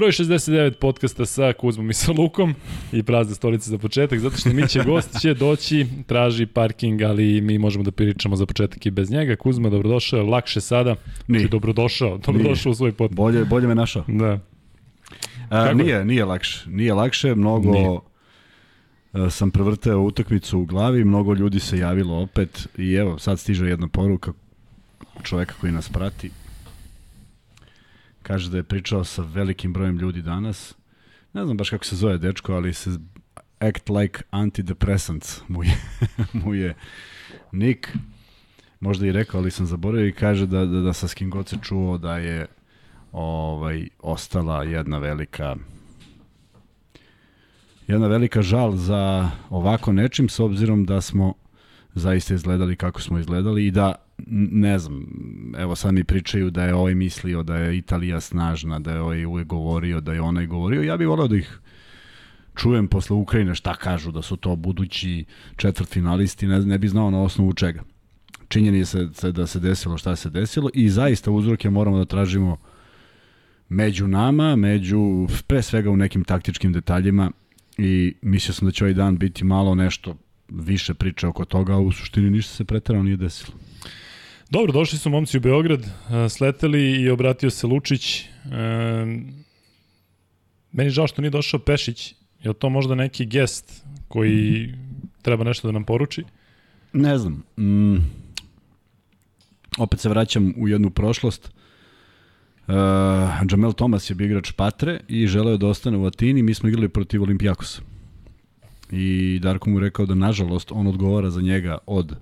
Broj 69 podcasta sa Kuzmom i sa Lukom i prazne stolice za početak, zato što mi će gost će doći, traži parking, ali mi možemo da pričamo za početak i bez njega. Kuzma, dobrodošao, lakše sada. Nije. Dobrodošao, dobrodošao u svoj podcast. Bolje, bolje me našao. Da. A, nije, nije lakše. Nije lakše, mnogo nije. sam prevrteo utakmicu u glavi, mnogo ljudi se javilo opet i evo, sad stiže jedna poruka čoveka koji nas prati. Kaže da je pričao sa velikim brojem ljudi danas. Ne znam baš kako se zove dečko, ali se act like antidepressants mu je, mu je Nick. Možda i rekao, ali sam zaboravio i kaže da, da, da sa s kim god se čuo da je ovaj, ostala jedna velika jedna velika žal za ovako nečim s obzirom da smo zaista izgledali kako smo izgledali i da ne znam, evo sad mi pričaju da je ovaj mislio da je Italija snažna, da je ovaj uvek govorio, da je onaj govorio, ja bih voleo da ih čujem posle Ukrajine šta kažu da su to budući četvrtfinalisti, ne, ne bi znao na osnovu čega. Činjeni se, se da se desilo šta se desilo i zaista uzroke moramo da tražimo među nama, među pre svega u nekim taktičkim detaljima i mislio sam da će ovaj dan biti malo nešto više priče oko toga, a u suštini ništa se pretarano nije desilo. Dobro, došli su momci u Beograd, sleteli i obratio se Lučić. Meni žao što nije došao Pešić. Je to možda neki gest koji treba nešto da nam poruči? Ne znam. Mm, opet se vraćam u jednu prošlost. Uh, Jamel Thomas je bio igrač Patre i želeo da ostane u Atini. Mi smo igrali protiv Olimpijakosa. I Darko mu rekao da nažalost on odgovara za njega od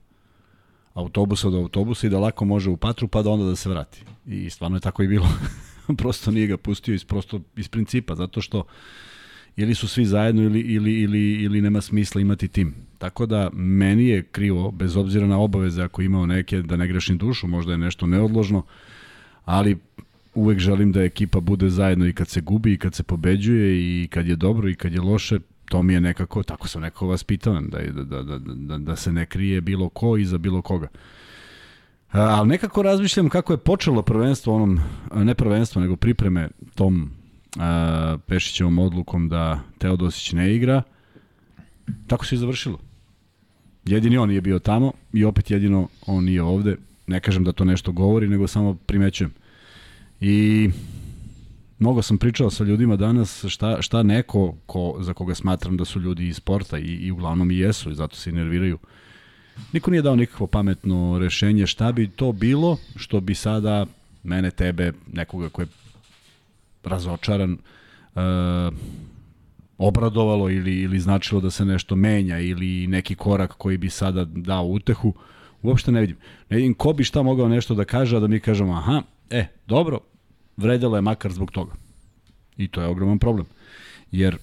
autobusa do autobusa i da lako može u patru pa da onda da se vrati. I stvarno je tako i bilo. prosto nije ga pustio iz, prosto, iz principa, zato što ili su svi zajedno ili, ili, ili, ili nema smisla imati tim. Tako da meni je krivo, bez obzira na obaveze ako imao neke, da ne grešim dušu, možda je nešto neodložno, ali uvek želim da ekipa bude zajedno i kad se gubi i kad se pobeđuje i kad je dobro i kad je loše, to mi je nekako, tako sam nekako vaspitavan, da, da, da, da, da, da se ne krije bilo ko iza bilo koga. A, ali nekako razmišljam kako je počelo prvenstvo onom, ne prvenstvo, nego pripreme tom a, Pešićevom odlukom da Teodosić ne igra. Tako se i završilo. Jedini on nije bio tamo i opet jedino on nije ovde. Ne kažem da to nešto govori, nego samo primećujem. I mnogo sam pričao sa ljudima danas šta, šta neko ko, za koga smatram da su ljudi iz sporta i, i uglavnom i jesu i zato se nerviraju. Niko nije dao nikakvo pametno rešenje šta bi to bilo što bi sada mene, tebe, nekoga ko je razočaran, uh, obradovalo ili, ili značilo da se nešto menja ili neki korak koji bi sada dao utehu, uopšte ne vidim. Ne vidim ko bi šta mogao nešto da kaže, a da mi kažemo, aha, e, dobro, vredelo je makar zbog toga. I to je ogroman problem. Jer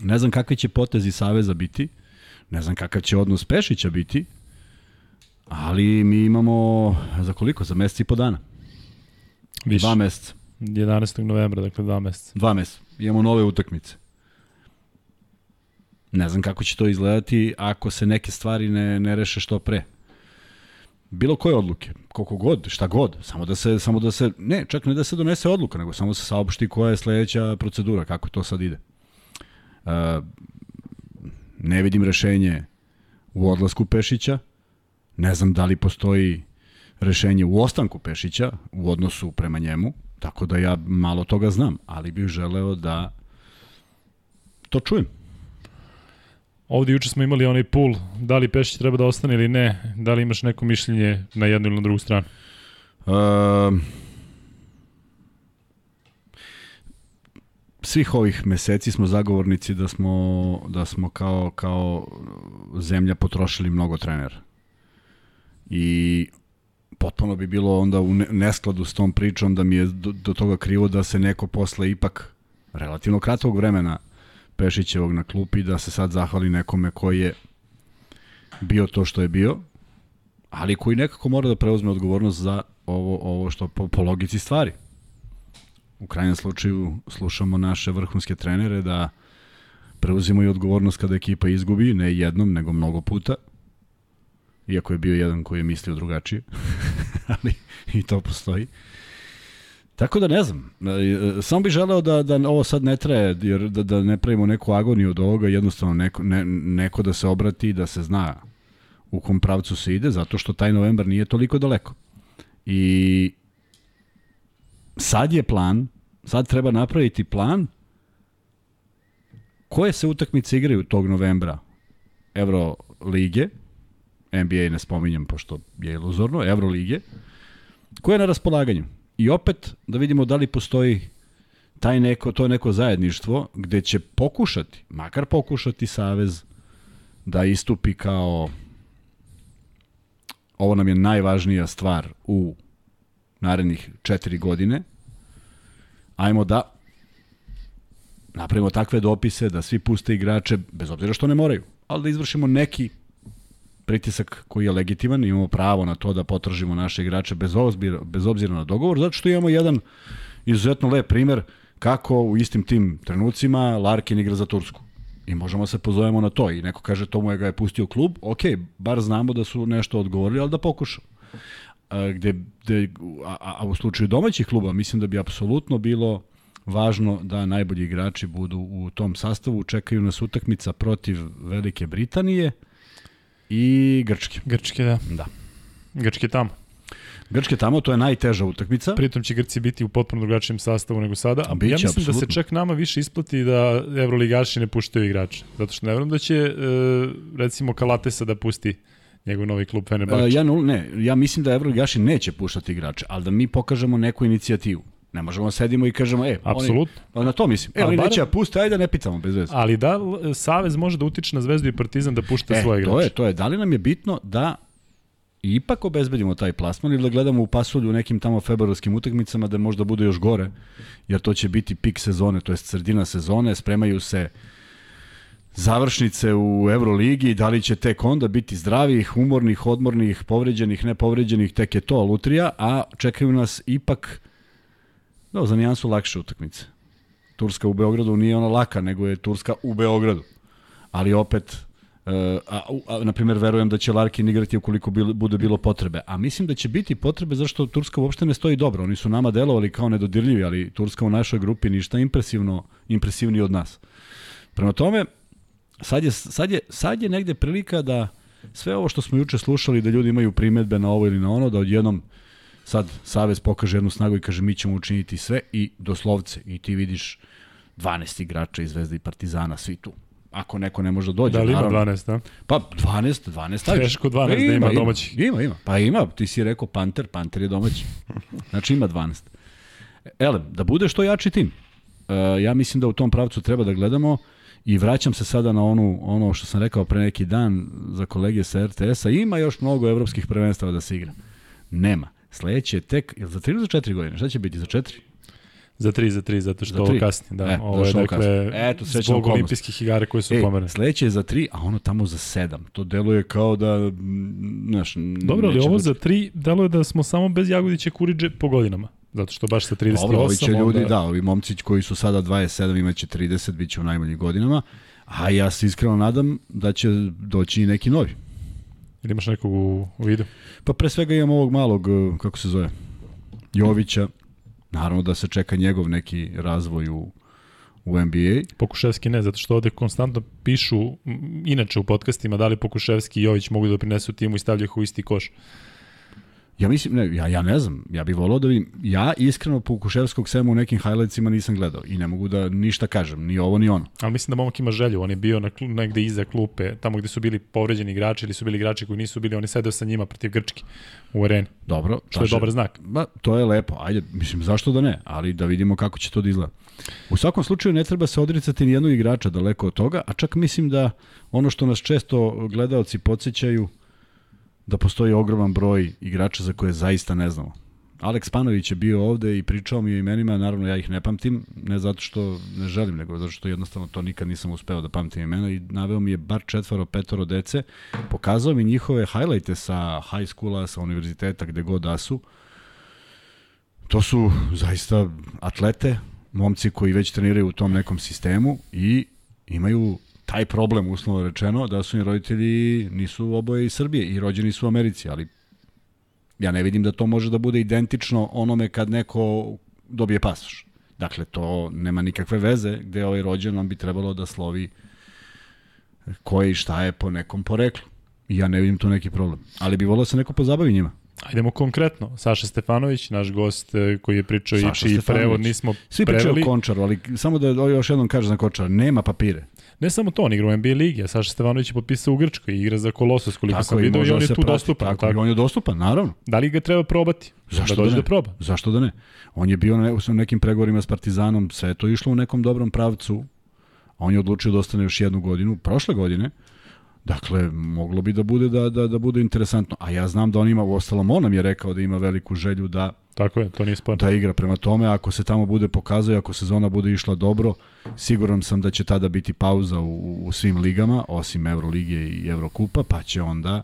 ne znam kakvi će potezi Saveza biti, ne znam kakav će odnos Pešića biti, ali mi imamo za koliko? Za mesec i po dana. Više. Dva meseca. 11. novembra, dakle dva meseca. Dva meseca. Imamo nove utakmice. Ne znam kako će to izgledati ako se neke stvari ne, ne reše što pre bilo koje odluke, koliko god, šta god, samo da se, samo da se, ne, čak ne da se donese odluka, nego samo da se saopšti koja je sledeća procedura, kako to sad ide. Uh, ne vidim rešenje u odlasku Pešića, ne znam da li postoji rešenje u ostanku Pešića u odnosu prema njemu, tako da ja malo toga znam, ali bih želeo da to čujem. Ovde juče smo imali onaj pool, da li Pešić treba da ostane ili ne, da li imaš neko mišljenje na jednu ili na drugu stranu? Um, svih ovih meseci smo zagovornici da smo, da smo kao, kao zemlja potrošili mnogo trenera. I potpuno bi bilo onda u neskladu s tom pričom da mi je do, do toga krivo da se neko posle ipak relativno kratkog vremena Pešićevog na klupi da se sad zahvali nekome koji je bio to što je bio, ali koji nekako mora da preuzme odgovornost za ovo, ovo što po, po logici stvari. U krajnjem slučaju slušamo naše vrhunske trenere da preuzimaju odgovornost kada ekipa izgubi, ne jednom, nego mnogo puta. Iako je bio jedan koji je mislio drugačije, ali i to postoji. Tako da ne znam, E, samo bih želeo da, da ovo sad ne traje, jer da, da ne pravimo neku agoniju od ovoga, jednostavno neko, ne, neko da se obrati, da se zna u kom pravcu se ide, zato što taj novembar nije toliko daleko. I sad je plan, sad treba napraviti plan koje se utakmice igraju tog novembra Euro lige, NBA ne spominjem pošto je iluzorno, Euro lige, koje je na raspolaganju. I opet da vidimo da li postoji taj neko, to neko zajedništvo gde će pokušati, makar pokušati Savez da istupi kao ovo nam je najvažnija stvar u narednih četiri godine. Ajmo da napravimo takve dopise da svi puste igrače, bez obzira što ne moraju, ali da izvršimo neki pritisak koji je legitiman, imamo pravo na to da potražimo naše igrače bez obzira, bez obzira na dogovor, zato što imamo jedan izuzetno lep primer kako u istim tim trenucima Larkin igra za Tursku. I možemo se pozovemo na to i neko kaže to mu je ga je pustio klub, ok, bar znamo da su nešto odgovorili, ali da pokušamo. A, gde, gde, a, a u slučaju domaćih kluba mislim da bi apsolutno bilo važno da najbolji igrači budu u tom sastavu. Čekaju nas utakmica protiv Velike Britanije i Grčke. Grčke, da. Da. Grčke tamo. Grčke tamo, to je najteža utakmica. Pritom će Grci biti u potpuno drugačijem sastavu nego sada. A Biće, ja mislim apsolutno. da se čak nama više isplati da evroligaši ne puštaju igrače. Zato što ne verujem da će, e, recimo, Kalatesa da pusti njegov novi klub Fenerbahče. ja, nul- ne, ja mislim da Evroligaši neće puštati igrače, ali da mi pokažemo neku inicijativu. Ne možemo da sedimo i kažemo, e, Apsolutno. Oni, na to mislim. E, Ali oni neće da puste, ajde da ne pitamo bez veze. Ali da Savez može da utiče na Zvezdu i Partizan da pušta E, svoje igrače. to je, to je. Da li nam je bitno da ipak obezbedimo taj plasman ili da gledamo u pasulju u nekim tamo februarskim utakmicama da možda bude još gore, jer to će biti pik sezone, to je sredina sezone, spremaju se završnice u Euroligi, da li će tek onda biti zdravih, umornih, odmornih, povređenih, nepovređenih, tek je to lutrija, a čekaju nas ipak da, za nijansu lakše utakmice. Turska u Beogradu nije ona laka, nego je Turska u Beogradu. Ali opet, Uh, a, a, na primjer, verujem da će Larkin igrati ukoliko bil, bude bilo potrebe. A mislim da će biti potrebe zašto Turska uopšte ne stoji dobro. Oni su nama delovali kao nedodirljivi, ali Turska u našoj grupi ništa impresivno, impresivniji od nas. Prema tome, sad je, sad, je, sad je negde prilika da sve ovo što smo juče slušali, da ljudi imaju primetbe na ovo ili na ono, da odjednom sad Savez pokaže jednu snagu i kaže mi ćemo učiniti sve i doslovce. I ti vidiš 12 igrača iz Zvezde i Partizana, svi tu. Ako neko ne može da dođe, Da li ima naravno. 12, da? Pa 12, 12 staviš. Teško 12 da ima domaćih. Ima, ima. Pa ima, ti si rekao Panter, Panter je domaći. Znači ima 12. Elem, da bude što jači tim. E, ja mislim da u tom pravcu treba da gledamo i vraćam se sada na onu, ono što sam rekao pre neki dan za kolege sa RTS-a. Ima još mnogo evropskih prvenstava da se igra. Nema. Sledeće je tek, je za 3 ili za 4 godine? Šta će biti, za 4? Za 3, za 3, zato što Za ovo kasni. Da, E, ovo je dakle kasni? Eto, zbog okolnost. olimpijskih igara koje su E, pomerene. sledeće je za 3, a ono tamo za 7. To deluje kao da, znaš, Dobro, ali ovo da- za 3 deluje da smo samo bez Jagodića Kuriđe po godinama. Zato što baš sa 38 Dobro, ovi će ljudi, onda... da, ovi momci koji su sada 27 imaće 30, bit će u najmanjim godinama, a ja se iskreno nadam da će doći i neki novi. Ili imaš nekog u, u vidu? Pa pre svega imam ovog malog, eh, kako se zove, Jovića, naravno da se čeka njegov neki razvoj u, u NBA. Pokuševski ne, zato što ovde konstantno pišu, inače u podcastima, da li Pokuševski i Jović mogu da prinesu timu i stavljaju ih u isti koš. Ja mislim, ne, ja, ja ne znam, ja bih volao da vidim, ja iskreno Pukuševskog sema u nekim highlightsima nisam gledao i ne mogu da ništa kažem, ni ovo ni ono. Ali mislim da momak ima želju, on je bio na, negde iza klupe, tamo gde su bili povređeni igrači ili su bili igrači koji nisu bili, on je sedeo sa njima protiv Grčke u areni, Dobro. što je taže- dobar znak. Ba, to je lepo, ajde, mislim, zašto da ne, ali da vidimo kako će to da izgleda. U svakom slučaju ne treba se odricati ni jednog igrača daleko od toga, a čak mislim da ono što nas često gledaoci podsjećaju, da postoji ogroman broj igrača za koje zaista ne znamo. Aleks Panović je bio ovde i pričao mi o imenima, naravno ja ih ne pamtim, ne zato što ne želim, nego zato što jednostavno to nikad nisam uspeo da pamtim imena i naveo mi je bar četvoro, petoro dece, pokazao mi njihove highlighte sa high schoola, sa univerziteta, gde god da su. To su zaista atlete, momci koji već treniraju u tom nekom sistemu i imaju taj problem, uslovno rečeno, da su im roditelji nisu oboje iz Srbije i rođeni su u Americi, ali ja ne vidim da to može da bude identično onome kad neko dobije pasoš. Dakle, to nema nikakve veze gde je ovaj rođen, on bi trebalo da slovi koje i šta je po nekom poreklu. Ja ne vidim tu neki problem. Ali bi volio da se neko pozabavi njima. Ajdemo konkretno. Saša Stefanović, naš gost e, koji je pričao Saša i čiji Stefanović. prevod nismo Svi preveli. pričaju o Končaru, ali samo da još jednom kažem za Končara, nema papire. Ne samo to, on igra u NBA ligi, a Saša Stefanović je potpisao u Grčkoj i igra za Kolosos, koliko sam i vidio i on da je tu prati, dostupan. Tako, Tako, on je dostupan, naravno. Da li ga treba probati? Zašto da dođe da ne? da proba? Zašto da ne? On je bio na nekim pregovorima s Partizanom, sve je to išlo u nekom dobrom pravcu. On je odlučio da ostane još jednu godinu, prošle godine. Dakle, moglo bi da bude da, da, da bude interesantno. A ja znam da on ima, u ostalom on nam je rekao da ima veliku želju da Tako je, to nije sporno. da igra prema tome, ako se tamo bude pokazao i ako sezona bude išla dobro, siguran sam da će tada biti pauza u, u svim ligama, osim Evrolige i Evrokupa, pa će onda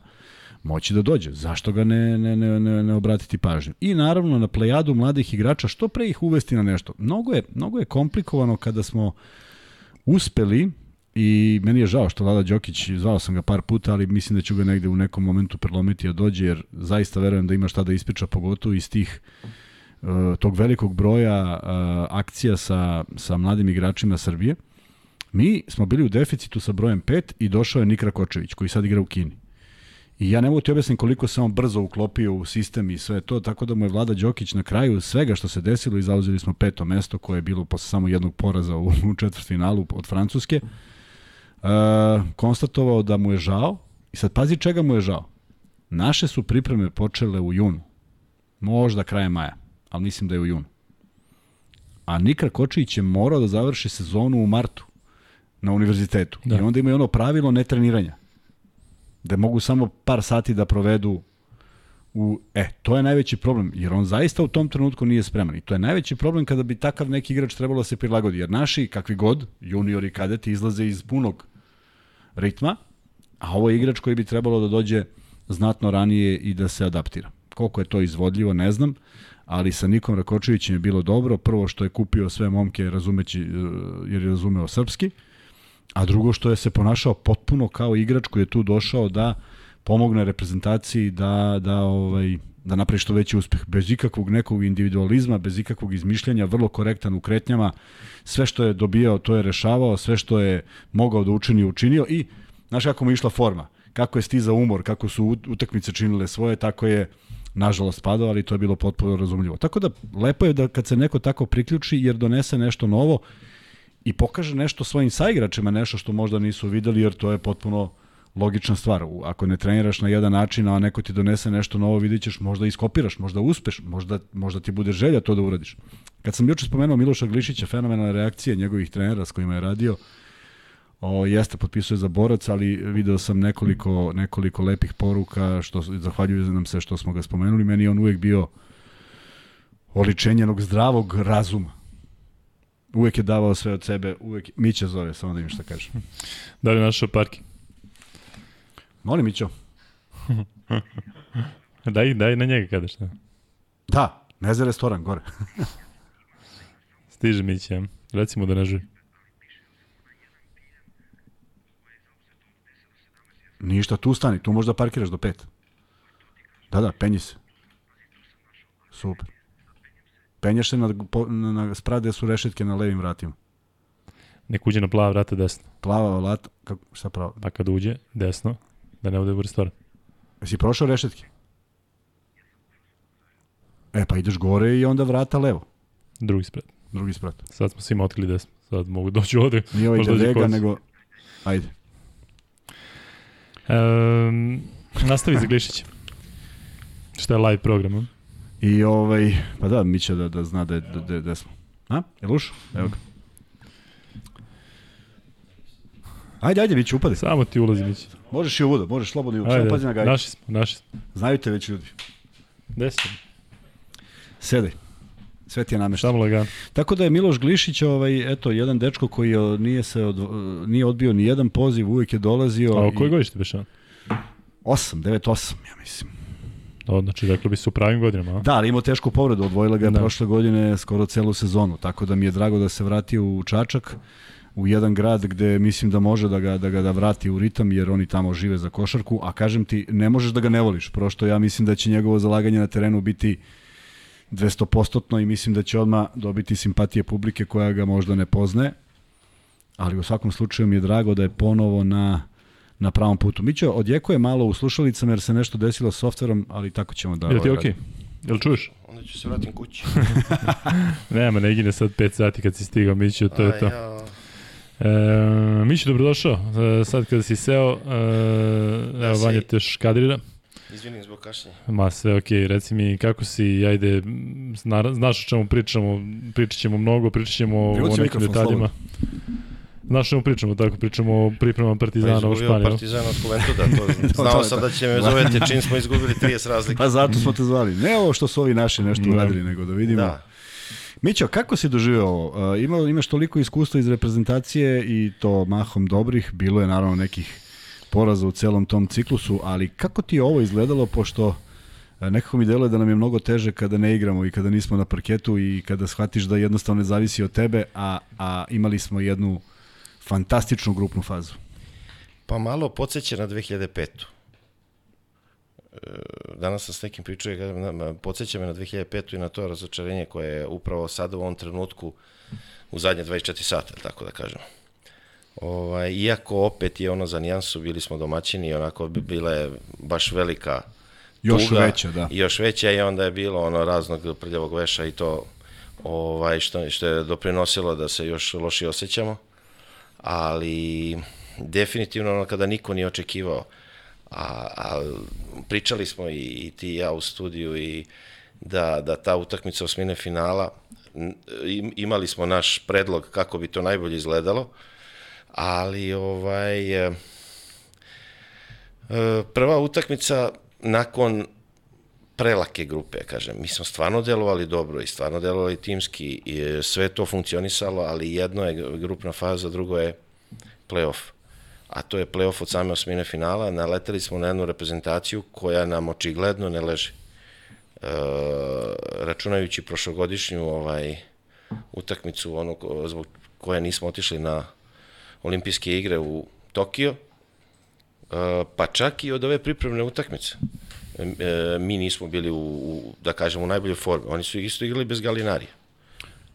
moći da dođe. Zašto ga ne, ne, ne, ne, ne obratiti pažnju? I naravno na plejadu mladih igrača, što pre ih uvesti na nešto? Mnogo je, mnogo je komplikovano kada smo uspeli i meni je žao što Lada Đokić, zvao sam ga par puta, ali mislim da ću ga negde u nekom momentu prelomiti da dođe, jer zaista verujem da ima šta da ispriča, pogotovo iz tih uh, tog velikog broja uh, akcija sa, sa mladim igračima Srbije. Mi smo bili u deficitu sa brojem 5 i došao je Nikra Kočević, koji sad igra u Kini. I ja ne mogu ti objasniti koliko se on brzo uklopio u sistem i sve to, tako da mu je Vlada Đokić na kraju svega što se desilo i zauzeli smo peto mesto koje je bilo posle samo jednog poraza u, u četvrtfinalu od Francuske. Uh, konstatovao da mu je žao i sad pazi čega mu je žao. Naše su pripreme počele u junu. Možda krajem maja, ali mislim da je u junu. A Nikar Kočić je morao da završi sezonu u martu na univerzitetu. Da. I onda imaju ono pravilo netreniranja. Da mogu samo par sati da provedu u... E, to je najveći problem, jer on zaista u tom trenutku nije spreman. I to je najveći problem kada bi takav neki igrač trebalo da se prilagodi. Jer naši, kakvi god, juniori i kadeti, izlaze iz punog ritma, a ovo je igrač koji bi trebalo da dođe znatno ranije i da se adaptira. Koliko je to izvodljivo, ne znam, ali sa Nikom Rakočevićem je bilo dobro. Prvo što je kupio sve momke razumeći, eh, jer je razumeo srpski, a drugo što je se ponašao potpuno kao igrač koji je tu došao da pomogne reprezentaciji da, da, ovaj, da napravi što veći uspeh. Bez ikakvog nekog individualizma, bez ikakvog izmišljanja, vrlo korektan u kretnjama. Sve što je dobijao, to je rešavao, sve što je mogao da učini, učinio i znaš kako mu išla forma, kako je stizao umor, kako su ut- utakmice činile svoje, tako je nažalost padao, ali to je bilo potpuno razumljivo. Tako da lepo je da kad se neko tako priključi jer donese nešto novo i pokaže nešto svojim saigračima, nešto što možda nisu videli, jer to je potpuno logična stvar. Ako ne treniraš na jedan način, a neko ti donese nešto novo, vidit ćeš, možda iskopiraš, možda uspeš, možda, možda ti bude želja to da uradiš. Kad sam juče spomenuo Miloša Glišića, fenomenalne reakcije njegovih trenera s kojima je radio, O, jeste, potpisuje za borac, ali video sam nekoliko, nekoliko lepih poruka, što zahvaljuju nam se što smo ga spomenuli. Meni on uvek bio oličenjenog zdravog razuma. Uvek je davao sve od sebe, uvek... Mića zove, samo da im šta kaže. Da li našao parking? Molim, Mićo. Daj, daj na njega kada šta. Da, ne za restoran, gore. Stiže Mića, recimo da ne žuri. Ništa, tu stani, tu možda parkiraš do pet. Da, da, penji se. Super. Penjaš se na, na, na sprade su rešetke na levim vratima. Nek uđe na plava vrata desno. Plava lat, kako, šta pravo? Pa kad uđe desno, da ne ode u restoran. Jesi prošao rešetke? E, pa ideš gore i onda vrata levo. Drugi spred. Drugi sprat. Sad smo svima otkrili desno. Sad mogu doći ovde. Nije ovaj kost. nego... Ajde. Um, nastavi za Glišića. Šta je live program? a? I ovaj, pa da, mi će da, da zna da, da, da, da smo. A? Je luš? Evo ga. Ajde, ajde, Miću, upadi. Samo ti ulazi Mića. Možeš i uvoda, možeš slobodno i. Samo Ajde, pazi na gajbu. naši smo, naši smo. Znaju te već ljudi. Desno. Sedaj. Sve ti je namešta. Samo lagano. Tako da je Miloš Glišić, ovaj, eto, jedan dečko koji je, nije, se od, nije odbio ni jedan poziv, uvijek je dolazio. A o i- koji godište biš on? 8, 9, 8, ja mislim. O, znači, dakle bi se u pravim godinama, a? Da, ali imao tešku povredu, odvojila ga je Da. prošle godine skoro celu sezonu, tako da mi je drago da se vratio u Čačak, u jedan grad gde mislim da može da ga, da ga da vrati u ritam, jer oni tamo žive za košarku, a kažem ti, ne možeš da ga ne voliš, prošto ja mislim da će njegovo zalaganje na terenu biti 200% i mislim da će odmah dobiti simpatije publike koja ga možda ne poznaje, ali u svakom slučaju mi je drago da je ponovo na, na pravom putu. Mićo, odjekuje malo u slušalicama jer se nešto desilo s softverom, ali tako ćemo da... Je ti ovaj, okej? Jel čuješ? Onda ću se vratim kući. Nema, ne gine sad 5 sati kad si stigao, Miću, to je A, to. Ja, E, Miću, dobrodošao. E, sad kada si seo, e, evo si- Vanja te još kadrira. izvinim zbog kašnjenja. Ma sve okej, reci mi kako si, ajde, zna, znaš o čemu pričamo, pričat ćemo mnogo, pričat ćemo o nekim detaljima. Znaš o čemu pričamo, tako pričamo o pripremama Partizana u izgubio Španiju. Partizan od Juventuda, to To znao sam da će me zovete čim smo izgubili 30 razlike. Pa zato smo te zvali. Ne ovo što su ovi naši nešto Da. uradili, nego da vidimo. Da. Mićo, kako si doživeo ovo? Ima, imaš toliko iskustva iz reprezentacije i to mahom dobrih, bilo je naravno nekih poraza u celom tom ciklusu, ali kako ti je ovo izgledalo, pošto nekako mi deluje da nam je mnogo teže kada ne igramo i kada nismo na parketu i kada shvatiš da jednostavno ne zavisi od tebe, a, a imali smo jednu fantastičnu grupnu fazu. Pa malo podsjeća na 2005. Danas sam s nekim pričao podsjeća me na 2005. i na to razočarenje koje je upravo sada u ovom trenutku u zadnje 24 sata, tako da kažem. Ovaj, iako opet je ono za nijansu, bili smo domaćini i onako bi bila je baš velika Još tuga, veća, da. Još veća i onda je bilo ono raznog prljavog veša i to ovaj, što, što je doprinosilo da se još lošije osjećamo. Ali definitivno ono kada niko nije očekivao, a, a pričali smo i, i ti i ja u studiju i da, da ta utakmica osmine finala, imali smo naš predlog kako bi to najbolje izgledalo, ali ovaj e, e, prva utakmica nakon prelake grupe, kažem. Mi smo stvarno delovali dobro i stvarno delovali timski i e, sve to funkcionisalo, ali jedno je grupna faza, drugo je playoff. A to je playoff od same osmine finala. Naleteli smo na jednu reprezentaciju koja nam očigledno ne leži. E, računajući prošlogodišnju ovaj, utakmicu ono, zbog koje nismo otišli na olimpijske igre u Tokio, e, pa čak i od ove pripremne utakmice. E, mi nismo bili u, u, da kažem, u najboljoj formi. Oni su isto igrali bez Galinarija.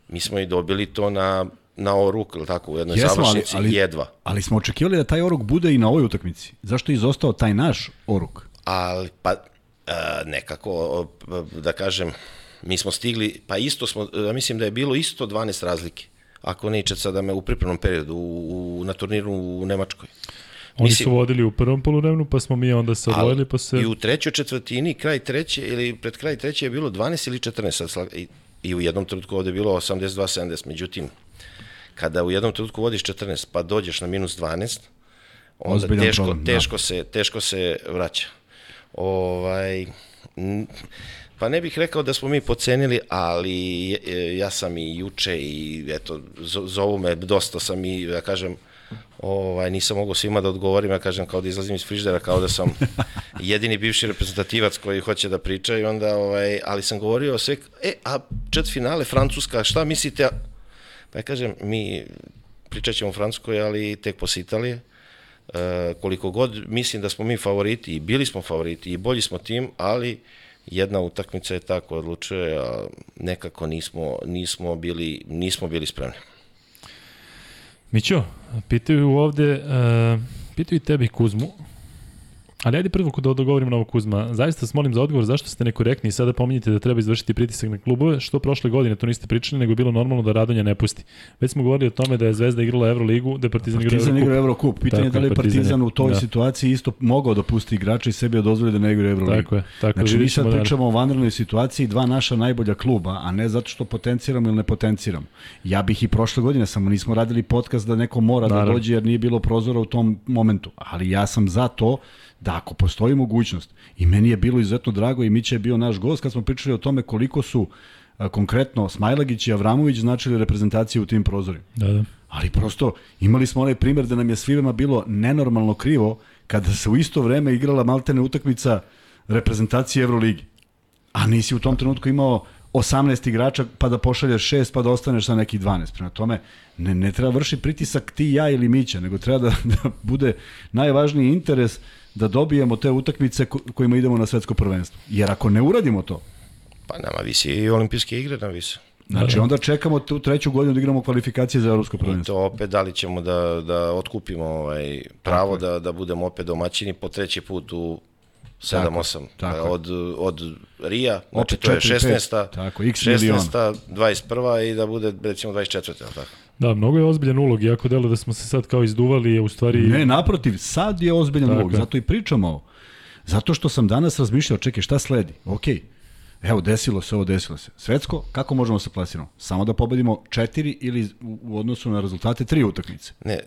Mi smo i dobili to na, na oruk, ili tako, u jednoj Jesmo, ali- završnici, ali- jedva. Ali smo očekivali da taj oruk bude i na ovoj utakmici. Zašto je izostao taj naš oruk? ali pa e, nekako, da kažem, mi smo stigli, pa isto smo, ja mislim da je bilo isto 12 razlike, ako ne ičet sada me u pripremnom periodu, u, na turniru u Nemačkoj. Oni Mislim- su vodili u prvom poluvremenu, pa smo mi onda se odvojili, pa se... I u trećoj četvrtini, kraj treće, ili pred kraj treće je bilo 12 ili 14, sad i, i u jednom trenutku ovde je bilo 82-70, međutim, kada u jednom trenutku vodiš 14, pa dođeš na minus 12, onda Ozbiljan teško, problem, da. teško, se, teško se vraća. Ovaj, pa ne bih rekao da smo mi pocenili, ali e, ja sam i juče i eto, zo- zovu me, dosta sam i, da kažem, ovaj, nisam mogao svima da odgovorim, ja kažem kao da izlazim iz friždera, kao da sam jedini bivši reprezentativac koji hoće da priča i onda, ovaj, ali sam govorio sve, e, a čet finale Francuska, šta mislite? Ja kažem, mi pričat ćemo o Francuskoj, ali tek posle Italije. E, koliko god mislim da smo mi favoriti i bili smo favoriti i bolji smo tim, ali jedna utakmica je tako odlučuje, a nekako nismo, nismo, bili, nismo bili spremni. Mićo, pitaju ovde, uh, pitaju i tebi Kuzmu, ali ajde prvo da dogovorimo na ovo Kuzma. Zaista vas molim za odgovor zašto ste nekorektni i sada pominjete da treba izvršiti pritisak na klubove, što prošle godine to niste pričali, nego je bilo normalno da Radonja ne pusti. Već smo govorili o tome da je Zvezda igrala Euroligu, da je Partizan, Partizan igrao igra Eurocup. Pitanje je Tako da li je, Partizan Partizan je- u toj da. situaciji isto mogao da pusti igrača i sebi dozvoli da ne igra Euroligu. Tako je, tako Znači, mi sad da- pričamo o vanrednoj situaciji dva naša najbolja kluba, a ne zato što potenciramo ili ne potenciramo. Ja bih i prošle godine, samo nismo radili podcast da neko mora da Naravno. dođe jer nije bilo prozora u tom momentu. Ali ja sam za to da ako postoji mogućnost, i meni je bilo izuzetno drago i Mića je bio naš gost kad smo pričali o tome koliko su a, konkretno Smajlagić i Avramović značili reprezentacije u tim prozorima. Da, da. Ali prosto imali smo onaj primjer da nam je svima bilo nenormalno krivo kada se u isto vreme igrala maltene utakmica reprezentacije Euroligi. A nisi u tom trenutku imao 18 igrača pa da pošalješ 6 pa da ostaneš sa nekih 12. Prema tome, ne, ne treba vrši pritisak ti, ja ili Mića, nego treba da, da bude najvažniji interes da dobijemo te utakmice ko- kojima idemo na svetsko prvenstvo. Jer ako ne uradimo to, Pa nama visi i olimpijske igre nam vise. Znači onda čekamo tu treću godinu da igramo kvalifikacije za evropsko I prvenstvo. to opet, da li ćemo da, da otkupimo ovaj, pravo da, da budemo opet domaćini po treći put u 7-8. tako je. Od, od Rija, znači Opet to je 4-5, 16. tako, x miliona. 16. 21. i da bude recimo 24. jel tako? Da, mnogo je ozbiljan ulog, iako delo da smo se sad kao izduvali, je u stvari... Ne, naprotiv, sad je ozbiljan Tako ulog, zato i pričamo. Zato što sam danas razmišljao, čekaj, šta sledi? Okej, evo, desilo se ovo, desilo se. Svetsko, kako možemo se plasiramo? Samo da pobedimo četiri ili u, odnosu na rezultate tri utakmice. Ne, e,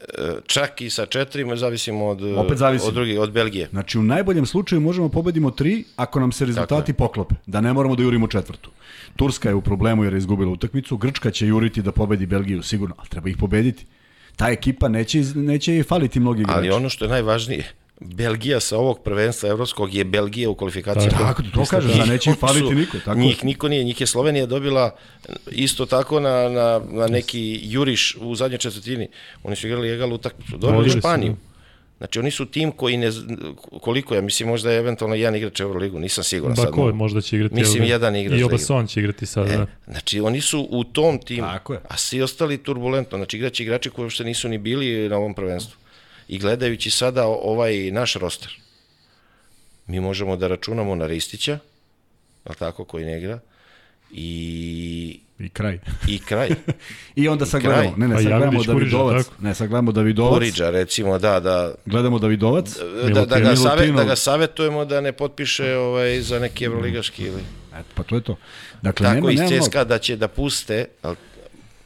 čak i sa četiri zavisimo od, Opet zavisimo. od drugih, od Belgije. Znači, u najboljem slučaju možemo pobedimo tri ako nam se rezultati poklope, da ne moramo da jurimo četvrtu. Turska je u problemu jer je izgubila utakmicu, Grčka će juriti da pobedi Belgiju, sigurno, ali treba ih pobediti. Ta ekipa neće, neće jej faliti mnogi igrači. Ali ono što je najvažnije, Belgija sa ovog prvenstva evropskog je Belgija u kvalifikacijama. Tako, to kažem, da neće faliti niko. Tako. Njih niko nije, njih je Slovenija dobila isto tako na, na, na neki juriš u zadnjoj četvrtini. Oni su igrali egal utakmicu, dobili Španiju. da. Znači oni su tim koji ne, koliko ja mislim možda je eventualno jedan igrač Euroligu, nisam siguran sad. Bakoj možda će igrati. Mislim, ovde. jedan igrač I Obason će igrati sad, E, da. znači oni su u tom timu, Tako je. a svi ostali turbulentno, znači igrači igrači koji uopšte nisu ni bili na ovom prvenstvu. I gledajući sada ovaj naš roster, mi možemo da računamo na Ristića, al tako, koji ne igra, i, I kraj. i kraj. I onda sad kraj. gledamo, ne, ne, Pa sad gledamo Kuriđa, Davidovac, tako? ne, sad gledamo Davidovac, Puriđa, recimo, da, da, gledamo Davidovac, da, da, ga save, da ga savetujemo da ne potpiše ovaj, za neki evroligaški ili... Eto, pa to je to. Dakle, Tako nema, iz nema, CSKA da će da puste, al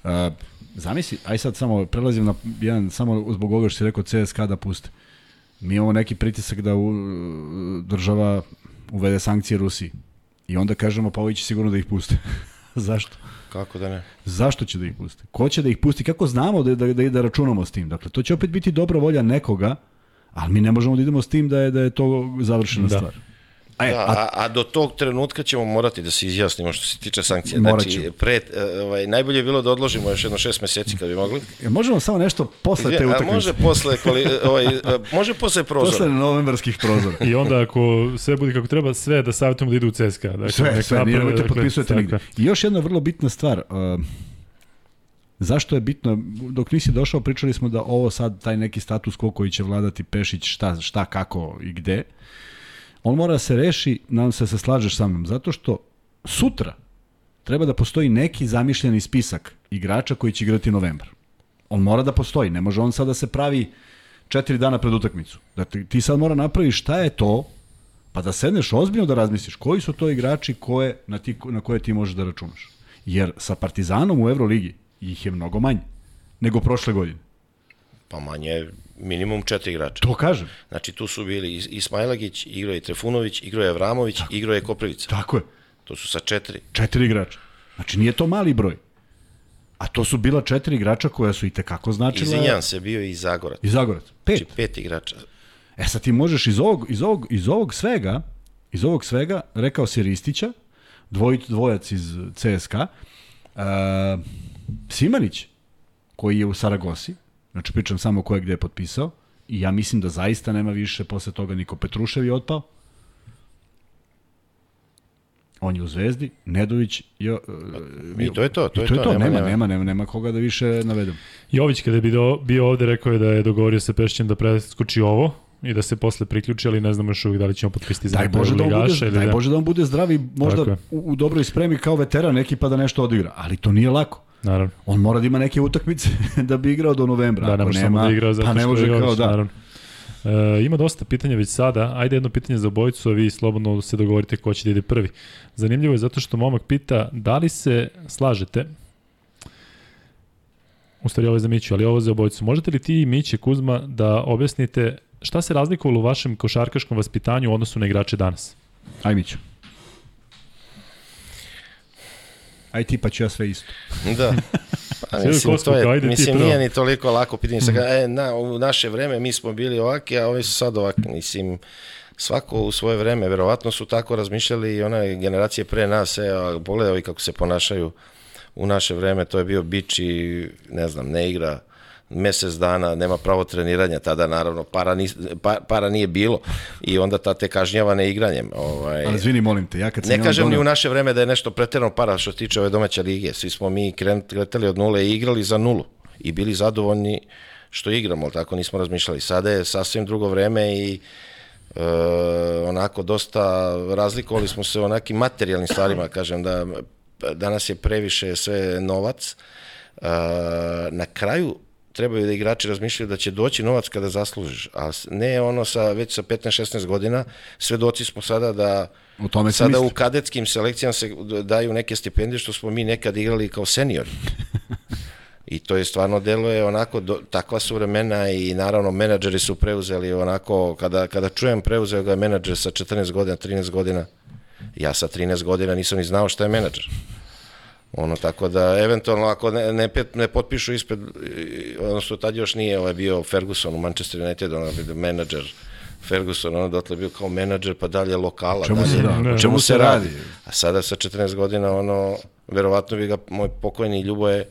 A, zamisli, aj sad samo prelazim na jedan, samo zbog ovoga što si rekao CSKA da puste. Mi imamo neki pritisak da u, država uvede sankcije Rusiji. I onda kažemo pa ovi će sigurno da ih puste. Zašto? kako da ne? Zašto će da ih puste? Ko će da ih pusti? Kako znamo da, da, da, da računamo s tim? Dakle, to će opet biti dobra volja nekoga, ali mi ne možemo da idemo s tim da je, da je to završena Da. stvar. A, e, Da, a a, do tog trenutka ćemo morati da se izjasnimo što se tiče sankcija. Znači, pre, e, ovaj, najbolje je bilo da odložimo još jedno šest meseci kad bi mogli. jel možemo samo nešto posle te utakmice? može posle, kvali, ovaj, e, može posle prozora. Posle novembarskih prozora. I onda ako sve bude kako treba, sve da savjetujemo da idu u CSKA. Dakle, Sve, sve, nije nemojte dakle, potpisujete nigde. I još jedna vrlo bitna stvar, uh, zašto je bitno, dok nisi došao pričali smo da ovo sad, taj neki status quo koji će vladati Pešić, šta, šta, kako i gde, on mora da se reši, nadam se da se slažeš sa mnom, zato što sutra treba da postoji neki zamišljeni spisak igrača koji će igrati novembar. On mora da postoji, ne može on sad da se pravi četiri dana pred utakmicu. Dakle, ti sad mora napraviš šta je to, pa da sedneš ozbiljno da razmisliš koji su to igrači koje, na, ti, na koje ti možeš da računaš. Jer sa Partizanom u Euroligi ih je mnogo manje nego prošle godine. Pa manje, minimum četiri igrača. To kažem. Znači tu su bili Is- Ismailagić, igrao je Trefunović, igrao je Avramović, igrao je Koprivica. Tako je. To su sa četiri. Četiri igrača. Znači nije to mali broj. A to su bila četiri igrača koja su i tekako značila... Izvinjam se, bio je i Zagorac. I Zagorac. Pet. Znači pet igrača. E sad ti možeš iz ovog, iz ovog, iz ovog svega, iz ovog svega, rekao si Ristića, dvoj, dvojac iz CSKA, uh, Simanić, koji je u Saragosi, znači pričam samo ko je gde je potpisao, i ja mislim da zaista nema više posle toga Niko Petrušev je otpao. On je u Zvezdi, Nedović je... Uh, I to je to, to je to, je to, nema, nema. nema, nema, nema koga da više navedem. Jović kada je bio, bio ovde rekao je da je dogovorio sa Pešićem da preskoči ovo i da se posle priključi, ali ne znamo još uvijek da li ćemo potpisati za Daj nekog Bože, da bude, ili daj da. Bože da on bude zdrav i možda u, u dobroj spremi kao veteran neki pa da nešto odigra. Ali to nije lako. Naravno. On mora da ima neke utakmice da bi igrao do novembra. Da, ne može nema, samo da igra zato pa ne može kao da. naravno. E, ima dosta pitanja već sada. Ajde jedno pitanje za obojicu, a vi slobodno se dogovorite ko će da ide prvi. Zanimljivo je zato što momak pita da li se slažete U stvari ovo je za Miću, ali ovo je za obojicu. Možete li ti i Miće Kuzma da objasnite šta se razlikovalo u vašem košarkaškom vaspitanju u odnosu na igrače danas? Aj Mićo. Aj ti pa ću ja sve isto. Da. Pa, mislim, to je, mislim, nije ni toliko lako pitanje. Sad, e, na, u naše vreme mi smo bili ovaki, a ovi su sad ovaki. Mislim, svako u svoje vreme, verovatno su tako razmišljali i one generacije pre nas, e, pogledaj ovi kako se ponašaju u naše vreme, to je bio bič i, ne znam, ne igra, mesec dana, nema pravo treniranja, tada naravno para, ni, pa, para nije bilo i onda ta te kažnjava neigranjem. Ovaj, Ali izvini, molim te, ja kad sam ne kažem ni doneo- u naše vreme da je nešto preterano para što se tiče ove domaće lige. Svi smo mi kretali od nule i igrali za nulu i bili zadovoljni što igramo, ali tako nismo razmišljali. Sada je sasvim drugo vreme i e, onako dosta razlikovali smo se o nekim materijalnim stvarima, kažem da danas je previše sve novac. E, na kraju trebaju da igrači razmišljaju da će doći novac kada zaslužiš, a ne ono sa već sa 15-16 godina, svedoci smo sada da O tome sada u mislio. kadetskim selekcijama se daju neke stipendije što smo mi nekad igrali kao seniori. I to je stvarno deluje onako, do, takva su vremena i naravno menadžeri su preuzeli onako, kada, kada čujem preuzeo ga je menadžer sa 14 godina, 13 godina, ja sa 13 godina nisam ni znao šta je menadžer. Ono, tako da, eventualno, ako ne, ne, ne potpišu ispred, odnosno tad još nije ovaj, bio Ferguson u Manchester United, ono, bio menadžer Ferguson, ono, dotle je bio kao menadžer, pa dalje lokala. Čemu se dalje, radi? o Ne. čemu se se radi? radi? A sada sa 14 godina, ono, verovatno bi ga moj pokojni Ljuboje,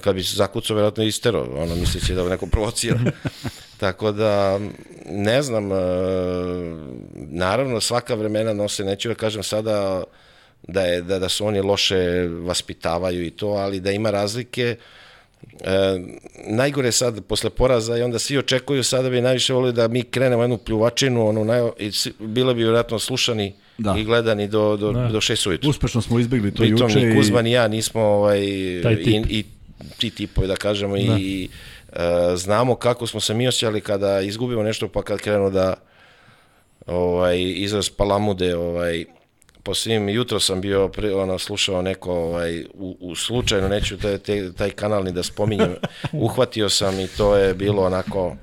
kad bi se zakucao, verovatno je istero, ono, misleći da neko provocira. Tako da, ne znam, e, naravno svaka vremena nose, neću da kažem sada da, je, da, da su oni loše vaspitavaju i to, ali da ima razlike, E, najgore sad posle poraza i onda svi očekuju sada bi najviše volili da mi krenemo jednu pljuvačinu, ono naj, i svi- bilo bi vjerojatno slušani Da. i gledani do, do, Da. do šest ujutru. Uspešno smo izbegli to Pritom juče ni i Kuzma ni ja nismo ovaj, i, i ti tipovi da kažemo Da. i e, znamo kako smo se mi osjećali kada izgubimo nešto pa kad krenu da ovaj, izraz palamude ovaj, po svim, jutro sam bio ono, slušao neko ovaj, u, u slučajno, neću taj, taj, taj kanal ni da spominjem, uhvatio sam i to je bilo onako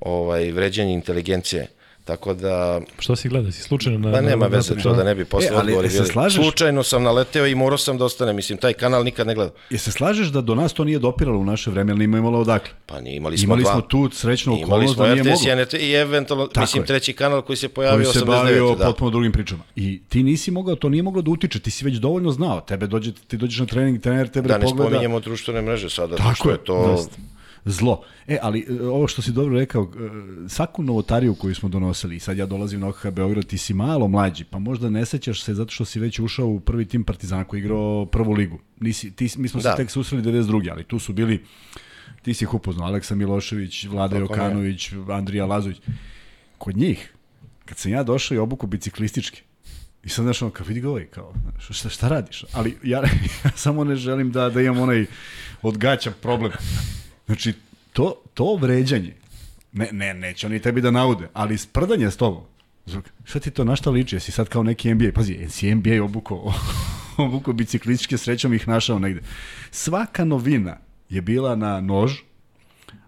ovaj, vređenje inteligencije. Tako da, Što si gledao? Si slučajno na... Pa nema na- veze na- to da ne bi posle E, ali odgovori bili. slažeš? Slučajno sam naleteo i morao sam da ostane. Mislim, taj kanal nikad ne gledam. Je se slažeš da do nas to nije dopiralo u naše vreme, ali nismo imalo odakle? Pa nije, imali smo Imali dva. smo tu srećnu okolnost smo da nije RTS moglo. i NT i eventualno, Tako mislim, je. treći kanal koji se koji pojavio se 89. bavio da. potpuno drugim pričama. I ti nisi mogao, to nije moglo da utiče, ti si već dovoljno znao. Tebe dođe, ti dođeš na trening, trener tebe Da ne pogleda. spominjemo društvene mreže sada, Tako što je, je to... Zlo. E, ali e, ovo što si dobro rekao, e, svaku novotariju koju smo donosili, sad ja dolazim na OKH Beograd, ti si malo mlađi, pa možda ne sećaš se zato što si već ušao u prvi tim Partizana koji igrao prvu ligu. Nisi, ti, mi smo se Da. tek susreli 92. ali tu su bili, ti si ih upoznao, Aleksa Milošević, Vlada. Jokanović, Andrija Lazović. Kod njih, kad sam ja došao i obuku biciklistički, I sad znaš ono, kao vidi ga ovaj, kao, šta, šta, šta radiš? Ali ja, ja samo ne želim da, da imam onaj odgaćan problem. Znači, to, to vređanje, ne, ne, neće oni tebi da naude, ali sprdanje s tobom, šta ti to, na šta liči? Jesi sad kao neki NBA? Pazi, jesi NBA obuko, obuko biciklističke, srećom ih našao negde. Svaka novina je bila na nož,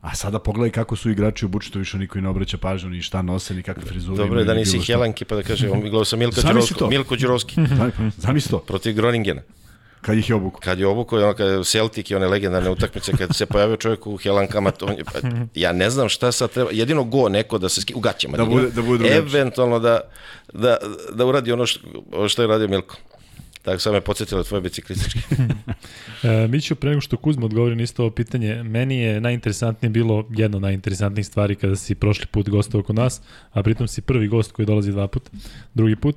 a sada pogledaj kako su igrači obučeni, to više niko i ne obraća pažnju, ni šta nose, ni kakve frizure. Dobro je da ni nisi. Helanki, pa da kaže, gledao sam Zamisli Đurovski. Milko Đurovski Zamisli to, protiv Groningena. Kad ih je obuko. Kad je obuko, ono, kad je Celtic i one legendarne utakmice, kad se pojavio čovjek u Helankama, to je, pa, ja ne znam šta sad treba, jedino go neko da se ski, u gaćama, Da bude- da bude drugačije. eventualno da, da, da uradi ono što, što je radio Milko. Tako sad me podsjetilo tvoje biciklističke. E, Miću, pre nego što Kuzma odgovori na isto ovo pitanje, meni je najinteresantnije bilo jedno od najinteresantnijih stvari kada si prošli put gostovao kod nas, a pritom si prvi gost koji dolazi dva put, drugi put,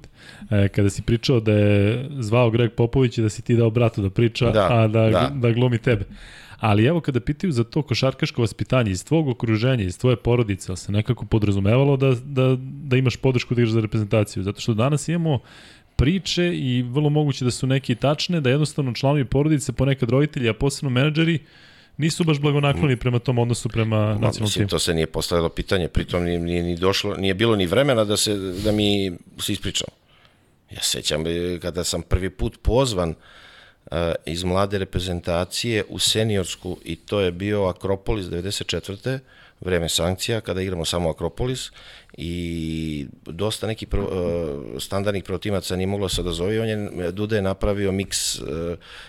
e, kada si pričao da je zvao Greg Popović i da si ti dao bratu da priča, Da, a da, da. da. glumi tebe. Ali evo kada pitaju za to košarkaško vaspitanje iz tvog okruženja, iz tvoje porodice, ali se nekako podrazumevalo da, da, da imaš podršku da igraš za reprezentaciju, zato što danas imamo priče i vrlo moguće da su neke tačne, da jednostavno članovi porodice, ponekad roditelji, a posebno menadžeri, nisu baš blagonakloni prema tom odnosu prema Ma, nacionalnom mislim, timu. to se nije postavilo pitanje, pritom nije, nije, ni došlo, nije bilo ni vremena da, se, da mi se ispričamo. Ja sećam e, kada sam prvi put pozvan uh, iz mlade reprezentacije u seniorsku i to je bio Akropolis 94. vreme sankcija kada igramo samo Akropolis i dosta nekih prvo, uh, standardnih protimaca nije moglo se da zove. On je, Duda je napravio miks uh,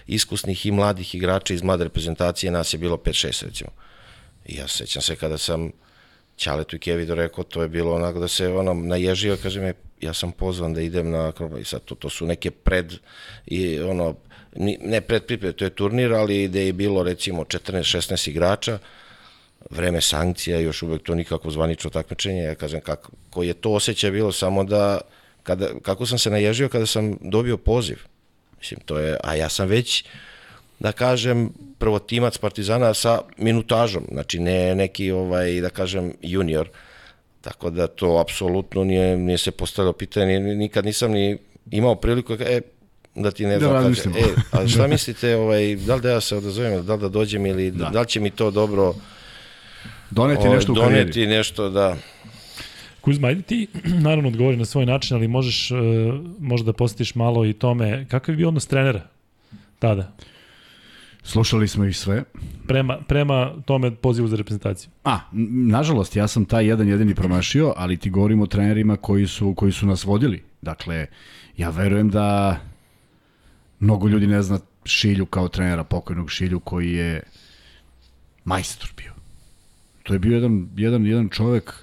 iskusnih i mladih igrača iz mlade reprezentacije, nas je bilo 5-6 recimo. I ja se sećam se kada sam Ćaletu i Kevidu rekao, to je bilo onako da se ono naježio, kaže me, ja sam pozvan da idem na Akropolis. I sad to, to su neke pred, i ono, ne pred pripreme, to je turnir, ali gde je bilo recimo 14-16 igrača, vreme sankcija, još uvek to nikako zvanično takmičenje, ja kažem kako, koji je to osjećaj bilo samo da, kada, kako sam se naježio kada sam dobio poziv. Mislim, to je, a ja sam već, da kažem, prvotimac Partizana sa minutažom, znači ne neki, ovaj, da kažem, junior, tako da to apsolutno nije, nije se postavilo pitanje, nikad nisam ni imao priliku, e, da ti ne Da znam, kaže, e, a šta mislite, ovaj, da li da ja se odazovem, da li da dođem ili da, da li će mi to dobro Doneti ovaj, nešto u karijeri. doneti nešto, da, Kuzma, ajde ti, naravno, odgovori na svoj način, ali možeš uh, možda da posjetiš malo i tome, kakav je bio odnos trenera tada, Slušali smo ih sve. prema, prema tome pozivu za reprezentaciju? A, nažalost, ja sam taj jedan jedini promašio, ali ti govorim o trenerima koji su, koji su nas vodili. Dakle, ja verujem da mnogo ljudi ne zna Šilju kao trenera, pokojnog Šilju koji je majstor bio. To je bio jedan, jedan, jedan čovek,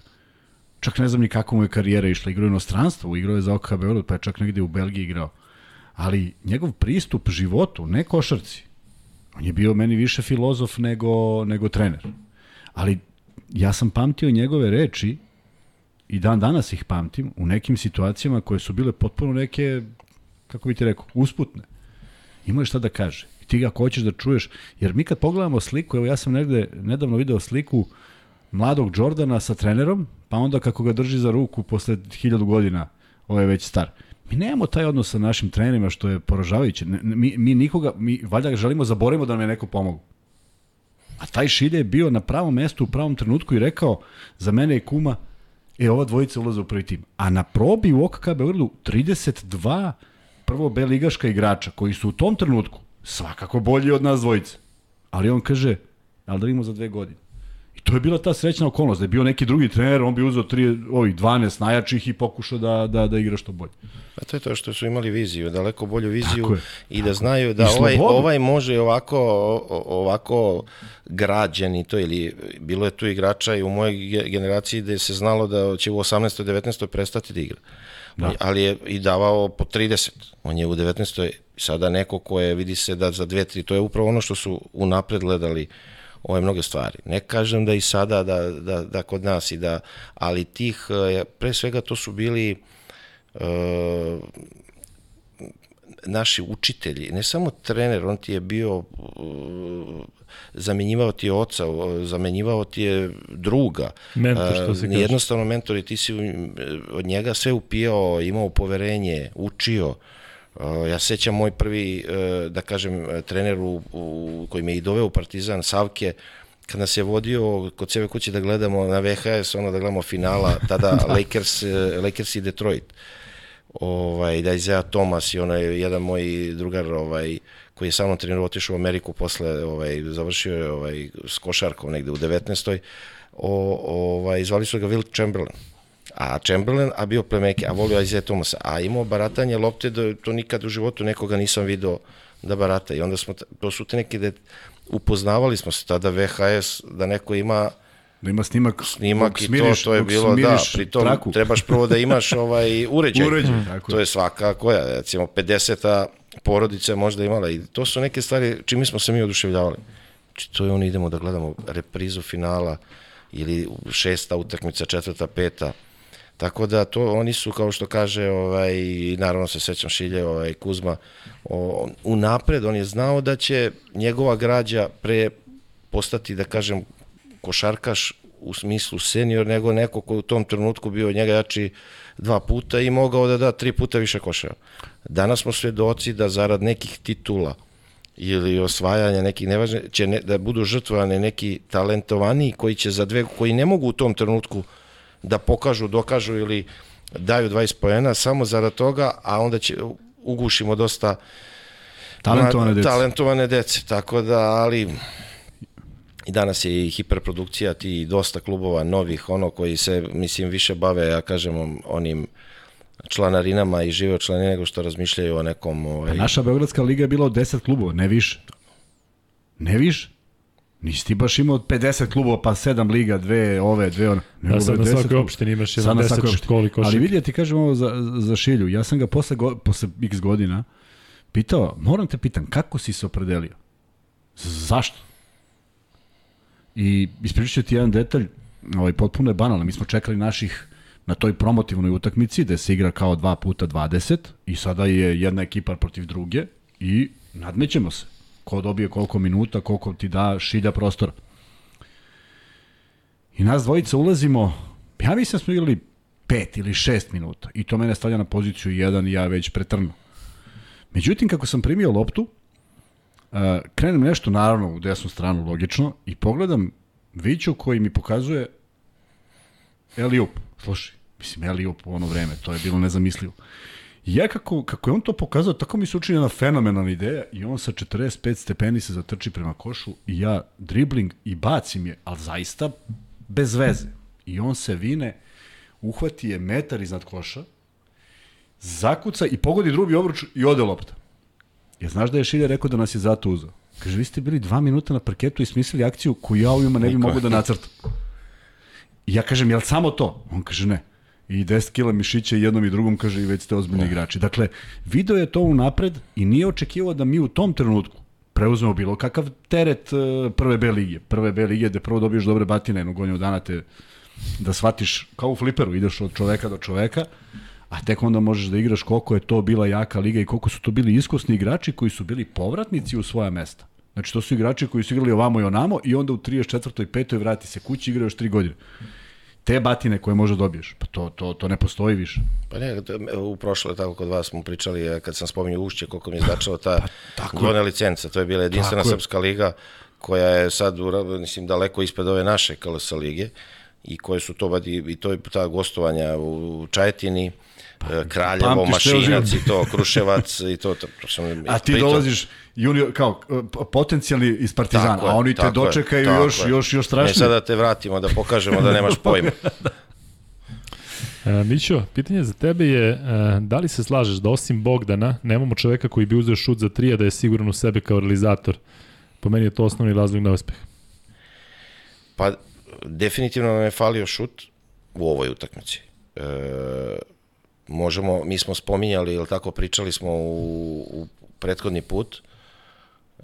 čak ne znam ni kako mu je karijera išla, igrao je u inostranstvu, igrao je za OKH Beograd, pa je čak negde u Belgiji igrao. Ali njegov pristup životu, ne košarci, on je bio meni više filozof nego, nego trener. Ali ja sam pamtio njegove reči i dan danas ih pamtim u nekim situacijama koje su bile potpuno neke, kako bi ti rekao, usputne. Imao je šta da kaže. I ti ga ako hoćeš da čuješ, jer mi kad pogledamo sliku, evo ja sam negde nedavno video sliku mladog Jordana sa trenerom, pa onda kako ga drži za ruku posle hiljadu godina, ovo je već star. Mi nemamo taj odnos sa našim trenerima što je poražavajuće. Mi, mi nikoga, mi valjda želimo zaboravimo da nam je neko pomogu. A taj Šilje je bio na pravom mestu u pravom trenutku i rekao, za mene je kuma, e, ova dvojica ulaze u prvi tim. A na probi u OKK Beogradu 32 prvo B ligaška igrača koji su u tom trenutku svakako bolji od nas dvojice. Ali on kaže, ali da vidimo za dve godine. To je bila ta srećna okolnost, da je bio neki drugi trener, on bi uzeo tri, ovih 12 najjačih i pokušao da, da, da igra što bolje. Pa to je to što su imali viziju, daleko bolju viziju Tako je, i da znaju da ovaj, ovaj može ovako, ovako građen i to, ili bilo je tu igrača i u mojoj ge- generaciji gde se znalo da će u 18. 19. prestati da igra. Da. Ali je i davao po 30. On je u 19. sada neko ko je, vidi se da za 2-3, to je upravo ono što su unapred gledali ove mnoge stvari. Ne kažem da i sada da, da, da kod nas i da, ali tih, eh, pre svega to su bili e, naši učitelji, ne samo trener, on ti je bio uh, zamenjivao ti je oca, zamenjivao ti je druga. Mentor, što se Uh, kaže. Jednostavno mentor i ti si od njega sve upijao, imao poverenje, učio. Uh, Ja sećam moj prvi, uh, da kažem, trener u, u, koji me i doveo u Partizan, Savke, kad nas je vodio kod sebe kuće da gledamo na VHS, ono da gledamo finala, tada Lakers, uh, Lakers i Detroit ovaj, da Isaiah Thomas i onaj jedan moj drugar ovaj, koji je sa mnom trenirao otišao u Ameriku posle, ovaj, završio je ovaj, s košarkom negde u 19. O, ovaj, zvali su ga Will Chamberlain. A Chamberlain, a bio playmaker, a volio Isaiah Thomasa, a imao baratanje lopte, da to nikad u životu nekoga nisam video da barata. I onda smo, to su te neke, de, upoznavali smo se tada VHS, da neko ima Da ima snimak, snimak dok i smiriš- to, to je bilo, da, smiriš pritom traku. trebaš prvo da imaš ovaj uređaj. Uređaj, tako to je. svaka koja, recimo 50 porodica je možda imala i to su neke stvari čime smo se mi oduševljavali. Znači to je ono idemo da gledamo reprizu finala ili šesta utakmica, četvrta, peta. Tako da to oni su kao što kaže ovaj naravno se sećam Šilje, ovaj Kuzma, o, unapred on je znao da će njegova građa pre postati da kažem košarkaš u smislu senior nego neko ko u tom trenutku bio njega jači dva puta i mogao da da tri puta više koševa. Danas smo svedoci da zarad nekih titula ili osvajanja nekih nevažne, će ne, da budu žrtvovane neki talentovaniji koji će za dve, koji ne mogu u tom trenutku da pokažu, dokažu ili daju 20 poena samo zarad toga, a onda će ugušimo dosta Talentovane dece. talentovane dece, tako da, ali i danas je i hiperprodukcija ti dosta klubova novih, ono koji se, mislim, više bave, ja kažem, onim članarinama i žive od članine nego što razmišljaju o nekom... Ovaj, Naša Beogradska liga je bila od 10 klubova, ne više. Ne više. Nisi ti baš imao 50 klubova, pa 7 liga, dve ove, dve one. Nego Da, sad na je 10 svakoj opštini imaš Sad jedan na 10 svakoj opštini. školi košarke. Ali vidi, ja ti kažem ovo za, za Šilju. Ja sam ga posle, go, posle x godina pitao, moram te pitan, kako si se opredelio? Zašto? I ispričat ću ti jedan detalj, ovaj, potpuno je banalan. Mi smo čekali naših na toj promotivnoj utakmici gde se igra kao 2 puta 20 i sada je jedna ekipa protiv druge i nadmećemo se. Ko dobije koliko minuta, koliko ti da šilja prostora. I nas dvojica ulazimo, ja mislim da smo igrali 5 ili 6 minuta i to mene stavlja na poziciju 1 i ja već pretrnu. Međutim, kako sam primio loptu, uh, krenem nešto naravno u desnu stranu, logično, i pogledam Viću koji mi pokazuje Eliup. Slušaj, mislim Eliup u ono vreme, to je bilo nezamislivo. Ja kako, kako je on to pokazao, tako mi se učini jedna fenomenalna ideja i on sa 45 stepeni se zatrči prema košu i ja dribling i bacim je, ali zaista bez veze. I on se vine, uhvati je metar iznad koša, zakuca i pogodi drugi obruč i ode lopta. Ja znaš da je Šilja rekao da nas je zato uzao. Kaže, vi ste bili dva minuta na parketu i smislili akciju koju ja ovima ne bi mogu da nacrtam. Ja kažem, jel samo to? On kaže, ne. I 10 kila mišića i jednom i drugom kaže i već ste ozbiljni igrači. Dakle, video je to unapred i nije očekivao da mi u tom trenutku preuzmemo bilo kakav teret uh, prve B lige. Prve B lige gde prvo dobiješ dobre batine, jednog godinu dana te da shvatiš kao u fliperu, ideš od čoveka do čoveka, a tek onda možeš da igraš koliko je to bila jaka liga i koliko su to bili iskusni igrači koji su bili povratnici u svoja mesta. Znači, to su igrači koji su igrali ovamo i onamo i onda u 34. i 5. vrati se kući i igraju još 3 godine. Te batine koje možda dobiješ, pa to, to, to ne postoji više. Pa ne, u prošle, tako kod vas smo pričali, kad sam spominjao Ušće, koliko mi je značilo ta pa, godina licenca, to je bila jedinstvena srpska liga, koja je sad, mislim, daleko ispred ove naše KLS lige i koje su to, i to je ta gostovanja u Čajetini, pa, Kraljevo, Mašinac i to, Kruševac i to. to, to sam, a ti dolaziš junior, kao potencijalni iz Partizana, tako a oni te dočekaju je, još, je. još, još strašnije. Ne, sada da te vratimo, da pokažemo da nemaš pojma. E, Mićo, pitanje za tebe je e, da li se slažeš da osim Bogdana nemamo čoveka koji bi uzeo šut za tri, a da je siguran u sebe kao realizator? Po meni je to osnovni razlog na uspeh. Pa, definitivno nam je falio šut u ovoj utakmici. E, možemo, mi smo spominjali, ili tako pričali smo u, u prethodni put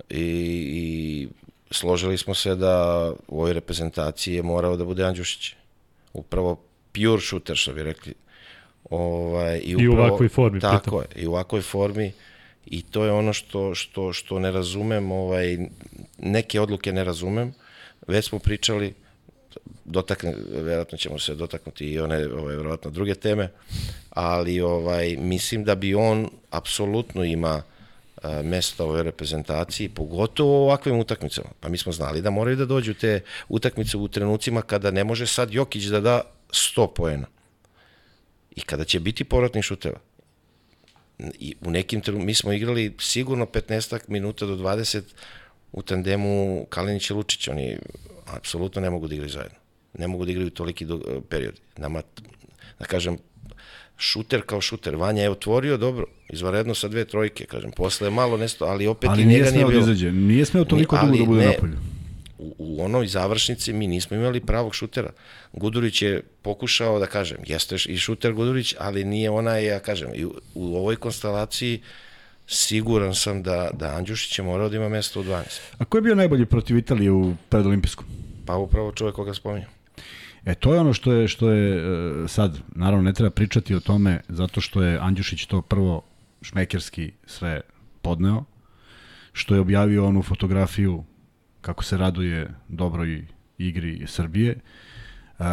i, i složili smo se da u ovoj reprezentaciji je morao da bude Andjušić. Upravo pure shooter, što bi rekli. Ovaj, i, upravo, I u ovakvoj formi. Tako pitam. je, i u ovakvoj formi i to je ono što, što, što ne razumem, ovaj, neke odluke ne razumem, već smo pričali, dotakne, verovatno ćemo se dotaknuti i one, ovaj, verovatno druge teme, ali ovaj, mislim da bi on apsolutno ima a, mesta u ovoj reprezentaciji, pogotovo u ovakvim utakmicama. Pa mi smo znali da moraju da dođu te utakmice u trenucima kada ne može sad Jokić da da 100 poena. I kada će biti povratnih šuteva. I u nekim mi smo igrali sigurno 15 minuta do 20 u tandemu Kalinić i Lučić, oni apsolutno ne mogu da igraju zajedno. Ne mogu da igraju toliki do, period. Nama, da kažem, šuter kao šuter. Vanja je otvorio dobro, izvaredno sa dve trojke, kažem. Posle je malo nesto, ali opet ali i njega nije da bilo. Izađe. Nije smeo toliko dugo da bude ne, napolju. U, u onoj završnici mi nismo imali pravog šutera. Gudurić je pokušao da kažem, jeste i šuter Gudurić, ali nije onaj, ja kažem, i u, u ovoj konstelaciji siguran sam da, da Andjušić je morao da ima mesto u 12. A ko je bio najbolji protiv Italije u predolimpijskom? Pa upravo čovjek koga spominjam. E to je ono što je što je e, sad naravno ne treba pričati o tome zato što je Andjušić to prvo šmekerski sve podneo što je objavio onu fotografiju kako se raduje dobroj igri Srbije. Uh,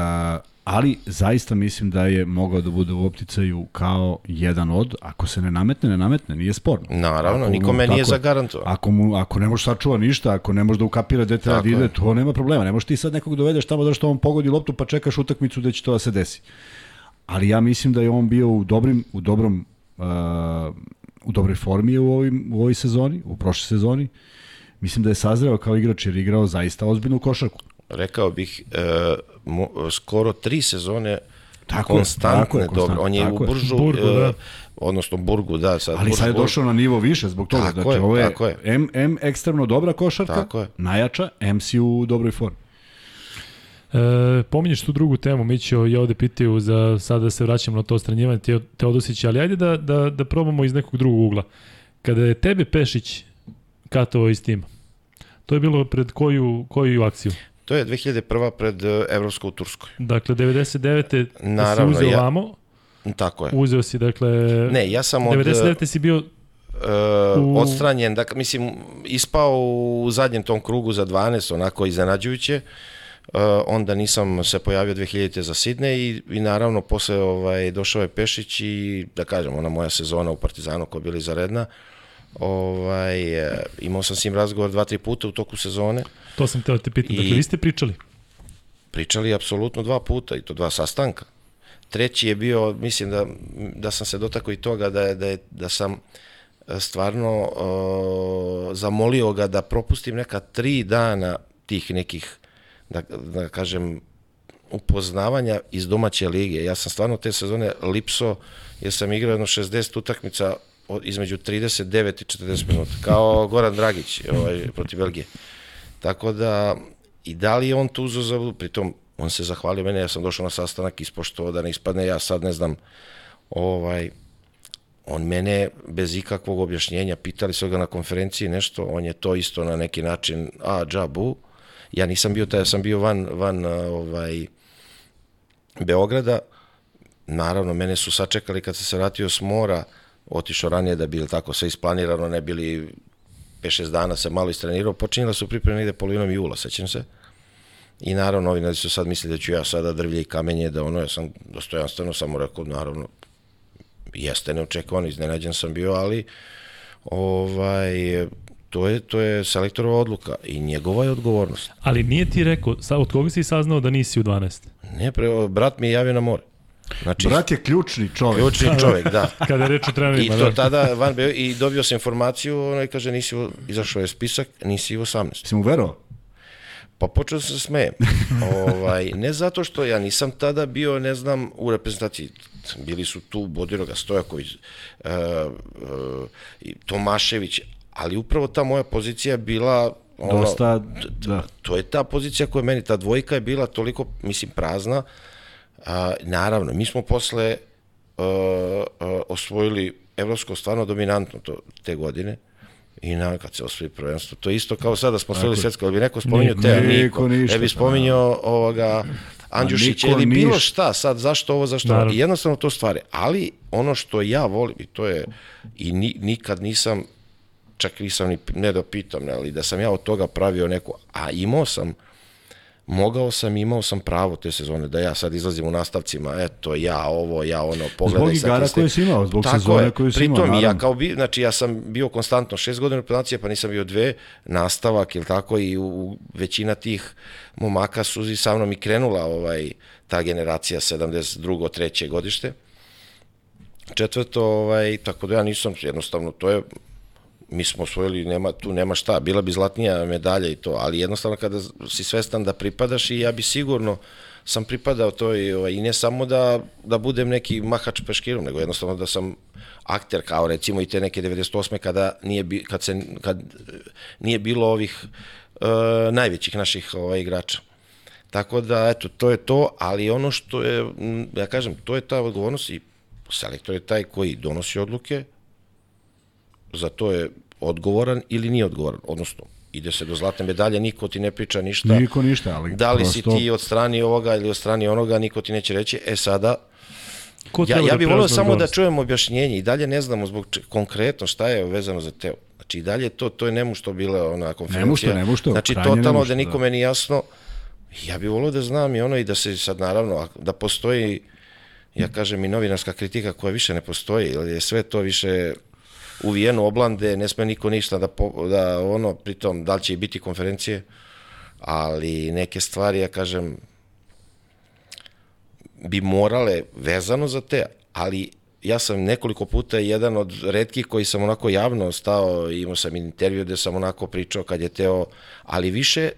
ali zaista mislim da je mogao da bude u opticaju kao jedan od, ako se ne nametne, ne nametne, nije sporno. Naravno, ako, nikome nije zagarantovano. Ako, mu, ako ne može sačuva ništa, ako ne može da ukapira gde treba da ide, to nema problema. Ne možeš ti sad nekog dovedeš tamo da što on pogodi loptu pa čekaš utakmicu da će to da se desi. Ali ja mislim da je on bio u dobrim, u dobrom uh, u dobroj formi u, ovim, u ovoj sezoni, u prošloj sezoni. Mislim da je sazreo kao igrač jer igrao zaista ozbiljnu košarku rekao bih, e, mo, skoro tri sezone tako konstantne, je, tako dobro. On je u Buržu, Burgu, e, da. odnosno Burgu, da. Sad, Ali Burž, sad je došao na nivo više zbog toga. Tako znači, je, ovo je, tako je. M, M ekstremno dobra košarka, tako je. najjača, M si u dobroj formi. E, pominješ tu drugu temu, mi ću ja ovde pitaju za sada da se vraćamo na to stranjivanje te, Teodosića, ali ajde da, da, da probamo iz nekog drugog ugla. Kada je tebe Pešić katovao iz tima, to je bilo pred koju, koju akciju? To je 2001. pred e, Evropsko u Turskoj. Dakle, 99. Naravno, si uzeo ja- vamo, Tako je. uzeo si, dakle... Ne, ja sam od... 99. si bio uh, U- odstranjen, dakle, mislim, ispao u zadnjem tom krugu za 12, onako iznenađujuće, uh, onda nisam se pojavio 2000. za Sidne i, i naravno posle ovaj, došao je Pešić i da kažem, ona moja sezona u Partizanu koja je bila izaredna, ovaj, e, imao sam s njim razgovor dva, tri puta u toku sezone, To sam teo te pitati. Dakle, I- vi ste pričali. pričali apsolutno dva puta i to dva sastanka. Treći je bio, mislim da, da sam se dotakao i toga da, je, da, je, da sam e, stvarno uh, zamolio ga da propustim neka tri dana tih nekih, da, da kažem, upoznavanja iz domaće lige. Ja sam stvarno te sezone lipso, jer sam igrao jedno 60 utakmica između 39 i 40 minuta, kao Goran Dragić ovaj, protiv Belgije. Tako da, i da li je on tu uzeo za pritom on se zahvalio mene, ja sam došao na sastanak ispoštovao da ne ispadne, ja sad ne znam, ovaj, on mene bez ikakvog objašnjenja, pitali su ga na konferenciji nešto, on je to isto na neki način, a, džabu, ja nisam bio taj, ja sam bio van, van ovaj, Beograda, naravno, mene su sačekali kad sam se vratio s mora, otišao ranije da bi tako sve isplanirano, ne bili 5-6 dana se malo istrenirao, počinjela su pripreme negde polovinom jula, sećam se. I naravno, novinari su sad mislili da ću ja sada drvlje i kamenje, da ono, ja sam dostojanstveno samo rekao, naravno, jeste neočekovan, iznenađen sam bio, ali ovaj, to je, to je selektorova odluka i njegova je odgovornost. Ali nije ti rekao, sa, od koga si saznao da nisi u 12? Ne, pre, brat mi je javio na more. Znači, Brat je ključni čovjek. ključni čovek, da. Kada je reč o I trenerima, to da. tada van bio, i dobio sam informaciju, onaj kaže nisi u, izašao je spisak, nisi u 18. Si mu verovao? Pa počeo sam se smejem. ovaj, ne zato što ja nisam tada bio, ne znam, u reprezentaciji. Bili su tu Bodiroga, Stojaković, uh, uh, i Tomašević, ali upravo ta moja pozicija bila ono, Dosta, da. to je ta pozicija koja je meni, ta dvojka je bila toliko, mislim, prazna. A, naravno, mi smo posle uh, uh, osvojili evropsko stvarno dominantno to, te godine. I na, kad se osvoji prvenstvo, to je isto kao sada smo osvojili svetsko, ali bi neko spominjao Niko, Teo, niko ništa, ne bi spominjao ovoga Andjušića ili bilo ništa. šta, sad zašto ovo, zašto ovo. I jednostavno to stvari. Ali ono što ja volim, i to je, i ni, nikad nisam čak nisam ni, ne da pitam, ne, ali da sam ja od toga pravio neku, a imao sam, mogao sam, imao sam pravo te sezone, da ja sad izlazim u nastavcima, eto, ja ovo, ja ono, pogledaj Zbog igara koje si imao, zbog Tako sezone je. koju si imao, Pritom, ja kao bi, znači ja sam bio konstantno šest godina reprezentacije, pa nisam bio dve, nastavak, ili tako, i u, u većina tih momaka su i sa mnom i krenula ovaj, ta generacija 72. treće godište. Četvrto, ovaj, tako da ja nisam, jednostavno, to je, mi smo osvojili, nema, tu nema šta, bila bi zlatnija medalja i to, ali jednostavno kada si svestan da pripadaš i ja bi sigurno sam pripadao to i, ovaj, i ne samo da, da budem neki mahač peškirom, nego jednostavno da sam akter kao recimo i te neke 98. kada nije, bi, kad se, kad nije bilo ovih uh, najvećih naših ovaj, igrača. Tako da, eto, to je to, ali ono što je, ja kažem, to je ta odgovornost i selektor je taj koji donosi odluke, za to je odgovoran ili nije odgovoran, odnosno ide se do zlatne medalje, niko ti ne priča ništa. Niko ništa, ali Da li prosto... si ti od strani ovoga ili od strani onoga, niko ti neće reći, e sada, Ko ja, ja da bih volio samo da čujem objašnjenje i dalje ne znamo zbog če, konkretno šta je vezano za teo. Znači i dalje to, to je nemu što bila ona konferencija. Nemu što, Znači totalno nemu što, da nikome nije jasno. Ja bih volio da znam i ono i da se sad naravno, da postoji, ja kažem i novinarska kritika koja više ne postoji, jer je sve to više uvijeno oblande, ne sme niko ništa da, po, da ono, pritom, da li će i biti konferencije, ali neke stvari, ja kažem, bi morale vezano za te, ali ja sam nekoliko puta jedan od redkih koji sam onako javno stao, imao sam intervju gde sam onako pričao kad je teo, ali više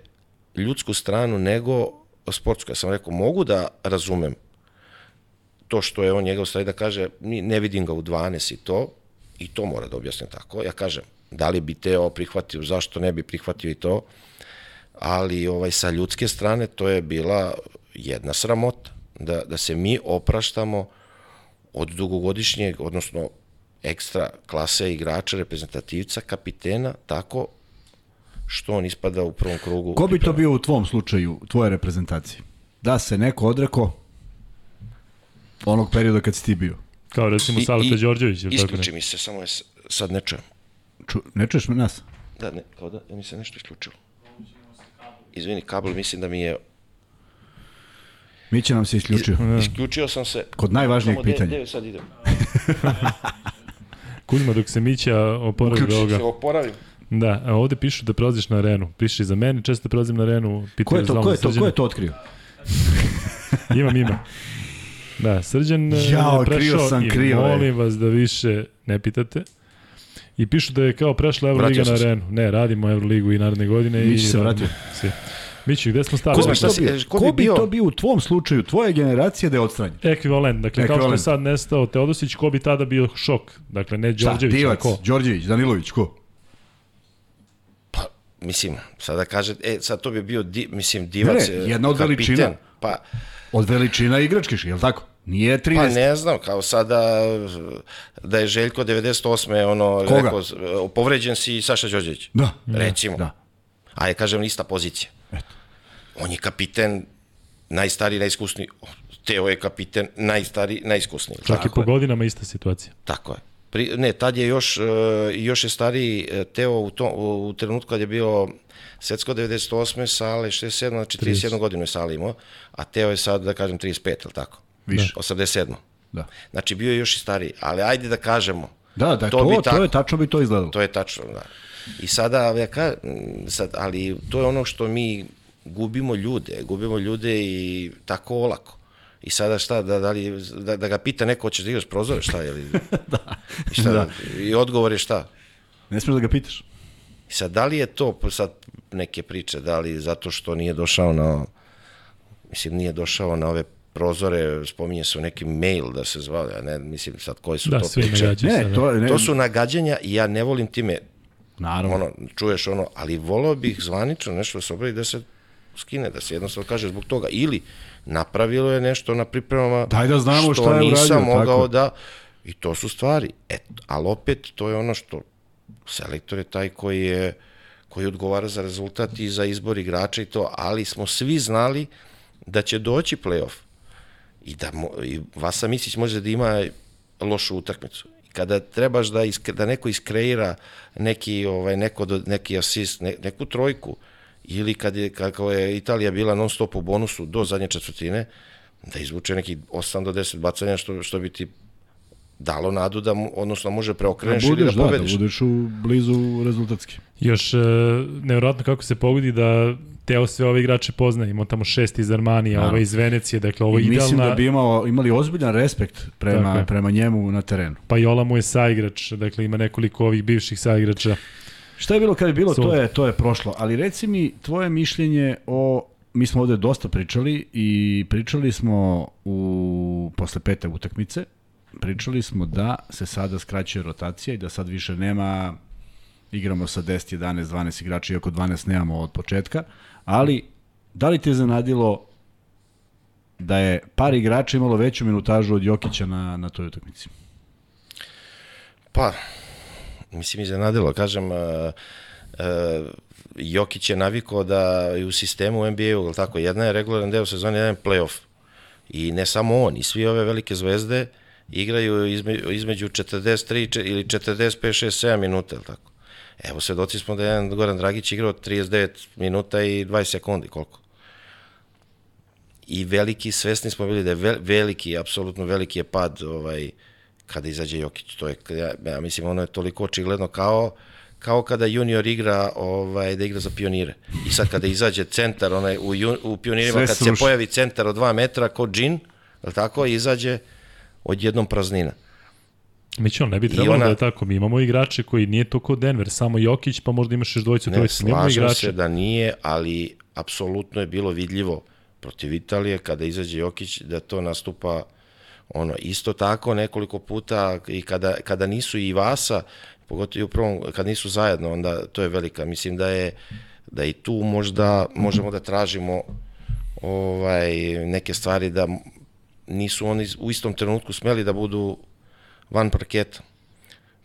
ljudsku stranu nego sportsku. Ja sam rekao, mogu da razumem to što je on njegov stavi da kaže, ne vidim ga u 12 i to, i to mora da objasnim tako. Ja kažem, da li bi Teo prihvatio, zašto ne bi prihvatio i to, ali ovaj sa ljudske strane to je bila jedna sramota da, da se mi opraštamo od dugogodišnjeg, odnosno ekstra klase igrača, reprezentativca, kapitena, tako što on ispada u prvom krugu. Ko bi to bio u tvom slučaju, u tvojoj reprezentaciji? Da se neko odreko onog perioda kad si ti bio? Kao recimo i- Đorđević. ili tako Isključi mi se, samo je sad ne čujem. Ču, ne čuješ me nas? Da, ne, kao da, ja mi se nešto isključilo. Izvini, kabel mislim da mi je... Mi će nam se isključio. Isključio sam se. Kod najvažnijeg Samo gde- pitanja. Gde sad idem? Kuzma, dok se Mića oporavi Se ovoga. oporavim. Da, a ovde pišu da prelaziš na arenu. Piše i za mene, često prelazim na arenu. Ko je to, ko je to, ko je to otkrio? Imam, ima. Da, Srđan e, Jao, je prešao sam, i krio molim vas da više ne pitate. I pišu da je kao prešla Euroliga na arenu. Ne, radimo Euroligu i naredne godine. Mići i se vratio. Svi. Mići, gde smo stali? Ko bi, šta to si- bio, ko ko bi bi bio? to bio u tvom slučaju, tvoje generacije da je odstranjen? Ekvivalent, dakle kao što je Ekvivalent. sad nestao Teodosić, ko bi tada bio šok? Dakle, ne Đorđević, a Divac, ko? Đorđević, Danilović, ko? Pa, mislim, sada kaže, e, sad to bi bio, di, mislim, Ne, divac, ne, e, jedna od veličina. Pa, Od veličina igračkiš, je li tako? Nije 13. pa ne znam, kao sada da je Željko 98. ono, Koga? rekao, povređen si Saša Đorđević. Da. Recimo. Da. Ajde, kažem, ista pozicija. Eto. On je kapiten, najstariji, najiskusniji. Teo je kapiten, najstariji, najiskusniji. Čak i po godinama ista situacija. Tako je. Pri, ne, tad je još, e, još je stariji e, Teo u, to, u, u trenutku kad je bio Svetsko 98. Sale 67, znači 31 godinu je Sale imao, a Teo je sad, da kažem, 35, ili tako? Više. 87. Da. Znači bio je još i stariji, ali ajde da kažemo. Da, da, to, bi to, tako. je tačno bi to izgledalo. To je tačno, da. I sada, ja ka, sad, ali to je ono što mi gubimo ljude, gubimo ljude i tako olako. I sada šta, da, da, li, da, da ga pita neko hoćeš da igraš prozore, šta je li? da. I, šta, Da. I odgovor je šta? Ne smiješ da ga pitaš. I sad, da li je to sad neke priče, da li zato što nije došao na, mislim, nije došao na ove prozore, spominje se u neki mail da se zvao, ja ne, mislim sad koje su Da, to priče. Ne, to, ne, To su nagađanja i ja ne volim time, naravno. ono, čuješ ono, ali volao bih zvanično nešto da se obradi da se skine, da se jednostavno kaže zbog toga. Ili napravilo je nešto na pripremama Daj da znamo što šta je uradio, nisam tako. mogao da... I to su stvari. Et, ali opet, to je ono što selektor je taj koji je koji odgovara za rezultat i za izbor igrača i to, ali smo svi znali da će doći play-off i da mo, i Vasa Misić može da ima lošu utakmicu. Kada trebaš da, iskre, da neko iskreira neki, ovaj, neko, neki asist, ne, neku trojku, ili kad je, kako je Italija bila non stop u bonusu do zadnje četvrtine, da izvuče neki 8 do 10 bacanja što, što bi ti dalo nadu da, mu, odnosno može Da preokreneš ili budeš, da da, da pobediš. budeš u blizu rezultatski. Još e, nevjerojatno kako se pogodi da Teo sve ove igrače poznaje. Imao tamo šest iz Armanija, Da. ovaj iz Venecije, dakle ovo je I mislim idealna... da bi imao, imali ozbiljan respekt prema, je. prema njemu na terenu. Pa Jola mu je saigrač, dakle ima nekoliko ovih bivših saigrača. Šta je bilo kad je bilo, Sud. to je, to je prošlo. Ali reci mi tvoje mišljenje o... Mi smo ovde dosta pričali i pričali smo u, posle pete utakmice, pričali smo da se sada skraćuje rotacija i da sad više nema igramo sa 10, 11, 12 igrača, iako 12 nemamo od početka, ali da li te zanadilo da je par igrača imalo veću minutažu od Jokića na, na toj utakmici? Pa, mislim, iznenadilo. Kažem, uh, uh, Jokić je navikao da je u sistemu NBA-u, tako, jedna je regularan deo sezone, jedan je playoff. I ne samo on, i svi ove velike zvezde igraju između, između 43 če- ili 45, 6, 7 minuta, jel tako. Evo, svedoci smo da je jedan Goran Dragić igrao 39 minuta i 20 sekundi, koliko. I veliki, svesni smo bili da je vel, veliki, apsolutno veliki je pad ovaj, kada izađe Jokić. To je, ja, ja mislim, ono je toliko očigledno kao kao kada junior igra ovaj da igra za pionire. I sad kada izađe centar onaj u, u pionirima Sve kad sruši. se pojavi centar od 2 metra ko džin, je li tako, izađe odjednom praznina. Miće, on ne bi trebalo ona- da je tako. Mi imamo igrače koji nije to kao Denver, samo Jokić, pa možda imaš još dvojicu, Ne, trojicu. Imamo slažem igrače. se da nije, ali apsolutno je bilo vidljivo protiv Italije kada izađe Jokić da to nastupa ono isto tako nekoliko puta i kada, kada nisu i Vasa pogotovo i u prvom kad nisu zajedno onda to je velika mislim da je da i tu možda možemo da tražimo ovaj neke stvari da nisu oni u istom trenutku smeli da budu van parketa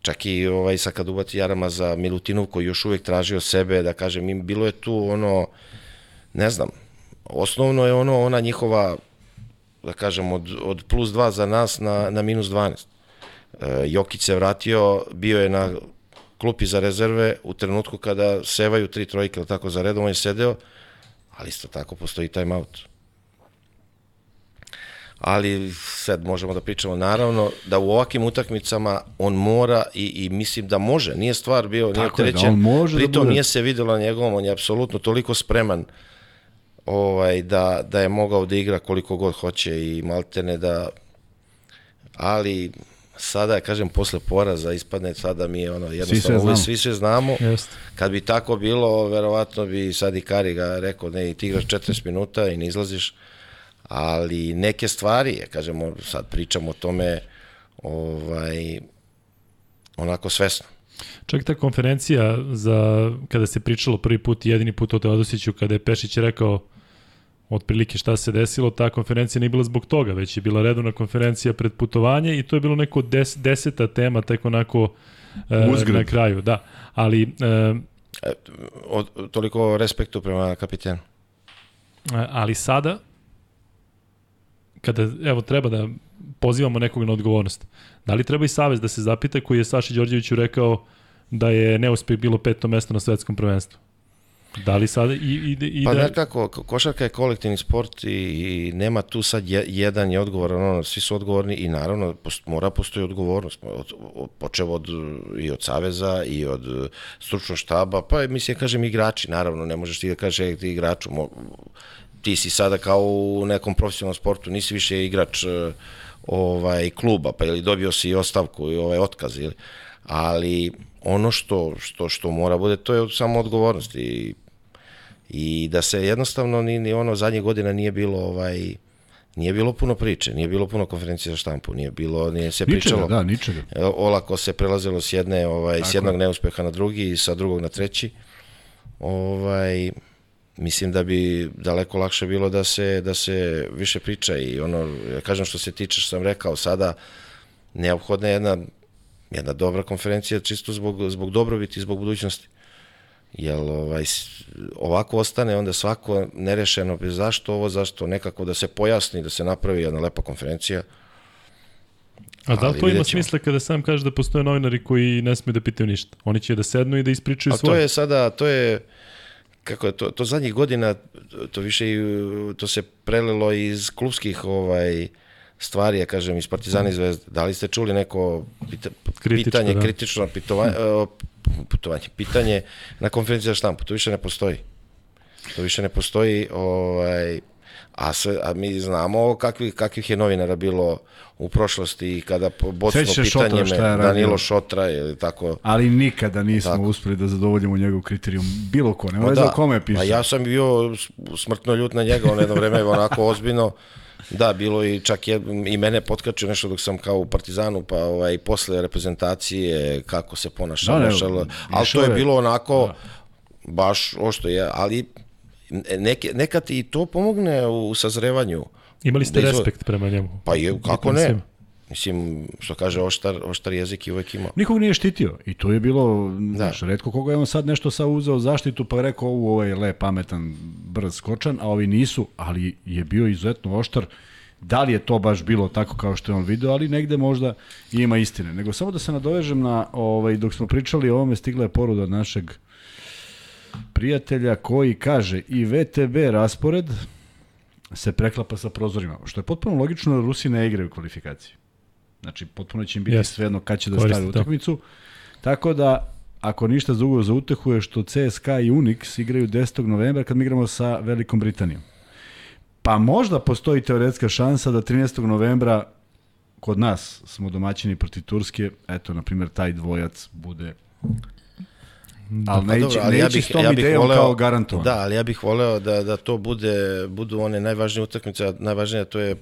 čak i ovaj, sad kad ubati Jarama za Milutinov koji još uvijek tražio sebe, da kažem, im bilo je tu ono, ne znam, osnovno je ono, ona njihova, da kažem, od, od plus 2 za nas na, na minus 12. E, Jokić se vratio, bio je na klupi za rezerve u trenutku kada sevaju tri trojke ili tako za redom, on je sedeo, ali isto tako postoji time out. Ali sad možemo da pričamo naravno da u ovakvim utakmicama on mora i, i mislim da može, nije stvar bio, nije da trećen, on može da pritom bude. nije se videlo na njegovom, on je apsolutno toliko spreman ovaj, da, da je mogao da igra koliko god hoće i maltene da ali sada, kažem, posle poraza ispadne sada mi je ono jednostavno, sve ovo znamo. svi sve znamo. Jeste. Kad bi tako bilo, verovatno bi sad i Kariga rekao, ne, i ti igraš 40 minuta i ne izlaziš, ali neke stvari, ja kažemo, sad pričamo o tome, ovaj, onako svesno. Čak ta konferencija za, kada se pričalo prvi put, jedini put o Teodosiću, kada je Pešić rekao otprilike šta se desilo, ta konferencija nije bila zbog toga, već je bila redovna konferencija pred putovanje i to je bilo neko des, deseta tema, tek onako e, Uzgred. na kraju, da. Ali, e, E, od, toliko respektu prema kapitenu. E, ali sada kada evo treba da pozivamo nekog na odgovornost. Da li treba i Savez da se zapita koji je Saši Đorđeviću rekao da je neuspeh bilo peto mesto na svetskom prvenstvu? Da li sada i, i, i Pa da... znaš kako, ko- košarka je kolektivni sport i, i nema tu sad je, jedan je odgovoran, ono, svi su odgovorni i naravno post, mora postoji odgovornost, od, od, počeo od, i od Saveza i od stručnog štaba, pa mislim, kažem igrači, naravno, ne možeš ti da kažeš "Ej, ti igraču, mo, ti si sada kao u nekom profesionalnom sportu, nisi više igrač eh, ovaj kluba, pa ili dobio si ostavku i ovaj otkaz ili ali ono što, što, što mora bude, to je samo odgovornost i, i da se jednostavno ni, ni ono zadnjih godina nije bilo ovaj nije bilo puno priče, nije bilo puno konferencije za štampu, nije bilo, nije se Ničega, pričalo. da, ničega. E, Olako se prelazilo s jedne, ovaj, s jednog neuspeha na drugi i sa drugog na treći. Ovaj, mislim da bi daleko lakše bilo da se, da se više priča i ono, ja kažem što se tiče što sam rekao sada, neophodna je jedna, jedna dobra konferencija čisto zbog, zbog dobrobiti i zbog budućnosti. Jel ovaj, ovako ostane onda svako nerešeno, zašto ovo, zašto nekako da se pojasni, da se napravi jedna lepa konferencija. A da li to ima smisla kada sam kaže da postoje novinari koji ne smiju da pitaju ništa? Oni će da sednu i da ispričaju A to svoje. je sada, to je, kako je, to, to zadnjih godina, to više to se prelilo iz klubskih ovaj, stvari, ja kažem, iz Partizana i Zvezde. Da li ste čuli neko pita, Kritičko, pitanje, da. kritično pitovanje, putovanje, pitanje na konferenciji za štampu? To više ne postoji. To više ne postoji, ovaj, a, sve, a mi znamo kakvih, kakvih je novinara bilo u prošlosti i kada bocno Šotra pitanje šta je radio? Danilo Šotra ili tako. Ali nikada nismo Tako. uspeli da zadovoljimo njegov kriterijum. Bilo ko, nema Pa veze o kome piše. A ja sam bio smrtno ljut na njega, on jedno vreme onako ozbiljno. Da, bilo i čak je, i mene potkačio nešto dok sam kao u Partizanu, pa ovaj, posle reprezentacije, kako se ponaša, Da, da, ali to je- bilo onako, da. baš ošto je, ali neke, nekad i to pomogne u sazrevanju. Imali ste da respekt prema njemu. Pa je, kako ne? svima. Mislim, što kaže, oštar, oštar jezik i uvek ima. Nikog nije štitio i to je bilo, znaš, Da. redko koga je on sad nešto sa uzeo zaštitu pa rekao ovo ovaj je lep, pametan, brz, skočan, a ovi nisu, ali je bio izuzetno oštar. Da li je to baš bilo tako kao što je on video, ali negde možda ima istine. Nego samo da se nadovežem na, ovaj, dok smo pričali o ovome, stigla je poruda od našeg prijatelja koji kaže i VTB raspored se preklapa sa prozorima, što je potpuno logično da Rusi ne igraju kvalifikaciji. Znači, potpuno će im biti Jeste. svejedno kad će da to. utakmicu. Tako da, ako ništa za ugo za utehu je što CSKA i Unix igraju 10. novembra kad mi igramo sa Velikom Britanijom. Pa možda postoji teoretska šansa da 13. novembra kod nas smo domaćini protiv Turske, eto, na primjer, taj dvojac bude ali Pa ne dobro, ići, ali ne ja bih, s tom ja bih idejom voleo, kao garantovan. Da, ali ja bih voleo da, da to bude, budu one najvažnije utakmice, a najvažnije to je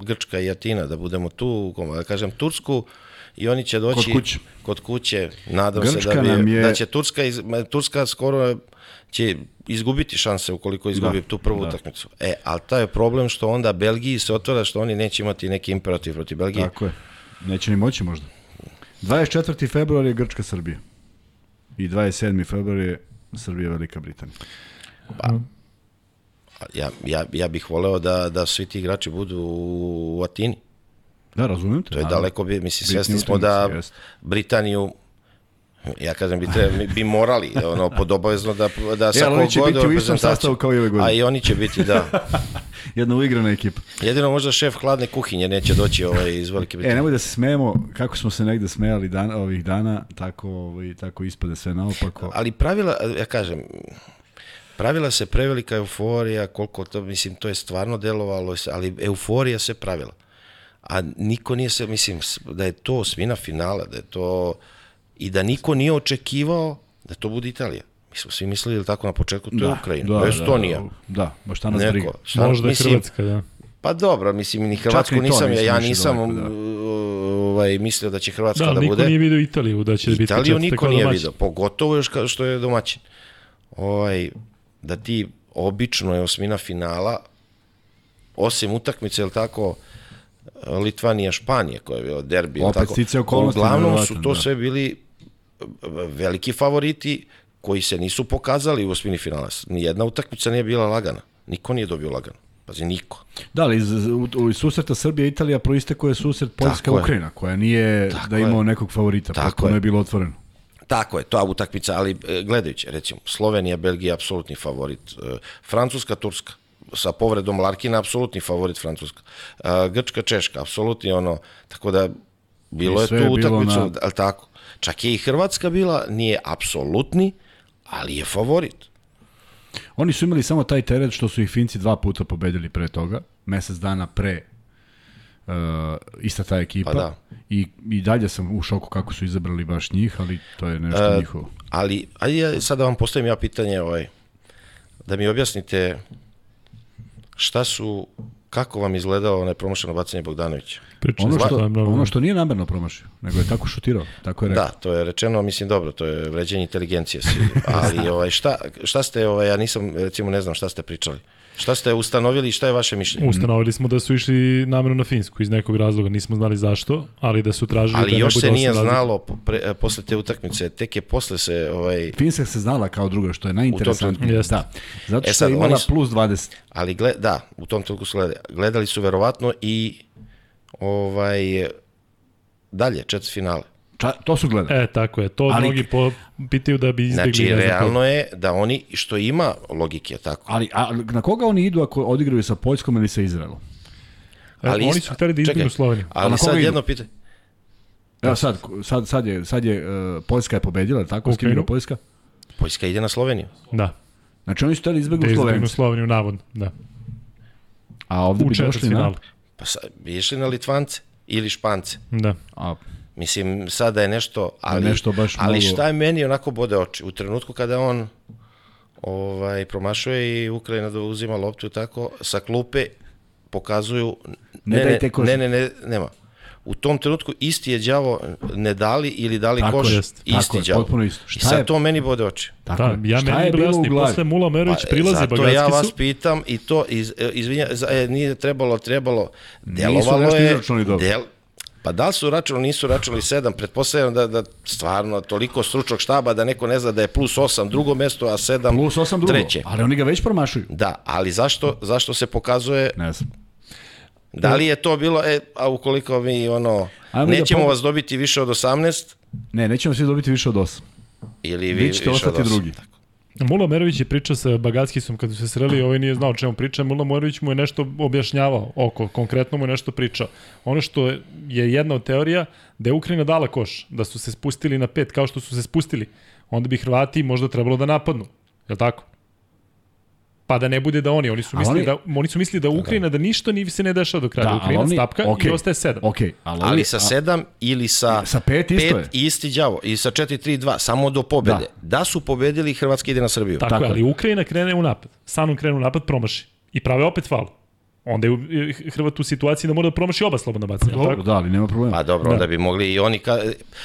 Grčka i Atina, da budemo tu, da kažem, Tursku, i oni će doći Kod kuće. kod kuće. Nadam Grčka se da, bi, je- da će Turska, iz, Turska skoro će izgubiti šanse ukoliko izgubi Da, tu prvu da. utakmicu. E, ali taj je problem što onda Belgiji se otvara što oni neće imati neki imperativ protiv Belgije. Tako je. Neće ni moći možda. 24. februar je Grčka Srbija. I 27. februar je Srbija Velika Britanija. Ja, ja, ja bih voleo da, da svi ti igrači budu u Atini. Da, razumem te. To je da. daleko, bi, mislim, svesni smo da jeste. Britaniju ja kažem, bi, tre, bi morali, ono, pod obavezno da, da sa E, oni će kog god biti u istom sastavu kao i ove godine. A i oni će biti, da. Jedna uigrana ekipa. Jedino možda šef hladne kuhinje neće doći ovaj, iz Velike E, Britanije. nemoj da se smejemo, kako smo se negde smejali dan, ovih dana, tako, ovaj, tako ispade sve naopako. Ali pravila, ja kažem, pravila se prevelika euforija, koliko to, mislim, to je stvarno delovalo, ali euforija se pravila. A niko nije se, mislim, da je to osmina finala, da je to, i da niko nije očekivao da to bude Italija. Mi smo svi mislili da tako na početku, to je Ukrajina, da, Estonija. Da, baš šta nas briga. Šta, Možda je mislim, Hrvatska, da. Pa dobro, mislim, ni Hrvatsku nisam, ja, ja nisam daleko, da. ovaj, mislio da će Hrvatska Da, da, niko bude. nije vidio Italiju da će biti Italiju niko nije domaćin. vidio, pogotovo još kao što je domaćin. Ovaj, da ti obično je osmina finala, osim utakmice, jel tako, Litvanija, Španije, koja je bio derbi, Opet tako, sticaje okolnosti, uglavnom su to da. sve bili veliki favoriti koji se nisu pokazali u osmini finala. Nijedna utakmica nije bila lagana. Niko nije dobio lagano. Pazi, niko. Da, ali iz, iz susreta Srbija i Italija proisteko je susret Poljska Tako je. Ukrajina, koja nije Tako da je. imao nekog favorita, Tako potpuno je. je bilo otvoreno. Tako je, to je utakmica, ali e, gledajući, recimo, Slovenija, Belgija, apsolutni favorit, e, Francuska, Turska, sa povredom Larkina, apsolutni favorit Francuska, E, Grčka, Češka, apsolutni ono, tako da bilo I je tu utakmicu, na- ali tako, čak je i Hrvatska bila, nije apsolutni, ali je favorit. Oni su imali samo taj teret što su ih Finci dva puta pobedili pre toga, mesec dana pre uh, ista ta ekipa. Pa da. I, I dalje sam u šoku kako su izabrali baš njih, ali to je nešto E, njihovo. Ali, ajde ja sad da vam postavim ja pitanje, ovaj, da mi objasnite šta su, kako vam izgledalo onaj promošeno bacanje Bogdanovića? Pričam Ono što, to je mnogo. ono što nije namerno promašio, nego je tako šutirao, tako je rekao. Da, to je rečeno, mislim dobro, to je vređenje inteligencije svi. Ali ovaj šta šta ste ovaj ja nisam recimo ne znam šta ste pričali. Šta ste ustanovili i šta je vaše mišljenje? Ustanovili smo da su išli namjerno na Finsku iz nekog razloga, nismo znali zašto, ali da su tražili da Ali ne još se nije znalo pre, e, posle te utakmice, tek je posle se ovaj Finska se znala kao druga, što je najinteresantnije. Da, zato što E sad, je imala oni su- plus 20. ali gled, da, u tom trenutku su gledali, gledali su verovatno i ovaj dalje četvrt finale. Ča, to su gledali. E, tako je. To Ali- mnogi po, pitaju da bi izbjegli. Znači, realno je da oni, što ima logike, tako, Ali a, na koga oni idu ako odigraju sa Poljskom ili sa Izraelom? E, ali oni su hteli da izbjegnu čekaj, Sloveniju. Ali sad idu? jedno pitanje. Evo sad, sad, sad je, sad je uh, Poljska je pobedila, tako? S kim Ukrajinu. igra Poljska? Poljska ide na Sloveniju. Da, Znači oni su htjeli da izbegnu izbjegnu Slovenci, Sloveniju, navodno. Da. a ovde U bi došli na... Pa sa, bi išli na Litvance ili Špance. Da. A, Mislim, sada je nešto, ali, nešto baš ali šta je meni onako bode oči? U trenutku kada on ovaj, promašuje i Ukrajina da uzima loptu i tako, sa klupe pokazuju... Ne ne, dajte koš. ne, ne, ne, nema. U tom trenutku isti je đavo ne dali ili dali Tako koš, jest. isti Tako je, đavo. potpuno isto. I Šta sad je- to meni bode oči. tako Da, je. ja Šta meni je je bilo u glavi? Posle Mula Merović Pa, prilaze, zato Bagatski ja su... vas pitam i to, iz, e, izvinja, za- e, nije trebalo, trebalo, delovalo nešto je, del, pa da li su računali, nisu računali sedam, pretpostavljam da, da stvarno toliko stručnog štaba da neko ne zna da je plus osam drugo mesto, a sedam Plus 8 drugo, treće. ali oni ga već promašuju. Da, ali zašto, zašto se pokazuje, Ne znam. da li je to bilo, e, a ukoliko mi ono, Ajmo da nećemo pob- vas dobiti više od 18, Ne, nećemo svi dobiti više od 8. ili vi Vi ćete više od ostati 8. drugi. Mula Merović je pričao sa Bagatskisom kad su se sreli, ovaj nije znao o čemu priča, Mula Merović mu je nešto objašnjavao oko, konkretno mu je nešto pričao. Ono što je jedna od teorija, da je Ukrajina dala koš, da su se spustili na pet kao što su se spustili, onda bi Hrvati možda trebalo da napadnu. Je li tako? Pa da ne bude da oni, oni su mislili oni- da oni su mislili da Ukrajina da ništa ni se ne dešava do kraja. Da, Da, ali Ukrajina oni- stapka okej. i ostaje sedam. Ok, ali, Ali ovi- sa a- 7 ili sa, Sa pet isto je. isti đavo i sa 4-3-2, samo do pobede. Da, su pobedili, Hrvatska ide na Srbiju. Tako, Tako je. ali Ukrajina krene u napad. Sanom krene u napad, promaši. I prave opet faul. Onda je Hrvat u situaciji da mora da promaši oba slobodna bacanja. Dobro, Tako? da, ali nema problema. Pa dobro, Da. onda bi mogli i oni, ka...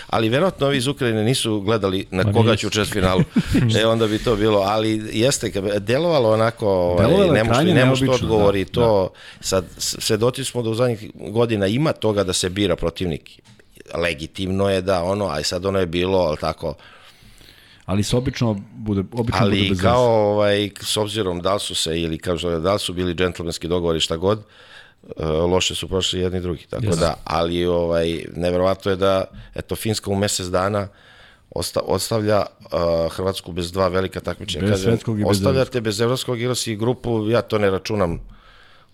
ali verovatno ovi iz Ukrajine nisu gledali na Ma koga će u četvrtfinalu. e, onda bi to bilo, ali jeste, delovalo onako, ovaj, Delovalo je ne može krajnje ne može to odgovori, da, to, sad, svedoci smo da u zadnjih godina ima toga da se bira protivnik. legitimno je da ono, aj sad ono je bilo, ali tako, Ali se obično bude, obično bude ali bez kao ovaj, s obzirom da su se ili kao što da su bili džentlmenski dogovori šta god, e, loše su prošli jedni i drugi. Tako Jeste. da, ali ovaj, neverovatno je da eto, Finska u mesec dana osta, ostavlja uh, Hrvatsku bez dva velika takmičenja. Bez svetskog i bez ostavljate bez evropskog, igra si grupu, ja to ne računam,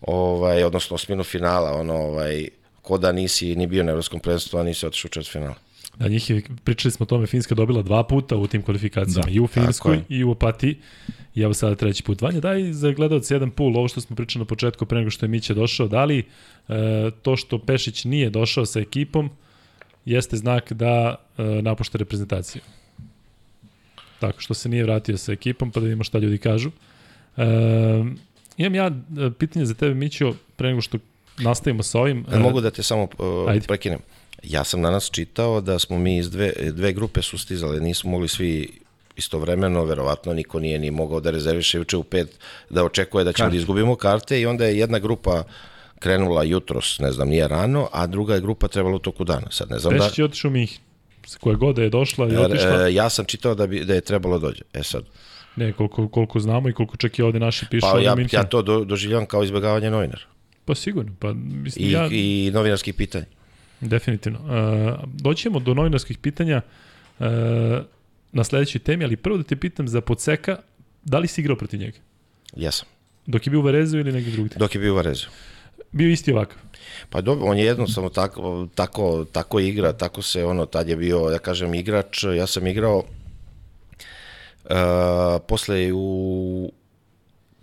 ovaj, odnosno osminu finala, ono, ovaj, ko da nisi ni bio na evropskom prvenstvu, a nisi otišao u četvrt finala. Da, njih je, pričali smo o tome, Finska dobila dva puta u tim kvalifikacijama, Da, i u Finskoj i u Opatiji. I evo sada treći put. Vanja, daj za gledalce jedan pul, ovo što smo pričali na početku pre nego što je Miće došao, da li e, to što Pešić nije došao sa ekipom jeste znak da e, napušta reprezentaciju? Tako što se nije vratio sa ekipom, pa da vidimo šta ljudi kažu. E, imam ja e, pitanje za tebe, Mićo, pre nego što nastavimo sa ovim. E, mogu da te samo uh, ajde. prekinem. Ja sam danas čitao da smo mi iz dve, dve grupe sustizali, nismo mogli svi istovremeno, verovatno niko nije ni mogao da rezerviše juče u pet, da očekuje da ćemo Karte. da izgubimo karte i onda je jedna grupa krenula jutros, ne znam, nije rano, a druga je grupa trebala u toku dana. Sad ne znam da... Pešić je otišao. S koje god da je došla i otišla. E, ja sam čitao da, bi, da je trebalo dođe. E sad, Ne, koliko, koliko znamo i koliko čak i ovde naši pišu. pa ja, ja to do, doživljavam kao izbjegavanje novinara. Pa sigurno, pa mislim, I, ja, I novinarskih pitanja. Definitivno. Uh, doćemo do novinarskih pitanja uh, na sledećoj temi, ali prvo da te pitam za Podseka, da li si igrao protiv njega? Jesam. Dok je bio u Varezu ili negdje drugdje? Dok je bio u Varezu. Bio isti ovakav. Pa dobro, on je jednostavno tako, tako, tako igra, tako se ono, tad je bio, ja kažem, igrač, ja sam igrao uh, posle u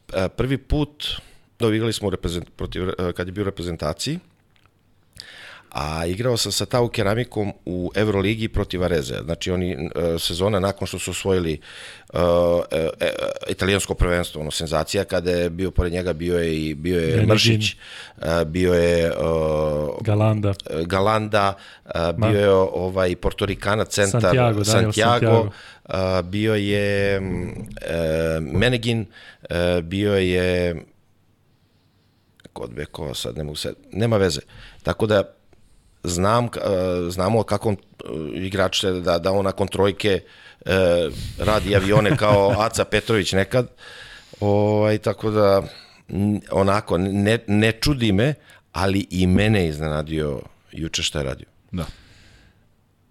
uh, prvi put, do igrali smo reprezent, protiv, uh, kad je bio u reprezentaciji, a igrao sam sa Tau Keramikom u Euroligi protiv Vareze. Znači oni uh, sezona nakon što su osvojili uh, e, e, italijansko prvenstvo, ono senzacija kada je bio pored njega bio je i bio je Benedin. Mršić, uh, bio je uh, Galanda. Galanda, uh, bio je ovaj Portorikana centar Santiago, Daniel Santiago, Santiago. uh, bio je uh, Menegin, uh, bio je kod Bekova sad ne mogu se, nema veze. Tako da znam, uh, znamo kakvom uh, igrač da, da on nakon trojke uh, radi avione kao Aca Petrović nekad. Ovaj, tako da onako, ne, ne čudi me, ali i mene je iznenadio juče šta je radio. Da.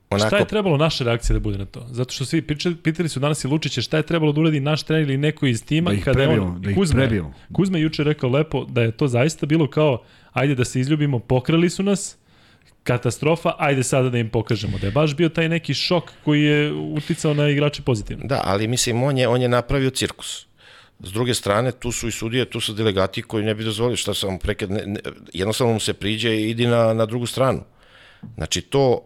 Onako, Šta je trebalo naša reakcija da bude na to? Zato što svi pričali, pitali su danas i Lučića šta je trebalo da uradi naš trener ili neko iz tima. Da ih kada je prebijemo, da ih Kuzma, je- prebijemo. Kuzma juče rekao lepo da je to zaista bilo kao ajde da se izljubimo, pokrali su nas, katastrofa, ajde sada da im pokažemo. Da je baš bio taj neki šok koji je uticao na igrače pozitivno. Da, ali mislim, on je, on je napravio cirkus. S druge strane, tu su i sudije, tu su delegati koji ne bi dozvolili šta sam prekad, ne, ne, jednostavno mu se priđe i idi na, na drugu stranu. Znači, to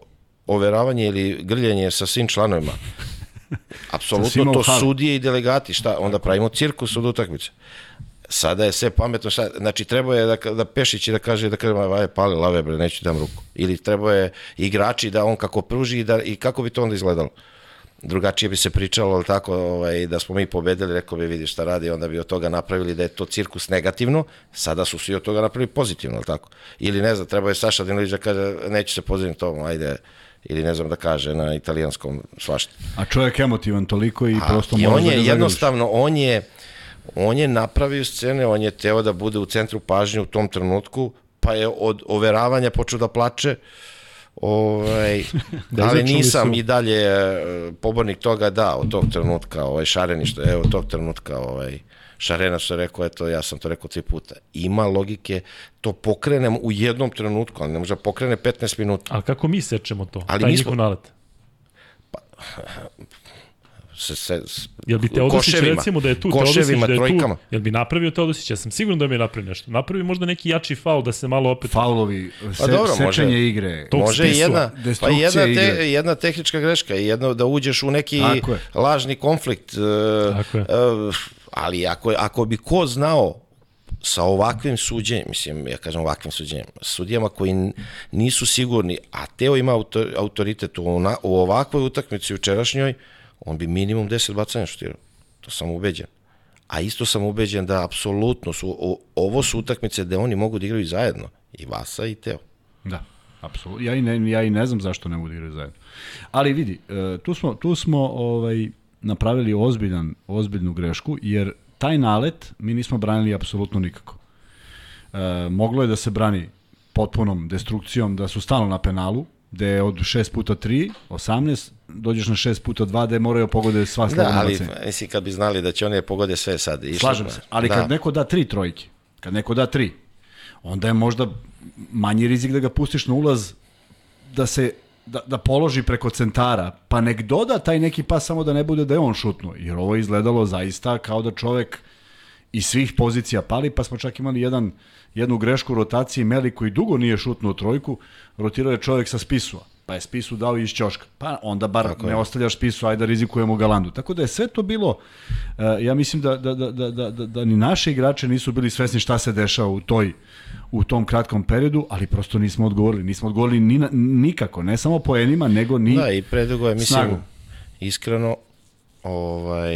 overavanje ili grljenje sa svim članovima, apsolutno to sudije i delegati, šta, onda pravimo cirkus od utakmice. Sada je sve pametno, šta, znači treba je da, da Pešić da kaže da kaže aj pali lave bre, neću dam ruku. Ili treba je igrači da on kako pruži i, da, i kako bi to onda izgledalo. Drugačije bi se pričalo, ali tako, ovaj, da smo mi pobedili, rekao bi vidi šta radi, onda bi od toga napravili da je to cirkus negativno, sada su svi od toga napravili pozitivno, ali tako. Ili ne znam, treba je Saša Dinović da kaže, neću se poziviti tomu, ajde, ili ne znam da kaže na italijanskom svašta. A čovjek emotivan toliko i A, prosto I on da je jednostavno, on je, on je napravio scene, on je teo da bude u centru pažnje u tom trenutku, pa je od overavanja počeo da plače, Ovaj, Da, ali nisam su. i dalje e, pobornik toga da, od tog trenutka, ovaj, Šareni što je, evo, od tog trenutka, ovaj, Šarena što je rekao, eto, ja sam to rekao tri puta. Ima logike, to pokrenem u jednom trenutku, ali ne može da pokrene 15 minuta. Ali kako mi sečemo to? Ali taj njihov nalet? Se, se, s- Jel bi Teodosić koševima, recimo da je tu, Teodosić koševima, da je tu, trojkama. jel bi napravio Teodosić? Ja sam siguran da bi napravio nešto. Napravio možda neki jači faul da se malo opet... Faulovi, se, dobro, može. sečenje igre. To- Može i spisua, jedna, pa jedna, te, igre. jedna tehnička greška i jedno da uđeš u neki lažni konflikt. e, Tako je. e, ali ako, ako bi ko znao sa ovakvim suđenjem, mislim, ja kažem ovakvim suđenjem, sudijama koji nisu sigurni, a Teo ima auto, autoritet u, na, u ovakvoj utakmici jučerašnjoj, on bi minimum 10 bacanja šutirao. To sam ubeđen. A isto sam ubeđen da apsolutno su, o, ovo su utakmice gde oni mogu da igraju zajedno. I Vasa i Teo. Da. Apsolutno. Ja i ne, ja i ne znam zašto ne mogu da igraju zajedno. Ali vidi, e, tu smo, tu smo ovaj, napravili ozbiljan, ozbiljnu grešku, jer taj nalet mi nismo branili apsolutno nikako. E, moglo je da se brani potpunom destrukcijom, da su stalno na penalu, gde je od 6 puta 3, 18, dođeš na 6 puta 2, gde moraju da pogode sva Da, slobodna ali bacanja. mislim kad bi znali da će oni da pogode sve sad. Išli Slažem smo. se, ali da. kad neko da tri trojke, kad neko da tri, onda je možda manji rizik da ga pustiš na ulaz da se da, da položi preko centara, pa nek doda taj neki pas samo da ne bude da je on šutnuo, jer ovo je izgledalo zaista kao da čovek iz svih pozicija pali, pa smo čak imali jedan, jednu grešku rotaciji Meli koji dugo nije šutnuo trojku, rotirao je čovek sa spisua, pa je spisu dao iz ćoška, pa onda bar Tako ne je. ostavljaš spisu, ajde da rizikujemo Galandu. Tako da je sve to bilo, uh, ja mislim da, da, da, da, da, da, da ni naši igrači nisu bili svesni šta se dešava u toj u tom kratkom periodu, ali prosto nismo odgovorili. Nismo odgovorili ni na, nikako, ne samo poenima, nego ni Da, i predugo je, mislim, snagu. iskreno, ovaj,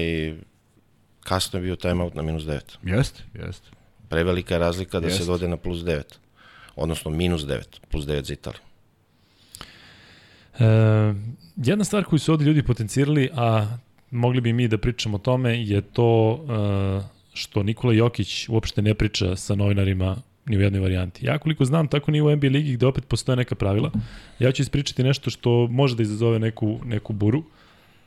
kasno je bio timeout na minus 9. Jeste, jeste. Prevelika je razlika da Jest. se dode na plus 9. Odnosno minus 9, plus 9 za Italiju. E, jedna stvar koju su ovde ljudi potencirali, a mogli bi mi da pričamo o tome, je to e, što Nikola Jokić uopšte ne priča sa novinarima ni u jednoj varijanti. Ja koliko znam, tako ni u NBA ligi gde opet postoje neka pravila. Ja ću ispričati nešto što može da izazove neku, neku buru,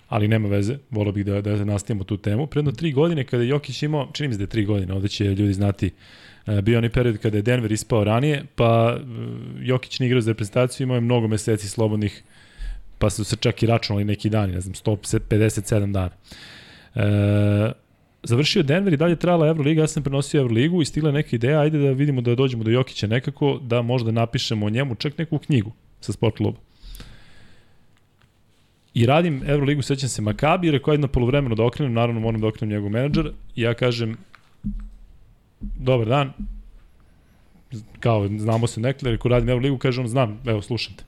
ali nema veze, volio bih da, da nastavimo tu temu. Predno tri godine kada je Jokić imao, čini mi se da je tri godine, ovde će ljudi znati, e, bio onaj period kada je Denver ispao ranije, pa e, Jokić nije igrao za reprezentaciju, imao je mnogo meseci slobodnih, pa su se čak i računali neki dani, ne znam, 157 dana. E, završio Denver i dalje trajala Euroliga, ja sam prenosio Euroligu i stigla neka ideja, ajde da vidimo da dođemo do Jokića nekako, da možda napišemo o njemu čak neku knjigu sa sport. I radim Euroligu, sećam se Makabi, rekao ajde na polovremenu da okrenem, naravno moram da okrenem njegov menadžer, i ja kažem, dobar dan, kao znamo se nekle, rekao radim Euroligu, kaže on, znam, evo, slušam te.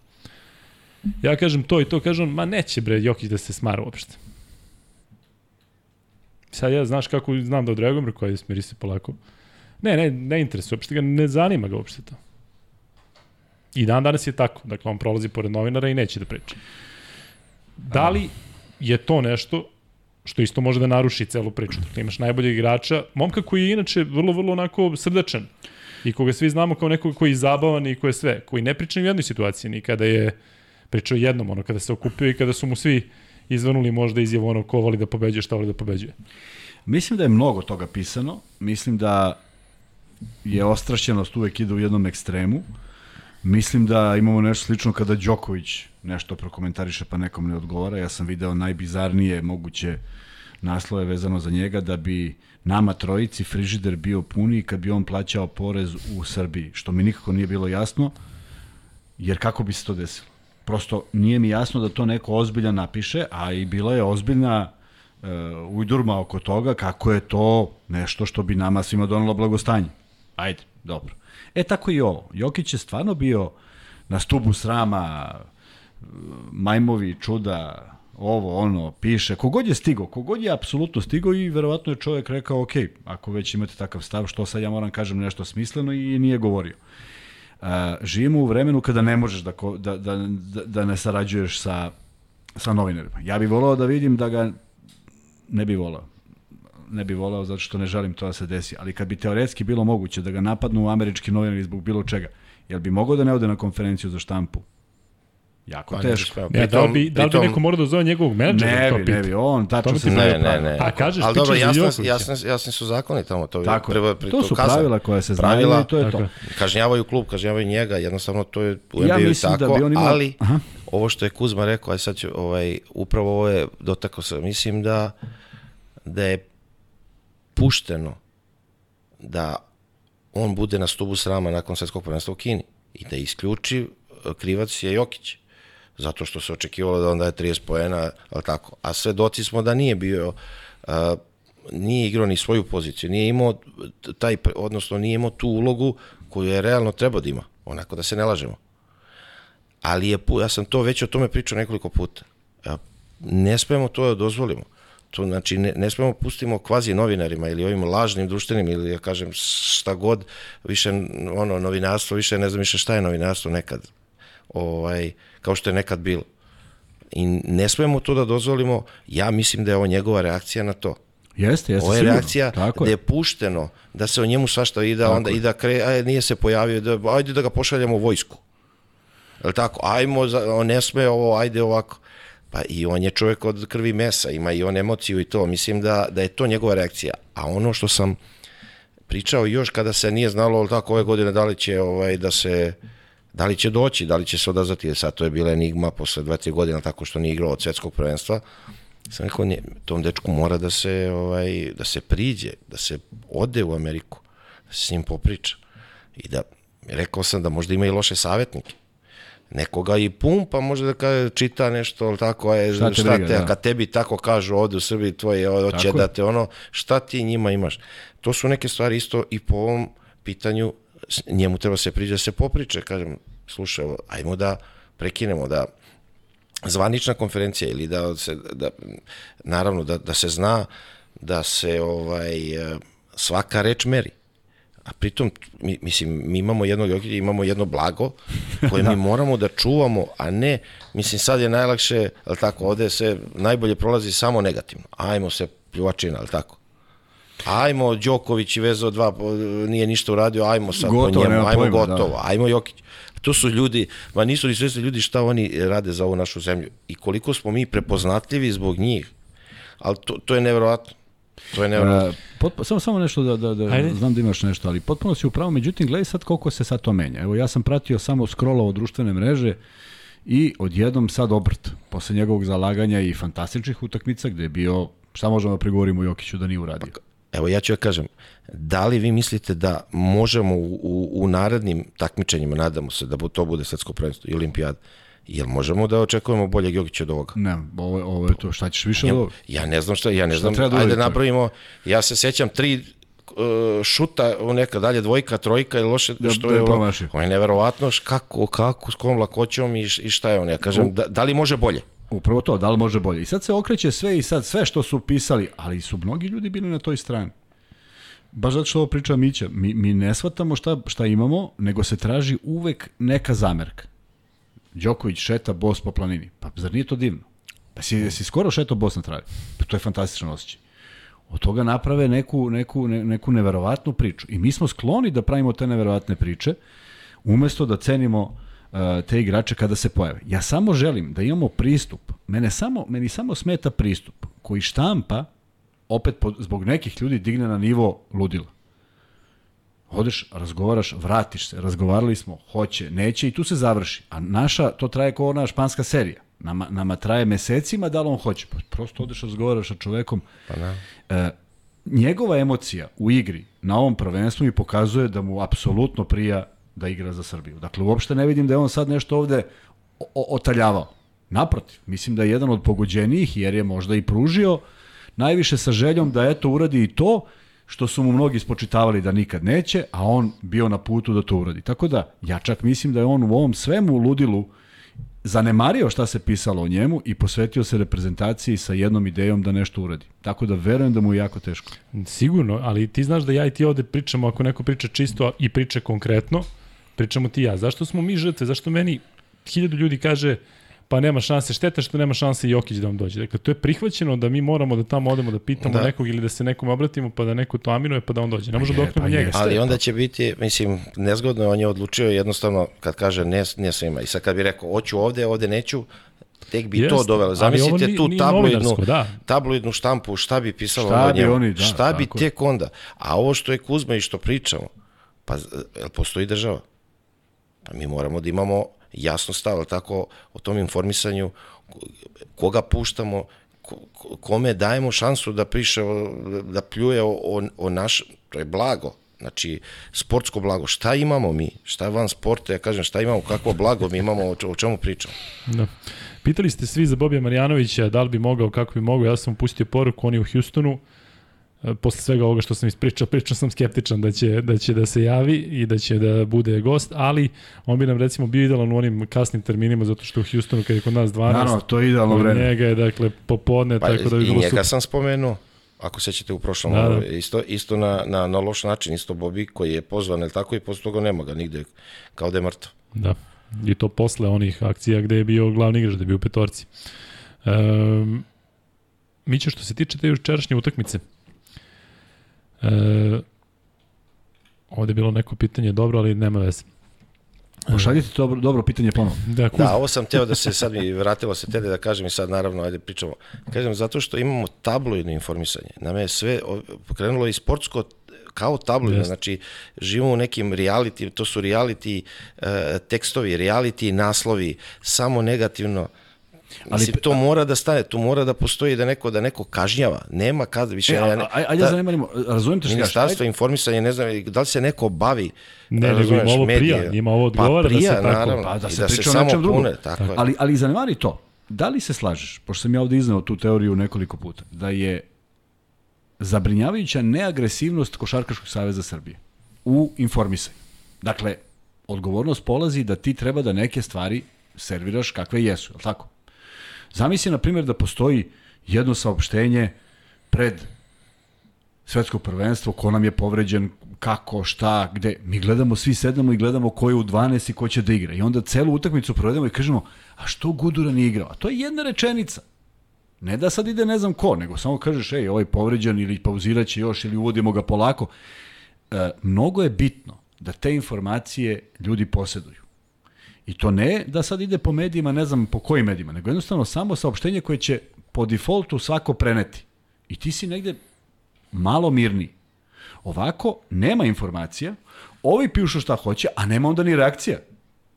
Ja kažem to i to, kaže on, ma neće bre Jokić da se smara uopšte. Sad ja, znaš kako znam da odreagujem, rekao, ajde smiri se polako. Ne, ne, ne interesuje, uopšte ga ne zanima ga uopšte to. I dan danas je tako, dakle on prolazi pored novinara i neće da priča. Da li je to nešto što isto može da naruši celu priču. Dakle, imaš najboljeg igrača, momka koji je inače vrlo, vrlo onako srdačan i koga svi znamo kao nekog koji je zabavan i ko je sve, koji ne priča ni u jednoj situaciji, ni kada je pričao jednom, ono, kada se okupio i kada su mu svi izvrnuli možda izjavu ono ko voli da pobeđuje, šta voli da pobeđuje. Mislim da je mnogo toga pisano. Mislim da je ostrašćenost uvek ide u jednom ekstremu. Mislim da imamo nešto slično kada Đoković nešto prokomentariše pa nekom ne odgovara. Ja sam video najbizarnije moguće naslove vezano za njega da bi nama trojici frižider bio puniji kad bi on plaćao porez u Srbiji, što mi nikako nije bilo jasno, jer kako bi se to desilo? Prosto nije mi jasno da to neko ozbiljan napiše, a i bila je ozbiljna uh, ujdurma oko toga kako je to nešto što bi nama svima donalo blagostanje. Ajde, dobro. E tako i ovo. Jokić je stvarno bio na stubu srama, majmovi, čuda, ovo, ono, piše. Kogod je stigo, kogod je apsolutno stigo i verovatno je čovjek rekao, ok, ako već imate takav stav, što sad ja moram kažem nešto smisleno i nije govorio. Uh, živimo u vremenu kada ne možeš da, da, da, da, da ne sarađuješ sa, sa novinarima. Ja bih volao da vidim da ga ne bi volao ne bi volao zato što ne želim to da se desi, ali kad bi teoretski bilo moguće da ga napadnu američki novinari zbog bilo čega, jel bi mogao da ne ode na konferenciju za štampu? Jako Pa ne teško. Ne, da li bi, da li bi pritom- neko morao da zove njegovog menadžera? Ne to bi, ne bi, on tačno se zna Ne, ne, ne. A kažeš, Ali dobro, jasno, jasno, jasni su zakoni tamo. To, je Tako je. treba pri- To su kazna. pravila koja se znaju Pravila, i to je Tako to. je. kažnjavaju klub, kažnjavaju njega, jednostavno to je u Ja mislim da tako, bi on imao- ali Aha. ovo što je Kuzma rekao, aj sad ću, ovaj, upravo ovo je dotakao se, mislim da, da je pušteno da on bude na stubu srama nakon svetskog prvenstva u Kini i da isključi eh, krivac je Jokić zato što se očekivalo da on daje 30 poena, ali tako. A svedoci smo da nije bio a, nije igrao ni svoju poziciju, nije imao taj, odnosno nije imao tu ulogu koju je realno trebao da ima, onako da se ne lažemo. Ali je, ja sam to već o tome pričao nekoliko puta. Ne smemo to da dozvolimo. To znači ne, ne smemo pustimo kvazi novinarima ili ovim lažnim društvenim ili ja kažem šta god više ono novinarstvo više ne znam više šta je novinarstvo nekad ovaj, kao što je nekad bilo. I ne smemo to da dozvolimo, ja mislim da je ovo njegova reakcija na to. Jeste, jeste Ovo je sigurno. reakcija Tako gde je. pušteno da se o njemu svašta i da Tako onda i da kre, aj, nije se pojavio, da, ajde da ga pošaljemo u vojsku. Jel tako? Ajmo, on ne sme ovo, ajde ovako. Pa i on je čovjek od krvi mesa, ima i on emociju i to. Mislim da, da je to njegova reakcija. A ono što sam pričao još kada se nije znalo tako ove godine da li će ovaj da se da li će doći, da li će se odazvati, jer sad to je bila enigma posle 2-3 godina tako što nije igrao od svetskog prvenstva. Sam rekao, nije, tom dečku mora da se, ovaj, da se priđe, da se ode u Ameriku, da se s njim popriča. I da, rekao sam da možda ima i loše savjetnike. Nekoga i pumpa, može da kaže, čita nešto, ali tako, je, Šta šta, te te, briga, a da. kad tebi tako kažu ovde u Srbiji, tvoje je. da te ono, šta ti njima imaš? To su neke stvari isto i po ovom pitanju, njemu treba se priđe da se popriče, kažem, slušaj, ajmo da prekinemo, da zvanična konferencija ili da se da naravno da, da se zna da se ovaj eh, svaka reč meri. A pritom, mi, mislim, mi imamo jedno Jokića, imamo jedno blago koje mi moramo da čuvamo, a ne, mislim, sad je najlakše, ali tako, ovde se najbolje prolazi samo negativno. Ajmo se pljuvačina, ali tako. Ajmo, Đoković i vezao dva, nije ništa uradio, ajmo sad Gotovo, po njemu, ajmo pojma, gotovo, da. ajmo Jokić. To su ljudi, ma nisu ni svesni ljudi šta oni rade za ovu našu zemlju i koliko smo mi prepoznatljivi zbog njih. Ali to, to je neverovatno. To je neverovatno. E, potpuno, samo, samo nešto da, da, da Ajde. znam da imaš nešto, ali potpuno si upravo, međutim, gledaj sad koliko se sad to menja. Evo, ja sam pratio samo scrollao društvene mreže i odjednom sad obrt, posle njegovog zalaganja i fantastičnih utakmica gde je bio, šta možemo da prigovorimo Jokiću da nije uradio? Evo ja ću ja kažem, da li vi mislite da možemo u, u, u narednim takmičenjima, nadamo se da to bude svetsko prvenstvo i olimpijada, jel možemo da očekujemo boljeg Jokića od ovoga? Ne, ovo, je- ovo je to, šta ćeš više od ovoga? Ja ne znam šta, ja ne Šta znam, da ajde napravimo, ja se sećam tri uh, šuta u neka dalje dvojka, trojka ili loše, Da- što da je je, ovo, je neverovatno, kako, kako, s kom lakoćom i, i šta je on, ja kažem, da, da li može bolje? Upravo to, da li može bolje. I sad se okreće sve i sad sve što su pisali, ali su mnogi ljudi bili na toj strani. Baš zato što ovo priča Mića, mi, mi ne shvatamo šta, šta imamo, nego se traži uvek neka zamerka. Đoković šeta bos po planini. Pa zar nije to divno? Pa si, si skoro šetao bos na travi. Pa to je fantastičan osjećaj. Od toga naprave neku, neku, ne, neku neverovatnu priču. I mi smo skloni da pravimo te neverovatne priče, umesto da cenimo te igrače kada se pojave. Ja samo želim da imamo pristup. Mene samo, meni samo smeta pristup koji štampa opet pod, zbog nekih ljudi digne na nivo ludila. Odeš, razgovaraš, vratiš se, razgovarali smo, hoće, neće i tu se završi. A naša, to traje kao ona španska serija. Nama, nama traje mesecima da li on hoće. Pa prosto odeš, razgovaraš sa čovekom. Pa da. E, njegova emocija u igri na ovom prvenstvu mi pokazuje da mu apsolutno prija da igra za Srbiju. Dakle, uopšte ne vidim da je on sad nešto ovde otaljavao. Naprotiv, mislim da je jedan od pogođenijih jer je možda i pružio najviše sa željom da eto uradi i to što su mu mnogi spočitavali da nikad neće, a on bio na putu da to uradi. Tako da, ja čak mislim da je on u ovom svemu ludilu zanemario šta se pisalo o njemu i posvetio se reprezentaciji sa jednom idejom da nešto uradi. Tako da verujem da mu je jako teško. Sigurno, ali ti znaš da ja i ti ovde pričamo, ako neko priča čisto i priča konkretno, pričamo ti ja. Zašto smo mi žrtve? Zašto meni hiljadu ljudi kaže pa nema šanse, šteta što nema šanse i Jokić da vam dođe. Dakle, to je prihvaćeno da mi moramo da tamo odemo da pitamo da. Da. nekog ili da se nekom obratimo pa da neko to aminuje pa da on dođe. Ne možemo da je, oknemo pa njega. jeste. Ali onda će biti, mislim, nezgodno je, on je odlučio jednostavno kad kaže ne, ne svima. I sad kad bi rekao, hoću ovde, ovde neću, tek bi Jeste, to dovelo. Zamislite nije- tu tabloidnu, da. tabloidnu štampu, šta bi pisalo Šta o bi njemu? oni, da, šta bi tek onda? A ovo što je Kuzma i što pričamo, pa z- jel postoji država? Pa mi moramo da imamo jasno stav, tako, o tom informisanju, ko- koga puštamo, ko- ko- kome dajemo šansu da piše, da pljuje o, o, o naš, to je blago, znači sportsko blago. Šta imamo mi? Šta je van sporta? Ja kažem, šta imamo, kakvo blago mi imamo, o čemu pričamo? Da. Pitali ste svi za Bobija Marjanovića da li bi mogao, kako bi mogao. Ja sam mu pustio poruku, on je u Houstonu. E, Posle svega ovoga što sam ispričao, pričao sam skeptičan da će, da će da se javi i da će da bude gost, ali on bi nam recimo bio idealan u onim kasnim terminima, zato što u Houstonu kad je kod nas 12, Naravno, to je idealno vreme. njega je dakle popodne, Pa, tako da bi I bilo njega super. sam spomenuo, ako sećate u prošlom, Da, da. isto, isto na, na, na loš način, isto Bobi koji je pozvan, ili tako, i posle toga nema ga nigde, kao da je mrtav. Da. I to posle onih akcija gde je bio glavni igrač, da je bio u petorci. Um, Miće, što se tiče te jučerašnje utakmice, e, ovde je bilo neko pitanje dobro, ali nema veze. Pošaljite to dobro, dobro pitanje ponovo. Da, Kuzma. Da, ovo sam teo da se sad mi vratilo se tede da kažem i sad naravno ajde pričamo. Kažem zato što imamo tabloidno informisanje. Nama je sve pokrenulo i sportsko kao tabloidno, Jeste. znači živimo u nekim reality, to su reality e, tekstovi, reality naslovi, samo negativno. Ali Mislim, to mora da stane, tu mora da postoji da neko da neko kažnjava. Nema kad više E, ja a, ajde da zanemarimo, razumijem te što. Ministarstvo informisanja, ne znam, da li se neko bavi Ne, nego razumeš, im ovo medije. prija, njima ovo odgovara pa da se prija, tako- naravno, Pa da se da se priča o samo nečem drugom. pune, tako je. Ali, ali zanemari to. Da li se slažeš, pošto sam ja ovde iznao tu teoriju nekoliko puta, da je zabrinjavajuća neagresivnost Košarkaškog saveza Srbije u informisanju. Dakle, odgovornost polazi da ti treba da neke stvari serviraš kakve jesu, je li tako? Zamisli, na primjer, da postoji jedno saopštenje pred svetsko prvenstvo, ko nam je povređen, kako, šta, gde. Mi gledamo, svi sedamo i gledamo ko je u 12 i ko će da igra. I onda celu utakmicu provedemo i kažemo, a što Gudura nije igrao? A to je jedna rečenica. Ne da sad ide ne znam ko, nego samo kažeš, ej, ovaj povređen ili pauziraće još ili uvodimo ga polako. E, mnogo je bitno da te informacije ljudi poseduju. I to ne da sad ide po medijima, ne znam po kojim medijima, nego jednostavno samo saopštenje koje će po defaultu svako preneti. I ti si negde malo mirniji. Ovako, nema informacija, ovi pišu šta hoće, a nema onda ni reakcija.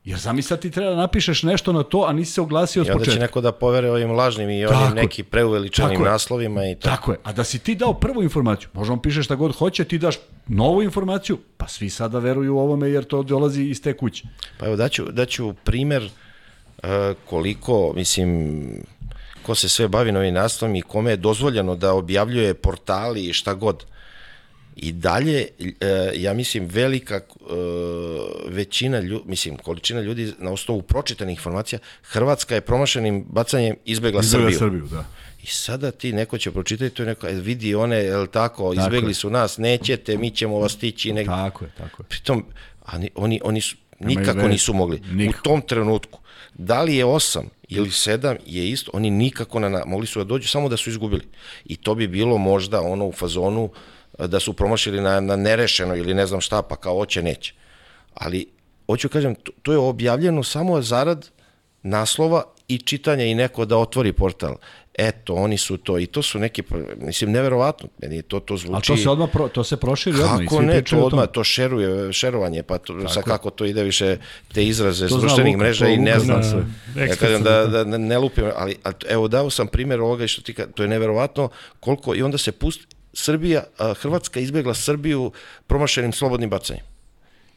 Jer zamisli sad ti treba da napišeš nešto na to, a nisi se oglasio s I onda će početka. neko da povere ovim lažnim i Tako onim je. neki preuveličanim Tako naslovima i to. Tako je. A da si ti dao prvu informaciju, možda on piše šta god hoće, ti daš novu informaciju, pa svi sada veruju ovome jer to dolazi iz te kuće. Pa evo daću, daću primer uh, koliko, mislim, ko se sve bavi novim naslovom i kome je dozvoljeno da objavljuje portali i šta god. I dalje, uh, ja mislim, velika uh, većina ljudi, mislim, količina ljudi na osnovu pročitanih informacija, Hrvatska je promašenim bacanjem izbegla, Izgleda Srbiju. Srbiju, da. I sada ti neko će pročitati to i neko, e, vidi one, jel tako, izbegli je. su nas, nećete, mi ćemo vas stići negde. Tako je, tako je. Pritom, ani, oni, oni su, nikako nisu mogli. Nikako. U tom trenutku, da li je 8 ili 7 je isto, oni nikako na, mogli su da dođu samo da su izgubili. I to bi bilo možda ono u fazonu e, da su promašili na, na nerešeno ili ne znam šta, pa kao oće neće. Ali, hoću kažem, to, to je objavljeno samo zarad naslova i čitanja i neko da otvori portal. Eto, oni su to i to su neki, mislim, neverovatno, meni to, to zvuči... A to se odmah pro, to se proširi odmah Kako ne, to odmah, to šeruje, šerovanje, pa to, sa kako to ide više te izraze To s društvenih mreža to i ne znam zna sve. Ja kažem da, da ne, lupim, ali a, evo dao sam primjer ovoga i što ti ka, to je neverovatno koliko i onda se pusti Srbija, Hrvatska izbegla Srbiju promašenim slobodnim bacanjem.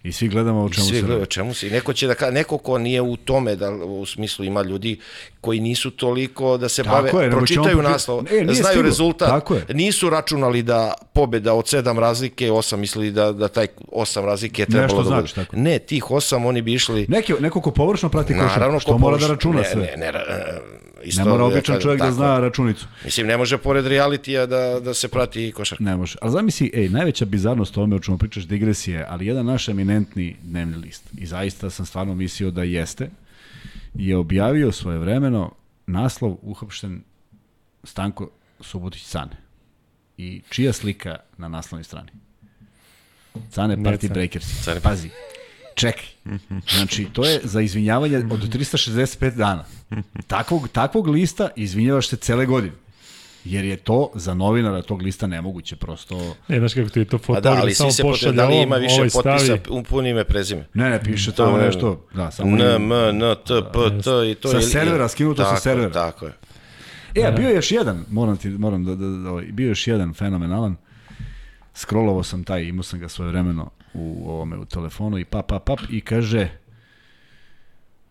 I svi gledamo o I čemu svi se radi. o čemu se. i Neko će da ka, neko ko nije u tome, da u smislu ima ljudi koji nisu toliko da se Tako bave, je, on pročitaju proči- naslov, E, znaju stiglo. rezultat, Tako je. nisu računali da pobeda od sedam razlike, osam mislili da, da taj osam razlike je trebalo Nešto da znači, tako. Ne, tih osam oni bi išli Neki, neko ko površno prati košarku, Naravno, što ko mora da računa ne, sve. Ne, ne, ne, isto, Ne mora ja običan kažem, čovjek da tako zna je. računicu. Mislim, ne može pored realitija da, da se prati i košarka. Ne može. Ali zamisli, ej, najveća bizarnost o tome o čemu pričaš digresije, ali jedan naš eminentni dnevni list, i zaista sam stvarno mislio da jeste, je objavio svoje vremeno naslov uhapšten Stanko Subotić Cane. I čija slika na naslovnoj strani? Cane Ne, Party. Breakers. Cane. Pazi. Čekaj. Znači, to je za izvinjavanje od 365 dana. Takvog, takvog lista izvinjavaš se cele godine. Jer je to za novinara tog lista nemoguće, prosto... E, znaš kako ti je to Pa fotograf, da, ali samo pošalje da li ima više ovaj potpisa, stavi. u puno ime prezime. Ne, ne, piše tamo je- nešto, da, samo N. M, N, T, P, T i to. Sa ili- servera, skinuto sa servera. Tako je. E, a bio je još jedan, moram ti, moram da, da, da, ovaj, bio je još jedan fenomenalan. Scrollovao sam taj, imao sam ga svoje vremeno u ovome u telefonu i pap, pap, pap i kaže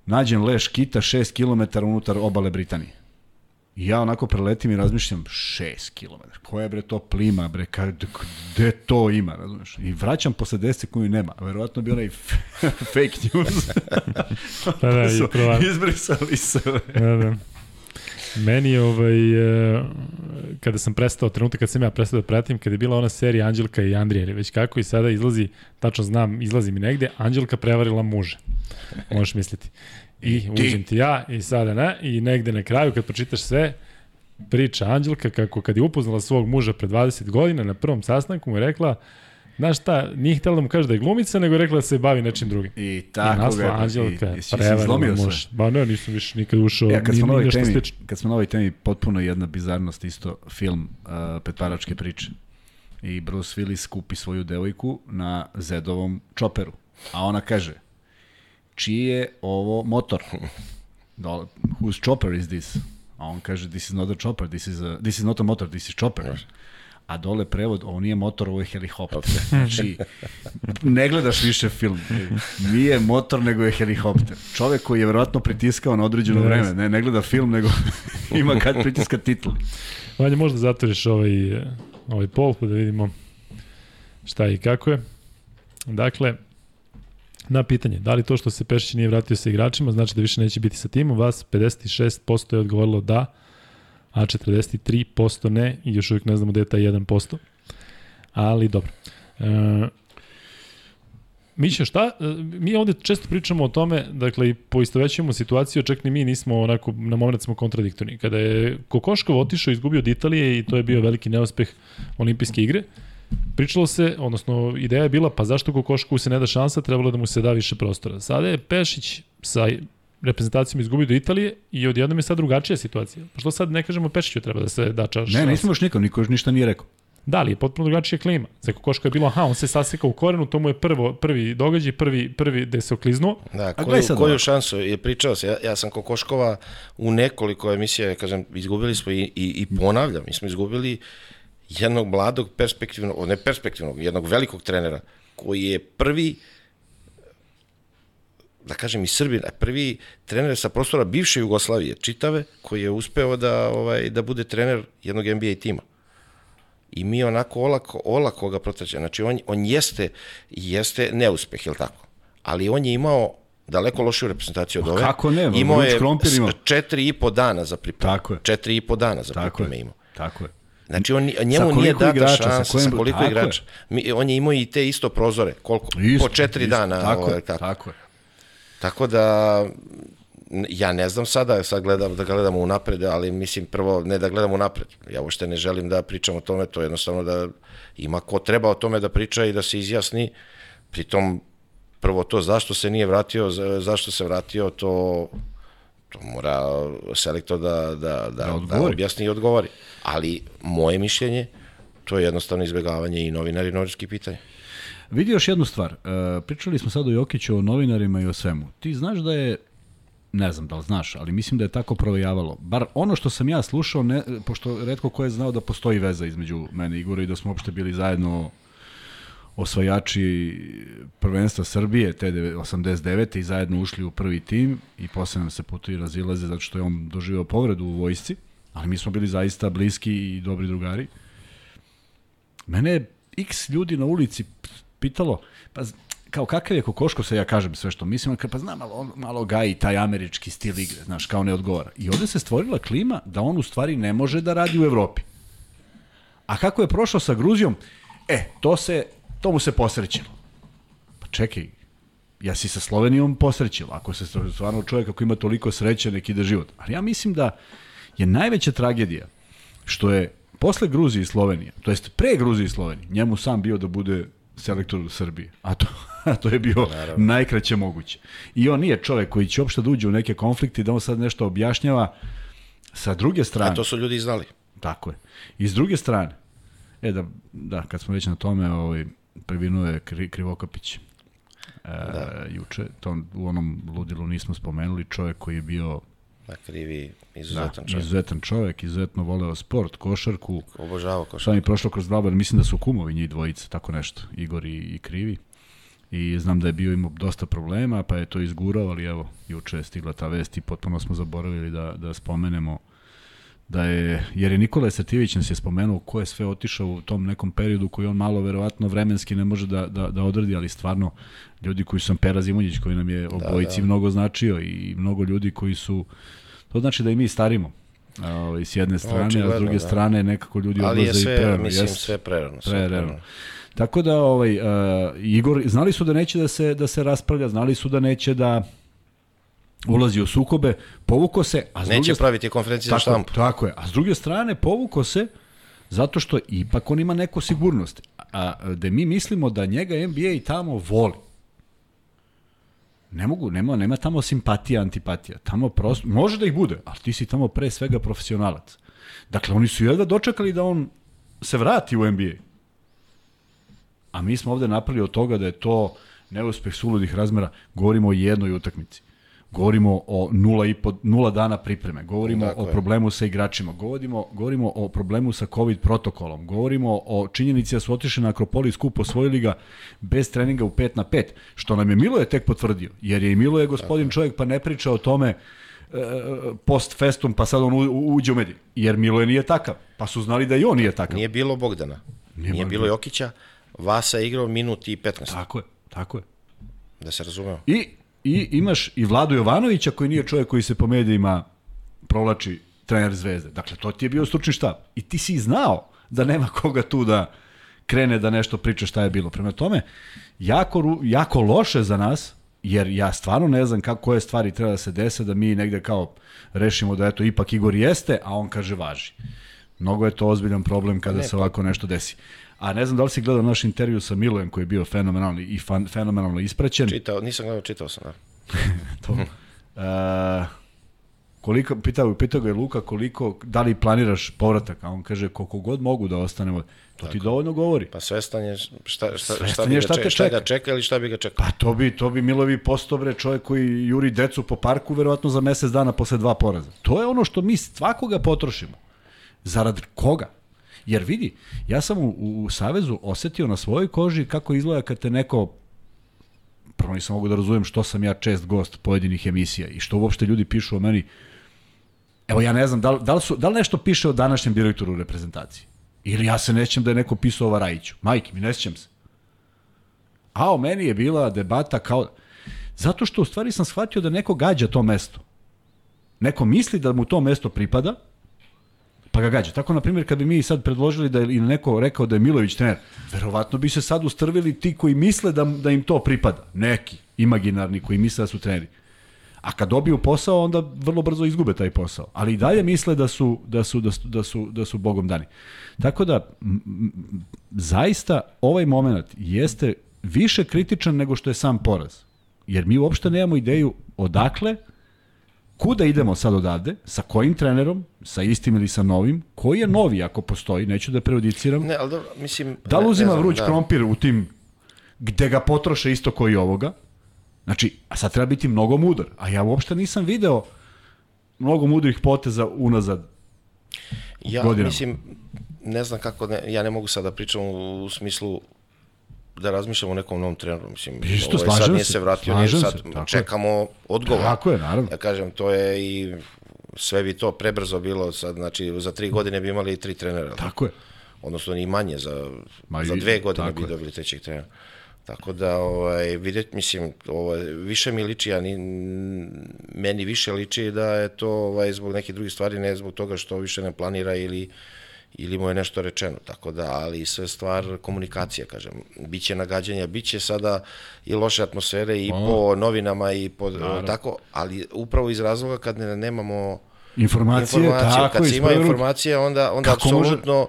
nađen leš kita 6 km unutar obale Britanije. I ja onako preletim i razmišljam 6 km. Koja bre to plima, bre, ka, gde to ima, razumeš? I vraćam posle 10 sekundi nema. Verovatno bi onaj fake news. Da, da, i prva. izbrisali sve. Da, da. Meni je ovaj, e, kada sam prestao, trenutak kad sam ja prestao da pratim, kada je bila ona serija Anđelka i Andrija ili već kako i sada izlazi, tačno znam, izlazi mi negde, Anđelka prevarila muže. Možeš misliti. I uđem ti ja i sada ne, i negde na kraju kad pročitaš sve, priča Anđelka kako kad je upoznala svog muža pre 20 godina na prvom sastanku mu je rekla Znaš šta, nije htjela da mu kaže da je glumica, nego je rekla da se bavi nečim drugim. I tako I nasla ga. Anđelka, i, i, prevarila muž. Ba ne, nisam više nikad ušao, Ja, kad smo, ni temi, slično. kad smo na ovoj temi, potpuno jedna bizarnost isto, film uh, Petvaračke priče. I Bruce Willis kupi svoju devojku na Zedovom čoperu. A ona kaže, čiji je ovo motor? Dole, whose chopper is this? A on kaže, this is not a chopper, this is, a, this is not a motor, this is chopper. A dole prevod, ovo nije motor, ovo je helikopter. Znači, ne gledaš više film. Nije motor, nego je helikopter. Čovek koji je verovatno pritiskao na određeno Yes. vreme. Ne, ne gleda film, nego ima kad pritiska titl. Vanja, možda zatvoriš ovaj, ovaj pol, pa da vidimo šta i kako je. Dakle, na pitanje, da li to što se Pešić nije vratio sa igračima, znači da više neće biti sa timom, vas 56% je odgovorilo da, a 43% ne i još uvijek ne znamo gde je taj 1%. Ali dobro. E, Miša, šta? E, Mi ovde često pričamo o tome, dakle, poistovećujemo situaciju, čak ni mi nismo onako, na moment smo kontradiktorni. Kada je Kokoškov otišao izgubio od Italije i to je bio veliki neuspeh olimpijske igre, pričalo se, odnosno ideja je bila, pa zašto Kokoškovu se ne da šansa, trebalo da mu se da više prostora. Sada je Pešić sa reprezentacijom izgubio do Italije i odjednom je sad drugačija situacija. Pa što sad ne kažemo Pešiću treba da se da čas? Ne, nismo još nikom, niko još ništa nije rekao. Da li je potpuno drugačija klima. Za Kokoška je bilo, aha, on se saseka u korenu, to mu je prvo, prvi događaj, prvi, prvi gde se okliznuo. Da, koju, sad koju šansu je pričao se. Ja, ja sam Kokoškova u nekoliko emisija, kažem, izgubili smo i, i, i ponavljam, mi smo izgubili jednog mladog perspektivnog, ne perspektivnog, jednog velikog trenera, koji je prvi da kažem i Srbin, prvi trener sa prostora bivše Jugoslavije, čitave, koji je uspeo da ovaj da bude trener jednog NBA tima. I mi onako olako, olako ga protraćamo. Znači, on, on jeste, jeste neuspeh, je li tako? Ali on je imao daleko lošiju reprezentaciju od ove. kako ne, ma, Imao je četiri i po dana za pripremu. Tako je. Četiri i po dana za pripreme imao. Tako je. Znači, on, njemu koliko nije data igrača, sa šansa, sa, kojim- koliko tako je. igrača. Mi, on je imao i te isto prozore. Koliko? Isto, po četiri isto. dana. Tako ovaj, tako. tako je. Tako da ja ne znam sada, sad gledam da gledamo unapred, ali mislim prvo ne da gledamo unapred. Ja uopšte ne želim da pričam o tome, to je jednostavno da ima ko treba o tome da priča i da se izjasni. Pritom prvo to zašto se nije vratio, za- zašto se vratio, to to mora selektor da, da, da, da, da objasni i odgovori. Ali moje mišljenje, to je jednostavno izbjegavanje i novinari i novinarskih pitanja. Vidi još jednu stvar. E, pričali smo sad o Jokiću, o novinarima i o svemu. Ti znaš da je, ne znam da li znaš, ali mislim da je tako provejavalo. Bar ono što sam ja slušao, ne, pošto redko ko je znao da postoji veza između mene i Igora i da smo uopšte bili zajedno osvajači prvenstva Srbije te deve- 89. i zajedno ušli u prvi tim i posle nam se putovi razilaze zato što je on doživeo povredu u vojsci, ali mi smo bili zaista bliski i dobri drugari. Mene je x ljudi na ulici pitalo, pa kao kakav je Kokoško, se ja kažem sve što mislim, ali pa znam, malo, malo gaji taj američki stil igre, znaš, kao ne odgovara. I ovde se stvorila klima da on u stvari ne može da radi u Evropi. A kako je prošao sa Gruzijom, e, to se, to mu se posrećilo. Pa čekaj, ja si sa Slovenijom posrećilo. Ako se stvarno čovjek ako ima toliko sreće, nek ide život. Ali ja mislim da je najveća tragedija što je posle Gruzije i Slovenije, to jest pre Gruzije i Slovenije, njemu sam bio da bude selektor u Srbiji. A to, a to je bio Naravno. najkraće moguće. I on nije čovek koji će uopšte da uđe u neke konflikte da on sad nešto objašnjava. Sa druge strane... A to su ljudi znali. Tako je. I s druge strane, e da, da kad smo već na tome, ovaj, previnuo je Kri, Krivokapić. E, da. juče, to u onom ludilu nismo spomenuli, čovjek koji je bio Na krivi, da, izuzetan čovjek. izuzetan čovjek, izuzetno voleo sport, košarku, Obožavao košarku. šta mi je prošlo kroz dva, mislim da su kumovi njih dvojice, tako nešto, Igor i, i Krivi. I znam da je bio imao dosta problema, pa je to izgurao, ali evo, juče je stigla ta vest i potpuno smo zaboravili da, da spomenemo da je, jer je Nikola Srtivić nas je spomenuo ko je sve otišao u tom nekom periodu koji on malo verovatno vremenski ne može da, da, da odradi, ali stvarno ljudi koji su Pera Zimonjić koji nam je obojici da, da. mnogo značio i mnogo ljudi koji su, to znači da i mi starimo. ovaj, s jedne strane, a s Očigledno, druge da. strane nekako ljudi Ali je odlaze i sve, prerano. mislim, sve prerano. sve Prerano. Tako da ovaj uh, Igor znali su da neće da se da se raspravlja, znali su da neće da ulazi u sukobe, povuko se, a s druge Neće strane praviti konferenciju za štampu. tako je. A s druge strane povuko se zato što ipak on ima neku sigurnost. A, da mi mislimo da njega NBA i tamo voli. Ne mogu, nema, nema tamo simpatija, antipatija. Tamo prosto, može da ih bude, ali ti si tamo pre svega profesionalac. Dakle, oni su jedva dočekali da on se vrati u NBA. A mi smo ovde napravili od toga da je to neuspeh suludih razmera. Govorimo o jednoj utakmici. Govorimo o nula, i po, nula dana pripreme. Govorimo Tako o je. problemu sa igračima. Govorimo, govorimo o problemu sa COVID protokolom. Govorimo o činjenici da su otišli na Akropolis kup, osvojili ga bez treninga u 5 na 5, što nam je Miloje tek potvrdio. Jer je i Miloje gospodin čovjek pa ne priča o tome e, post festum pa sad on uđe u medij. Jer Miloje nije takav. Pa su znali da i on nije takav. Nije bilo Bogdana. Nije, Nije bilo Jokića. Vasa je igrao minut i 15. Tako je, tako je. Da se razumeo. I, I imaš i Vladu Jovanovića koji nije čovjek koji se po medijima provlači trener zvezde. Dakle, to ti je bio stručni štab. I ti si znao da nema koga tu da krene da nešto priča šta je bilo. Prema tome, jako, jako loše za nas, jer ja stvarno ne znam kako koje stvari treba da se dese, da mi negde kao rešimo da eto ipak Igor jeste, a on kaže važi. Mnogo je to ozbiljan problem kada se ovako nešto desi. A ne znam da li si gledao naš intervju sa Milojem koji je bio fenomenalni i fan, fenomenalno ispraćen. Čitao, nisam gledao, čitao sam. Da. To. Uh, koliko, pitao, pitao ga je Luka koliko, da li planiraš povratak, a on kaže koliko god mogu da ostanemo. To ti dovoljno govori. Pa svestan je šta, šta, šta, Svestan bi je ga šta čeka, šta čeka. ga čeka ili šta bi ga čekao. Pa to bi, to bi Milovi postao bre čovjek koji juri decu po parku verovatno za mesec dana posle dva poraza. To je ono što mi svakoga potrošimo. Zarad koga? Jer vidi, ja sam u, u, Savezu osetio na svojoj koži kako izgleda kad te neko prvo nisam mogu da razumem što sam ja čest gost pojedinih emisija i što uopšte ljudi pišu o meni. Evo ja ne znam, da li, da li, su, da li nešto piše o današnjem direktoru reprezentacije? Ili ja se nećem da je neko pisao o Varajiću. Majke, mi ne sjećam se. A o meni je bila debata kao... Zato što u stvari sam shvatio da neko gađa to mesto. Neko misli da mu to mesto pripada, pa ga gađa. Tako, na primjer, kad bi mi sad predložili da je ili neko rekao da je Milović trener, verovatno bi se sad ustrvili ti koji misle da, da im to pripada. Neki, imaginarni, koji misle da su treneri. A kad dobiju posao, onda vrlo brzo izgube taj posao. Ali i dalje misle da su, da su, da su, da su, da su bogom dani. Tako da, zaista, ovaj moment jeste više kritičan nego što je sam poraz. Jer mi uopšte nemamo ideju odakle, kuda idemo sad odavde, sa kojim trenerom, sa istim ili sa novim, koji je novi ako postoji, neću da prejudiciram. Ne, ali dobro, mislim... Da li ne- uzima ne znam, vruć da. krompir u tim gde ga potroše isto koji i ovoga? Znači, a sad treba biti mnogo mudar. A ja uopšte nisam video mnogo mudrih poteza unazad. Ja godinama. mislim, ne znam kako, ne, ja ne mogu sad da pričam u, u smislu da razmišljamo o nekom novom treneru. Mislim, Isto, ovaj sad nije se, se vratio, nije sad se, čekamo odgovor. Tako je, naravno. Ja kažem, to je i sve bi to prebrzo bilo, sad, znači za tri godine bi imali i tri trenera. Tako je. Odnosno ni manje, za, Ma za i- dve godine bi je. dobili trećeg trenera. Tako da, ovaj, vidjet, mislim, ovaj, više mi liči, a ni, meni više liči da je to ovaj, zbog nekih drugih stvari, ne zbog toga što više ne planira ili ili mu je nešto rečeno, tako da, ali sve stvar komunikacije, kažem. Biće nagađanja, biće sada i loše atmosfere i po novinama i po, tako, ali upravo iz razloga kad ne, nemamo Informacije, informacije, tako, kad se ima informacije, onda, onda može- apsolutno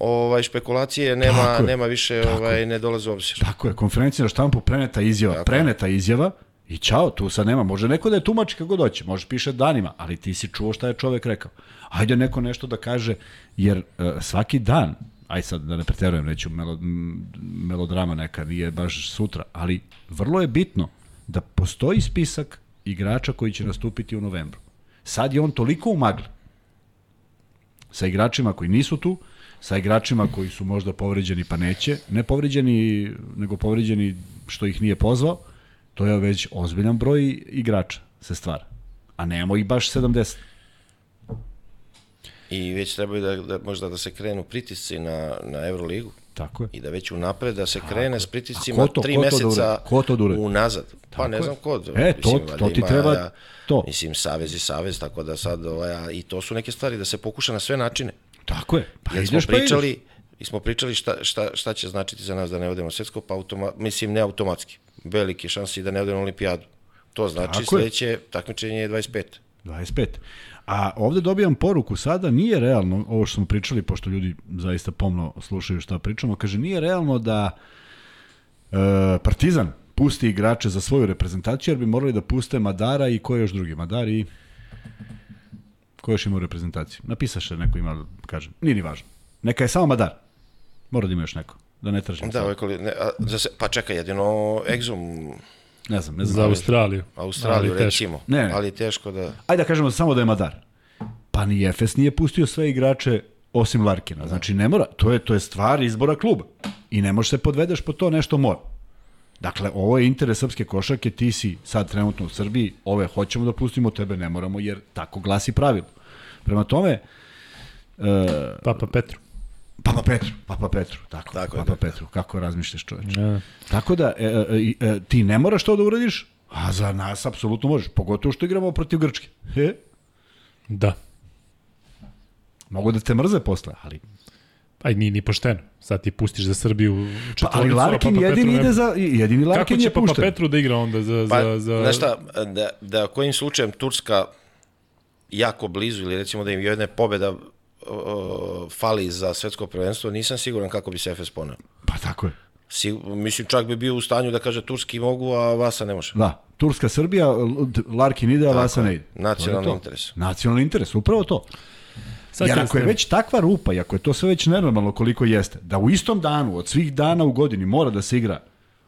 ovaj, špekulacije nema, Tako je, nema više, ovaj, ne dolaze u obzir. Tako je, konferencija na štampu, preneta izjava, Tako preneta izjava i čao, tu sad nema. Može neko da je tumači kako god hoće, može piše danima, ali ti si čuo šta je čovek rekao. Ajde neko nešto da kaže, jer uh, svaki dan, aj sad da ne preterujem, neću melo, melodrama neka, nije baš sutra, ali vrlo je bitno da postoji spisak igrača koji će nastupiti u novembru. Sad je on toliko u magli sa igračima koji nisu tu, sa igračima koji su možda povređeni pa neće, ne povređeni, nego povređeni što ih nije pozvao, to je već ozbiljan broj igrača se stvara. A nemamo ih baš 70. I već trebaju da, da možda da se krenu pritisci na, na Euroligu. Tako je. i da već unapred da se krene s A pritiscima to- tri ko da meseca uradi? Ko to da uradi? unazad. Pa Tako ne je. znam ko. E, to- valjda to ti treba ja, to. Mislim, savez i savez, tako da sad, ovaj, i to su neke stvari da se pokuša na sve načine. Tako je. Pa Jer smo ideš pa ideš. I smo pričali šta, šta, šta će značiti za nas da ne odemo svetsko, pa automa, mislim ne automatski. Velike šanse i da ne odemo olimpijadu. To znači Tako je. sledeće takmičenje je 25. 25. A ovde dobijam poruku sada, nije realno, ovo što smo pričali, pošto ljudi zaista pomno slušaju šta pričamo, kaže, nije realno da e, Partizan pusti igrače za svoju reprezentaciju, jer bi morali da puste Madara i ko je još drugi? Madar i... Ko još ima u reprezentaciji? Napisaše neko ima, kažem. Nije ni važno. Neka je samo Madar. Mora da ima još neko. Da ne tražim. Da, sad. ovaj koli, ne, a, da se, pa čekaj, jedino Exum Ne znam, ne znam. Za Australiju. Australiju, Ali recimo. Ne, ne. Ali teško da... Ajde da kažemo samo da je Madar. Pa ni Efes nije pustio sve igrače osim Larkina. Znači ne mora, to je to je stvar izbora kluba. I ne možeš se podvedeš po to nešto mora. Dakle, ovo je interes srpske košarke, ti si sad trenutno u Srbiji, ove hoćemo da pustimo, tebe ne moramo, jer tako glasi pravilo. Prema tome, e, Papa Petru. Papa Petru, Papa Petru, tako, Tako Papa je. Petru, kako razmišljaš čoveče. Ja. Tako da, e, e, e, ti ne moraš to da uradiš, a za nas apsolutno možeš, pogotovo što igramo protiv Grčke. E, Da. mogu da te mrze posle, ali Aj, nije ni pošteno. Sad ti pustiš za Srbiju Pa, četvoricu, ali a Larkin Papa jedini ide za, jedini Kako Larkin će je Papa pušten. Petru da igra onda za... Pa, za, za... znaš šta, da, da kojim slučajem Turska jako blizu ili recimo da im jedna pobeda o, fali za svetsko prvenstvo, nisam siguran kako bi se Efes poneo. Pa tako je. Si, mislim, čak bi bio u stanju da kaže Turski mogu, a Vasa ne može. Da, Turska Srbija, Larkin ide, a Vasa ne ide. Nacionalni To to. interes. Nacionalni interes, upravo to. Sad Jer ako je već takva rupa i ako je to sve već nenormalno koliko jeste, da u istom danu, od svih dana u godini, mora da se igra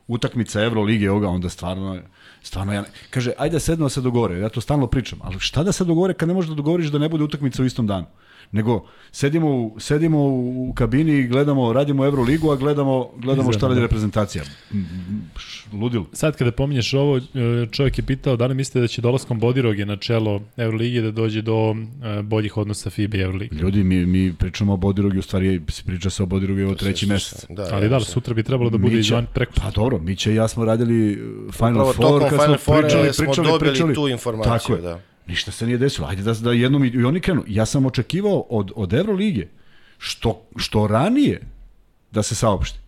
utakmica Evrolige ovoga, onda stvarno, stvarno ja, ne- kaže, ajde sedno da se dogovore, ja to stalno pričam, ali šta da se dogovore kad ne možeš da dogovoriš da ne bude utakmica u istom danu? Nego, sedimo u, sedimo u kabini i gledamo, radimo Evroligu, a gledamo, gledamo šta radi da. reprezentacija. Ludilo. Sad kada pominješ ovo, e, čovjek je pitao da li mislite da će dolaskom Bodiroge na čelo Euroligi da dođe do e, boljih odnosa FIBA i Euroligi. Ljudi, mi, mi pričamo o Bodirogi, u stvari se priča se o Bodirogi ovo treći mesec. Da, Ali da, sutra bi trebalo da bude će- izvan preko. Pa dobro, mi će i ja smo radili Final Upravo Four, kad Final smo Foura pričali, smo pričali, dobili pričali. tu informaciju, Tako je. da. Ništa se nije desilo. Ajde da, da jednom i, i oni krenu. Ja sam očekivao od, od Evrolige što, što ranije da se saopšti.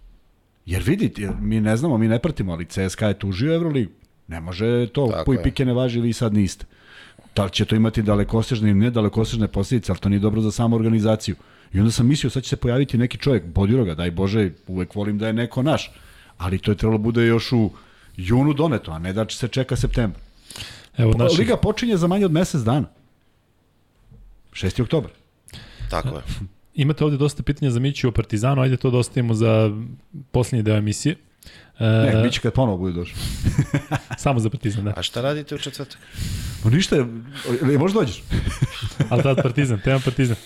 Jer vidite, jer mi ne znamo, mi ne pratimo, ali CSKA je tužio Evroligu. Ne može to, Tako koji je. pike ne važi, vi sad niste. Da li će to imati dalekosežne ili ne dalekosežne posljedice, ali to nije dobro za samu organizaciju. I onda sam mislio, sad će se pojaviti neki čovjek, Bodiroga, daj Bože, uvek volim da je neko naš. Ali to je trebalo bude još u junu doneto, a ne da će se čeka septembar. Evo Pa, naših, Liga počinje za manje od mesec dana. 6. oktobar. Tako je. imate ovde dosta pitanja za Miću o Partizanu, ajde to da ostavimo za poslednji deo emisije. E, Ne, će kad ponovo bude došao. Samo za Partizan, da. A šta radite u četvrtak? Pa ništa, je, možda dođeš? Ali tad Partizan, tema Partizan.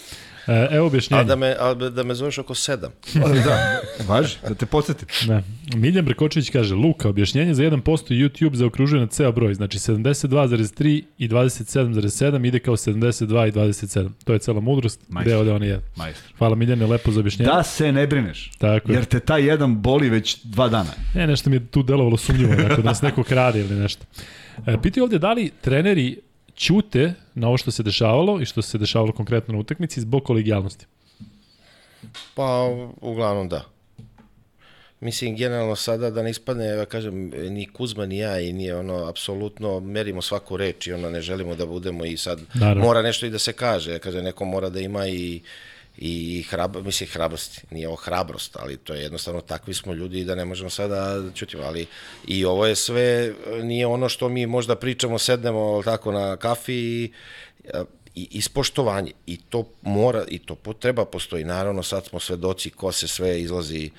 E, evo objašnjenje. A da me, a da me zoveš oko sedam. da, važi, da te podsjetim. Da. Miljan Brkočević kaže, Luka, objašnjenje za 1% YouTube zaokružuje na ceo broj, znači 72,3 i 27,7 ide kao 72 i 27. To je cela mudrost, Majstor. gde ode on je. Majstor. Hvala Miljane, lepo za objašnjenje. Da se ne brineš. Tako je. Jer te taj jedan boli već dva dana. E, nešto mi je tu delovalo sumnjivo, dakle, da nas neko krade ili nešto. E, piti ovde da li treneri ćute na ovo što se dešavalo i što se dešavalo konkretno na utakmici zbog kolegijalnosti. Pa, uglavnom da. Mislim, generalno sada da ne ispadne, ja kažem, ni Kuzma ni ja i nije ono, apsolutno merimo svaku reč i ono, ne želimo da budemo i sad, Naravno. mora nešto i da se kaže, ja kažem, neko mora da ima i i hrab, mislim hrabrosti, nije ovo hrabrost, ali to je jednostavno takvi smo ljudi da ne možemo sada da čutimo, ali i ovo je sve, nije ono što mi možda pričamo, sednemo tako na kafi i, i ispoštovanje i to mora i to potreba postoji. Naravno sad smo svedoci ko se sve izlazi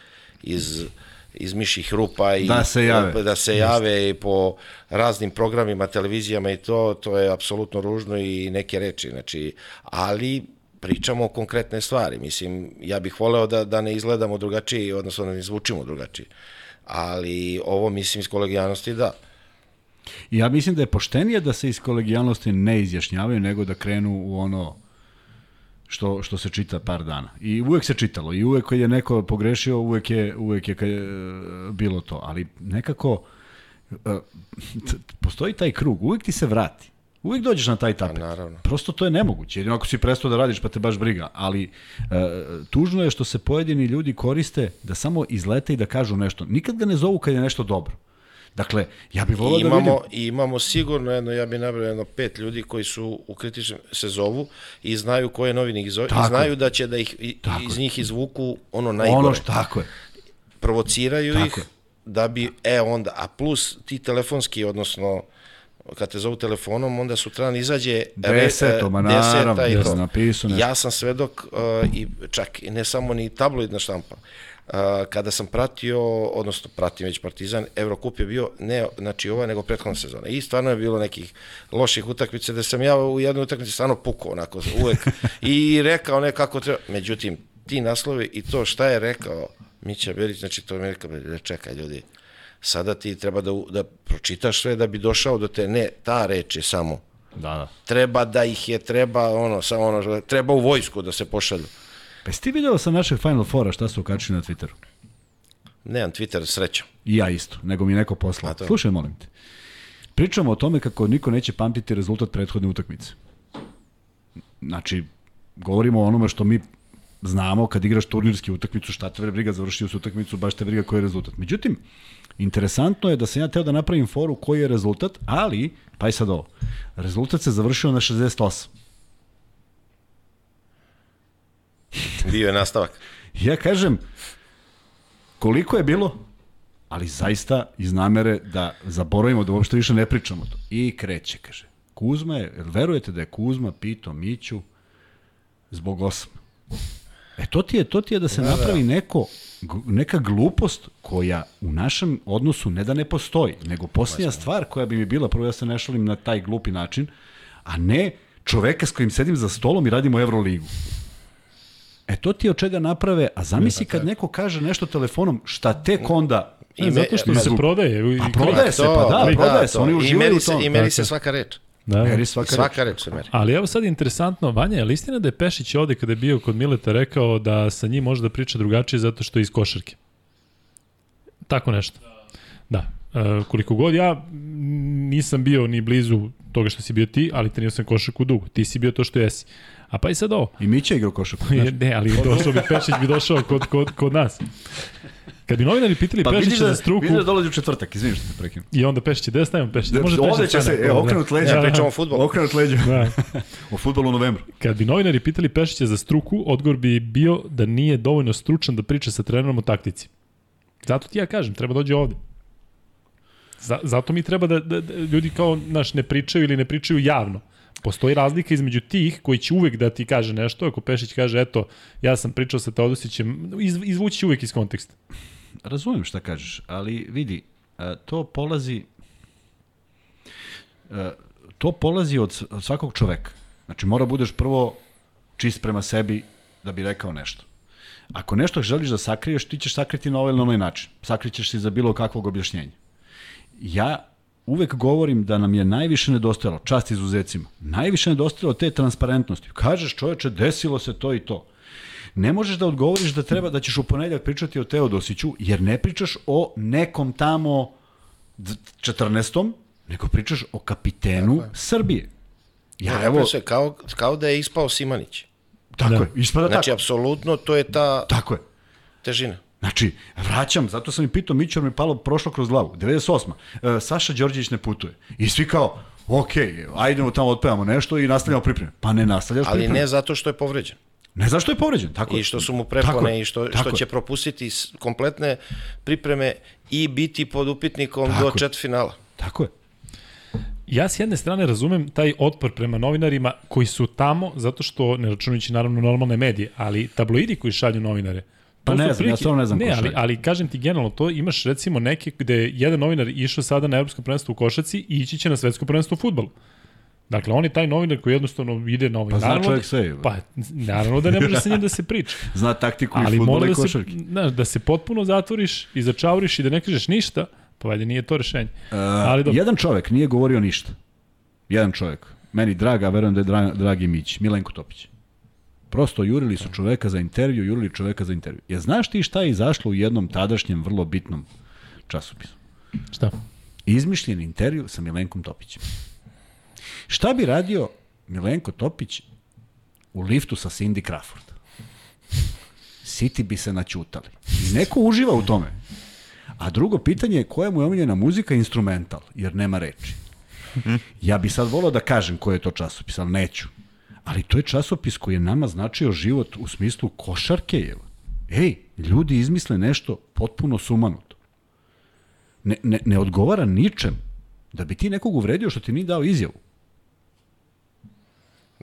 iz iz miših rupa i Da se jave. da se jave i po raznim programima, televizijama i to, to je apsolutno ružno i neke reči, znači, ali pričamo o konkretne stvari. Mislim, ja bih voleo da, da ne izgledamo drugačije, odnosno da ne zvučimo drugačije. Ali ovo, mislim, iz kolegijalnosti, da. Ja mislim da je poštenije da se iz kolegijalnosti ne izjašnjavaju, nego da krenu u ono što, što se čita par dana. I uvek se čitalo. I uvek kad je neko pogrešio, uvek je, uvek je, je bilo to. Ali nekako e, postoji taj krug. Uvek ti se vrati. Uvijek dođeš na taj tapet. Pa, naravno. Prosto to je nemoguće. Jer ako si prestao da radiš pa te baš briga. Ali e, tužno je što se pojedini ljudi koriste da samo izlete i da kažu nešto. Nikad ga ne zovu kad je nešto dobro. Dakle, ja bih volao da vidim... imamo, I imamo sigurno jedno, ja bih nabrao jedno pet ljudi koji su u kritičnom se zovu i znaju koje novine ih zove Tako i znaju da će da ih Tako iz njih izvuku ono najgore. Ono što, tako je. Provociraju Tako ih je. da bi, e onda, a plus ti telefonski, odnosno kad te zovu telefonom, onda sutradan izađe Deseto, ma naravno, i ja to. nešto. Ja sam svedok uh, i čak i ne samo ni tabloidna štampa. Uh, kada sam pratio, odnosno pratim već Partizan, Evrokup je bio ne znači ova nego prethodna sezona. I stvarno je bilo nekih loših utakmica da sam ja u jednoj utakmici stvarno pukao onako uvek i rekao nekako treba. Međutim, ti naslovi i to šta je rekao Mića Berić, znači to je "Bre, čekaj ljudi, sada ti treba da, da pročitaš sve da bi došao do te, ne, ta reč je samo, Da, da. treba da ih je, treba ono, samo ono, treba u vojsku da se pošalju. Pa jesi ti video sa našeg Final Fora šta su okačili na Twitteru? Nemam Twitter, srećom. I ja isto, nego mi je neko poslao. To? Slušaj, molim te. Pričamo o tome kako niko neće pamtiti rezultat prethodne utakmice. Znači, govorimo o onome što mi znamo kad igraš turnirski utakmicu, šta te briga, završio se utakmicu, baš te briga koji je rezultat. Međutim, interesantno je da sam ja teo da napravim foru koji je rezultat, ali, pa i sad ovo, rezultat se završio na 68. Bio je nastavak. Ja kažem, koliko je bilo, ali zaista iz namere da zaboravimo da uopšte više ne pričamo to. I kreće, kaže. Kuzma je, verujete da je Kuzma pitao Miću zbog osam? E to ti je, to ti je da se da, napravi neko, g- neka glupost koja u našem odnosu ne da ne postoji, nego posljednja stvar koja bi mi bila, prvo ja se ne šalim na taj glupi način, a ne čoveka s kojim sedim za stolom i radimo Euroligu. E to ti od čega naprave, a zamisli kad neko kaže nešto telefonom, šta tek onda me- zato što se prodaje. i- A prodaje se, pa da, prodaje se, to. oni I uživaju u se, tom. I meri se je. svaka reč. Da. Meri svaka, Svaka, reč. reč se meri. Ali evo sad interesantno, Vanja, je li istina da je Pešić ovde kada je bio kod Mileta rekao da sa njim može da priča drugačije zato što je iz košarke? Tako nešto. Da. E, koliko god ja nisam bio ni blizu toga što si bio ti, ali trenirao sam košarku dugo. Ti si bio to što jesi. A pa i sad ovo. I Mića igrao košarku. ne, ali došao bi Pešić bi došao kod, kod, kod nas. Kad bi novinari pitali Pa Pešića da, za struku, vidiš da dolazi u četvrtak, izvini što te prekinu. i onda Pešić, gde stavimo Pešić? Da, Može ovde Pešić će se, e, okrenut leđa. Ja pričamo o fudbalu. Okrenut leđa. Da. O futbolu u novembru. Kad bi novinari pitali Pešića za struku, odgovor bi bio da nije dovoljno stručan da priča sa trenerom o taktici. Zato ti ja kažem, treba dođe ovde. Za, zato mi treba da, da, da ljudi kao naš ne pričaju ili ne pričaju javno. Postoji razlika između tih koji će uvek da ti kaže nešto, ako Pešić kaže, eto, ja sam pričao sa Teodosićem, iz, izvući uvek iz konteksta. Razumem šta kažeš, ali vidi, e, to polazi e, to polazi od, svakog čoveka. Znači mora budeš prvo čist prema sebi da bi rekao nešto. Ako nešto želiš da sakriješ, ti ćeš sakriti na ovaj ili na onaj način. Sakrićeš se za bilo kakvog objašnjenja. Ja uvek govorim da nam je najviše nedostajalo, čast izuzecima, najviše nedostajalo te transparentnosti. Kažeš čoveče, desilo se to i to. Ne možeš da odgovoriš da treba da ćeš u ponedljak pričati o Teodosiću, jer ne pričaš o nekom tamo d- 14. nego pričaš o kapitenu Srbije. Ja, Evo, evo, se, kao, kao da je ispao Simanić. tako Da. je, ispada Znači, tako. apsolutno, to je ta Tako je. težina. Znači, vraćam, zato sam i pitao, Mićor mi palo, prošlo kroz glavu, 98. E, Saša Đorđević ne putuje. I svi kao, ok, ajdemo tamo, otpevamo nešto i nastavljamo pripreme. Pa ne nastavljaš Ali pripreme. ne zato što je povređen. Ne zašto je povređen, tako. I što su mu prepone je, i što, što je. će propustiti kompletne pripreme i biti pod upitnikom Tako do je. četvrtfinala. Tako je. Ja s jedne strane razumem taj otpor prema novinarima koji su tamo zato što, ne računajući naravno normalne medije, ali tabloidi koji šalju novinare, Pa to ne znam, ja stvarno ne znam ne, ko ali, ali kažem ti generalno, to imaš recimo neke gde je jedan novinar išao sada na evropsko prvenstvo u košaci i ići će na svetsko prvenstvo u futbolu. Dakle, on je taj novinar koji jednostavno ide na ovaj. Pa zna naravno, čovjek sve. Pa, naravno da ne može sa njim da se priča. Zna taktiku Ali i futbola i da se, znaš, da se potpuno zatvoriš i začauriš i da ne kažeš ništa, pa valjda nije to rešenje. Ali dobro. Jedan čovek nije govorio ništa. Jedan čovek. Meni draga, a verujem da je dra, dragi Mić. Milenko Topić. Prosto jurili su čoveka za intervju, jurili čoveka za intervju. Je znaš ti šta je izašlo u jednom tadašnjem vrlo bitnom časopisu? Šta? Izmišljen intervju sa Milenkom Topićem. Šta bi radio Milenko Topić u liftu sa Cindy Crawford? Siti bi se naćutali. I neko uživa u tome. A drugo pitanje je koja mu je omiljena muzika instrumental, jer nema reči. Ja bi sad volao da kažem koji je to časopis, ali neću. Ali to je časopis koji je nama značio život u smislu košarke. Je. Ej, ljudi izmisle nešto potpuno sumanuto. Ne, ne, ne odgovara ničem. Da bi ti nekog uvredio što ti nije dao izjavu.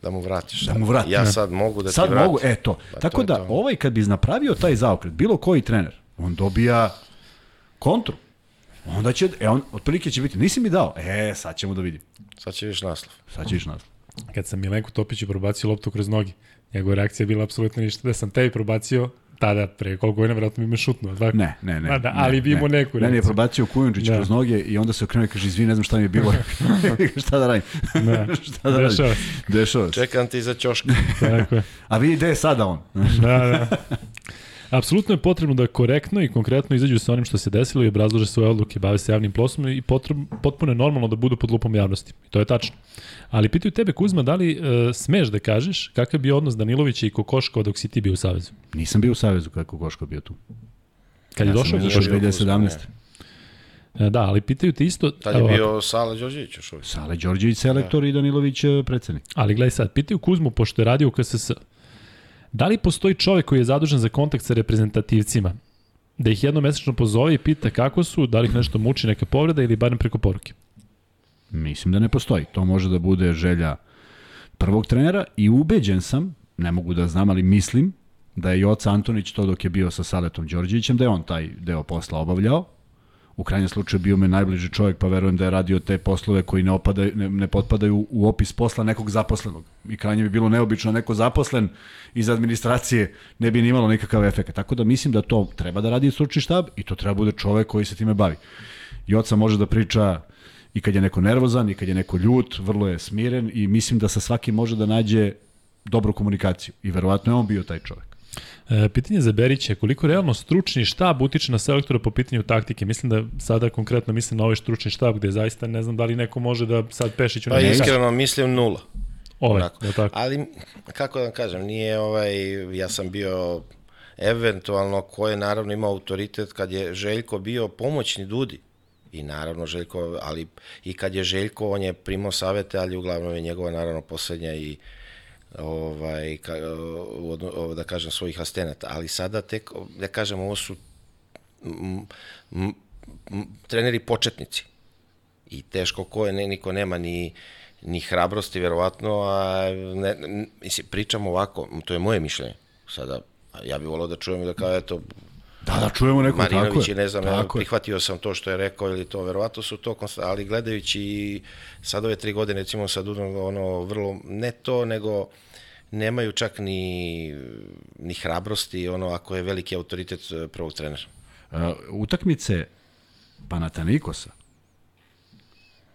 Da mu vratiš. Da mu vrati. Ja sad mogu da Sad ti vratim. mogu, e to. Pa Tako da, to. ovaj kad bi napravio taj zaokret, bilo koji trener, on dobija kontru. Onda će, e on, otprilike će biti, nisi mi dao, e, sad ćemo da vidim. Sad će viš naslov. Sad ćeš nas. Kad sam Milenku Topiću probacio loptu kroz noge, njegova reakcija je bila apsolutno ništa. Da sam tebi probacio, tada, pre koliko godina, vjerojatno bi me šutnuo. Tako? Ne, ne, ne. Da, ne, ali bi imao ne. neku Meni je reakciju. probacio Kujundžić Da. kroz noge i onda se okrenuo i kaže, izvini, ne znam šta mi je bilo. šta da radim? Da. šta da radim? Dešava se. Dešava se. Čekam ti za ćoška. Tako je. A vidi gde je sada on. Da, da. Apsolutno je potrebno da korektno i konkretno izađu sa onim što se desilo i obrazlože svoje odluke, bave se javnim poslom i potreb, potpuno je normalno da budu pod lupom javnosti. I to je tačno. Ali pitaju tebe, Kuzma, da li e, smeš da kažeš kakav je bio odnos Danilovića i Kokoškova dok si ti bio u Savezu? Nisam bio u Savezu kako Koško bio tu. Kad je Ja sam došao izašao Kokoškov? 2017. E, Da, ali pitaju te isto... Tad je ovako, bio Sala Đorđević još uvijek. Sale Đorđević selektor i Danilović eh, predsednik. Ali gledaj sad, pitaju Kuzmu, pošto je radio u KSS, da li postoji čovek koji je zadužen za kontakt sa reprezentativcima, da ih jednomesečno pozove i pita kako su, da li ih nešto muči, neka povreda ili barem preko poruke? Mislim da ne postoji. To može da bude želja prvog trenera i ubeđen sam, ne mogu da znam, ali mislim da je Joca Antonić to dok je bio sa Saletom Đorđevićem, da je on taj deo posla obavljao. U krajnjem slučaju bio me najbliži čovjek, pa verujem da je radio te poslove koji ne, opadaju, ne, ne potpadaju u opis posla nekog zaposlenog. I krajnje bi bilo neobično neko zaposlen iz administracije ne bi ni imalo nikakav efekt. Tako da mislim da to treba da radi stručni štab i to treba bude čovek koji se time bavi. Joca može da priča i kad je neko nervozan i kad je neko ljut, vrlo je smiren i mislim da sa svakim može da nađe dobru komunikaciju. I verovatno je on bio taj čovek. E, pitanje za Berića, koliko realno stručni štab utiče na selektora po pitanju taktike? Mislim da sada konkretno mislim na ovaj stručni štab gde zaista ne znam da li neko može da sad Pešiću Pa iskreno mislim nula. Ovaj, Onako. da tako. Ali, kako da vam kažem, nije ovaj, ja sam bio eventualno ko je naravno imao autoritet kad je Željko bio pomoćni Dudi. I naravno Željko, ali i kad je Željko, on je primao savete, ali uglavnom je njegova naravno poslednja i ovaj, ka, od, da kažem, svojih astenata. Ali sada tek, da kažem, ovo su m, m, m, treneri početnici. I teško ko je, ne, niko nema ni, ni hrabrosti, verovatno, a ne, ne, mislim, pričam ovako, to je moje mišljenje. Sada, ja bih volao da čujem da kao, eto, Da, da čujemo neko tako Marinović je. je, ne znam, tako je. prihvatio sam to što je rekao ili to, verovatno su to, ali gledajući i sad ove tri godine, recimo sa Dudom, ono, vrlo, ne to, nego nemaju čak ni, ni hrabrosti, ono, ako je veliki autoritet eh, prvog trenera. Uh, utakmice Panatanikosa,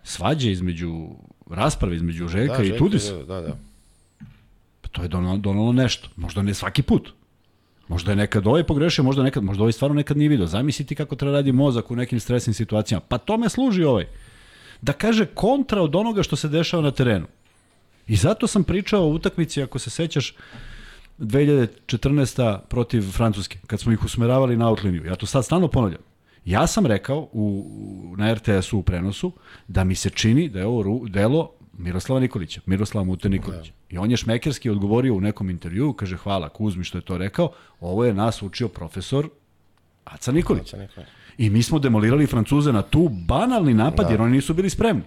svađe između, rasprave između Željka Da, i Tudisa, Da, da, da. pa to je donalo, donalo nešto. Možda ne svaki put. Možda je nekad ovaj pogrešio, možda nekad, možda ovaj stvarno nekad nije video. Zamisliti kako treba radi mozak u nekim stresnim situacijama. Pa tome služi ovaj. Da kaže kontra od onoga što se dešava na terenu. I zato sam pričao o utakmici, ako se sećaš, 2014. protiv Francuske, kad smo ih usmeravali na outliniju. Ja to sad stalno ponavljam. Ja sam rekao u, na RTS-u u prenosu da mi se čini da je ovo delo Miroslava Nikolića, Miroslava Mute Nikolića. I on je šmekerski odgovorio u nekom intervjuu, kaže hvala Kuzmi što je to rekao, ovo je nas učio profesor Aca Nikolić. Sa nekom- I mi smo demolirali Francuze na tu banalni napad, da. jer oni nisu bili spremni.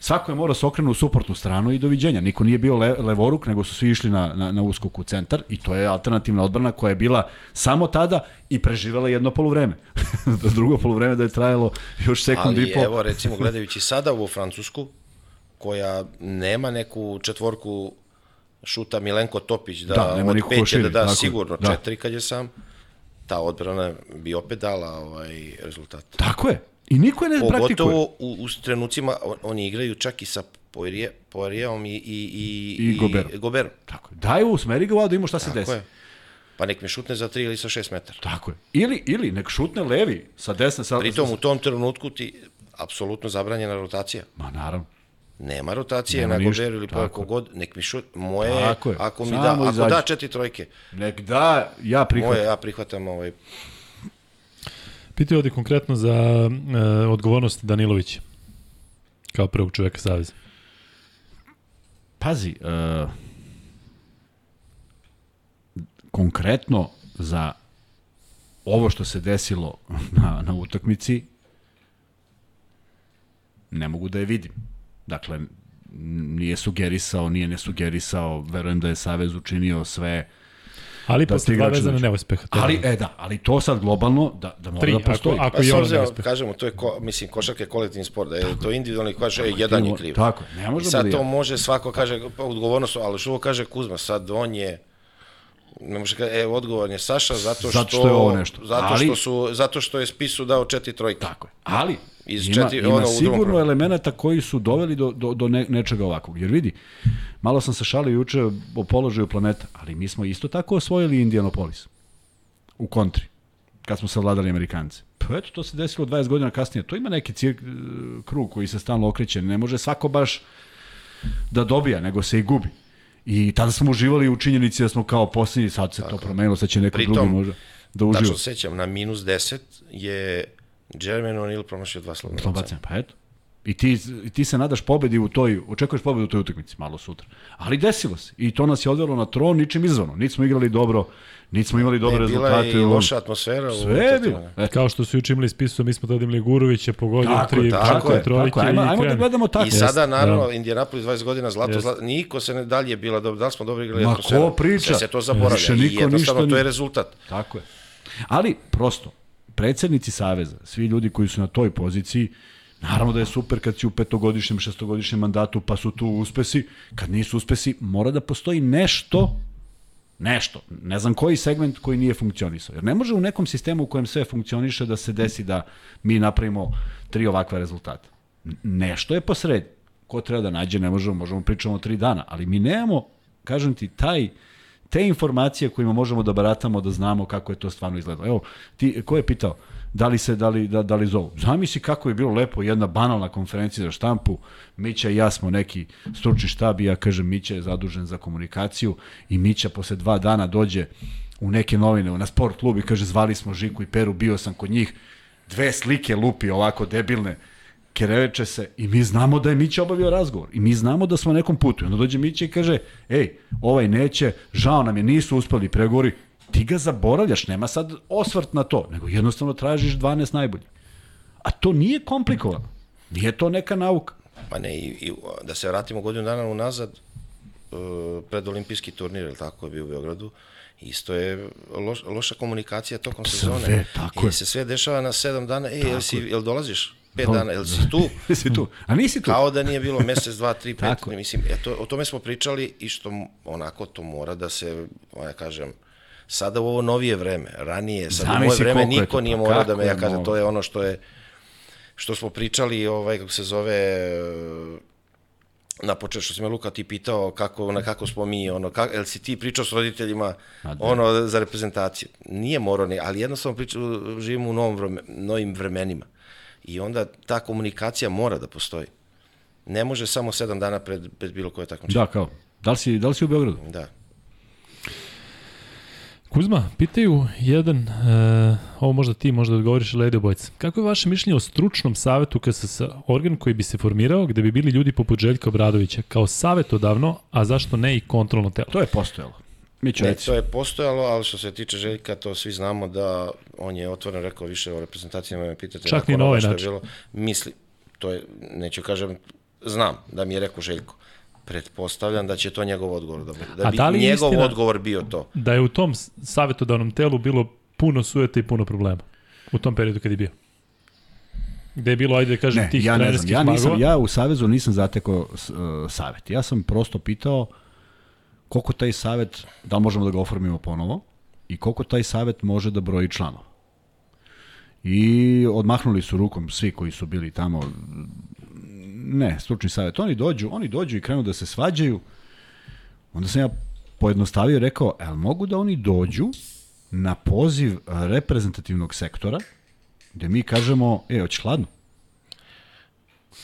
Svako je morao se okrenu u suportnu stranu i doviđenja. Niko nije bio le, levoruk, nego su svi išli na, na, na uskok u centar i to je alternativna odbrana koja je bila samo tada i preživela jedno poluvreme. Drugo poluvreme da je trajalo još sekund Ali i po. evo, recimo, gledajući sada u Francusku, koja nema neku četvorku šuta Milenko Topić da, Da, nema od pet širi, da da tako sigurno da. četiri kad je sam, ta odbrana bi opet dala ovaj rezultat. Tako je. I niko je ne praktikuje. Pogotovo u, u trenucima, on- oni igraju čak i sa Poirije, Poirijevom i, i, i, I Goberom. i Goberom. Tako je. Daj usmeri ga ovdje, da imamo šta se Tako desi. je. Pa nek mi šutne za 3 ili sa 6 metara. Tako je. Ili, ili nek šutne levi sa desne. Sa, Pritom u tom trenutku ti apsolutno zabranjena rotacija. Ma naravno. Nema rotacije Nema na Goberu ili pa god, nek mi šut, moje, je, Tako je, ako mi samo da, ako izađi. da četiri trojke, Nek da, ja prihvatam. moje, ja prihvatam ovaj, Pitaju ovdje konkretno za e, odgovornost Danilovića kao prvog čoveka Saveza. Pazi, uh, konkretno za ovo što se desilo na, na utakmici, ne mogu da je vidim. Dakle, nije sugerisao, nije ne sugerisao, verujem da je Savez učinio sve, Ali Da posle dva vezana neuspeha. to ali, e da, ali to sad globalno, da, da mora Tri, da postoji. ako- ako- Pa i ono kažemo, to je, ko, mislim, košarka je kolektivni sport, da je to individualni kaže, e, jedan je kriv. tako ne može I da sad bude to može svako kaže pa, odgovornost, ali što kaže Kuzma, sad on je ne može kaže, e, odgovoran je Saša zato što, Zato što je ovo nešto. Zato, Ali- što su, zato što je spisu dao četiri trojke. Tako je. Ali Iz ima, četiri- ima ono, sigurno elemenata koji su doveli do, do, do ne, nečega ovakvog. Jer vidi, malo sam se šalio juče o položaju planeta, ali mi smo isto tako osvojili Indianapolis u kontri, kad smo savladali Amerikance. Pa eto, to se desilo 20 godina kasnije. To ima neki cir, krug koji se stalno okreće. Ne može svako baš da dobija, nego se i gubi. I tada smo uživali u činjenici da smo kao posljednji, sad se to promenilo, sad će neko Pritom, drugi možda da uživa. Tačno se sećam, na minus 10 je Jeremy O'Neal promašio dva slobodna bacanja. pa eto. I ti, i ti se nadaš pobedi u toj, očekuješ pobedu u toj utakmici malo sutra. Ali desilo se. I to nas je odvelo na tron ničim izvano. Niti smo igrali dobro, niti smo imali dobre Ne, bila rezultate. je i loša atmosfera. u Sve je bilo. Eto. Kao što su juče imali spisu, mi smo tada imali Gurovića, pogodio Tako tri tako četiri je, trojke. Ajmo, i ajmo da gledamo tako. I sada, Jeste, naravno, da. Indianapolis 20 godina zlato, zlato, niko se ne dalje bila, da li smo dobro igrali Ma atmosfera. ko priča? Sve se to zaboravlja Više i niko jednostavno ništa to je rezultat. Tako je. Ali, prosto, predsednici Saveza, svi ljudi koji su na toj poziciji, naravno da je super kad si u petogodišnjem, šestogodišnjem mandatu, pa su tu uspesi. Kad nisu uspesi, mora da postoji nešto nešto, ne znam koji segment koji nije funkcionisao. Jer ne može u nekom sistemu u kojem sve funkcioniše da se desi da mi napravimo tri ovakva rezultata. N- Nešto je posred. Ko treba da nađe, ne možemo, možemo pričamo tri dana, ali mi nemamo, kažem ti, taj, te informacije kojima možemo da baratamo, da znamo kako je to stvarno izgledalo. Evo, ti, ko je pitao, da li se, da li, da, da li zovu? Zamisli kako je bilo lepo, jedna banalna konferencija za štampu, Mića i ja smo neki stručni štab i ja kažem Mića je zadužen za komunikaciju i Mića posle dva dana dođe u neke novine, na sport klub i kaže zvali smo Žiku i Peru, bio sam kod njih, dve slike lupi ovako debilne, kereveče se i mi znamo da je Mića obavio razgovor i mi znamo da smo na nekom putu. I onda dođe Mića i kaže, ej, ovaj neće, žao nam je, nisu uspeli pregovori, ti ga zaboravljaš, nema sad osvrt na to, nego jednostavno tražiš 12 najboljih. A to nije komplikovano. Nije to neka nauka. Pa ne, i, i da se vratimo godinu dana unazad, uh, pred olimpijski turnir, ili tako je bio u Beogradu, isto je loš, loša komunikacija tokom sezone. tako I je. se sve dešava na sedam dana, ej, jel, si, jel dolaziš? Pet Do- dana, jel si tu? si tu. A nisi tu. Kao da nije bilo mesec, dva, tri, pet. Mislim, e, to, o tome smo pričali i što onako to mora da se, ja kažem, sada u ovo novije vreme, ranije, sad u moje vreme niko to, nije morao da me, ja kažem, to je ono što je, što smo pričali, ovaj, kako se zove, na početku što si me Luka ti pitao kako, na kako smo mi, ono, kako, jel si ti pričao s roditeljima da. ono, za reprezentaciju? Nije morao, ne, ali jednostavno priča, živimo u novom vreme, novim vremenima. I onda ta komunikacija mora da postoji. Ne može samo sedam dana pred, pred bilo koje takmičenje. Da, kao. Da li si, da li si u Beogradu? Da. Kuzma, pitaju jedan, uh, ovo možda ti možda odgovoriš, Lady Obojca. Kako je vaše mišljenje o stručnom savetu KSS, organ koji bi se formirao gde bi bili ljudi poput Željka Obradovića, kao savetodavno, a zašto ne i kontrolno telo? To je postojalo. Mi ću Ne, reći. to je postojalo, ali što se tiče Željka, to svi znamo da on je otvoreno rekao više o reprezentacijama, me pitate. Čak ni na ovaj način. Bilo, misli, to je, neću kažem, znam da mi je rekao Željko. Pretpostavljam da će to njegov odgovor da bude. Da bi da njegov istina- odgovor bio to. Da je u tom s- savetodavnom telu bilo puno sujeta i puno problema u tom periodu kad je bio. Gde je bilo, ajde da kažem, Ne, tih ja trenerskih Ja, nisam, magova. ja u Savezu nisam zatekao uh, savet. Ja sam prosto pitao koliko taj savet, da li možemo da ga oformimo ponovo i koliko taj savet može da broji članova. I odmahnuli su rukom svi koji su bili tamo. Ne, stručni savjet, oni dođu, oni dođu i krenu da se svađaju, onda sam ja pojednostavio i rekao, el mogu da oni dođu na poziv reprezentativnog sektora, gde mi kažemo, e, hoćeš hladno?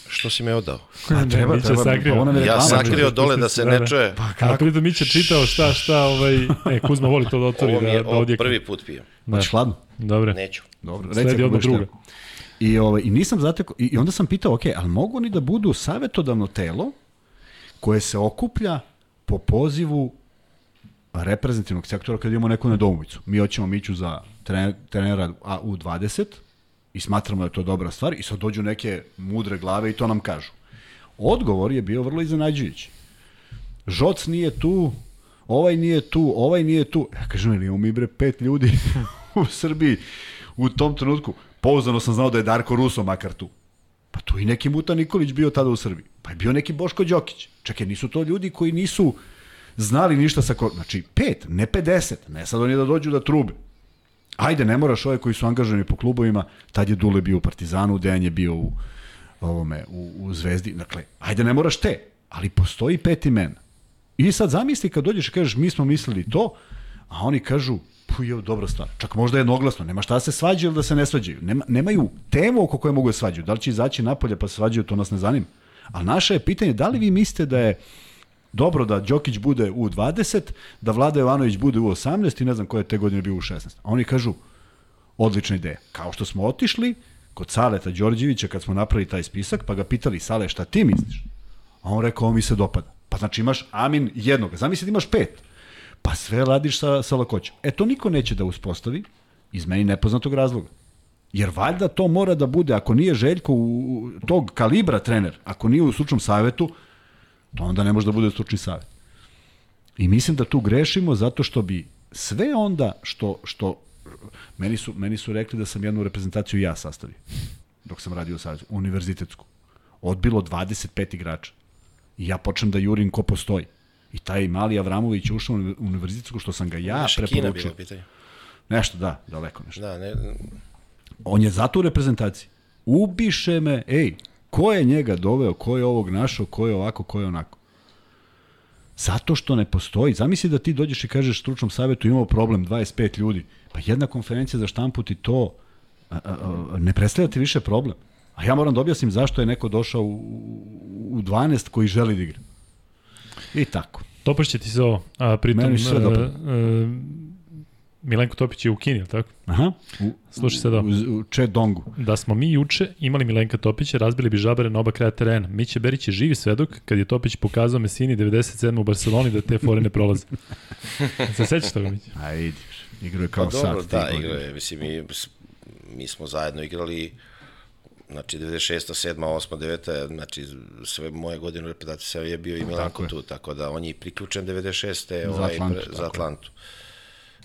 Što si me odao? A treba, Mića treba, sakrio. pa Ja sakrio dole da se ne čuje. Pa A kako? pritom Mića čitao šta, šta, ovaj... E, Kuzma voli to da otvori, Ovo mi da, je da ovo odjekne. prvi put pio. Da. Hoćeš hladno? Dobre. Neću. Dobro, Sledi odmah druga. teo. I, ovaj, I nisam zateko, i, i onda sam pitao, ok, ali mogu oni da budu savetodavno telo koje se okuplja po pozivu reprezentativnog sektora kad imamo neku nedoumicu. Mi hoćemo Miću za trener, trenera A- U20 i smatramo da je to dobra stvar i sad dođu neke mudre glave i to nam kažu. Odgovor je bio vrlo iznenađujući. Žoc nije tu, ovaj nije tu, ovaj nije tu. Ja kažem, imamo mi bre pet ljudi u Srbiji u tom trenutku. Pouzdano sam znao da je Darko Ruso makar tu. Pa tu i neki Muta Nikolić bio tada u Srbiji. Pa je bio neki Boško Đokić. Čekaj, nisu to ljudi koji nisu znali ništa sa... Znači, pet, ne 50. Ne sad oni da dođu da trube. Ajde, ne moraš ove koji su angažovani po klubovima, tad je Dule bio u Partizanu, Dejan je bio u, ovome, u, u Zvezdi. Dakle, ajde, ne moraš te, ali postoji pet imena. I sad zamisli kad dođeš i kažeš mi smo mislili to, a oni kažu je dobra stvar. Čak možda jednoglasno, nema šta da se svađaju ili da se ne svađaju. Nema, nemaju temu oko koje mogu da svađaju. Da li će izaći napolje pa se svađaju, to nas ne zanima. Ali naše je pitanje da li vi mislite da je dobro da Đokić bude u 20, da Vlada Jovanović bude u 18 i ne znam koje te godine bio u 16. A oni kažu, odlična ideja. Kao što smo otišli kod Saleta Đorđevića kad smo napravili taj spisak, pa ga pitali, Sale, šta ti misliš? A on rekao, ovo mi se dopada. Pa znači imaš Amin jednog, zamisli da imaš pet. Pa sve radiš sa, sa lakoćom. E to niko neće da uspostavi iz meni nepoznatog razloga. Jer valjda to mora da bude, ako nije Željko u, u- tog kalibra trener, ako nije u stručnom savetu, to onda ne može da bude stručni savet. I mislim da tu grešimo zato što bi sve onda što, što meni su, meni su rekli da sam jednu reprezentaciju ja sastavio dok sam radio u univerzitetsku. Odbilo 25 igrača. I ja počnem da jurim ko postoji. I taj mali Avramović ušao u univerzitetsku što sam ga ja Naša Kina preporučio. u pitanju. Nešto, da, daleko nešto. Da, ne, On je zato u reprezentaciji. Ubiše me, ej, ko je njega doveo, ko je ovog našao, ko je ovako, ko je onako. Zato što ne postoji. Zamisli da ti dođeš i kažeš stručnom savjetu imamo problem, 25 ljudi. Pa jedna konferencija za štampu ti to a, a, a, ne predstavlja ti više problem. A ja moram da objasnim zašto je neko došao u, u 12 koji želi da igra. I tako. Topaš će ti se ovo. A, pritom, Meni se sve e, dopada. e, Milenko Topić je u Kini, tako? Aha. U, Slušaj sad ovo. U, u Čedongu. Da smo mi juče imali Milenka Topića, razbili bi žabare na oba kraja terena. Miće Berić je živi svedok kad je Topić pokazao Mesini 97. u Barceloni da te fore ne prolaze. Se sećaš toga, Miće? A idi, igrao je kao Pa sad. dobro, ti da, igrao je. Mislim, mi, mi smo zajedno igrali znači 96. 7. 8. 9. znači sve moje godine u reprezentaciji sve je bio i Milanko tu, tako da on je priključen 96. Za ovaj, Atlantu, za. Atlantu.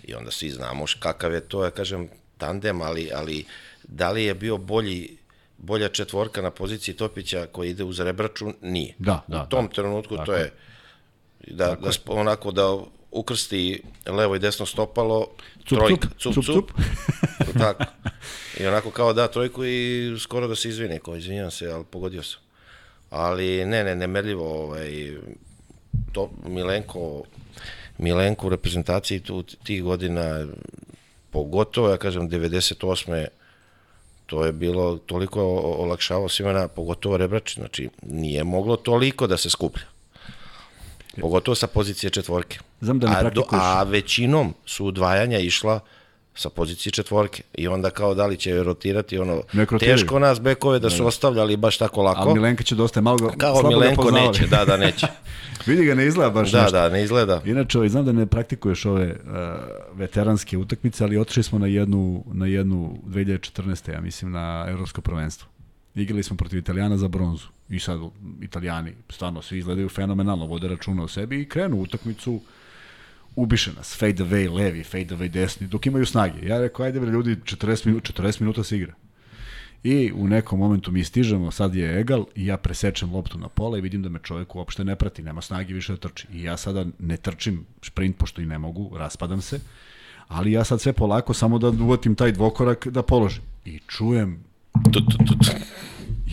I onda svi znamo kakav je to, ja kažem, tandem, ali, ali da li je bio bolji bolja četvorka na poziciji Topića koji ide uz Rebraču, nije. Da, da, U tom da. trenutku Tako to je da, da onako da ukrsti levo i desno stopalo, Cup, trojka, cup, cup, cup, cup, tako. I onako kao da trojku i skoro da se izvini, kao izvinjam se, ali pogodio sam. Ali ne, ne, nemerljivo, ovaj, to Milenko, Milenko u reprezentaciji tu tih godina, pogotovo, ja kažem, 98 to je bilo toliko olakšavao svima na, pogotovo Rebrači, znači nije moglo toliko da se skuplja. Pogotovo sa pozicije četvorke. Znam da ne a, do, praktikuješ. a većinom su udvajanja išla sa pozicije četvorke. I onda kao da li će rotirati ono, teško nas bekove da su ostavljali baš tako lako. A Milenka će dosta malo ga, kao slabo ga Milenko neće, da, da, neće. Vidi ga, ne izgleda baš da, nešto. da, ne izgleda. Inače, ovaj, znam da ne praktikuješ ove uh, veteranske utakmice, ali otišli smo na jednu, na jednu 2014. ja mislim, na Evropsko prvenstvo. Igrali smo protiv Italijana za bronzu. I sad Italijani, stvarno, svi izgledaju fenomenalno, vode računa o sebi i krenu u utakmicu ubiše nas, fade away levi, fade away desni, dok imaju snage. Ja rekao, ajde bre ljudi, 40 minuta, 40 minuta se igra. I u nekom momentu mi stižemo, sad je egal i ja presečem loptu na pola i vidim da me čovjek uopšte ne prati, nema snage više da trči. I ja sada ne trčim sprint pošto i ne mogu, raspadam se, ali ja sad sve polako samo da uvatim taj dvokorak da položim. I čujem Tu, tu, tu, tu.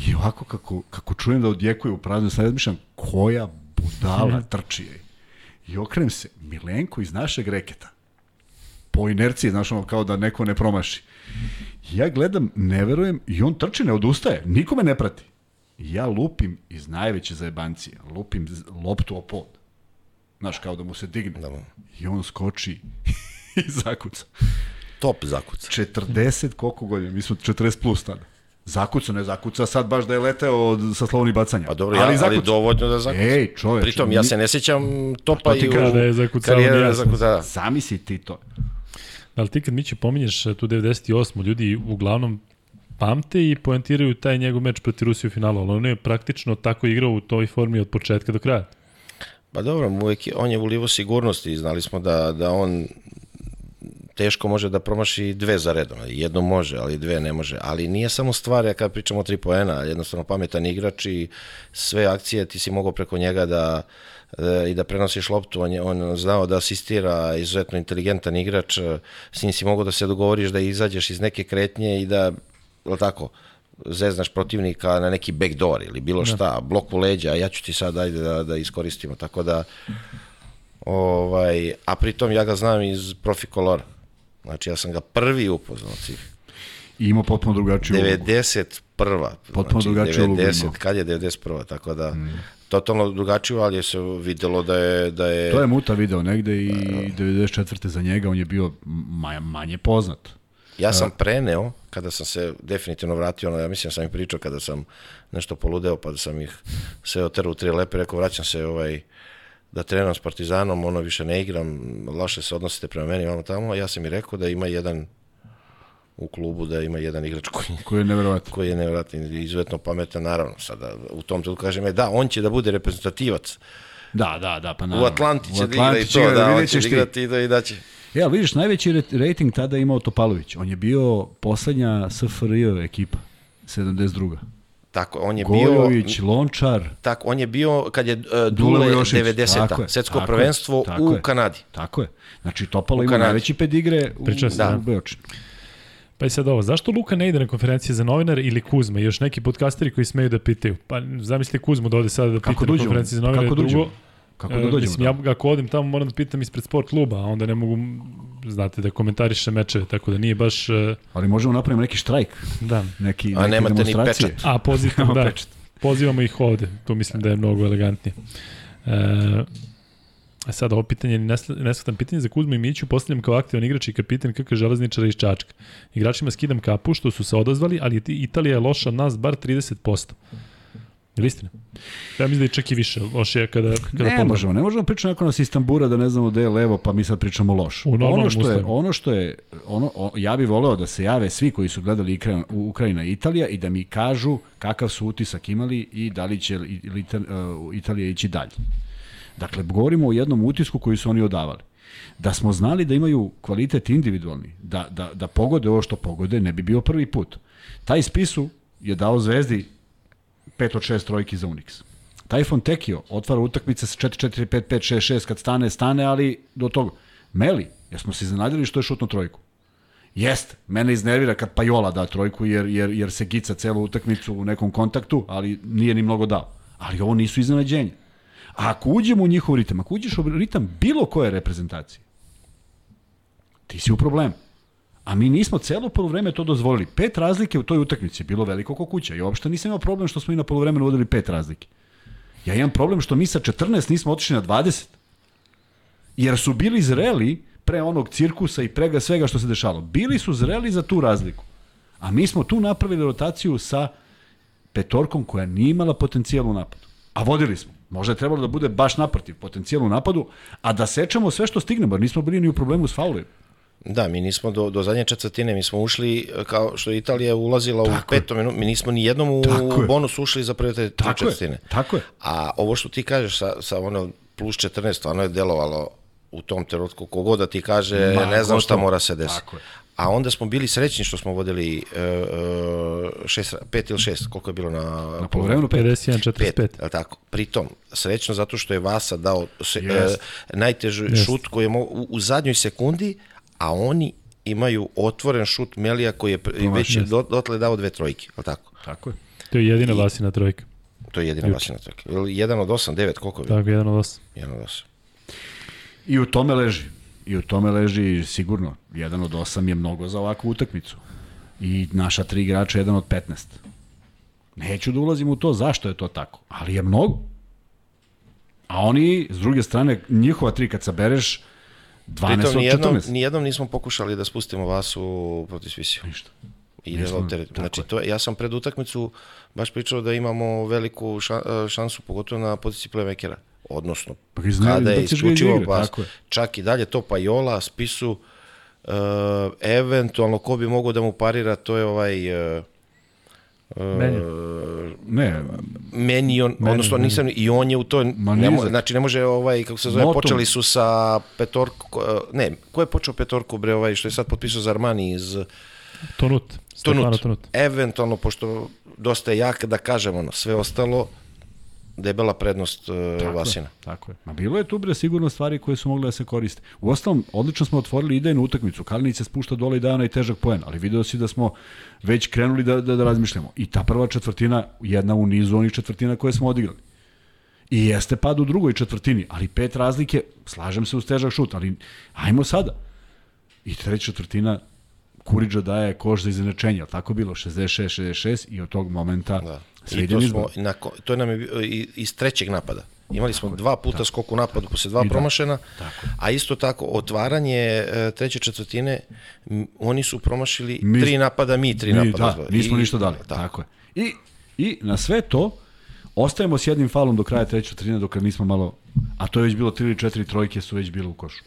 I ovako kako, kako čujem da odjekuje u praznu, sad razmišljam koja budala trči je. I okrenem se, Milenko iz našeg reketa. Po inerciji, znaš ono, kao da neko ne promaši. Ja gledam, ne verujem, i on trči, ne odustaje, nikome ne prati. I ja lupim iz najveće zajebancije, lupim loptu o pod. Znaš, kao da mu se digne. Da mu- I on skoči i zakuca. Top zakuca. 40 koliko godina, mi smo 40 plus tada. Zakuca, ne zakuca, sad baš da je leteo od, sa slovnih bacanja. Pa dobro, ja, ali, zakuca. dovoljno da zakuca. Ej, čoveče. Pritom, ja se ne sjećam topa to ti i u da je zakucao, karijere nije da zakuca. Zamisli ti to. Ali ti kad mi će pominješ e, tu 98. ljudi uglavnom pamte i poentiraju taj njegov meč protiv Rusije u finalu, ali on je praktično tako igrao u toj formi od početka do kraja. Pa dobro, uvijek je, on je ulivo sigurnosti i znali smo da, da on teško može da promaši dve za redom. Jedno može, ali dve ne može. Ali nije samo stvar, ja kad pričamo o tri poena, jednostavno pametan igrač i sve akcije ti si mogao preko njega da e, i da prenosiš loptu, on je on znao da asistira, izuzetno inteligentan igrač, s njim si mogao da se dogovoriš da izađeš iz neke kretnje i da, je tako, zeznaš protivnika na neki backdoor ili bilo šta, blok u leđa, a ja ću ti sad ajde da, da iskoristimo, tako da ovaj, a pritom ja ga znam iz profi kolora. Znači ja sam ga prvi upoznao svih. I ima potpuno drugačiju ulogu. 91. Potpuno drugačiju ulogu 90, imao. kad je 91. Tako da, totalno drugačiju, ali je se videlo da je... Da je To je Muta video negde i 94. za njega on je bio ma, manje poznat. Ja sam preneo, kada sam se definitivno vratio, ono, ja mislim da sam im pričao kada sam nešto poludeo, pa da sam ih sve oterao u tri lepe, rekao vraćam se ovaj, da trenam s Partizanom, ono više ne igram, loše se odnosite prema meni, ono tamo, ja sam i rekao da ima jedan u klubu, da ima jedan igrač koji, Koji je neverovatno. koji je nevjerojatno i izuzetno pametan, naravno, sada u tom trenutku kažem, e, da, on će da bude reprezentativac, Da, da, da, pa u naravno. Atlanti U će da igra i Atlanti to, igra, da, on će da ti. igrati i da, i da će. Ali vidiš, najveći rating tada je imao Topalović. On je bio poslednja SFRJ ekipa, 72. Tako, on je bio... Gojović, Lončar, Tako, on je bio kad je uh, Dule Jošević. 90. Tako je, svetsko tako je, prvenstvo tako u je. Kanadi. tako je. Znači, Topalo U ima najveći pedigre u, Pričao sam, u da. Beočinu. Pa i sad ovo, zašto Luka ne ide na konferencije za novinare ili Kuzma? I još neki podcasteri koji smeju da pitaju. Pa zamislite Kuzmu da ode sada da pita na uđemo? konferenciji za novinare. Kako da Drugo? Kako da e, dođemo? Mislim, ja ako odim tamo moram da pitam ispred sport kluba, a onda ne mogu, znate, da komentariše mečeve, tako da nije baš, e, Ali možemo napraviti neki štrajk, da. neki, A nemate ni pečat. A, pozivamo, da, pečat. pozivamo ih ovde, to mislim da je mnogo elegantnije. E, a sad ovo pitanje, nesvatan pitanje za Kuzmu i Miću, postavljam kao aktivan igrač i kapitan KK Železničara iz Čačka. Igračima skidam kapu što su se odazvali, ali Italija je loša od nas bar 30%. Je li istina? Ja mislim da je čak i više lošija kada, kada Ne pogledam. možemo, ne možemo pričati nakon nas Istambura da ne znamo gde je levo, pa mi sad pričamo loš. Ono što je, ono što je, ono, o, ja bih voleo da se jave svi koji su gledali Ikra- u Ukrajina i Italija i da mi kažu kakav su utisak imali i da li će ili uh, Italija ići dalje. Dakle, govorimo o jednom utisku koji su oni odavali. Da smo znali da imaju kvalitet individualni, da, da, da pogode ovo što pogode, ne bi bio prvi put. Taj spisu je dao Zvezdi 5 od 6 trojki za Unix. Taj Fontecchio otvara utakmice sa 4-4, 5-5, 6-6, kad stane, stane, ali do toga. Meli, jesmo se iznenadili što je šutno trojku? Jeste, mene iznervira kad Pajola da trojku jer, jer, jer se gica celu utakmicu u nekom kontaktu, ali nije ni mnogo dao. Ali ovo nisu iznenađenja. A ako uđemo u njihov ritam, ako uđeš u ritam bilo koje reprezentacije, ti si u problemu. A mi nismo celo polovreme to dozvolili. Pet razlike u toj utakmici je bilo veliko ko kuća. I uopšte nisam imao problem što smo i na polovremenu vodili pet razlike. Ja imam problem što mi sa 14 nismo otišli na 20. Jer su bili zreli pre onog cirkusa i prega svega što se dešalo. Bili su zreli za tu razliku. A mi smo tu napravili rotaciju sa petorkom koja nije imala potencijal u napadu. A vodili smo. Možda je trebalo da bude baš naprotiv, potencijal u napadu, a da sečemo sve što stignemo, jer nismo bili ni u problemu s faulima. Da, mi nismo do, do zadnje četvrtine, mi smo ušli, e, kao što je Italija ulazila Tako u je. petom minutu, mi nismo ni jednom u je. bonus ušli za prve te tri Tako je, četvrtine. tako je. A ovo što ti kažeš sa, sa ono plus 14, stvarno je delovalo u tom trenutku, kogod da ti kaže, Ma, ne znam šta mora se desiti. Tako je. A onda smo bili srećni što smo vodili uh, uh, šest, pet ili šest, koliko je bilo na, Na polovremenu pet. 51, 45. Pet, je tako? Pritom, srećno zato što je Vasa dao se, Jest. e, najteži Jest. šut koji je mo, u, u zadnjoj sekundi, a oni imaju otvoren šut Melija koji je pr- već do, dotle dao dve trojke, je tako? Tako je. To je jedina Vasina trojka. To je jedina Vasina trojka. Ili jedan od osam, devet, koliko je? Tako, jedan od osam. Jedan od osam. I u tome leži. I u tome leži sigurno. Jedan od osam je mnogo za ovakvu utakmicu. I naša tri igrača je jedan od 15. Neću da ulazim u to zašto je to tako, ali je mnogo. A oni, s druge strane, njihova tri kad sabereš, 12 Pritom, od nijednom, 14. nijednom nismo pokušali da spustimo Vasu protiv Svisiju. Ništa. I Nismo, da teret. tako Znači, to, je- ja sam pred utakmicu baš pričao da imamo veliku ša- šansu, pogotovo na poziciji playmakera. Odnosno, Pa ga iznenadi, kada je iz isključivo pas, čak i dalje to Pajola, Spisu, uh, eventualno ko bi mogao da mu parira, to je ovaj... Uh, Menja. Ne, meni on, odnosno nisam, i on je u toj, Ma ne, mo, znači ne može ovaj, kako se zove, Motom. počeli su sa petorku, ne, ko je počeo petorku, bre, ovaj, što je sad potpisao za Armani iz Tonut. Tonut, Tonut. eventualno, pošto dosta je jak, da kažem, ono, sve ostalo, debela prednost uh, Tako Vasina. Je, tako je. Ma bilo je tu bre sigurno stvari koje su mogle da se koriste. U ostalom, odlično smo otvorili idejnu utakmicu. Kalinić se spušta dole i daje onaj težak poen, ali video si da smo već krenuli da, da, da razmišljamo. I ta prva četvrtina, jedna u nizu onih četvrtina koje smo odigrali. I jeste pad u drugoj četvrtini, ali pet razlike, slažem se uz težak šut, ali ajmo sada. I treća četvrtina, Kuriđa daje koš za izjednačenje, ali tako bilo, 66-66 i od tog momenta Da. I to, smo, nako, to nam je iz trećeg napada. Imali smo dva puta skok u napadu posle dva da. promašena, Tako a isto tako otvaranje e, treće četvrtine, oni su promašili Mi- tri napada, mi tri Mi, napada. da, nismo I- ništa dali. Tako. Tako je. I, I na sve to, ostajemo s jednim falom do kraja treće četvrtine, dok nismo malo, a to je već bilo tri ili četiri trojke su već bile u košu.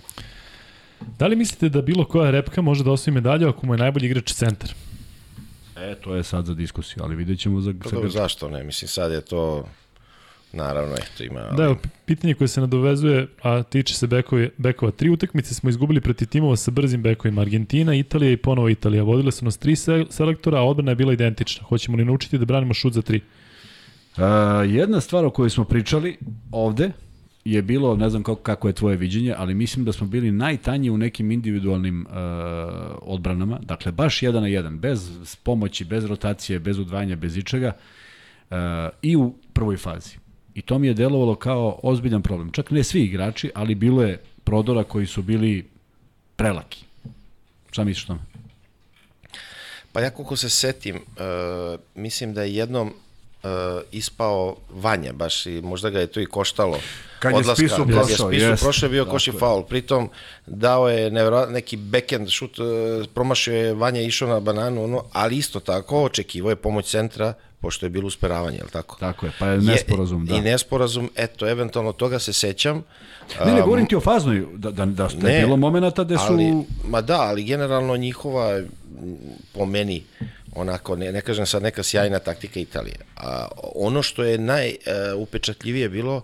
Da li mislite da bilo koja repka može da osvoji medalju ako mu je najbolji igrač centar? E, to je sad za diskusiju, ali vidjet ćemo za... Pa dobro, zašto ne? Mislim, sad je to... Naravno, eto, ima... Da, evo, pitanje koje se nadovezuje, a tiče se bekovi, bekova. Tri utakmice smo izgubili protiv timova sa brzim bekovima. Argentina, Italija i ponovo Italija. Vodile su nas tri se selektora, a odbrana je bila identična. Hoćemo li naučiti da branimo šut za tri? Uh, jedna stvar o kojoj smo pričali ovde je bilo, ne znam kako, kako je tvoje viđenje, ali mislim da smo bili najtanji u nekim individualnim uh, odbranama, dakle baš jedan na jedan, bez pomoći, bez rotacije, bez udvajanja, bez ičega uh, i u prvoj fazi. I to mi je delovalo kao ozbiljan problem. Čak ne svi igrači, ali bilo je prodora koji su bili prelaki. Šta misliš tome? Pa ja koliko se setim, uh, mislim da je jednom uh, ispao Vanja baš i možda ga je to i koštalo. Kad je Spisu kad je prošao, Spisu jest. prošao je bio Tako koš i je. faul. Pritom dao je neki backhand šut, uh, promašio je Vanja išao na bananu, ono, ali isto tako očekivao je pomoć centra pošto je bilo usperavanje, je li tako? Tako je, pa je nesporazum, da. I nesporazum, eto, eventualno toga se sećam. Ne, ne, govorim ti o faznoj, da, da, da, da je Ne, bilo momenata gde su... Ali, ma da, ali generalno njihova, po meni, onako, ne, ne kažem sad neka sjajna taktika Italije. A ono što je najupečatljivije bilo,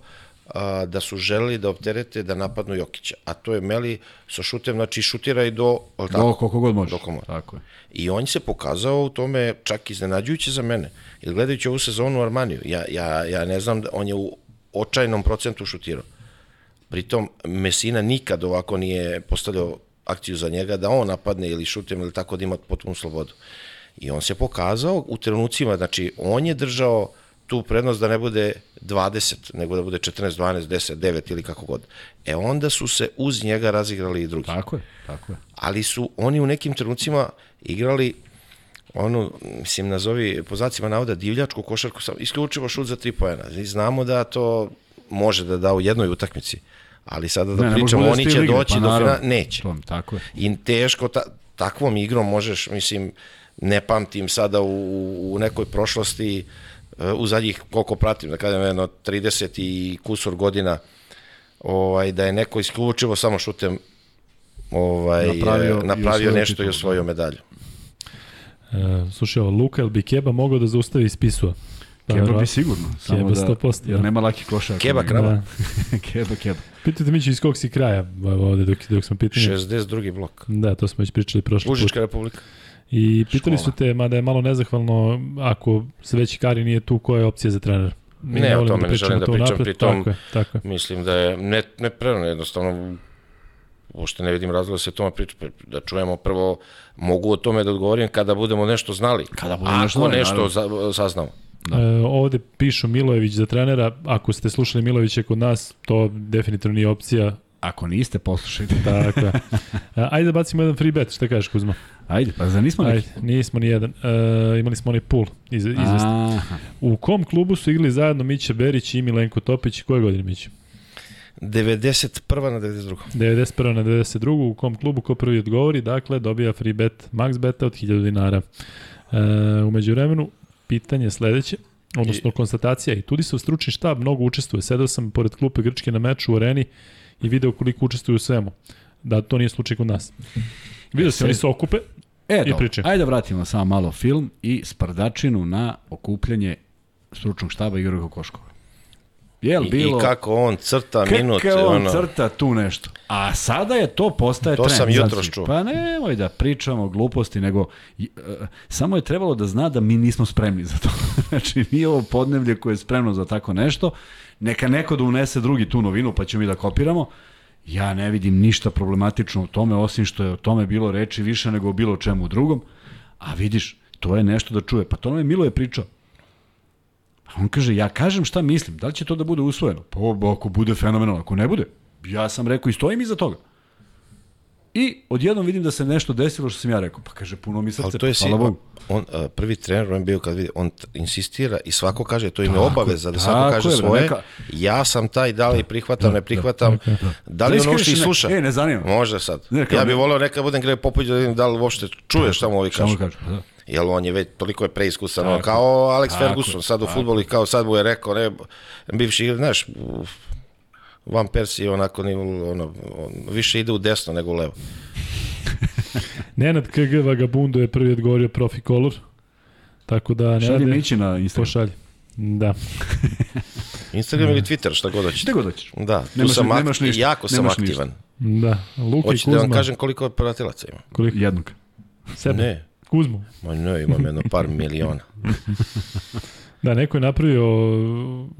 a, da su želeli da opterete da napadnu Jokića. A to je Meli sa šutem, znači šutira i do... Do Tako? koliko god može. Dok može. Tako je. I on se pokazao u tome čak iznenađujuće za mene. Jer gledajući ovu sezonu u Armaniju, ja, ja, ja ne znam, da on je u očajnom procentu šutirao. Pritom, Mesina nikad ovako nije postavljao akciju za njega da on napadne ili šutem ili tako da ima potpunu slobodu. I on se pokazao u trenucima, znači on je držao tu prednost da ne bude 20, nego da bude 14, 12, 10, 9 ili kako god. E onda su se uz njega razigrali i drugi Tako je, tako je. ali su oni u nekim trenucima igrali onu, mislim, nazovi po znacima navoda divljačku košarku, sam isključivo šut za tri pojena. Znamo da to može da da u jednoj utakmici, ali sada da Ne, ne pričamo, da oni će doći pa do finala, neće. To, tako je. I teško, ta, takvom igrom možeš, mislim, ne pamtim sada u, u nekoj prošlosti, e, u zadnjih, koliko pratim, da kažem, jedno 30 i kusor godina, ovaj, da je neko isključivo samo šutem ovaj, Napravio napravio, i nešto i titulu, osvojio medalju. E, slušaj, ovo, Luka ili bi Keba mogao da zaustavi Spisua? Pa, Keba bi sigurno. Samo Keba da, 100%, jer da. nema laki košar. Keba krava. Da. keba, keba. Pitajte mi iz kog si kraja, ovde dok, dok smo pitanje. 62. blok. Da, to smo već pričali prošli put. Užička republika. I pitali Škola. su te, mada je malo nezahvalno, ako se već Kari nije tu, koja je opcija za trener? Mi Ne, o volimo tome ne pričamo želim da to pričam, unapred, pritom- Tako je, tako je. Mislim da je ne, ne prerano, jednostavno uopšte ne vidim razloga da se o tome priča, da čujemo prvo, mogu o tome da odgovorim kada budemo nešto znali. Kada budemo Ako nešto znali, nešto za, saznamo. Da. E, ovde pišu Milojević za trenera, ako ste slušali Milojevića kod nas, to definitivno nije opcija. Ako niste, poslušajte. Tako je. Ajde da bacimo jedan free bet, šta kažeš Kuzma? Ajde, pa za nismo neki? Ajde, nismo ni jedan. E, imali smo onaj pool iz, izvestan. U kom klubu su igrali zajedno Mića Berić i Milenko Topić? Koje godine Mića? 91. na 92. 91. na 92. U kom klubu ko prvi odgovori, dakle, dobija free bet, max beta od 1000 dinara. E, umeđu vremenu, pitanje sledeće, odnosno I... konstatacija. I tudi se u stručni štab mnogo učestvuje. Sedao sam pored klupe Grčke na meču u areni i video koliko učestvuju u svemu. Da, to nije slučaj kod nas. Video se, oni se okupe e, i priče. Ajde da vratimo samo malo film i sprdačinu na okupljanje stručnog štaba Igora Kokoškova. Jel, bilo, I kako on crta minut. Kako on ono... crta tu nešto. A sada je to postaje to trend. To sam jutro čuo. Pa nemoj da pričamo gluposti, nego uh, samo je trebalo da zna da mi nismo spremni za to. znači, nije ovo podnevlje koje je spremno za tako nešto. Neka neko da unese drugi tu novinu, pa ćemo mi da kopiramo. Ja ne vidim ništa problematično u tome, osim što je o tome bilo reči više nego o bilo čemu drugom. A vidiš, to je nešto da čuje. Pa to nam je Milo je pričao. A on kaže, ja kažem šta mislim, da li će to da bude usvojeno? Pa ako bude fenomenalno, ako ne bude, ja sam rekao i stojim iza toga. I odjednom vidim da se nešto desilo što sam ja rekao. Pa kaže, puno mi srce, to je hvala Bogu. On, on, prvi trener, on bio kad vidi, on insistira i svako kaže, to im je obaveza da svako kaže je, svoje. Neka... Ja sam taj, da li prihvatam, da, ne prihvatam. Da, da, da. li on uopšte i sluša? E, ne zanima. Može sad. Ne, ja bih voleo neka budem gre Popović da vidim da li uopšte čuješ šta mu ovi kažu. Kaže, da jer on je već toliko je preiskusan, tako, kao Alex tako, Ferguson sad u futbolu i kao sad mu je rekao, ne, bivši, znaš, Van Persie onako ni, ono, on više ide u desno nego u levo. Nenad KG Vagabundo je prvi odgovorio Profi Color. Tako da ne Šalje Mići na Instagram. Pošalje. Da. Instagram ili Twitter, šta god hoćeš. Šta god hoćeš. Da, tu nemaš, sam nemaš ništa, jako sam aktivan. Ništa. Da, Luka Hoćete i Kuzma. da vam kažem koliko pratilaca ima? Koliko? Jednog. Sebe? Ne. Kuzmu? Ma ne, imam jedno par miliona. Da, neko je napravio,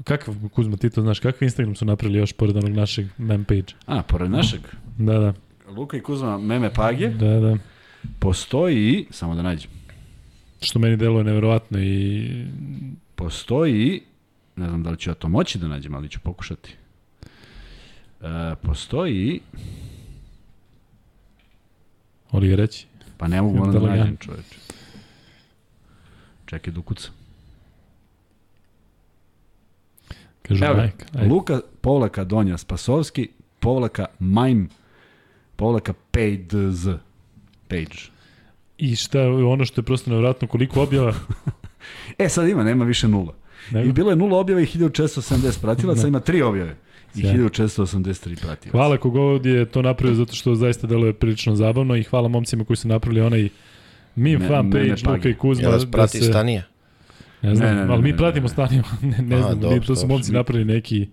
kakav Kuzma, ti to znaš, kakav Instagram su napravili još pored onog našeg meme page? A, pored našeg? Da, da. Luka i Kuzma meme page. Da, da. Postoji, samo da nađem. Što meni deluje neverovatno i... Postoji, ne znam da li ću ja to moći da nađem, ali ću pokušati. E, postoji... Oli reći? Pa ne mogu ono da nađem čoveče. Čekaj da Kažu Evo, Mike. Ajde. Luka povlaka Donja Spasovski, povlaka Mime, povlaka PageZ. Page. I šta je ono što je prosto nevratno, koliko objava? e, sad ima, nema više nula. Nema? I bilo je nula objava i 1470 pratilaca, sad ima tri objave. I 1483 pratilaca. Hvala kogod je to napravio zato što zaista deluje prilično zabavno i hvala momcima koji su napravili onaj meme Me, fan page Luka i Kuzma. Ja vas prati da se... Stanija? Ne znam, ne, ne, ne, ali mi pratimo staniju, ne, ne A, znam, dobro, to su momci napravili neki,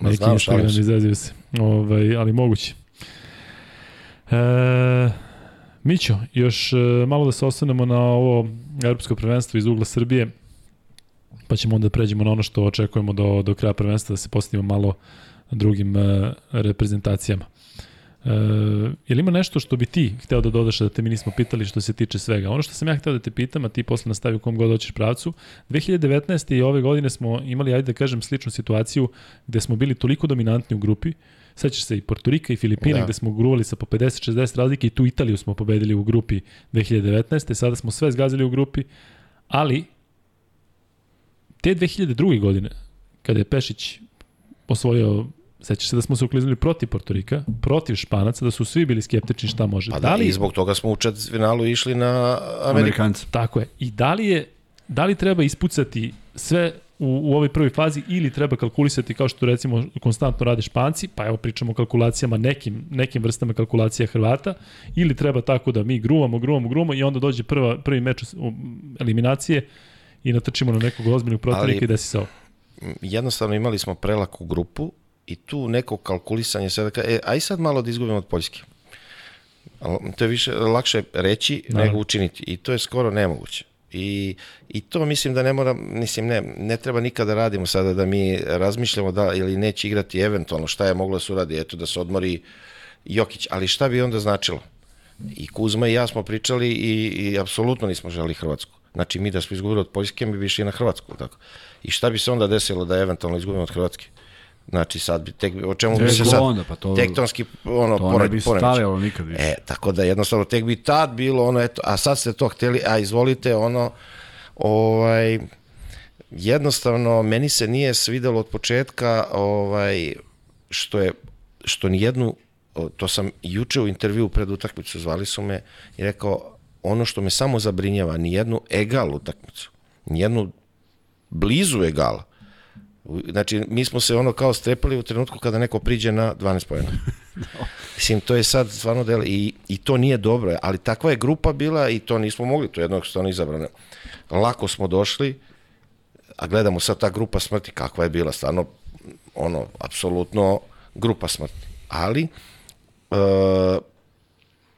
neki znam, Instagram, izazio se, ovaj, ali moguće. E, Mićo, još e, malo da se osvrnemo na ovo evropsko prvenstvo iz ugla Srbije, pa ćemo onda pređemo na ono što očekujemo do, do kraja prvenstva, da se postavimo malo drugim e, reprezentacijama. E, je li ima nešto što bi ti hteo da dodaš da te mi nismo pitali što se tiče svega? Ono što sam ja hteo da te pitam, a ti posle nastavi u kom god hoćeš pravcu, 2019. i ove godine smo imali, ajde da kažem, sličnu situaciju gde smo bili toliko dominantni u grupi, Sećaš se i Portorika i Filipina da. gde smo gruvali sa po 50-60 razlike i tu Italiju smo pobedili u grupi 2019. Sada smo sve zgazili u grupi, ali te 2002. godine, kada je Pešić osvojio Sećaš se da smo se ukliznuli protiv Portorika, protiv Španaca, da su svi bili skeptični šta može. Pa da, da li, i zbog toga smo u četvrtfinalu išli na Amerikanci. Tako je. I da li je da li treba ispucati sve u, u ovoj prvoj fazi ili treba kalkulisati kao što recimo konstantno rade Španci, pa evo pričamo o kalkulacijama nekim, nekim vrstama kalkulacija Hrvata, ili treba tako da mi gruvamo, gruvamo, gruvamo i onda dođe prva, prvi meč eliminacije i natrčimo na nekog ozbiljnog protivnika i desi se ovo. Jednostavno imali smo prelaku grupu i tu neko kalkulisanje sada, e, aj sad malo da izgubimo od Poljske. To je više lakše reći da. nego učiniti i to je skoro nemoguće. I, I to mislim da ne mora, mislim ne, ne treba nikada da radimo sada da mi razmišljamo da ili neće igrati eventualno šta je moglo da se uradi, eto da se odmori Jokić, ali šta bi onda značilo? I Kuzma i ja smo pričali i, i apsolutno nismo želi Hrvatsku. Znači mi da smo izgubili od Poljske, mi bi išli na Hrvatsku. Tako. I šta bi se onda desilo da eventualno izgubimo od Hrvatske? Znači sad bi tek, o čemu bi Ne, se sad, onda, pa to- tektonski ono, To ne pored, bi poremećaj. stavljalo nikad više. E, tako da jednostavno tek bi tad bilo ono, eto, a sad ste to hteli, a izvolite ono, ovaj, jednostavno meni se nije svidelo od početka ovaj, što je, što ni jednu, to sam juče u intervju pred utakmicu, zvali su me i rekao, ono što me samo zabrinjava, ni jednu egal utakmicu, ni jednu blizu egala. Znači, mi smo se ono kao strepali u trenutku kada neko priđe na 12 pojena. Mislim, to je sad stvarno del i, i to nije dobro, ali takva je grupa bila i to nismo mogli, to je jednostavno izabrano. Lako smo došli, a gledamo sad ta grupa smrti, kakva je bila, stvarno, ono, apsolutno grupa smrti. Ali, e,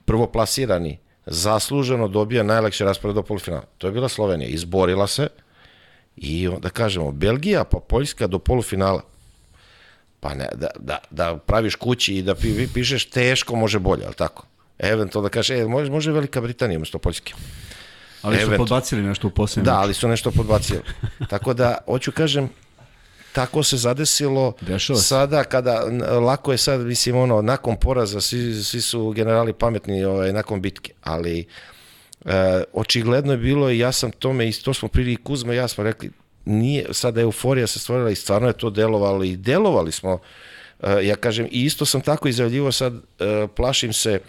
prvoplasirani zasluženo dobija najlakši raspored do polufinala. To je bila Slovenija, izborila se i onda kažemo, Belgija pa Poljska do polufinala. Pa ne, da, da, da praviš kući i da pi, pišeš teško može bolje, ali tako? Eventualno da kažeš, e, može, može Velika Britanija umesto Poljske. Ali su podbacili nešto u posljednjem. Da, ali su nešto podbacili. Tako da, hoću kažem, tako se zadesilo Dešava se. sada kada lako je sad mislim ono nakon poraza svi, svi su generali pametni ovaj nakon bitke ali e, očigledno je bilo i ja sam tome i to smo prili i Kuzma ja smo rekli nije sada euforija se stvorila i stvarno je to delovalo i delovali smo e, ja kažem i isto sam tako izjavljivo sad e, plašim se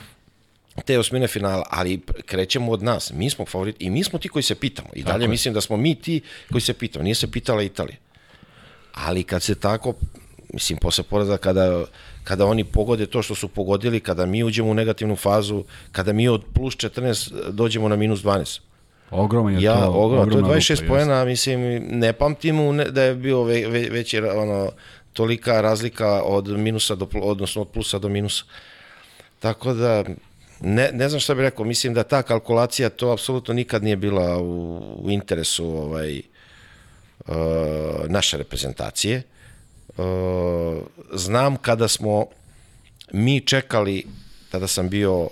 te osmine finala, ali krećemo od nas. Mi smo favorit i mi smo ti koji se pitamo. I dalje mislim da smo mi ti koji se pitamo. Nije se pitala Italija. Ali kad se tako, mislim, posle poraza, kada, kada oni pogode to što su pogodili, kada mi uđemo u negativnu fazu, kada mi od plus 14 dođemo na minus 12. Ogroman je Ja, to. ogromno, to je ogromna 26 rupa, poena, mislim, ne pamtim da je bio ve, ve, veći, ono, tolika razlika od minusa do, odnosno od plusa do minusa. Tako da, ne, ne znam šta bih rekao, mislim da ta kalkulacija to apsolutno nikad nije bila u, u interesu ovaj, uh, naše reprezentacije. Uh, znam kada smo mi čekali, tada sam bio uh,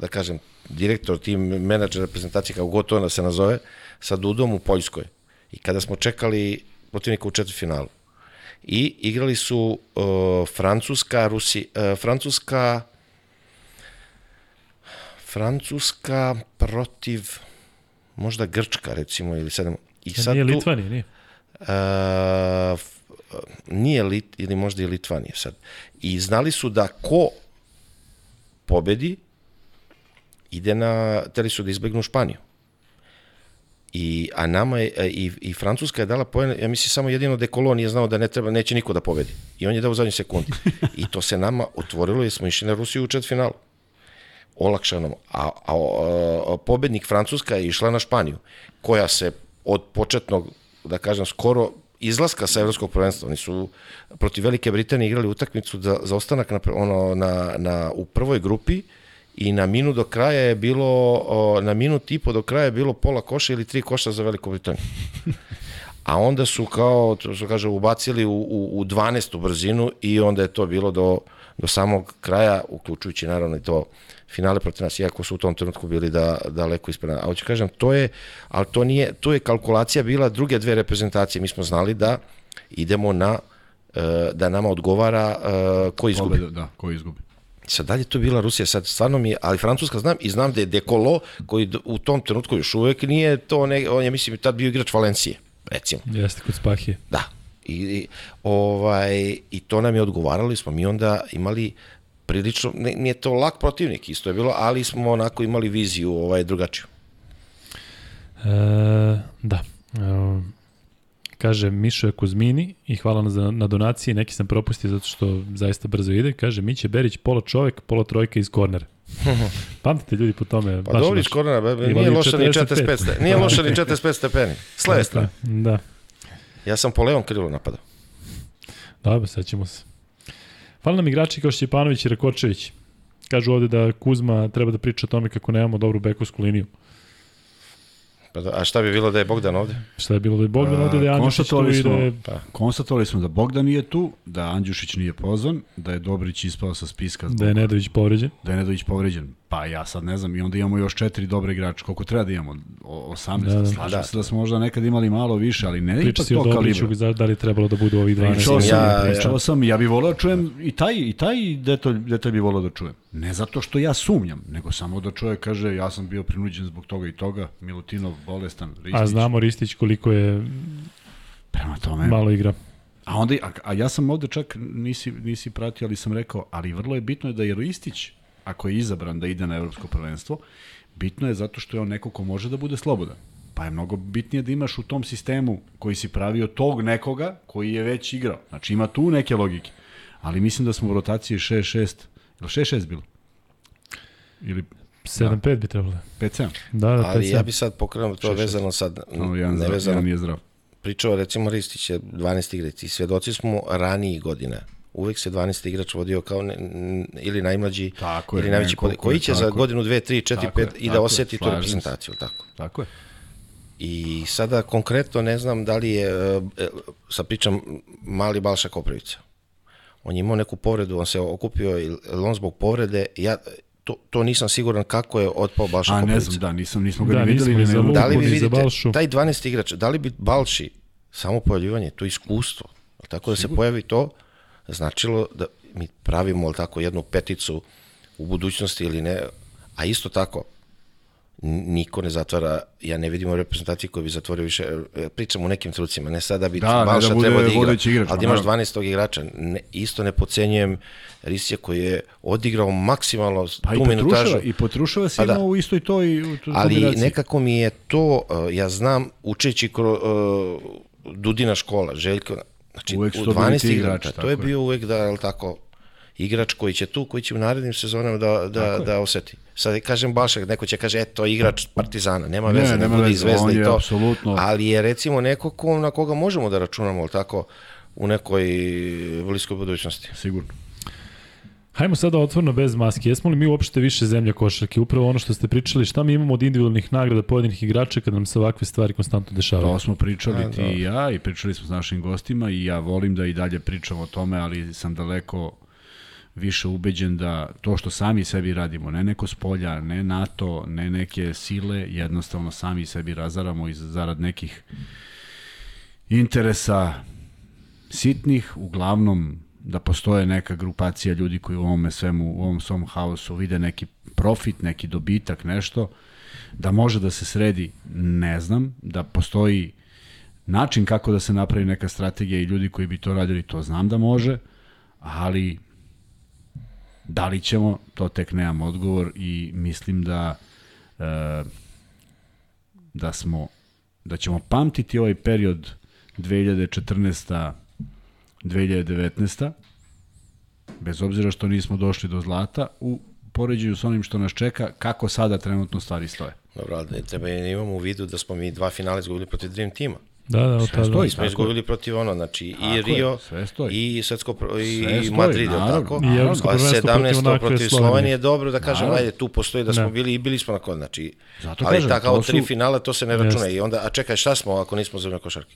da kažem direktor tim menadžer reprezentacije kako god to da se nazove sa Dudom u Poljskoj. I kada smo čekali protivnika u četvrtfinalu. I igrali su uh, Francuska, Rusi, uh, Francuska Francuska protiv možda Grčka recimo ili sedam. I sad Nije tu, Litvanija, nije. Uh, nije Lit, ili možda i Litvanija sad. I znali su da ko pobedi, ide na, teli su da izbegnu Španiju. I, a nama je, e, i, i Francuska je dala poen, ja mislim samo jedino Dekolo nije znao da ne treba, neće niko da pobedi. I on je dao u zadnjoj sekundi. I to se nama otvorilo jer smo išli na Rusiju u četvrtfinalu olakšanom, a, a, a pobednik Francuska je išla na Španiju, koja se od početnog, da kažem, skoro izlaska sa evropskog prvenstva, oni su protiv Velike Britanije igrali utakmicu za, za ostanak na, ono, na, na, u prvoj grupi i na minut do kraja je bilo, o, na minut i po do kraja je bilo pola koša ili tri koša za Veliku Britaniju. A onda su kao, to su kaže, ubacili u, u, u 12. brzinu i onda je to bilo do, do samog kraja, uključujući naravno i to finale protiv nas, iako su u tom trenutku bili da, daleko ispred nas. A hoću kažem, to je, ali to nije, tu je kalkulacija bila druge dve reprezentacije. Mi smo znali da idemo na, e, da nama odgovara e, ko izgubi. Pobeda, da, ko izgubi. Sad dalje to bila Rusija, sad stvarno mi je, ali Francuska znam i znam da je Dekolo, koji u tom trenutku još uvek nije to, ne, on je mislim tad bio igrač Valencije, recimo. Jeste kod Spahije. Da. I, i, ovaj, I to nam je odgovaralo i smo mi onda imali prilično, ne, nije to lak protivnik, isto je bilo, ali smo onako imali viziju ovaj, drugačiju. E, da. E, kaže Mišo je Kuzmini i hvala na, za- na donaciji, neki sam propustio zato što zaista brzo ide. Kaže Miće Berić, pola čovek, pola trojka iz kornera. Pamtite ljudi po tome. Pa dobro iz korona, be- be, nije loša ni 45 stepeni. Nije loša ni 45 stepeni. S leve strane. Da. Ja sam po levom krilu napadao. Dobro, sećamo se. Hvala nam igrači kao Šćepanović i Rakočević. Kažu ovde da Kuzma treba da priča o tome kako nemamo dobru bekovsku liniju. Pa da, a šta bi bilo da je Bogdan ovde? Šta je bilo da je Bogdan ovde, da je Andjušić tu i da je... smo, konstatovali smo da Bogdan nije tu, da Andjušić nije pozvan, da je Dobrić ispao sa spiska, Da je Nedović povređen. da je Nedović povređen. Pa ja sad ne znam, i onda imamo još četiri dobre igrače. Koliko treba da imamo? O, 18. Da, da. Slažem Da. se da smo možda nekad imali malo više, ali ne Priča ipak si o to Dobriću, kalibra. da li trebalo da budu ovih 12. Pričao sam, ja- ja, pričao sam, ja bih voleo da čujem i taj, i taj detalj, detalj bih voleo da čujem. Ne zato što ja sumnjam, nego samo da čovjek kaže ja sam bio prinuđen zbog toga i toga, Milutinov, bolestan, Ristić. A znamo Ristić koliko je Prema tome, malo igra. A onda, a, a ja sam ovde čak, nisi, nisi pratio, ali sam rekao, ali vrlo je bitno je da je Ristić, ako je izabran da ide na evropsko prvenstvo, bitno je zato što je on neko ko može da bude slobodan. Pa je mnogo bitnije da imaš u tom sistemu koji si pravio tog nekoga koji je već igrao. Znači ima tu neke logike. Ali mislim da smo u rotaciji 6-6, ili 6-6 bilo? Ili 7-5 bi trebalo. 5-7? Da, da, Ali 5-7. ja bi sad pokrenuo to vezano sad, No, jedan, zdrav, nevezano, jedan nije zdrav. pričao recimo Ristić je 12 igrač i svedoci smo ranijih godina. Uvek se 12 igrač vodio kao ne, n- ili najmlađi Tako je, ili najveći nekako pod... koji će je, za je. godinu, dve, tri, četiri, je, pet i da je, oseti tu reprezentaciju. Tako. Tako je. I sada konkretno ne znam da li je, e, e, sad pričam mali Balša Koprivica. On je imao neku povredu, on se okupio, ili on zbog povrede, ja to, to nisam siguran kako je otpao Balša A ne Koprivica. znam, da, nisam, nismo ga Da, ni videli. ne, Luku, Da li vi vidite, Balšu. taj 12 igrač, da li bi Balši samo pojavljivanje, to iskustvo, tako da se pojavi to, značilo da mi pravimo jel tako jednu peticu u budućnosti ili ne, a isto tako, niko ne zatvara, ja ne vidim u reprezentaciji koji bi zatvorio više, e, pričam u nekim trucima, ne sada bi Da, Balša da trebao da igra, igrač, ali da ma imaš naravno. 12 igrača, ne, isto ne pocenjujem Risija koji je odigrao maksimalno Pa i tu minutažu. I Potruševa si Pa da. u istoj toj u toj ali kombinaciji. nekako mi je to, uh, ja znam, učeći kro, uh, Dudina škola, Željko, znači Uvek u to bili 12 ti igrača, to je je. bio uvek da, jel tako, igrač koji će tu, koji će u narednim sezonama da, da, da oseti. Sad kažem Balšak, neko će kaže, eto, igrač Partizana, nema Ne, veze, ne, nema veze, zvezda i je to, apsolutno- ali je recimo neko ko, na koga možemo da računamo, jel tako, u nekoj bliskoj budućnosti. Sigurno. Hajmo sada otvorno bez maske. Jesmo li mi uopšte više zemlja košarke? Upravo ono što ste pričali, šta mi imamo od individualnih nagrada pojedinih igrača kad nam se ovakve stvari konstantno dešavaju? To smo pričali A, ti i ja i pričali smo s našim gostima i ja volim da i dalje pričam o tome, ali sam daleko više ubeđen da to što sami sebi radimo, ne neko s polja, ne NATO, ne neke sile, jednostavno sami sebi razaramo iz zarad nekih interesa sitnih, uglavnom da postoje neka grupacija ljudi koji u ovome svemu, u ovom svom haosu vide neki profit, neki dobitak, nešto, da može da se sredi, ne znam, da postoji način kako da se napravi neka strategija i ljudi koji bi to radili, to znam da može, ali da li ćemo, to tek nemam odgovor i mislim da e, da smo da ćemo pamtiti ovaj period 2014 2019 bez obzira što nismo došli do zlata u poređenju s onim što nas čeka kako sada trenutno stvari stoje. Dobro, ali ne treba i imamo u vidu da smo mi dva finala izgubili protiv Dream tima. Da, da, od Sve tada. stoji. Smo izgubili protiv ono, znači i Tako je, Rio, sve stoji. i svetsko pro- Sve i stoji, Madrid, naravno. tako? I evropsko prvenstvo protiv 17 onakve protiv Slovenije. Dobro da kažem, Naravno. ajde, tu postoji da smo Da. bili i bili smo na kod, znači, Zato ali kažem, ta kao to su- tri finala, to se ne računa. Jeste. I onda, a čekaj, šta smo ako nismo zemlja košarke?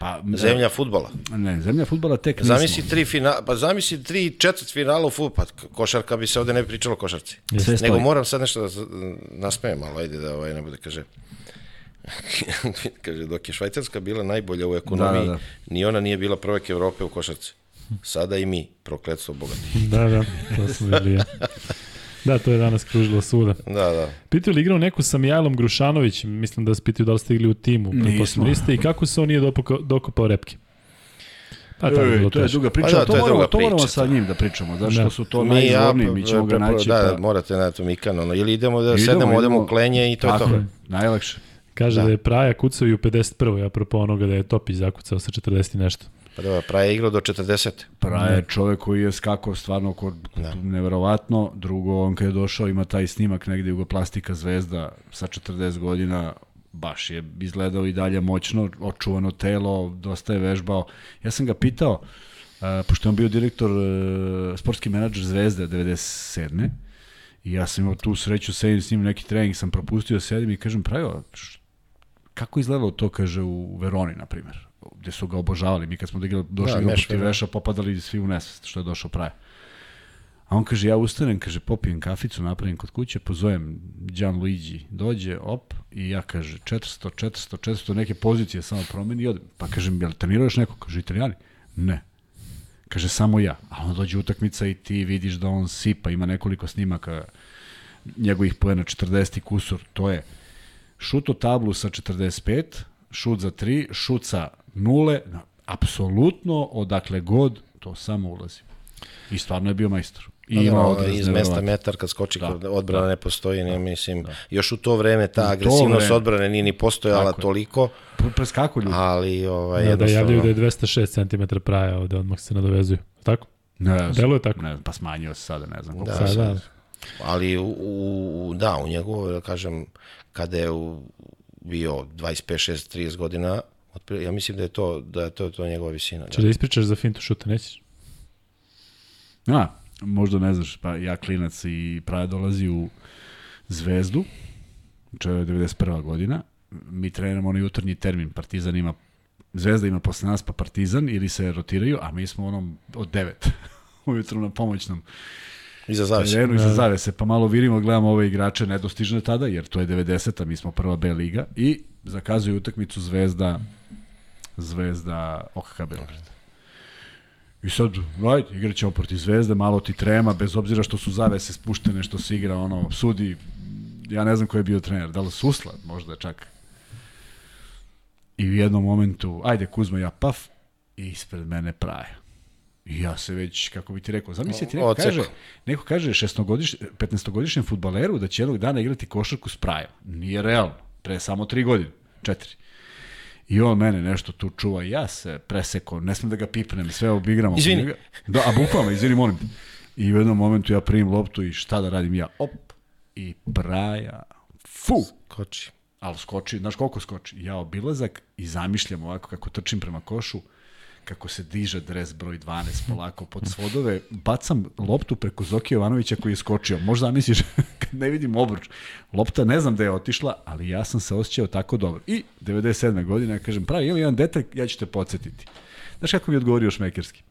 Pa, Zemlja futbola. Ne, zemlja futbala tek nismo. Zamisli tri finala, pa zamisli tri četvrt finala u futbolu, pa košarka bi se ovde ne pričalo o košarci. Sve stoji. Nego moram sad nešto da nasmejem malo, ajde da ovaj ne bude, kaže, kaže, dok je Švajcarska bila najbolja u ekonomiji, Da, da, da. ni ona nije bila prvek Evrope u košarci. Sada i mi, prokletstvo bogati. Da, da, to smo videli ja. Da, to je danas kružilo svuda. Da, da. Pitaju li igrao neku sa Mijajlom Grušanović, mislim da se pitaju da li ste igli u timu, Nismo. niste, i kako se on nije dopukao, dokopao repke? Pa tako je Ej, bilo to je teško. duga priča, Pa da, da, to to, je moramo, druga to moramo priča, sa njim da pričamo, što Da. su to Mi, najizvorniji, mi ćemo ga naći. Da, pa... morate na to Mikan, ono, ili idemo da Idemo, sednemo, odemo idemo. u klenje i to je to. je, najlakše. Kaže da. Da. je Praja kucao i u 51. apropo onoga da je Topić zakucao sa 40 i nešto. Pa da, Praja je igrao do 40. Praja je čovek koji je skakao stvarno kod, Da. neverovatno. Drugo, on kad je došao ima taj snimak negde Jugoplastika zvezda sa 40 godina, baš je izgledao i dalje moćno, očuvano telo, dosta je vežbao. Ja sam ga pitao, uh, pošto je on bio direktor, uh, sportski menadžer Zvezde 97. I ja sam imao tu sreću, sedim s njim neki trening, sam propustio, sedim i kažem, pravio, kako izgledalo to, kaže, u Veroni, na primjer, gde su ga obožavali. Mi kad smo da došli Da, da, Meš protiv Verona. Veša, popadali svi u nesvest što je došao praje. A on kaže, ja ustanem, kaže, popijem kaficu, napravim kod kuće, pozovem Luigi, dođe, op, i ja kaže, 400, 400, 400, neke pozicije samo promeni i odem. Pa kažem, jel trenirao još neko? Kaže, italijani? Ne. Kaže, samo ja. A onda dođe utakmica i ti vidiš da on sipa, ima nekoliko snimaka njegovih poena 40 kusur, to je šut o tablu sa 45, šut za 3, šut sa nule, apsolutno odakle god to samo ulazi. I stvarno je bio majstor. I pa ima da, iz mesta metar kad skoči da, odbrana da, ne postoji, ne da, mislim. Da. Još u to vreme ta agresivnost vreme. odbrane nije ni postojala Tako toliko. Preskaku ljudi. Ali ovaj da, da javljaju da je 206 cm praja, ovde odmah se nadovezuju. Tako? Ne, Deluje tako. Ne, pa smanjio se sada, ne znam koliko. Da, sada. Ali u, u, da, u njegovu, da kažem, kada je u, bio 25, 6, 30 godina, ja mislim da je to, da je to, to njegova visina. Če da, da ispričaš za fintu šuta, nećeš? A, možda ne znaš, pa ja klinac i Praja dolazi u Zvezdu, če je 91. godina, mi treniramo onaj jutarnji termin, Partizan ima Zvezda ima posle nas pa Partizan ili se rotiraju, a mi smo onom od 9 ujutru na pomoćnom Iza zavese. Terenu, iza da. zavese, pa malo vidimo, gledamo ove igrače nedostižne tada, jer to je 90-a, mi smo prva B liga i zakazuju utakmicu Zvezda Zvezda OKK Beograd. I sad, ajde, igrat ćemo protiv Zvezde, malo ti trema, bez obzira što su zavese spuštene, što se igra, ono, sudi, ja ne znam ko je bio trener, da li Susla, možda čak. I u jednom momentu, ajde Kuzma, ja paf, i ispred mene praja. I ja se već, kako bi ti rekao, zamisli ti neko kaže, neko kaže 16-godišnjem, 15-godišnjem futbaleru da će jednog dana igrati košarku s prajom. Nije realno, pre samo 3 godine, 4. I on mene nešto tu čuva, ja se preseko, ne smem da ga pipnem, sve obigramo. Izvini. Da, a bukvalno, izvini, molim te. I u jednom momentu ja primim loptu i šta da radim ja? Op, i praja, fu. Skoči. Ali skoči, znaš koliko skoči? Ja obilazak i zamišljam ovako kako trčim prema košu, kako se diže dres broj 12 polako pod svodove, bacam loptu preko Zoki Jovanovića koji je skočio. Možda misliš, kad ne vidim obruč, lopta ne znam da je otišla, ali ja sam se osjećao tako dobro. I 97. godine, ja kažem, pravi, imam jedan detalj, ja ću te podsjetiti. Znaš kako mi je odgovorio Šmekerski?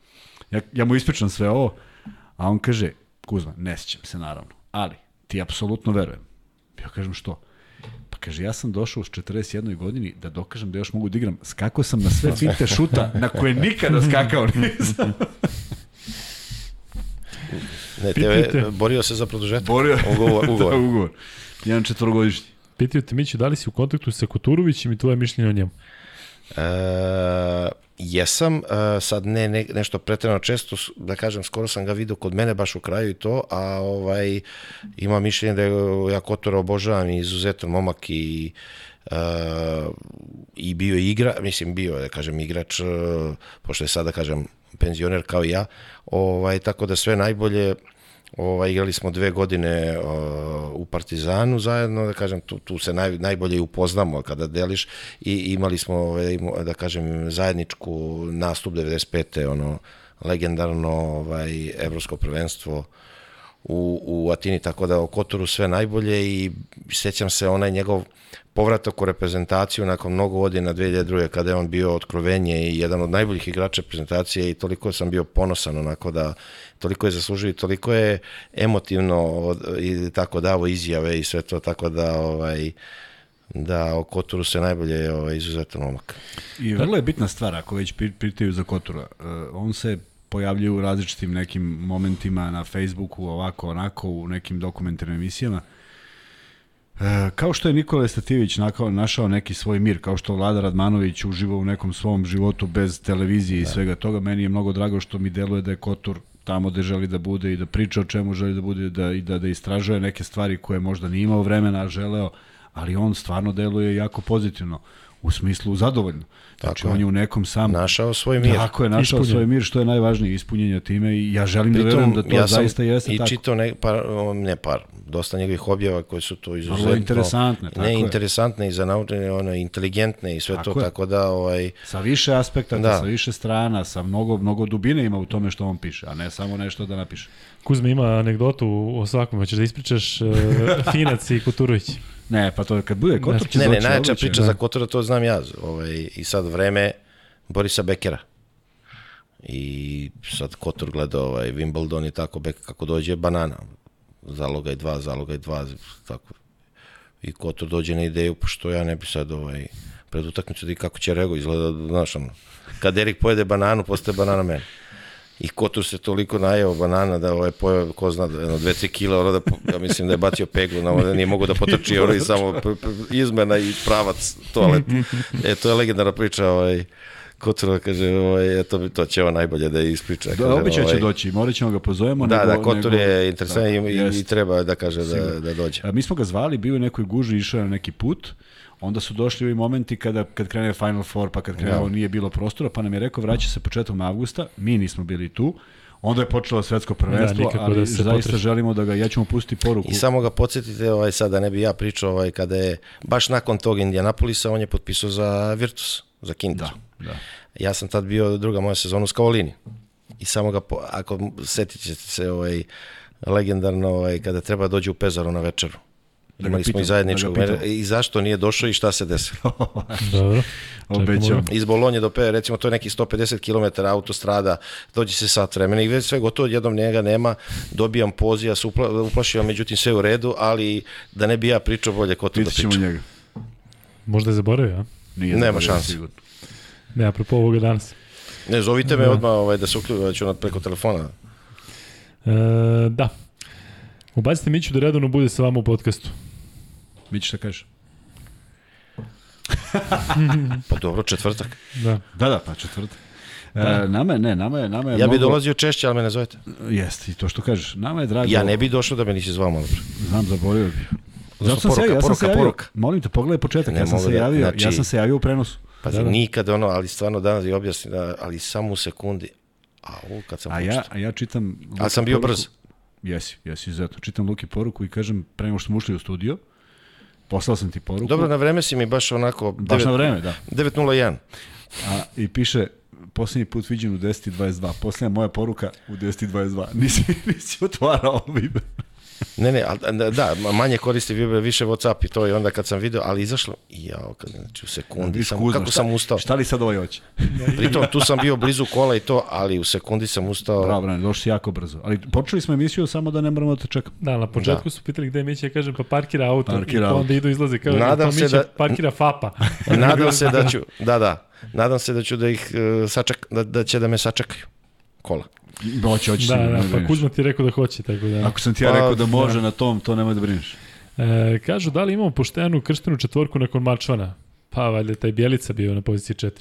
Ja, ja mu ispričam sve ovo, a on kaže, Kuzma, ne sjećam se naravno, ali ti apsolutno verujem. Ja kažem što? Kaže, ja sam došao u 41. godini da dokažem da još mogu da igram. Skakao sam na sve finte šuta na koje nikada skakao nisam. ne, tebe, borio se za produžetak. Borio. Ugovor. ugovor. ugovor. Jedan četvrogodišnji. Pitaju te, Miću, da li si u kontaktu sa Koturovićem i tvoje mišljenje o njemu? E, jesam, e, sad ne, ne nešto pretredno često, da kažem, skoro sam ga vidio kod mene baš u kraju i to, a ovaj, ima mišljenje da ja Kotora obožavam i izuzetan momak i Uh, i bio igra, mislim bio da kažem, igrač, uh, pošto je sada, da kažem, penzioner kao i ja, ovaj, tako da sve najbolje, Ovaj, igrali smo dve godine uh, u Partizanu zajedno, da kažem, tu, tu se naj, najbolje upoznamo kada deliš i imali smo, ovaj, da kažem, zajedničku nastup 95. ono, legendarno ovaj, evropsko prvenstvo u, u Atini, tako da o Kotoru sve najbolje i sećam se onaj njegov povratak u reprezentaciju nakon mnogo godina 2002. kada je on bio otkrovenje i jedan od najboljih igrača reprezentacije i toliko sam bio ponosan onako da toliko je zaslužio i toliko je emotivno i tako davo izjave i sve to tako da ovaj da o Kotoru se najbolje ovaj, izuzetan momak. I vrlo je bitna stvar, ako već pitaju za Kotura, uh, on se pojavljaju u različitim nekim momentima na Facebooku, ovako, onako, u nekim dokumentarnim emisijama. E, kao što je Nikola Stativić nakao, našao neki svoj mir, kao što Vlada Radmanović uživa u nekom svom životu bez televizije i da. svega toga, meni je mnogo drago što mi deluje da je Kotur tamo gde želi da bude i da priča o čemu želi da bude da, i da, da istražuje neke stvari koje možda nije imao vremena, želeo, ali on stvarno deluje jako pozitivno u smislu zadovoljno. Znači Tako on je u nekom sam našao svoj mir. Tako je našao Ispunjen. svoj mir što je najvažnije ispunjenje time i ja želim da Pritom, da verujem da to ja zaista jeste i tako. I čitao ne par ne par, dosta njegovih objava koje su to izuzetno Vrlo interesantne, tako ne je. interesantne i za naučne, ono inteligentne i sve tako to je. tako da ovaj sa više aspekta, da. sa više strana, sa mnogo mnogo dubine ima u tome što on piše, a ne samo nešto da napiše. Kuzma ima anegdotu o svakom, hoćeš da ispričaš uh, Finac i Kuturović. Ne, pa to kad bude Kotor će Ne, ne, najjača priča da. za Kotora, to znam ja. Ovaj, I sad vreme Borisa Bekera. I sad Kotor gleda ovaj Wimbledon i tako, bek kako dođe banana. Zalogaj dva, zalogaj dva, tako. I Kotor dođe na ideju, pa što ja ne bi sad ovaj, pred utakmicu da i kako će Rego izgleda, znaš, ono, kad Erik pojede bananu, postaje banana meni. I Kotur se toliko najeo banana da ovaj pojeo, ko zna, jedno, dve, tri kila, ono da, ja mislim da je bacio peglu, na da nije mogu da potrči, ono i samo izmena i pravac toalet. E, to je legendarna priča, ovaj, Kotura kaže, ovaj, to, to će ovo najbolje da ispriča. Da, običaj će doći, morat ćemo ga pozovemo. Da, nego, da, Kotur nego, je interesantan da, i, i treba da kaže da, da dođe. A, mi smo ga zvali, bio je nekoj guži, išao na neki put, onda su došli ovi momenti kada kad krene Final Four, pa kad krene Da. ovo nije bilo prostora, pa nam je rekao vraća se početkom avgusta, mi nismo bili tu, onda je počelo svetsko prvenstvo, nikako ali da se zaista potreši. želimo da ga, ja ću mu pustiti poruku. I samo ga podsjetite, ovaj, sad da ne bi ja pričao, ovaj, kada je baš nakon tog Indianapolisa, on je potpisao za Virtus, za Kinder. Da, da. Ja sam tad bio druga moja sezona u Skavolini. I samo ga, po, ako setit ćete se ovaj, legendarno, ovaj, kada treba da dođe u Pezaru na večeru. Da Imali smo i zajedničkog. da. I zašto nije došao i šta se desilo? Dobro. Obećao. Čekamo. Iz Bolonje do Pe, recimo to je neki 150 km autostrada, dođe se sat vremena i već sve gotovo, jednom njega nema, dobijam poziv, ja se upla, uplašio, međutim sve u redu, ali da ne bi ja pričao, bolje ko to da priča. njega. Možda je zaboravio, a? Nije Nema šanse. sigurno. Ne, apropo ovoga danas. Ne, zovite me Da. odmah ovaj, da se uključu na preko telefona. E, da. Ubacite Miću da redovno bude sa vama u podcastu. Mi ćeš šta kažeš? Pa dobro, četvrtak. Da. Da, da, pa četvrtak. E, nama je, ne, nama je, nama je Ja bi mnogo- dolazio češće, ali me ne zovete. Jeste, i to što kažeš. Nama je drago. Ja ne bi došao da me nisi zvao malo pre. Znam, zaboravio bi. Zato sam poruka, se, ja sam poruka, se javio, poruka. molim te, pogledaj početak, Ne ja sam se da- javio, znači- ja sam se javio u prenosu. Pazi, Da, da. nikad ono, ali stvarno danas i objasni, da, ali samo u sekundi. A ovo kad sam A ja, a ja čitam... Ali sam bio poruku- brz. Jesi, jesi, izuzetno. Čitam Luki poruku i kažem, pre nego što smo ušli u studio, poslao sam ti poruku. Dobro, na vreme si mi baš onako... Baš na vreme, da. 9.01. A, I piše, posljednji put viđen u 10.22. Posljednja moja poruka u 10.22. Nisi, nisi otvarao Viber. Ne, ne, ali, da, ma- manje koristi Viber, više Whatsapp i to i onda kad sam video, ali izašlo, i jao, kad, znači u sekundi sam, kako šta- sam ustao. Šta li sad ovaj hoće? Pritom tu sam bio blizu kola i to, ali u sekundi sam ustao. Bravo, Brane, došli jako brzo. Ali počeli smo emisiju samo da ne moramo da te čekamo. Da, na početku Da. su pitali gde je Mića, ja kažem pa parkira auto Parkira i pa onda idu izlaze kao Nadam pa se Mića da- parkira FAPA. Nadam se da ću, da, da, nadam se da ću da ih uh, saček, da, da će da me sačekaju. Kola. Hoće, hoće da, da, ne pa. Kuzma ti je rekao da hoće, tako da. Ako sam ti ja Pa, rekao da može da. na tom, to nemoj da brineš. E, kažu da li imamo poštenu krštenu četvorku nakon Mačvana? Pa valjda taj Bjelica bio na poziciji 4.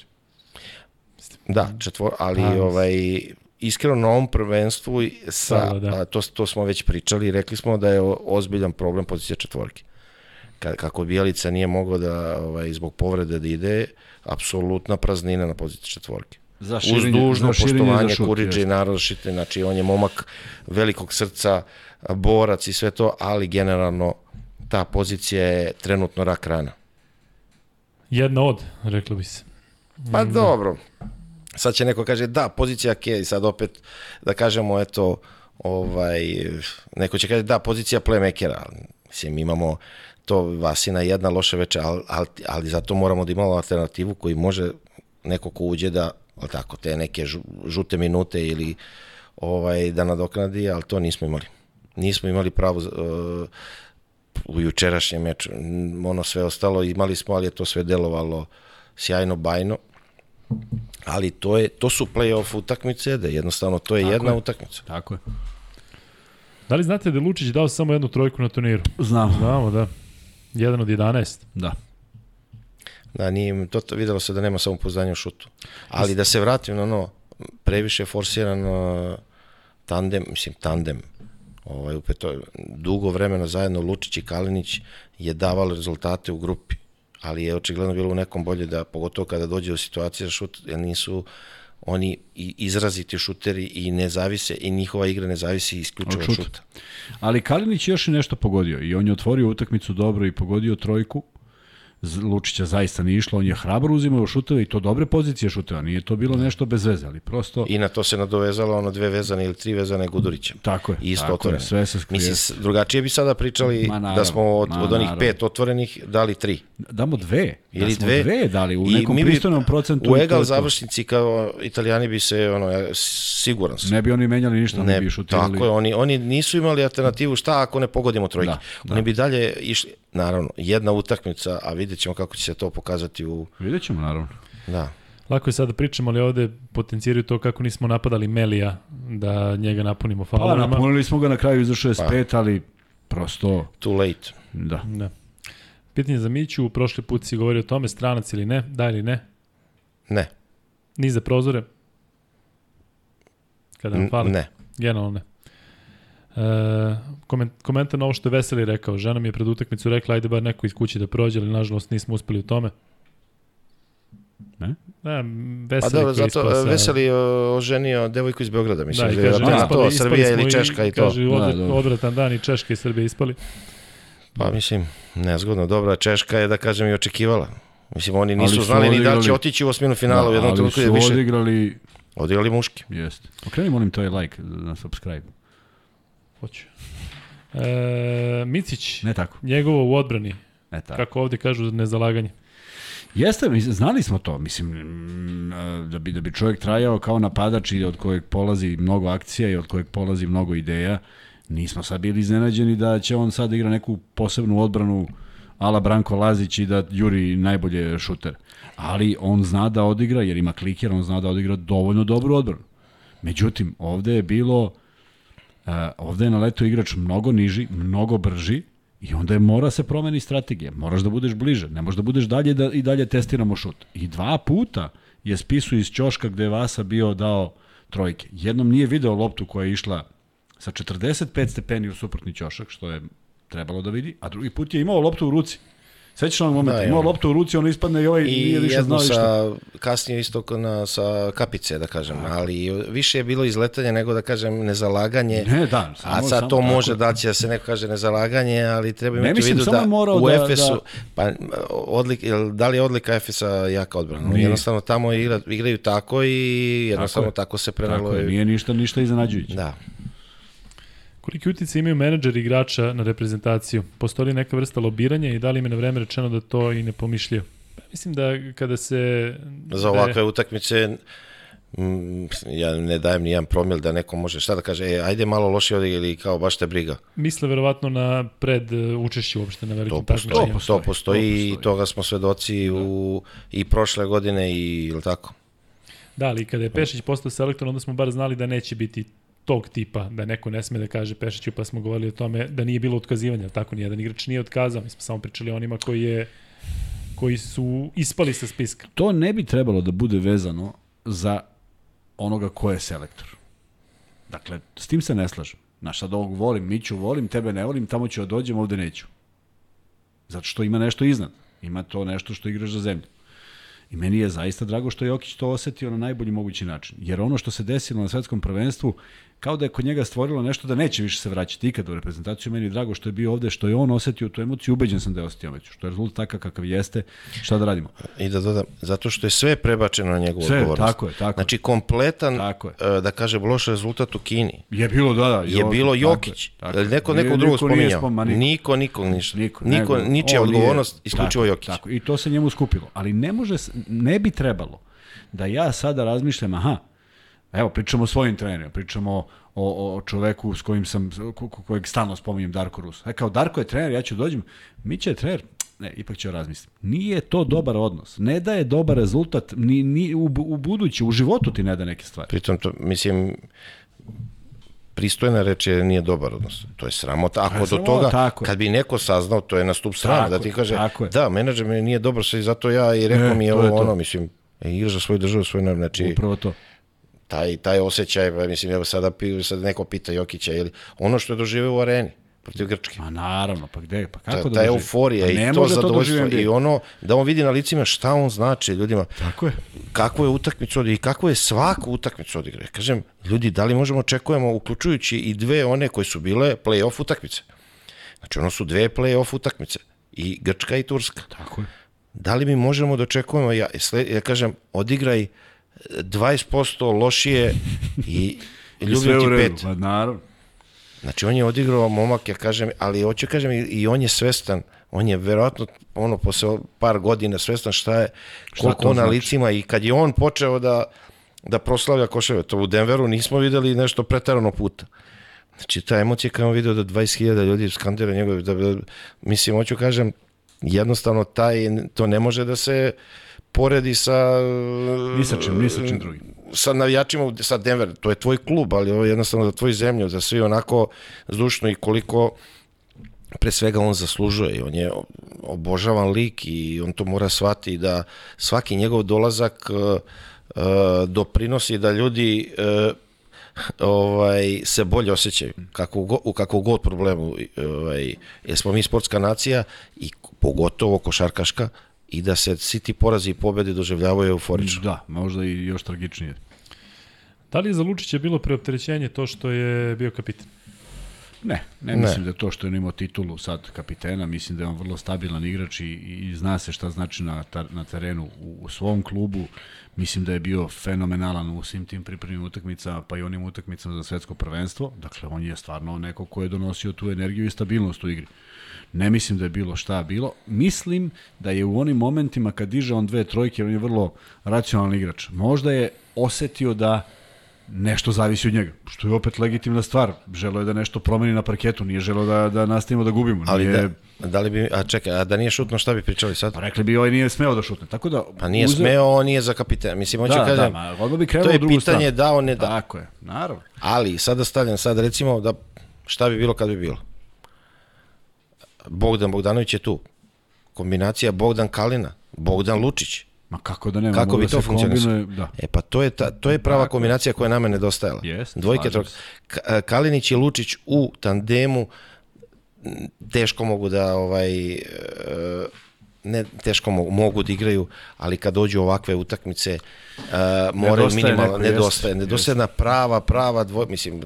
Da, četvor, ali Pa, ovaj, iskreno na ovom prvenstvu sa, Da, da. a, to, to smo već pričali i rekli smo da je ozbiljan problem pozicija četvorke. Ka, kako Bijelica nije mogao da, ovaj, zbog povrede da ide, apsolutna praznina na poziciji četvorke. Za Uz dužno poštovanje Kuriđe i. Narošite, znači on je momak velikog srca, borac i sve to, ali generalno ta pozicija je trenutno rak rana. Jedna od, reklo bi se. Pa dobro. Sad će neko kaže da, pozicija ke, i sad opet da kažemo eto ovaj neko će kaže da, pozicija playmakera. Mislim imamo to Vasina jedna loše veče, ali, ali, ali zato moramo da imamo alternativu koji može neko ko uđe da ali tako te neke žu- žute minute ili ovaj da nadoknadi, ali to nismo imali. Nismo imali pravo uh, u jučerašnjem meču. Ono sve ostalo imali smo, ali je to sve delovalo sjajno, bajno. Ali to, je, to su play-off utakmice, da jednostavno to je Tako jedna je. utakmica. Tako je. Da li znate da je Lučić dao samo jednu trojku na turniru? Znam. Znamo, da. Jedan od 11. Da. Da, nije, to, videlo se da nema samopouzdanja u šutu. Ali da se vratim na ono, previše je forsiran uh, tandem, mislim tandem, ovaj, u peto, dugo vremena zajedno Lučić i Kalinić je davalo rezultate u grupi, ali je očigledno bilo u nekom bolje da, pogotovo kada dođe do situacije za šut, jer nisu oni izraziti šuteri i ne zavise, i njihova igra ne zavisi isključivo Od od šuta. šuta. Ali Kalinić je još i nešto pogodio i on je otvorio utakmicu dobro i pogodio trojku. Lučića zaista nije išlo, on je hrabro uzimao šuteve i to dobre pozicije šuteva, nije to bilo nešto bez veze, ali prosto... I na to se nadovezalo ono dve vezane ili tri vezane Gudurića. Tako je, Isto tako je, otvorene. sve se skrije. Mislim, drugačije bi sada pričali Ma, naravno, da smo od, ma, od onih naravno. pet otvorenih dali tri. Damo dve, Ili da dve. dve dali u I nekom mi pristojnom procentu. U i egal je završnici kao italijani bi se, ono, ja, siguran sam. Ne bi oni menjali ništa, ne, Ne, bi šutirali. tako je, oni, oni nisu imali alternativu šta ako ne pogodimo trojke. Da, da. Oni bi dalje išli, naravno, jedna utakmica, a vidjet ćemo kako će se to pokazati u... Vidjet ćemo, naravno. Da. Lako je sada da pričamo, ali ovde potenciraju to kako nismo napadali Melija, da njega napunimo Pa, faulovima. napunili smo ga na kraju za 65, ali prosto, Too late. da. Da. Pitanje za Miću, prošli put si govorio o tome, stranac ili ne, da ili ne, Ne, ni za prozore, kada nam N- fali, ne. generalno ne. E, koment, komentar na ovo što je Veseli rekao, žena mi je pred utakmicu rekla, ajde bar neko iz kuće da prođe, ali nažalost nismo uspeli u tome. Ne? Da, Pa Veseli da, koji zato ispao sa- Veseli je oženio devojku iz Beograda, mislim. Da, i Da, kaže, da, ispali, to, ispali Srbija ili i- Češka i to. Kaže, Da, odvr, dobro. odvratan dan i Češka i Srbija ispali. Pa mislim, nezgodno, dobra Češka je da kažem i očekivala. Mislim, oni Ali nisu su znali ni da će odigrali- otići u osminu finala u jednom ali trenutku je su više odigrali, odigrali muški. jeste. Okreni molim to je like na subscribe. Hoću. E, Micić, Ne tako, njegovo u odbrani, ne tako. kako ovde kažu, nezalaganje. Jeste, mislim, znali smo to, mislim, mm, da bi, da bi čovjek trajao kao napadač i od kojeg polazi mnogo akcija i od kojeg polazi mnogo ideja, nismo sad bili iznenađeni da će on sad da igra neku posebnu odbranu ala Branko Lazić i da juri najbolje šuter. Ali on zna da odigra, jer ima kliker, on zna da odigra dovoljno dobru odbranu. Međutim, ovde je bilo, uh, ovde je na letu igrač mnogo niži, mnogo brži i onda je mora se promeni strategija. Moraš da budeš bliže, ne možeš da budeš dalje da i dalje testiramo šut. I dva puta je spisu iz ćoška gde je Vasa bio dao trojke. Jednom nije video loptu koja je išla sa 45 stepeni u suprotni ćošak, što je trebalo da vidi, a drugi put je imao loptu u ruci. Sećaš onog momenta, Da, imao imao. loptu u ruci, ono ispadne i ovaj I nije više znao i šta. sa, kasnije isto na, sa kapice, da kažem, ali više je bilo izletanje nego da kažem nezalaganje. Ne, da, samo- A sad samo to tako. može da će se neko kaže nezalaganje, ali treba Ne, imati u mislim, vidu samo da je morao u da- Efesu, da- pa odlik, da li je odlika Efesa jaka odbrana? Nije. Jednostavno tamo igra, igraju tako i jednostavno je. tako, se Tako prenelo. je, nije ništa, ništa iznenađujuće. Da. Koliki utjecaj imaju menadžeri igrača na reprezentaciju? Postoji neka vrsta lobiranja i da li im je na vreme rečeno da to i ne pomišljaju? Pa Mislim da kada se... Za ovakve utakmice mm, ja ne dajem ni jedan promil da neko može šta da kaže, e, ajde malo loše odigra ili kao baš te briga. Misle verovatno na pred e, učešće uopšte na To velikim postoji, takmičenjima. to postoji, to postoji to i postoji. toga smo svedoci u, i prošle godine i ili tako. Da, ali kada je Pešić postao selektor, onda smo bar znali da neće biti tog tipa, da neko ne sme da kaže Pešiću, pa smo govorili o tome da nije bilo otkazivanja, tako nijedan igrač nije otkazao, mi smo samo pričali onima koji je koji su ispali sa spiska. To ne bi trebalo da bude vezano za onoga ko je selektor. Dakle, s tim se ne slažem. Znaš, sad ovog volim, Miću volim, tebe ne volim, tamo ću da dođem, ovde neću. Zato što ima nešto iznad. Ima to nešto što igraš za zemlju. I meni je zaista drago što je Jokić to osetio na najbolji mogući način. Jer ono što se desilo na svetskom prvenstvu, kao da je kod njega stvorilo nešto da neće više se vraćati ikada u reprezentaciju. Meni je drago što je bio ovde, što je on osetio tu emociju, ubeđen sam da je osetio već. Što je rezultat takav kakav jeste, šta da radimo? I da dodam, zato što je sve prebačeno na njegovu Sve, odgovornost. tako je, tako je. Znači, kompletan, Tako je. e, da kažem, loš rezultat u Kini. Je bilo, da, da. Je bilo Jokić. tako je. Neko Nije- nekog drugog niko nije spominjao. spoma- niko. Niko, nikog ništa. Niko, Niko, nego, ničija odgovornost, isključivo tako, Jokić. Tako, i to se njemu skupilo. Ali ne može, ne bi trebalo da ja sada razmišljam, aha, evo, pričamo o svojim trenerima, pričamo o, o čoveku s kojim sam, ko, ko- kojeg stalno spominjem, Darko Rus. E, kao Darko je trener, ja ću dođem, Mića je trener, ne, ipak ću razmisliti. Nije to dobar odnos. Ne daje dobar rezultat ni, ni u, u budući, u životu ti ne da neke stvari. Pritom, to, mislim, pristojna reč je nije dobar odnos. To je sramota. Ako je do toga, tako kad bi neko saznao, to je na stup strane, Tako da ti kaže, da, menadžer mi nije dobar, sve i zato ja i rekao E, mi je ovo ono, mislim, e, igraš za svoju državu, svoj narod, znači, Upravo to. Taj, taj osjećaj, pa mislim, evo sada, pi- sad neko pita Jokića, ili ono što je doživio u areni, protiv Grčke. Ma naravno, pa gde, pa kako Ta, da ta euforija Pa i to može zadovoljstvo doživi i ono da on vidi na licima šta on znači ljudima Tako je. kakvu je utakmicu odigra i kakvu je svaku utakmicu odigra. Kažem, ljudi, da li možemo očekujemo, uključujući i dve one koje su bile play-off utakmice. Znači, ono su dve play-off utakmice. I Grčka i Turska. Tako je. da li mi možemo da očekujemo, ja, ja kažem, odigraj 20% lošije i ljubim ti pet. Pa naravno. Znači, on je odigrao momak, ja kažem, ali hoću kažem, i on je svestan, on je verovatno, ono, posle par godina svestan šta je, koliko to on na znači? licima i kad je on počeo da, da proslavlja koševe, to u Denveru nismo videli nešto pretarano puta. Znači, ta emocija kad je on video da 20.000 ljudi skandira njegove, da, da, mislim, hoću kažem, jednostavno taj, to ne može da se poredi sa... Ni sa čim, ni sa čim drugim. Sa navijačima, sa Denver, to je tvoj klub, ali ovo je jednostavno za tvoju zemlju, za svi onako zdušno i koliko pre svega on zaslužuje on je obožavan lik i on to mora shvati da svaki njegov dolazak uh, uh, doprinosi da ljudi uh, ovaj se bolje osjećaju kako go, u kakvom god problemu ovaj jer smo mi sportska nacija i pogotovo košarkaška i da se svi ti porazi i pobede doživljavaju euforično. Da, možda i još tragičnije. Da li je za Lučića bilo preopterećenje to što je bio kapitan? Ne, ne, Ne. mislim da to što je on imao titulu sad kapitena, mislim da je on vrlo stabilan igrač i, i zna se šta znači na, ta, na terenu u, u svom klubu. Mislim da je bio fenomenalan u svim tim pripremnim utakmicama, pa i onim utakmicama za svetsko prvenstvo. Dakle, on je stvarno neko ko je donosio tu energiju i stabilnost u igri. Ne mislim da je bilo šta bilo. Mislim da je u onim momentima kad diže on dve trojke, on je vrlo racionalan igrač. Možda je osetio da nešto zavisi od njega, što je opet legitimna stvar. Želo je da nešto promeni na parketu, nije želo da, da nastavimo da gubimo. Ali nije, da, da li bi, a čekaj, a da nije šutno šta bi pričali sad? Pa rekli bi ovaj nije smeo da šutne. Tako da, Pa nije uzeo- smeo, on nije za kapitena. Mislim, hoću Da, kažem, da, ma, odmah bi krenuo to u je drugu pitanje stranu. da, on ne da. Tako je, naravno. Ali, sada stavljam, sad recimo da šta bi bilo kad bi bilo. Bogdan Bogdanović je tu. Kombinacija Bogdan Kalina, Bogdan Lučić. Ma kako da nema, Kako bi da to funkcionisalo? Da. E pa to je, ta, to je prava kombinacija koja je nama nedostajala. Jeste, Dvojke, trojke. Ka- Kalinić i Lučić u tandemu teško mogu da ovaj e, ne teško mogu, mogu da igraju, ali kad dođu ovakve utakmice uh, moraju minimalno, nedostaje, nedostaje jedna prava, prava dvoj, mislim,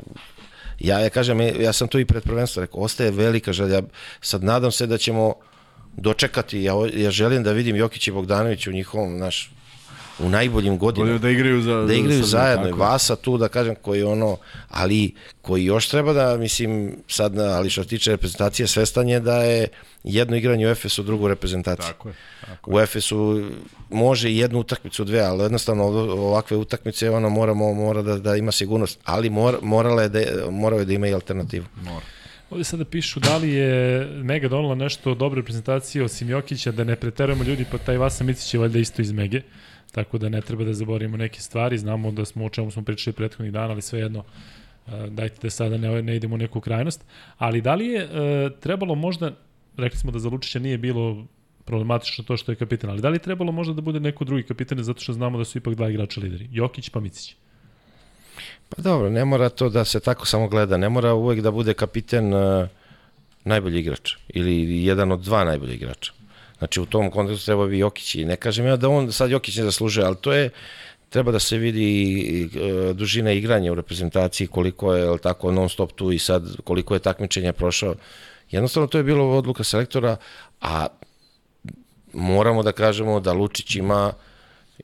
ja, ja kažem, ja sam to i pred prvenstvo rekao, ostaje velika želja, sad nadam se da ćemo dočekati, ja, ja želim da vidim Jokić i Bogdanović u njihovom, naš, u najboljim godinama da igraju za da igraju za- zajedno i tako je. Vasa tu da kažem koji ono ali koji još treba da mislim sad na, ali što se tiče reprezentacije svestan je da je jedno igranje u Efesu drugo reprezentacije Tako je. Tako u Efesu može i jednu utakmicu dve ali jednostavno ovakve utakmice ono moramo mora da, da ima sigurnost ali mora, morala je da morao je da ima i alternativu Mora. Ovdje sada pišu da li je Mega donala nešto dobre reprezentacije osim Jokića, da ne preterujemo ljudi, pa taj Vasa Micić je valjda isto iz Mege, tako da ne treba da zaboravimo neke stvari, znamo da smo o čemu smo pričali prethodnih dana, ali svejedno e, dajte da sada ne, ne idemo u neku krajnost. Ali da li je e, trebalo možda, rekli smo da za Lučića nije bilo problematično to što je kapitan, ali da li je trebalo možda da bude neko drugi kapitan zato što znamo da su ipak dva igrača lideri, Jokić pa Micić. Pa dobro, ne mora to da se tako samo gleda, ne mora uvek da bude kapiten uh, najbolji igrač ili jedan od dva najbolji igrača. Znači u tom kontekstu treba bi Jokić i ne kažem ja da on sad Jokić ne zaslužuje, ali to je treba da se vidi uh, dužina igranja u reprezentaciji, koliko je jel tako non stop tu i sad koliko je takmičenja prošao. Jednostavno to je bilo odluka selektora, a moramo da kažemo da Lučić ima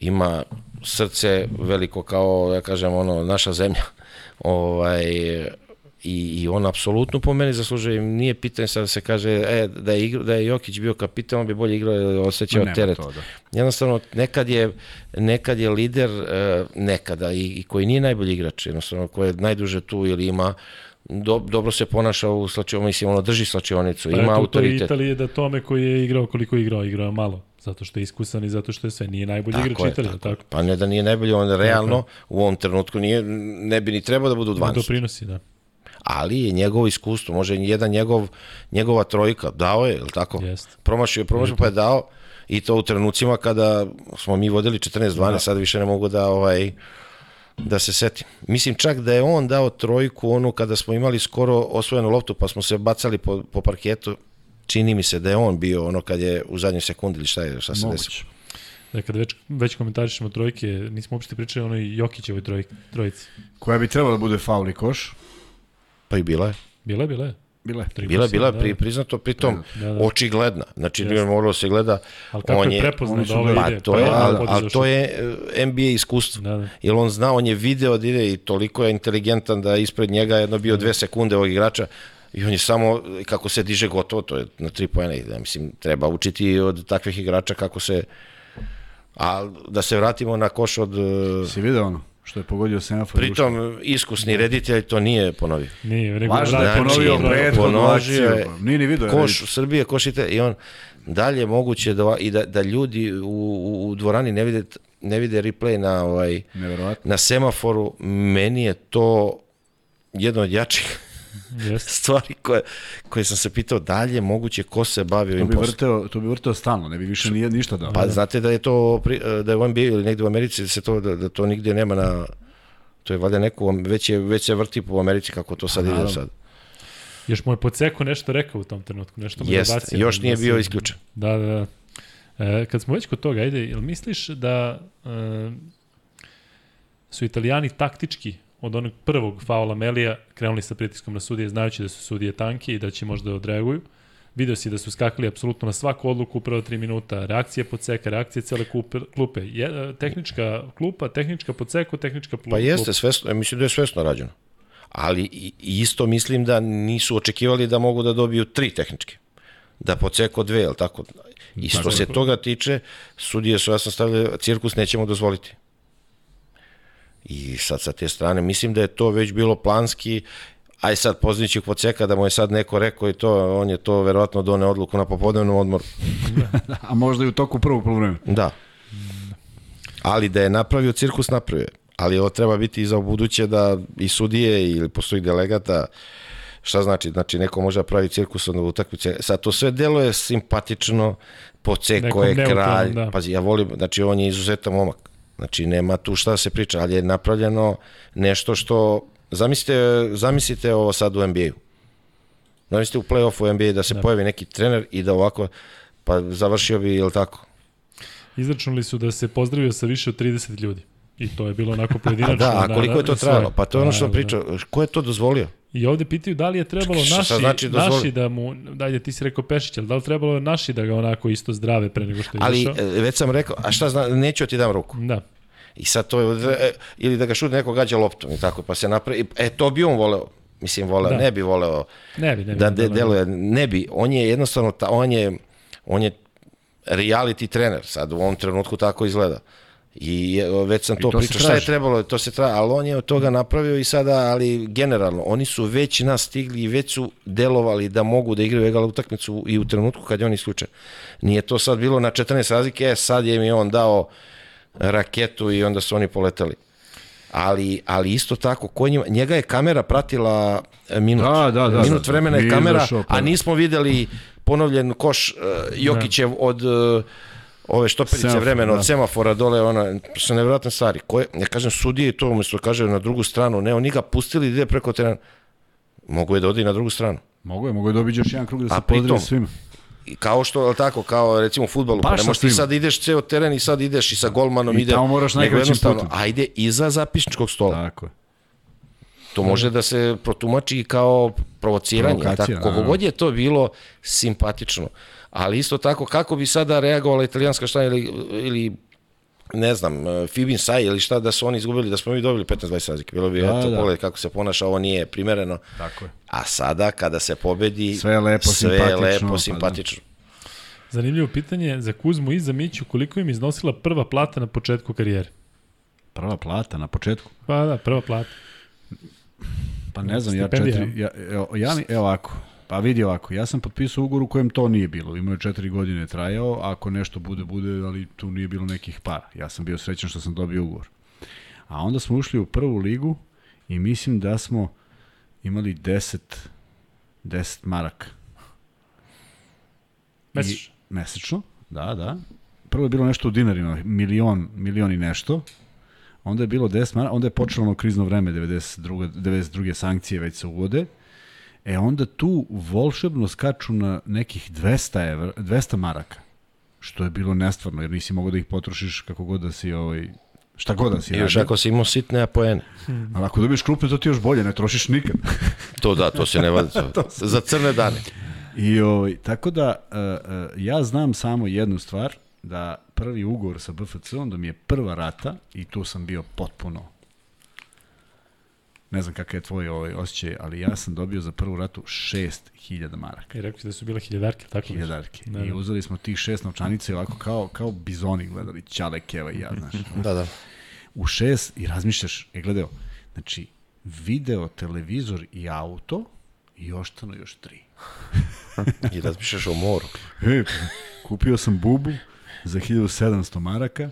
ima srce veliko kao, ja kažem, ono, naša zemlja. ovaj, i, i on apsolutno po meni zaslužuje, nije pitanje sad da se kaže e, da, je igra, da je Jokić bio kapitan, on bi bolje igrao i osjećao Nema teret. to, da. Jednostavno, nekad je, nekad je lider, e, nekada, i, i koji nije najbolji igrač, jednostavno, koji je najduže tu ili ima do, dobro se ponaša u slačionicu, mislim, ono, drži slačionicu, Pa ima toj autoritet. Italiji je da tome koji je igrao koliko je igrao, igrao je malo. Zato što je iskusan i zato što je sve. Nije najbolji igrač je, Italije, tako? Pa ne da nije najbolji, on realno u ovom trenutku nije, ne bi ni trebao da budu u Da 12. doprinosi, da. Ali je njegovo iskustvo, može jedan njegov, njegova trojka, dao je, je li tako? Jeste. Promašio je, promašio pa je dao i to u trenucima kada smo mi vodili 14-12, da. sad više ne mogu da ovaj da se setim. Mislim čak da je on dao trojku onu kada smo imali skoro osvojenu loptu pa smo se bacali po, po parketu čini mi se da je on bio ono kad je u zadnjoj sekundi ili šta je, šta se desilo. Da kada već, već komentarišemo trojke, nismo uopšte pričali o onoj Jokićevoj troj, trojici. Koja bi trebala da bude faul i koš. Pa i bila je. Bila je, bila je. Bila, plus bila jedan, pri, da. priznato, pritom Da, da. očigledna. Znači, Jeste. nije moralo se gleda. Ali kako on je je, prepoznao da ovo pa ide? to je, pa ali, ali to je e, NBA iskustvo. Da, da. Jer on zna, on je video da ide i toliko je inteligentan da ispred njega je jedno bio dve sekunde ovog igrača i on je samo, kako se diže gotovo, to je na tri pojene. Ja mislim, treba učiti od takvih igrača kako se... A da se vratimo na koš od... e, Si video ono? Što je pogodio semafor. Pritom, iskusni reditelj to nije ponovio. Nije, nego Važno da je Znači, ponovio prethodnu akciju. je pa. Nije ni video. Koš u Srbije, koš i, on dalje je moguće da, i da, da ljudi u, u, u dvorani ne vide, ne vide replay na, ovaj, Neverovatno. na semaforu. Meni je to jedno od jačih Jeste. stvari koje, koje sam se pitao dalje je moguće ko se bavi ovim poslom. vrteo, to bi vrteo stalno, ne bi više nije ništa dao. Pa znate da je to da je u NBA ili negde u Americi da se to da, da to nigde nema na to je valjda neko već je već se vrti po Americi kako to sad ide naravno. sad. Još mu je Poceko nešto rekao u tom trenutku, nešto mu je Jeste, dobacio. još da nije bio isključen. Da, da, da. E, kad smo već kod toga, ajde, jel misliš da e, su italijani taktički od onog prvog faula Melija krenuli sa pritiskom na sudije, znajući da su sudije tanke i da će možda odreaguju? Video si da su skakali apsolutno na svaku odluku u prvo tri minuta, reakcije podseka, reakcije cele kupe, klupe, je, e, tehnička klupa, tehnička podseku, tehnička plu- Pa jeste, klupa. svesno, mislim da je svesno rađeno. Ali isto mislim da nisu očekivali da mogu da dobiju tri tehničke. Da poceko dve, jel tako? I što Tako se toga tiče, sudije su jasno stavili, cirkus nećemo dozvoliti. I sad sa te strane, mislim da je to već bilo planski, aj sad Pozniću Poceka da mu je sad neko rekao i to, on je to verovatno done odluku na popodnevnom odmoru. A možda i u toku prvog polovremena. Da. Ali da je napravio cirkus, napravio je. Ali ovo treba biti i za buduće da i sudije ili postoji delegata, šta znači? Znači neko može da pravi cirkus onda utakmice. Sad to sve deluje simpatično, Poceko je kralj, da. pazi, ja volim, znači on je izuzetan momak. Znači nema tu šta da se priča, ali je napravljeno nešto što, zamislite, zamislite ovo sad u NBA-u. Zamislite u play-offu NBA da se da. pojavi neki trener i da ovako, pa završio bi, jel tako? Izračunali su da se pozdravio sa više od 30 ljudi. I to je bilo onako pojedinačno. Da, a na- koliko je to trajalo? Pa to je ono što Da, priča, ko je to dozvolio? I ovde pitaju da li je trebalo Šta naši, znači dozvoli? naši da mu, dajde ti si rekao Pešić, ali da li trebalo naši da ga onako isto zdrave pre nego što je Ali izašao? e, već sam rekao, a šta zna, neću ti dam ruku. Da. I sad to je, e, ili da ga šut neko gađa loptom i tako, pa se napravi, e, to bi on voleo, mislim voleo, Da. ne bi voleo Ne bi, ne bi. da de, da, deluje, ne bi, on je jednostavno, ta, on je, on je reality trener, sad u ovom trenutku tako izgleda. I e, već sam to, to se pričao, šta je traži. trebalo, to se tra, ali on je od toga napravio i sada, ali generalno, oni su već nas stigli i već su delovali da mogu da igraju egal utakmicu i u trenutku kad je on isključen. Nije to sad bilo na 14 razlike, e, sad je mi on dao raketu i onda su oni poletali. Ali, ali isto tako, ko njima, njega je kamera pratila e, minut. Da, da, da, minut da. vremena je kamera, a nismo videli ponovljen koš uh, Jokićev od uh, ove štoperice vremena, da. od semafora dole, ona, su nevjerojatne stvari. Koje, ja kažem, sudije to umesto kaže na drugu stranu, ne, oni ga pustili da ide preko terena. Mogu je da odi na drugu stranu. Mogu je, mogu je dobiti još jedan krug da se pozdravi svima. I kao što, jel tako, kao recimo u futbolu, pa, ne možeš ti sad ideš ceo teren i sad ideš i sa golmanom I ide. tamo moraš najkraćim putem. Ajde iza zapisničkog stola. Tako je. To može da se protumači kao provociranje. Provokacija, Tako, naravno. god je to bilo simpatično. Ali isto tako, kako bi sada reagovala italijanska šta ili, ili ne znam, e, Fibin Saj ili šta da su oni izgubili, da smo mi dobili 15-20 razlike. Bilo bi, Da, eto, da. pogledaj kako se ponaša, ovo nije primereno. Tako je. A sada, kada se pobedi, Sve je lepo, sve je simpatično, pa lepo, da. simpatično. Zanimljivo pitanje za Kuzmu i za Miću, koliko im iznosila prva plata na početku karijere? Prva plata na početku. Pa da, prva plata. Pa ne znam, ja Stipendija. četiri, ja, evo, ja, mi- evo ovako, pa vidi ovako, ja sam potpisao ugovor u kojem to nije bilo, imao je četiri godine trajao, ako nešto bude, bude, ali tu nije bilo nekih para. Ja sam bio srećan što sam dobio ugovor. A onda smo ušli u prvu ligu i mislim da smo imali 10, 10 maraka. Mesečno. I, mesečno, da, da. Prvo je bilo nešto u dinarima, milion, milion i nešto. Onda je bilo 10 maraka, onda je počelo ono krizno vreme, 92. 92. sankcije već se uvode. E onda tu volšebno skaču na nekih 200, evra, 200 maraka, što je bilo nestvarno, jer nisi mogao da ih potrošiš kako god da si ovaj, Šta god da si I još radio. ako si imao sitne apoene. Ali ako dobiješ krupne, to ti još bolje, ne trošiš nikad. To da, to se ne vadi. To. Za crne dane. I ovaj, tako da, uh, uh, ja znam samo jednu stvar, da prvi ugovor sa BFC-om, da mi je prva rata, i tu sam bio potpuno, ne znam kakav je tvoj ovaj osjećaj, ali ja sam dobio za prvu ratu 6000 maraka. I rekli ste da su bile hiljadarke, tako. Hiljadarke. Da, I da. uzeli smo tih šest novčanica i ovako kao, kao bizoni gledali, Ćale, Keva i ja, znaš. Da, da. u šest i razmišljaš, je gledao, znači, video, televizor i auto i oštano još tri. I razmišljaš o moru. E, kupio sam bubu za 1700 maraka,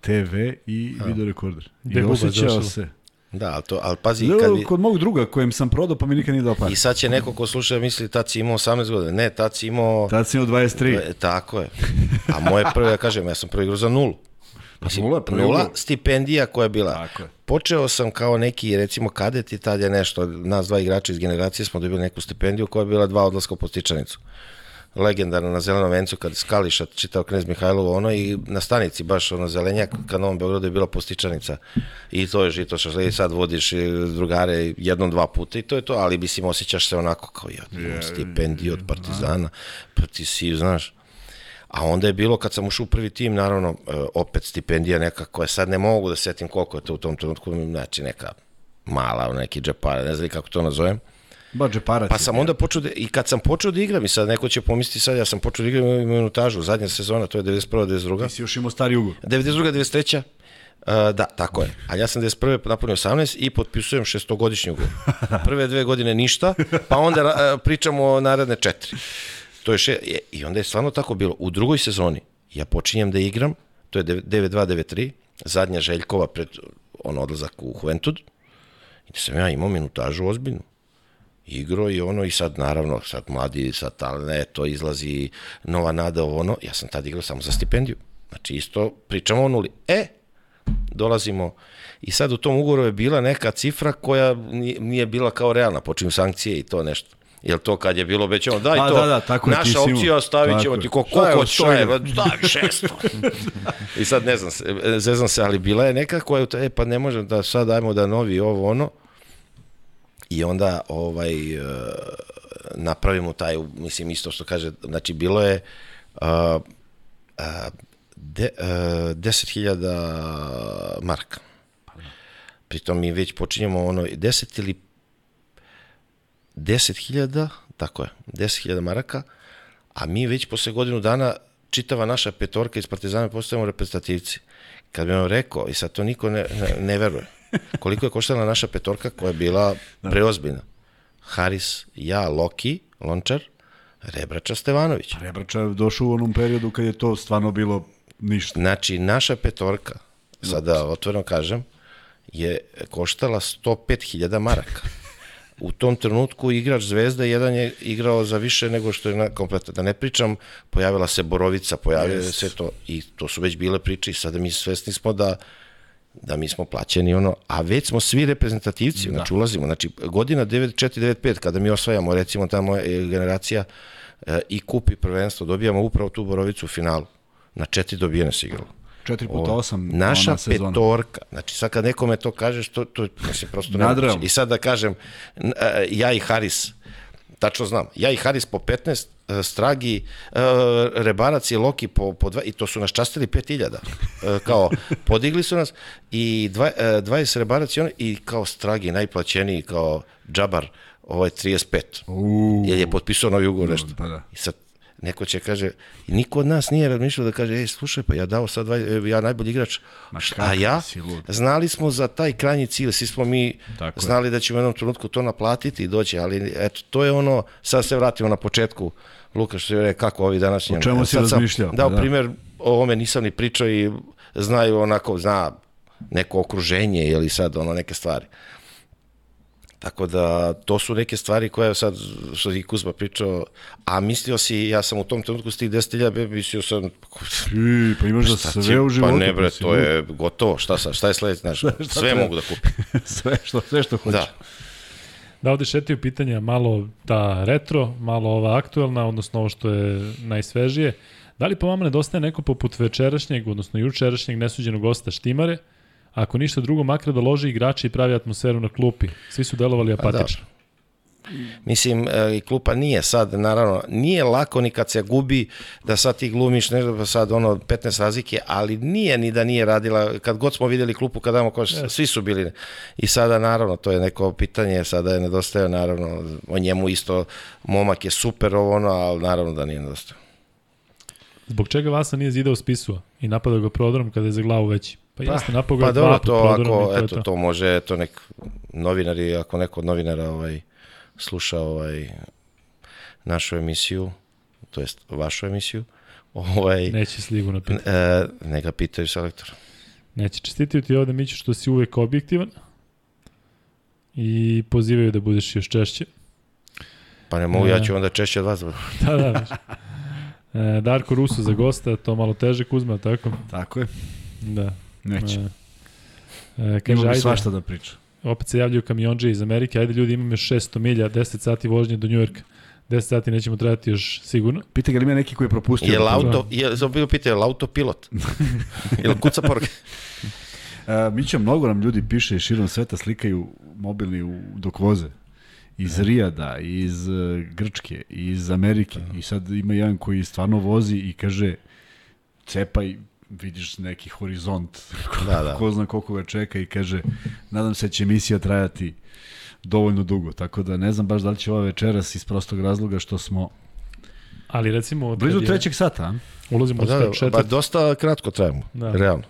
TV i video rekorder. Gde I osjećao se. Da, ali, to, ali pazi, kad bi, Kod mog druga kojem sam prodao pa mi nikad nije dao pare. i sad će neko ko sluša misli tad si imao 18 godina. Ne, tad si imao... Tad sam imao 23. E, tako je. A moje prve, ja kažem, ja sam prvi igrao za nulu. Mislim, nula prvi nula stipendija koja je bila. Tako je. Počeo sam kao neki, recimo, kadet i tad je nešto, nas dva igrača iz generacije smo dobili neku stipendiju koja je bila dva odlaska u postičanicu. Legendarno na Zelenom vencu kad Skališa čitao Knez Mihajlovo ono i na stanici baš ono zelenjak kad Novom Beogradu je bila postičanica i to je žito što i sad vodiš drugare jednom dva puta i to je to ali mislim osjećaš se onako kao ja imam stipendiju od Partizana pa ti si znaš. A onda je bilo, kad sam ušao u prvi tim, naravno, e, opet stipendija neka koja sad ne mogu da setim koliko je to u tom trenutku, znači neka mala, neki džepare, ne znam kako to nazovem. Ba džeparac. Pa sam onda počeo da, i kad sam počeo da igram, i sad neko će pomisliti sad, ja sam počeo da igram u minutažu, zadnja sezona, to je 91. 92. Ti si još imao stari ugovor. 92. 93. Uh, da, tako je. Ali ja sam 91. napunio 18 i potpisujem šestogodišnji ugovor. Prve dve godine ništa, pa onda uh, pričamo o naredne četiri. To je še, I onda je stvarno tako bilo. U drugoj sezoni ja počinjem da igram, to je 9-2-9-3, zadnja Željkova pred on odlazak u Juventud, i da sam ja imao minutažu ozbiljnu igro i ono i sad naravno sad mladi sad talne to izlazi nova nada ono ja sam tad igrao samo za stipendiju znači isto pričamo o nuli e dolazimo i sad u tom ugovoru je bila neka cifra koja nije, bila kao realna počinju sankcije i to nešto Jel to kad je bilo obećano, daj Pa to, da, da, tako je, naša imao. opcija stavit ćemo ti je. ko, Šta je, koliko je, daj šesto. I sad ne znam, se, zezam se, ali bila je neka koja, je, e, pa ne možem da sad dajmo da novi ovo ono, i onda ovaj uh, napravimo taj mislim isto što kaže znači bilo je de, uh, 10.000 marka pritom mi već počinjemo ono 10 ili 10.000 tako je 10.000 maraka a mi već posle godinu dana čitava naša petorka iz Partizana postajemo reprezentativci. Kad bi vam rekao i sad to niko ne, ne, ne veruje koliko je koštala naša petorka koja je bila preozbiljna. Haris, ja, Loki, Lončar, Rebrača, Stevanović. Rebrača je došao u onom periodu kad je to stvarno bilo ništa. Znači, naša petorka, sada otvoreno kažem, je koštala 105.000 maraka. U tom trenutku igrač Zvezda jedan je igrao za više nego što je na kompletno. Da ne pričam, pojavila se Borovica, pojavilo yes. se to i to su već bile priče i sada mi svesni smo da da mi smo plaćeni ono, a već smo svi reprezentativci, da. znači ulazimo, znači godina 94-95 kada mi osvajamo recimo ta moja e, generacija e, i kupi prvenstvo, dobijamo upravo tu Borovicu u finalu. Na četiri dobijene se igralo. 4 puta 8 Naša ona sezona. petorka, znači sad kad nekome to kažeš, to, to mislim, prosto ne. I sad da kažem, e, ja i Haris, tačno znam, ja i Haris po 15, e, Stragi, e, Rebarac i Loki po, po dva, i to su nas častili 5000. E, kao, podigli su nas i dva, e, 20 Rebarac i on, i kao Stragi najplaćeniji, kao Džabar, ovo je 35. Uuu, Jer je potpisao novi ugovor nešto. pa da. I sad neko će kaže, niko od nas nije razmišljao da kaže, ej, slušaj, pa ja dao sad, dva, ja najbolji igrač, Ma a ja, si znali smo za taj krajnji cilj, svi smo mi Tako je. znali da ćemo u jednom trenutku to naplatiti i doći, ali eto, to je ono, sad se vratimo na početku, Luka što je kako ovi današnji... O čemu si sam razmišljao? Dao Da. primjer, o ovome nisam ni pričao i znaju onako, zna neko okruženje ili sad ono neke stvari. Tako da to su neke stvari koje sad, što je Kuzma pričao, a mislio si, ja sam u tom trenutku s tih 10.000, mislio sam, I, pa imaš da sve će- u životu. Pa ne bre, to je gotovo, šta, sa, šta je sledeće, znaš, sve treba? mogu da kupim. sve što, sve što hoćeš. Da, Da ovde šetaju pitanja malo ta retro, malo ova aktuelna, odnosno ovo što je najsvežije. Da li po vama nedostaje neko poput večerašnjeg, odnosno jučerašnjeg nesuđenog gosta Štimare, Ako ništa drugo, makar da loži igrače i pravi atmosferu na klupi. Svi su delovali Pa da. apatično. Mislim, e, i klupa nije sad, naravno, nije lako ni kad se gubi da sad ti glumiš nešto, pa sad ono 15 razlike, ali nije ni da nije radila, kad god smo videli klupu, kad damo koš, svi su bili. I sada, naravno, to je neko pitanje, sada je nedostaje, naravno, o njemu isto, momak je super ovo ono, ali naravno da nije nedostaje. Zbog čega Vasa nije zidao spisua i napadao ga prodorom kada je za glavu veći? Pa, Pa, jeste, napao ga pa dva to ako, to eto, to. može, to nek novinari, ako neko od novinara ovaj, sluša ovaj, našu emisiju, to jest vašu emisiju, ovaj, Neće sigurno pitati. E, neka pitaju selektora. Neće čestitaju ti ovde, Miću, što si uvek objektivan i pozivaju da budeš još češće. Pa ne mogu, E. ja ću onda češće od vas. da da, da. E, Darko Rusu za gosta, to malo teže Kuzma, tako? Tako je. Da. Neće. E, e, kaže, Ima bi svašta da priča. opet se javljaju kamionđe iz Amerike, ajde ljudi, imam još 600 milja, 10 sati vožnje do Njujorka. 10 sati nećemo trajati još sigurno. Pita ga li ima neki koji je propustio. Je da li to- auto, je, sam bilo pitao, je li autopilot? Ili kuca poruke? E, Mića, mnogo nam ljudi piše širom sveta, slikaju mobilni u, dok voze. Iz Rijada, iz e, Grčke, iz Amerike. I sad ima jedan koji stvarno vozi i kaže cepaj, vidiš neki horizont. Da, da. Ko zna koliko ga čeka i kaže nadam se da će emisija trajati dovoljno dugo. Tako da ne znam baš da li će ova večeras iz prostog razloga što smo Ali recimo... od blizu je- trećeg sata. A? Ulazimo Pa da, da, četvrt. ba, dosta kratko trajamo, Da. realno.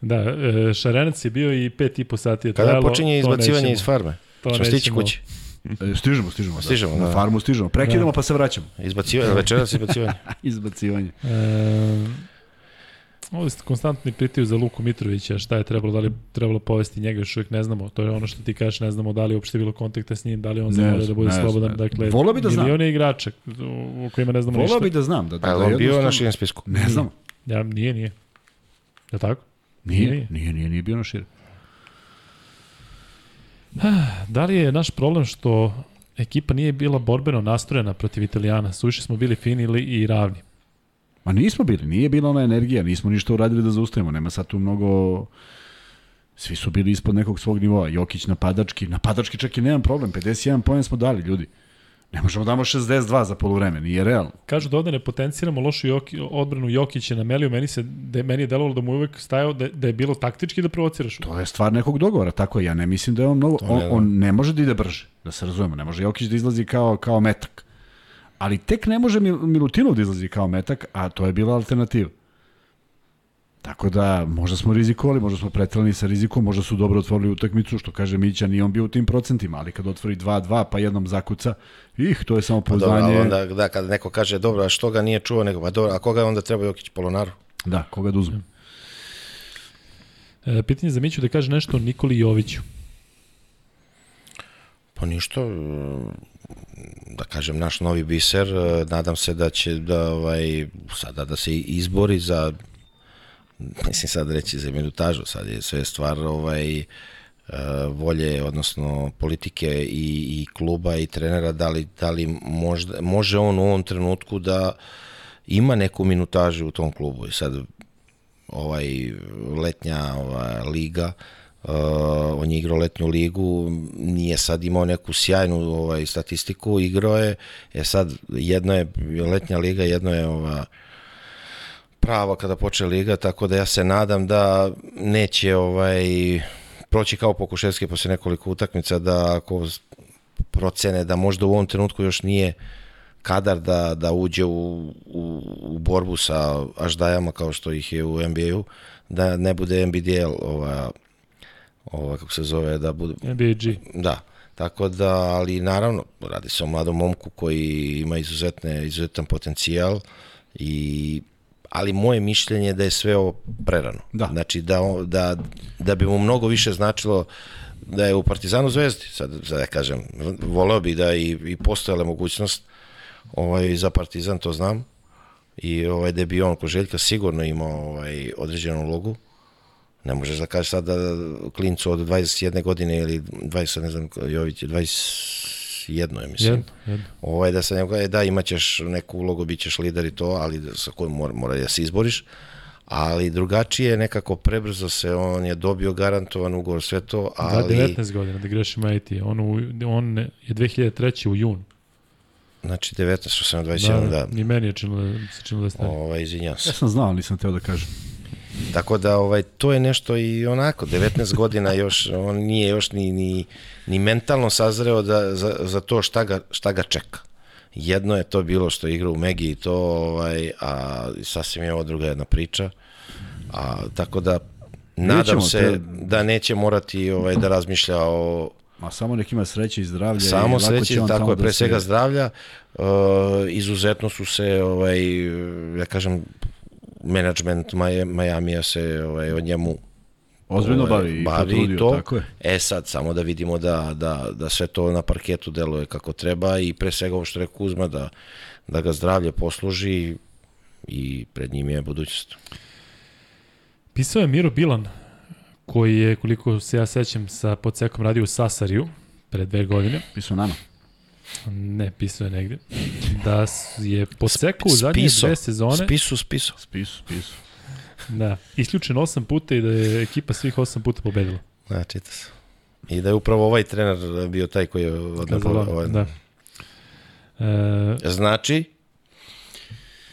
Da, e, Šarenac je bio i pet i po sati je Kada trajalo. počinje to izbacivanje iz farme? To stići kući. E, stižemo, stižemo. Stižemo, da. Na da. farmu stižemo. Prekidamo pa se vraćamo. Izbacivanje, večeras izbacivanje. Izbacivanje. E, ovdje ste konstantni pitaju za Luku Mitrovića, šta je trebalo, da li je trebalo povesti njega, još uvijek ne znamo. To je ono što ti kažeš, ne znamo da li je uopšte bilo kontakta s njim, da li on Ne zamolio da bude ne slobodan. ne. Dakle, Voleo bi da znam. milione igrača u, kojima ne znamo ništa. Volao bi da znam. Da, da, je da on bio na šijem spisku? Ne znam. Ja, nije, nije. Je tako? Nije, Nije. nije, nije, nije bio na šire. Da li je naš problem što ekipa nije bila borbeno nastrojena protiv Italijana? Suviše smo bili fini ili i ravni. Ma nismo bili, nije bila ona energija, nismo ništa uradili da zaustavimo, nema sad tu mnogo... Svi su bili ispod nekog svog nivoa. Jokić napadački, napadački čak i nemam problem, 51 poen smo dali, ljudi. Ne možemo da damo 62 za polovreme, nije realno. Kažu da ovde ne potenciramo lošu Joki, odbranu Jokića na Meliju, meni, se, da, meni je delovalo da mu uvek stajao da, da je bilo taktički da provociraš. To je stvar nekog dogovora, tako je, ja ne mislim da je on mnogo, on, ne, da. on ne može da ide brže, da se razumemo, ne može Jokić da izlazi kao, kao metak. Ali tek ne može Mil- Milutinov da izlazi kao metak, a to je bila alternativa. Tako da, možda smo rizikovali, možda smo pretrali sa rizikom, možda su dobro otvorili utakmicu, što kaže Mića, nije on bio u tim procentima, ali kad otvori 2-2 pa jednom zakuca, ih, to je samo Pa ali pouzdanje. onda, da, kad neko kaže, dobro, a što ga nije čuo, nego, pa dobro, a koga onda treba Jokić Polonaru? Da, koga da uzme. E, pitanje za Miću da kaže nešto o Nikoli Joviću. Pa ništa, da kažem, naš novi biser, nadam se da će da, ovaj, sada da se izbori za, mislim sad reći za minutažu, sad je sve stvar ovaj, e, volje, odnosno politike i, i kluba i trenera, da li, da li možda, može on u ovom trenutku da ima neku minutažu u tom klubu. I sad ovaj letnja ova liga uh, on je igrao letnju ligu nije sad imao neku sjajnu ovaj statistiku igrao je. Je sad jedno je letnja liga jedno je ova prava kada počne liga tako da ja se nadam da neće ovaj proći kao Pokuševski posle nekoliko utakmica da ako procene da možda u ovom trenutku još nije kadar da, da uđe u, u, u borbu sa aždajama kao što ih je u NBA-u, da ne bude NBDL ova, ova kako se zove, da bude, NBAG. da, tako da, ali naravno, radi se o mladom momku koji ima izuzetne, izuzetan potencijal i ali moje mišljenje je da je sve ovo prerano. Da. Znači da, da, da bi mu mnogo više značilo da je u Partizanu zvezdi, sad, sad ja kažem, voleo bi da i, i postojala mogućnost ovaj, za Partizan, to znam, i ovaj, da bi on kod Željka sigurno imao ovaj, određenu ulogu, Ne možeš da kažeš sad da klincu od 21 godine ili 20, ne znam, Jović je 21, je mislim. Jedno, jedno. Ovaj, da se e, da, imaćeš neku ulogu, bit ćeš lider i to, ali da, sa kojom mora, mora da se izboriš. ali drugačije nekako prebrzo se, on je dobio garantovan ugovor, sve to, Da, ali... 19 godina, da grešim IT. On, u, on je 2003. u junu. Znači 19, što sam 21, da. I meni je činilo, da- se činilo da stari. Ovaj, izvinjam se. Ja sam znao, ali nisam teo da kažem. Tako da ovaj to je nešto i onako 19 godina još on nije još ni ni ni mentalno sazreo da za, za to šta ga šta ga čeka. Jedno je to bilo što je igrao u Megi i to ovaj a sasvim je ovo druga jedna priča. A tako da nadam Vidjet se te- da neće morati ovaj da razmišlja o Ma samo nek ima sreće i zdravlja. i samo lako sreće, će on tako je, da pre se- svega zdravlja. Uh, izuzetno su se, ovaj, ja kažem, menadžment Maj- Majamija se ovaj, od njemu Ozbiljno ovaj, bavi i bavi potrudio, to. tako je. E sad, samo da vidimo da, da, da sve to na parketu deluje kako treba i pre svega ovo što je Kuzma, da, da ga zdravlje posluži i pred njim je budućnost. Pisao je Miro Bilan, koji je, koliko se ja sećam, sa podsekom radio u Sasariju pre dve godine. Pisao nama. Ne, pisao je negde. Da je podseku u zadnje dve sezone. Spisu, spisu. Spisu, spisu. Da, isključen osam puta i da je ekipa svih osam puta pobedila. Da, čita se. I da je upravo ovaj trener bio taj koji je odnapao. Kazalon, Ovaj, da. E, Znači,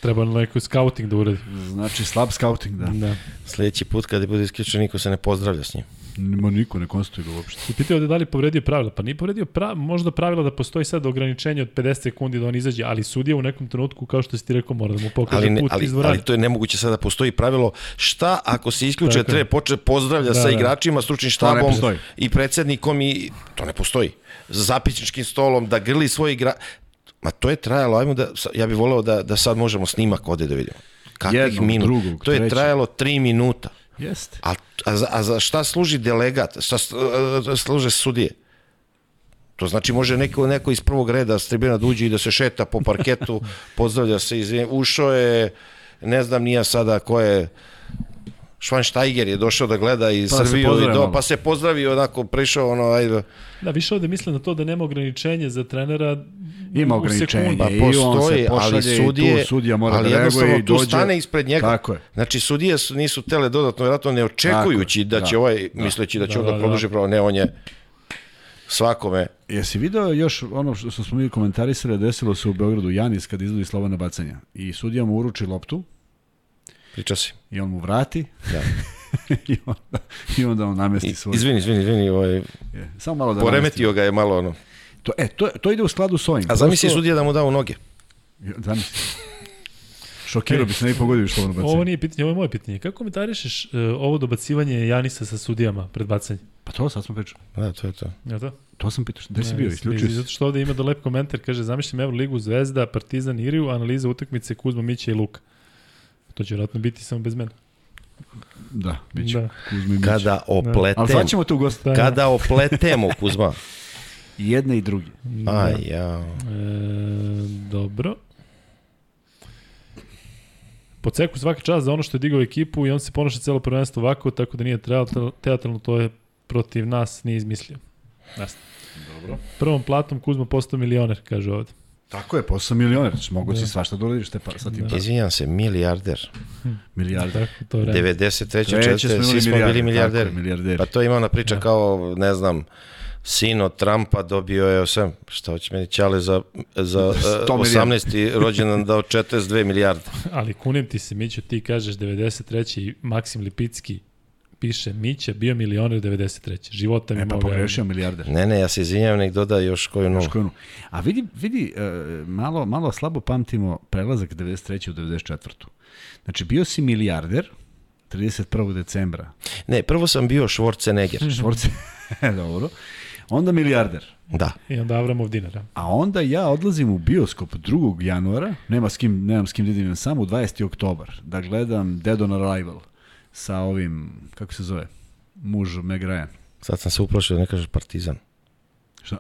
treba neko scouting da uradi. Znači, slab scouting, da. Da. sledeći put kada bude isključen, niko se ne pozdravlja s njim. Nima niko ne konstatuje ga uopšte. I pitao da da li povredio pravila. Pa nije povredio pravila, možda pravila da postoji sad ograničenje od 50 sekundi da on izađe, ali sudija u nekom trenutku, kao što si ti rekao, mora da mu pokaže Ali, ne, put ali, iz dvorane. ali to je nemoguće sada postoji pravilo šta ako se isključe Tako treba počne pozdravlja Da, sa da. igračima, stručnim štabom i predsednikom i to ne postoji. Za zapisničkim stolom da grli svoj igra Ma to je trajalo, ajmo da ja bih voleo da da sad možemo snimak ovde da vidimo. Kakvih Jednog, minuta? drugog, to je trećeg. trajalo 3 minuta. Jeste. A, a, za, a za šta služi delegat? Šta s- a, služe sudije? To znači može neko, neko iz prvog reda s tribina da uđe i da se šeta po parketu, pozdravlja se, izvin, ušao je, ne znam nija sada ko je, Schweinsteiger je došao da gleda i Pa da Srbiju i do, pa se pozdravio onako, prišao ono, ajde, Da, više ovde mislim na to da nema ograničenja za trenera Ima u ograničenje. pa I on se postoji, ali pošalje i sudije, tu sudija mora ali da reaguje jednostavno i tu dođe. stane ispred njega. Tako je. Znači, sudije su, nisu tele dodatno, vjerojatno ne očekujući da će da. ovaj, misleći da će Da, onda da, da. produži pravo, ne, on je svakome Jesi video još ono što smo mi komentarisali, desilo se u Beogradu Janis kad izvodi slobodna bacanja i sudija mu uruči loptu Priča si. i on mu vrati Da. i, onda, i onda on namesti I- svoj. Izvini, izvini, izvini, ovaj, Je, Samo malo da poremetio ga je malo ono. namesti. To, e, to, to ide u skladu s ovim. A zamisli Prosto- sudija da mu da u noge. Zamisli. Šokirao bi se, ne bi pogodio što ono bacanje. Ovo nije pitanje, ovo je moje pitanje. Kako komentarišeš uh, ovo dobacivanje Janisa sa sudijama pred bacanje? Pa to sad smo pričali. Da, to je to. Je to? To sam pitao. Gde si bio? Isključio si. Zato što ovde ima da lep komentar, kaže, zamišljam Euroligu, Zvezda, Partizan, Iriju, analiza utakmice Kuzma, Mića i Luka. To će vjerojatno biti samo bez mene. Da, bit će. Da. Kuzma i Mića. Kada Ali opletemo, sad ćemo tu gosta. Da, kada opletemo, Kuzma. I jedne i druge. Aj, ja. E, dobro. Po ceku svaki čas za ono što je digao ekipu i on se ponaša celo prvenstvo ovako, tako da nije teatralno, teatralno to je protiv nas nije izmislio. Jasno. Dobro. Prvom platom Kuzma postao milioner, kaže ovde. Tako je, posao milioner. Znači, mogu si svašta da uradiš te pa, sa tim Da. Izvinjam se, milijarder. milijarde. Tako, to je vreme. 93. Treće 4. smo imali svi smo milijarder, bili milijarderi. tako je, milijarderi. Pa to ima ona priča kao, ne znam, sin od Trumpa dobio je, osam, šta hoće meni Ćale za, za eh, 100 milijardi. 18. rođendan dao 42 milijarde. Ali kunem ti se, Mićo, ti kažeš 93. i Maksim Lipicki piše Mića bio milioner 93. Života mi E, pa pogrešio milijarder. Ne, ne, ja se izvinjam, nek doda još koju nulu. Škojnu. A vidi, vidi e, malo, malo slabo pamtimo prelazak 93. u 94. Znači, bio si milijarder 31. decembra. Ne, prvo sam bio Schwarzenegger. Švorce, dobro. Onda milijarder. Da. I onda Avramov dinara. A onda ja odlazim u bioskop 2. januara, nema s kim, nemam s kim da idem samo, u 20. oktobar, da gledam Dead on Arrival sa ovim, kako se zove, muž Meg Ryan. Sad sam se uplašio da ne kažeš Partizan. Šta?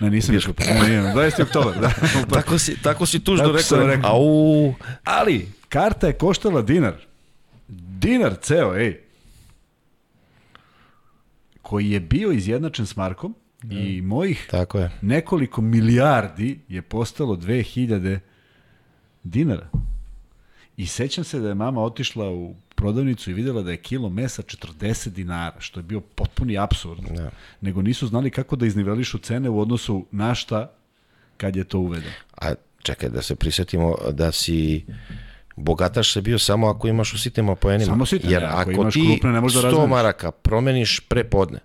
Ne, nisam išao. Ne, ne, 20. oktobar, da. Tako si, tako si tužno Tako rekao. rekao. Au, Ali, karta je koštala dinar. Dinar ceo, ej. Koji je bio izjednačen s Markom i mojih tako je. nekoliko milijardi je postalo 2000 dinara. I sećam se da je mama otišla u prodavnicu i videla da je kilo mesa 40 dinara, što je bio potpuni absurd. Da. Nego nisu znali kako da iznivelišu cene u odnosu na šta kad je to uvedeno. A čekaj, da se prisetimo da si bogataš se bio samo ako imaš u sitnim poenima. Samo sitne, Jer ne, ako ako, imaš ti krupne, ne možeš da 100 razmeniš. maraka promeniš prepodne,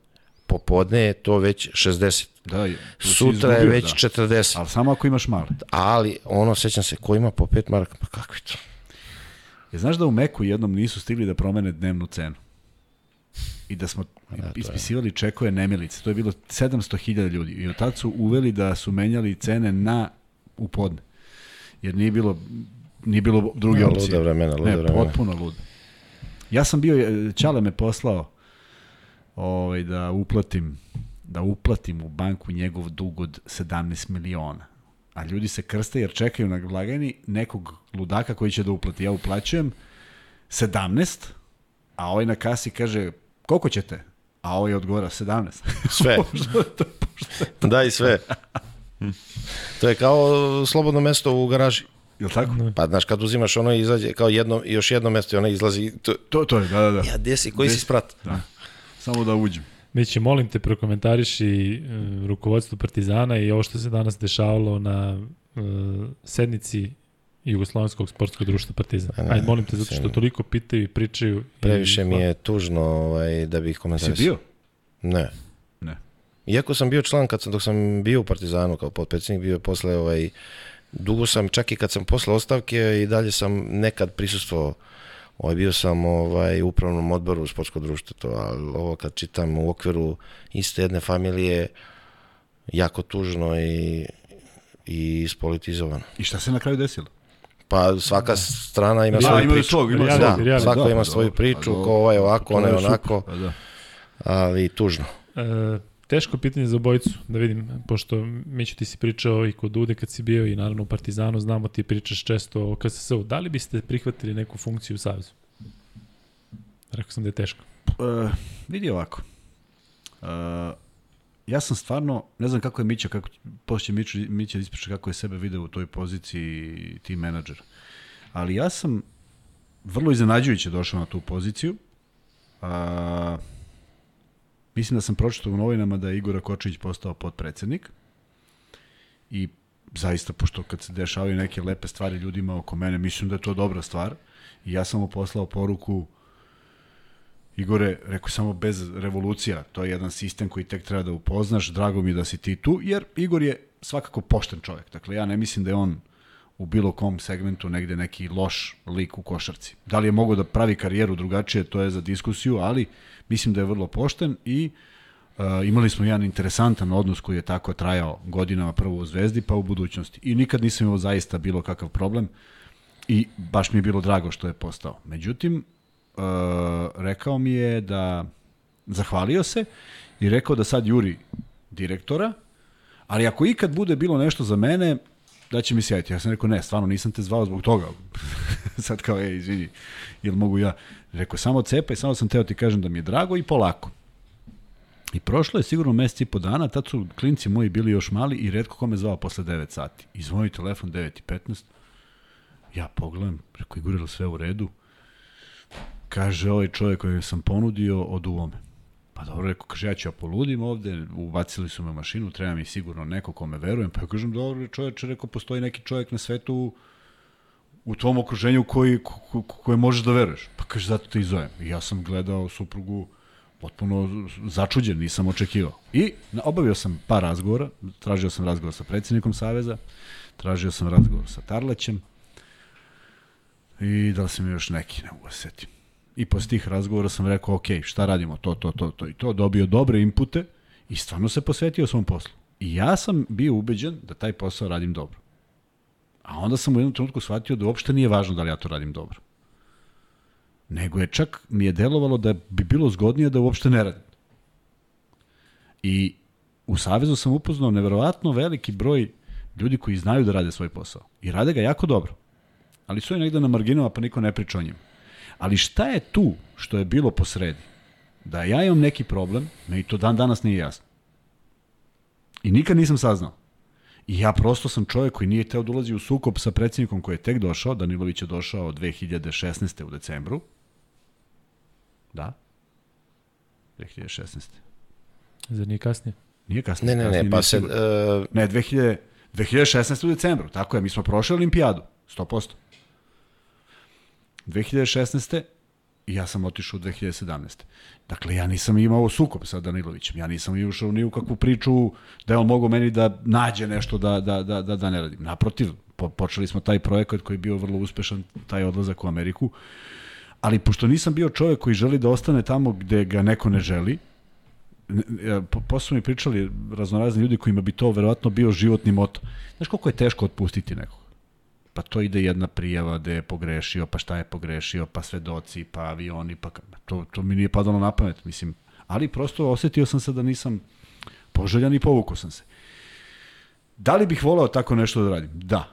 popodne je to već 60. Da, tu si Sutra je izgubio, već da. 40. Ali samo ako imaš male. Ali, ono, sećam se, ko ima po 5 maraka, pa kakvi to? Je, znaš da u Meku jednom nisu stigli da promene dnevnu cenu? I da smo ispisivali čekove nemilice. To je bilo 700.000 ljudi. I od tad su uveli da su menjali cene na u podne. Jer nije bilo nije bilo druge Ne, opcije. luda vremena, luda ne, vremena. potpuno ludo. Ja sam bio, e, Čale me poslao ovaj, da uplatim da uplatim u banku njegov dug od 17 miliona. A ljudi se krste jer čekaju na blagajni nekog ludaka koji će da uplati. Ja uplaćujem 17, a ovaj na kasi kaže koliko ćete? A ovaj odgovara 17. Sve. Daj sve. To je kao slobodno mesto u garaži. Jel tako? Pa znaš, kad uzimaš ono izađe kao jedno, još jedno mesto i ono izlazi. To, To, to je, da, da, da. ja, gde si, koji Gde si? sprat? da. Samo da uđem. Mići, molim te, prokomentariši uh, rukovodstvo Partizana i ovo što se danas dešavalo na uh, sednici Jugoslovenskog sportskog društva Partizan. Pa ne, Ajde, molim te, zato što toliko pitaju i pričaju. Previše i, mi je tužno ovaj, da bih Si komentarisao. bio? Ne. Ne. Iako sam bio član kad sam, dok sam bio u Partizanu kao potpredsjednik, bio je posle ovaj, dugo sam, čak i kad sam posle ostavke i dalje sam nekad prisustvovao Ovaj, bio sam ovaj, u upravnom odboru sportskog društva, to, ali ovo kad čitam u okviru iste jedne familije, jako tužno i, i ispolitizovano. I šta se na kraju desilo? Pa svaka strana ima Da, svoju imaju priču. svog, Reality, Da, svako Da, ima pa svoju priču, pa dobro. ko ovaj ovako, To onaj onako, Pa da. ali tužno. E, teško pitanje za obojicu, da vidim, pošto Miću ti si pričao i kod Ude kad si bio i naravno u Partizanu, znamo ti pričaš često o KSS-u. Da li biste prihvatili neku funkciju u Savezu? Rekao sam da je teško. Uh, vidi ovako. Uh, ja sam stvarno, ne znam kako je Mića, kako, poslije Mića, Mića ispriča kako je sebe video u toj poziciji team menadžer. Ali ja sam vrlo iznenađujuće došao na tu poziciju. Uh, mislim da sam pročitao u novinama da je Igora Kočević postao potpredsednik i zaista, pošto kad se dešavaju neke lepe stvari ljudima oko mene, mislim da je to dobra stvar i ja sam mu poslao poruku Igore, rekao samo bez revolucija, to je jedan sistem koji tek treba da upoznaš, drago mi da si ti tu, jer Igor je svakako pošten čovjek. Dakle, ja ne mislim da je on u bilo kom segmentu negde neki loš lik u košarci. Da li je mogao da pravi karijeru drugačije, to je za diskusiju, ali mislim da je vrlo pošten i uh, imali smo jedan interesantan odnos koji je tako trajao godinama prvo u Zvezdi pa u budućnosti. I nikad nisam imao zaista bilo kakav problem i baš mi je bilo drago što je postao. Međutim, uh, rekao mi je da zahvalio se i rekao da sad juri direktora, ali ako ikad bude bilo nešto za mene, da će mi se javiti. Ja sam rekao, ne, stvarno nisam te zvao zbog toga. sad kao, ej, izvini, jel mogu ja? Rekao, samo cepaj, samo sam teo ti kažem da mi je drago i polako. I prošlo je sigurno mesec i po dana, tad su klinci moji bili još mali i redko kome zvao posle 9 sati. I zvoni telefon 9 i 15. Ja pogledam, rekao, Igor, sve u redu? Kaže, ovaj čovjek koji sam ponudio, oduvo me. Pa dobro, rekao, kaže, ja ću ja poludim ovde, ubacili su me u mašinu, treba mi sigurno neko kome verujem. Pa ja kažem, dobro, čovječe, rekao, postoji neki čovjek na svetu u tvom okruženju koji, ko, ko, koje možeš da veruješ. Pa kaže, zato te i zovem. I ja sam gledao suprugu potpuno začuđen, nisam očekivao. I obavio sam par razgovora, tražio sam razgovor sa predsjednikom Saveza, tražio sam razgovor sa Tarlećem i da li sam još neki, ne mogu se setim. I posle tih razgovora sam rekao, ok, šta radimo, to, to, to, to i to, dobio dobre impute i stvarno se posvetio svom poslu. I ja sam bio ubeđen da taj posao radim dobro. A onda sam u jednom trenutku shvatio da uopšte nije važno da li ja to radim dobro. Nego je čak mi je delovalo da bi bilo zgodnije da uopšte ne radim. I u Savezu sam upoznao neverovatno veliki broj ljudi koji znaju da rade svoj posao. I rade ga jako dobro. Ali su i negde na marginama pa niko ne priča o njima. Ali šta je tu što je bilo po sredi? Da ja imam neki problem, me i to dan danas nije jasno. I nikad nisam saznao. I ja prosto sam čovjek koji nije teo da ulazi u sukob sa predsjednikom koji je tek došao, Danilović je došao 2016. u decembru. Da. 2016. Zar nije kasnije? Nije kasnije. Ne, ne, kasnije ne, pa se... Uh, Ne, 2000, 2016. u decembru, tako je, mi smo prošli olimpijadu, 100%. 2016. i ja sam otišao u 2017. Dakle, ja nisam imao sukob sa Danilovićem, ja nisam ušao ni u kakvu priču da je on mogao meni da nađe nešto da, da, da, da, da ne radim. Naprotiv, po, počeli smo taj projekat koji je bio vrlo uspešan, taj odlazak u Ameriku, ali pošto nisam bio čovjek koji želi da ostane tamo gde ga neko ne želi, po, posle mi pričali raznorazni ljudi kojima bi to verovatno bio životni moto. Znaš koliko je teško otpustiti nekog? Pa to ide jedna prijava da je pogrešio, pa šta je pogrešio, pa svedoci, pa avioni, pa to, to mi nije padalo na pamet, mislim. Ali prosto osetio sam se da nisam poželjan i povukao sam se. Da li bih volao tako nešto da radim? Da.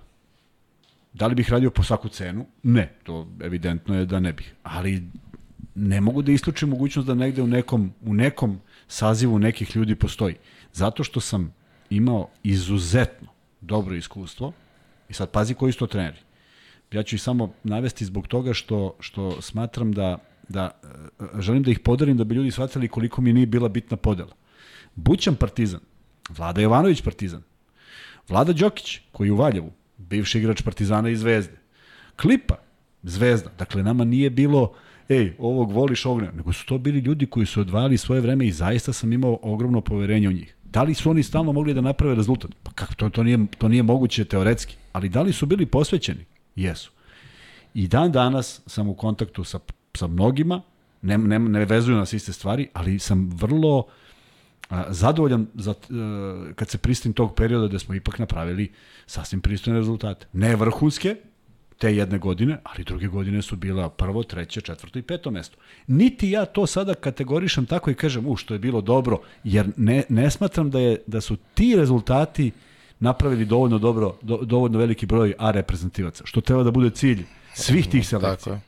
Da li bih radio po svaku cenu? Ne, to evidentno je da ne bih. Ali ne mogu da isključim mogućnost da negde u nekom, u nekom sazivu nekih ljudi postoji. Zato što sam imao izuzetno dobro iskustvo i sad pazi koji su to treneri. Ja ću ih samo navesti zbog toga što, što smatram da, da e, želim da ih podarim da bi ljudi shvatili koliko mi nije bila bitna podela. Bućan Partizan, Vlada Jovanović Partizan, Vlada Đokić, koji je u Valjevu, bivši igrač Partizana i Zvezde, Klipa, Zvezda. Dakle, nama nije bilo ej, ovog voliš, ovog ne. Nego su to bili ljudi koji su odvajali svoje vreme i zaista sam imao ogromno poverenje u njih. Da li su oni stalno mogli da naprave rezultat? Pa kako, to, to, nije, to nije moguće teoretski. Ali da li su bili posvećeni? Jesu. I dan danas sam u kontaktu sa, sa mnogima, ne, ne, ne vezuju nas iste stvari, ali sam vrlo a, zadovoljan za, a, kad se pristim tog perioda da smo ipak napravili sasvim pristojne rezultate. Ne vrhunske, te jedne godine, ali druge godine su bila prvo, treće, četvrto i peto mesto. Niti ja to sada kategorišem tako i kažem, u, što je bilo dobro, jer ne, ne smatram da, je, da su ti rezultati napravili dovoljno dobro, do, dovoljno veliki broj A reprezentativaca, što treba da bude cilj svih tih selekcija. Tako.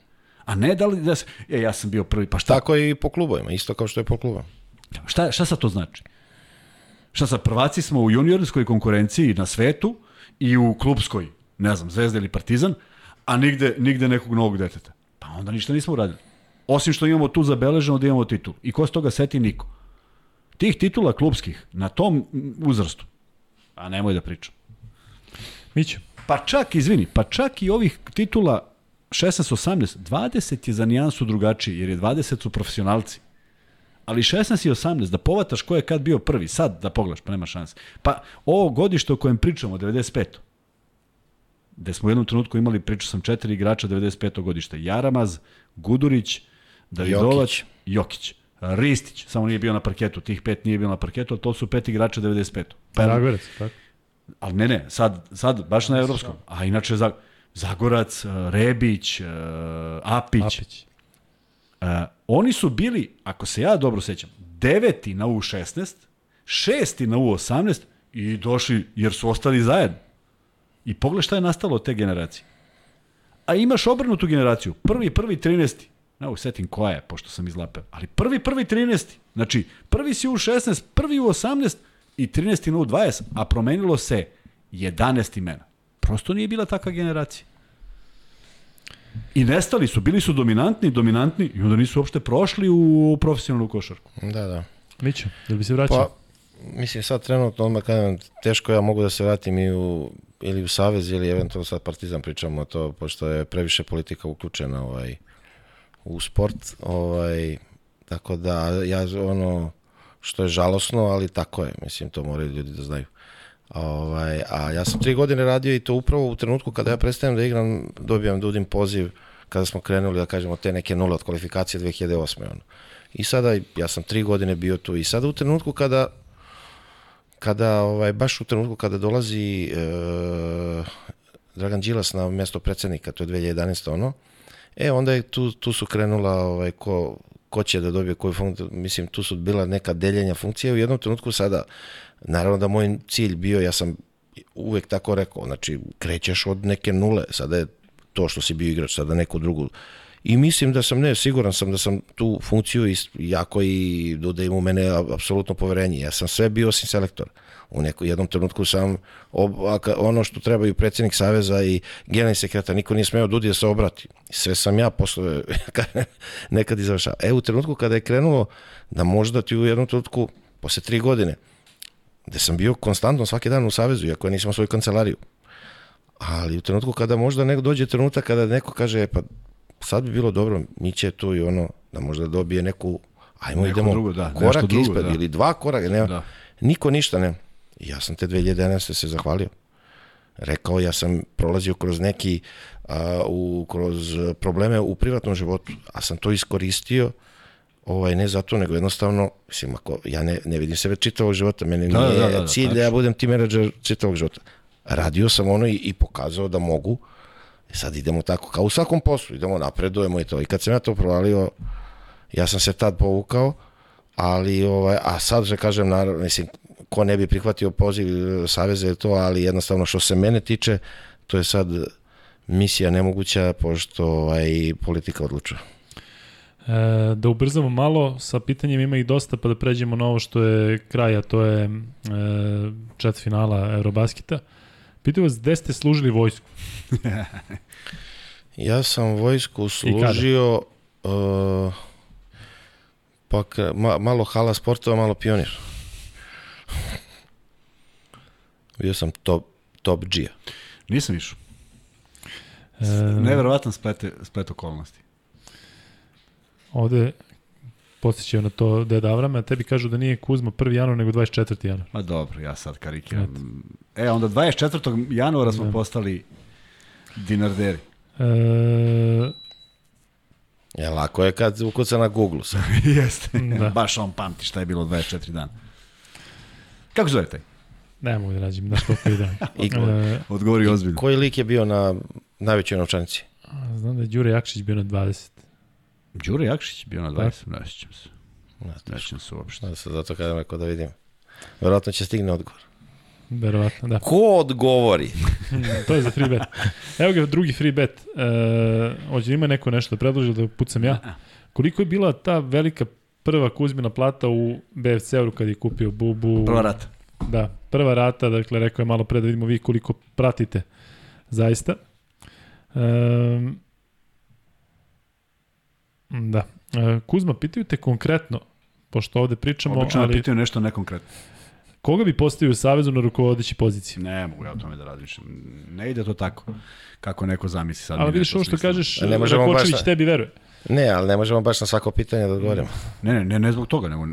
A ne da li da se, e, ja sam bio prvi, pa šta, Tako je i po klubovima, isto kao što je po klubovima. šta, šta sad to znači? Šta sad, prvaci smo u juniorskoj konkurenciji na svetu i u klubskoj, ne znam, Zvezda ili Partizan, a nigde, nigde nekog novog deteta. Pa onda ništa nismo uradili. Osim što imamo tu zabeleženo da imamo titul. I ko se toga seti niko. Tih titula klubskih na tom uzrastu, a nemoj da pričam. Mićo. Pa čak, izvini, pa čak i ovih titula 16-18, 20 je za nijansu drugačiji, jer je 20 su profesionalci. Ali 16 i 18, da povataš ko je kad bio prvi, sad da pogledaš, pa nema šanse. Pa ovo godište o kojem pričamo, 95 gde smo u jednom trenutku imali, pričao sam, četiri igrača 95. godišta. Jaramaz, Gudurić, Davidovac, Jokić. Jokić. Ristić, samo nije bio na parketu, tih pet nije bio na parketu, ali to su pet igrača 95. Pa, Ragovac, tako? ali ne, ne, sad, sad baš na evropskom. A inače za, Zagorac, Rebić, Apić. Apić. Uh, oni su bili, ako se ja dobro sećam, deveti na U16, šesti na U18 i došli, jer su ostali zajedno. I pogledaj šta je nastalo od te generacije. A imaš obrnutu generaciju. Prvi, prvi, 13. Ne mogu setim koja je, pošto sam izlapeo. Ali prvi, prvi, 13. Znači, prvi si u 16, prvi u 18 i 13. na u 20, a promenilo se 11 imena. Prosto nije bila takva generacija. I nestali su, bili su dominantni, dominantni i onda nisu uopšte prošli u profesionalnu košarku. Da, da. Mićo, da bi se vraćao? Pa, mislim, sad trenutno, odmah kažem, teško ja mogu da se vratim i u, ili u Savez ili eventualno sad Partizan pričamo o to, pošto je previše politika uključena ovaj, u sport, ovaj, tako da ja ono što je žalosno, ali tako je, mislim, to moraju ljudi da znaju. Ovaj, a ja sam tri godine radio i to upravo u trenutku kada ja prestajem da igram, dobijam Dudin poziv kada smo krenuli, da kažemo, te neke nule od kvalifikacije 2008. Ono. I sada, ja sam tri godine bio tu i sada u trenutku kada kada ovaj baš u trenutku kada dolazi e, Dragan Đilas na mesto predsednika, to je 2011 ono. E onda je tu tu su krenula ovaj ko ko će da dobije koju funkciju, mislim tu su bila neka deljenja funkcije u jednom trenutku sada naravno da moj cilj bio ja sam uvek tako rekao, znači krećeš od neke nule, sada je to što si bio igrač, sada neku drugu i mislim da sam, ne, siguran sam da sam tu funkciju i jako i Duda ima u mene apsolutno poverenje. Ja sam sve bio osim selektor. U nekom jednom trenutku sam ob, ono što trebaju predsjednik Saveza i generalni sekretar, niko nije smeo Dudi da se obrati. Sve sam ja posle nekad izvršao. E, u trenutku kada je krenulo da možda ti u jednom trenutku, posle tri godine, gde sam bio konstantno svaki dan u Savezu, iako ja nisam svoju kancelariju. Ali u trenutku kada možda neko dođe trenutak kada neko kaže, e, pa sad bi bilo dobro, mi će tu i ono, da možda dobije neku, ajmo neko idemo drugo, da, korak drugo, ispred da. ili dva koraka, nema, da. niko ništa ne. Ja sam te 2011. se zahvalio. Rekao, ja sam prolazio kroz neki, a, u, kroz probleme u privatnom životu, a sam to iskoristio, ovaj, ne zato, nego jednostavno, mislim, ako, ja ne, ne vidim sebe čitavog života, meni da, nije da, da, da, cilj da, da ja budem ti menadžer čitavog života. Radio sam ono i, i pokazao da mogu, sad idemo tako, kao u svakom poslu, idemo napredujemo i to. I kad sam ja to provalio, ja sam se tad povukao, ali, ovaj, a sad že kažem, naravno, mislim, ko ne bi prihvatio poziv Saveza je to, ali jednostavno što se mene tiče, to je sad misija nemoguća, pošto ovaj, politika odlučuje. E, da ubrzamo malo, sa pitanjem ima ih dosta, pa da pređemo na ovo što je kraja, to je e, čet finala Eurobasketa. Pitaju vas, gde ste služili vojsku? ja sam vojsku služio uh, pa ma, malo hala sportova, malo pionir. Bio sam top, top G. Nisam išao. E, Neverovatan splet, splet okolnosti. Ovde podsjećaju na to Deda Avrame, a tebi kažu da nije Kuzma 1. januar, nego 24. januar. Ma dobro, ja sad karikiram. E, onda 24. januara smo da. postali dinarderi. E... Ja, lako je kad ukuca na Google. Jeste, da. baš on pamti šta je bilo 24 dana. Kako zove taj? Ne mogu da nađem, znaš koliko ide. I, e, Odgovori ozbiljno. Koji lik je bio na najvećoj novčanici? Znam da je Đure Jakšić bio na 20. Đure Jakšić bio na 20, ne sjećam se. Ne sjećam se uopšte. Da se zato kada neko da vidim. Verovatno će stigne odgovor. Verovatno, da. Ko odgovori? to je za free bet. Evo ga drugi free bet. E, hoće ima neko nešto da predloži da pucam ja? Koliko je bila ta velika prva Kuzmina plata u BFC-u kad je kupio Bubu? Prva rata. Da, prva rata, dakle rekao je malo pre da vidimo vi koliko pratite zaista. E, Da. E, Kuzma, pitaju te konkretno, pošto ovde pričamo... Obično ali... pitaju nešto nekonkretno. Koga bi postavio u Savezu na rukovodeći poziciji? Ne mogu ja o tome da razmišljam. Ne ide to tako, kako neko zamisli sad. Ali vidiš ovo što kažeš, ne Rakočević na... tebi veruje. Ne, ali ne možemo baš na svako pitanje da odgovorimo. Ne, ne, ne, ne zbog toga, nego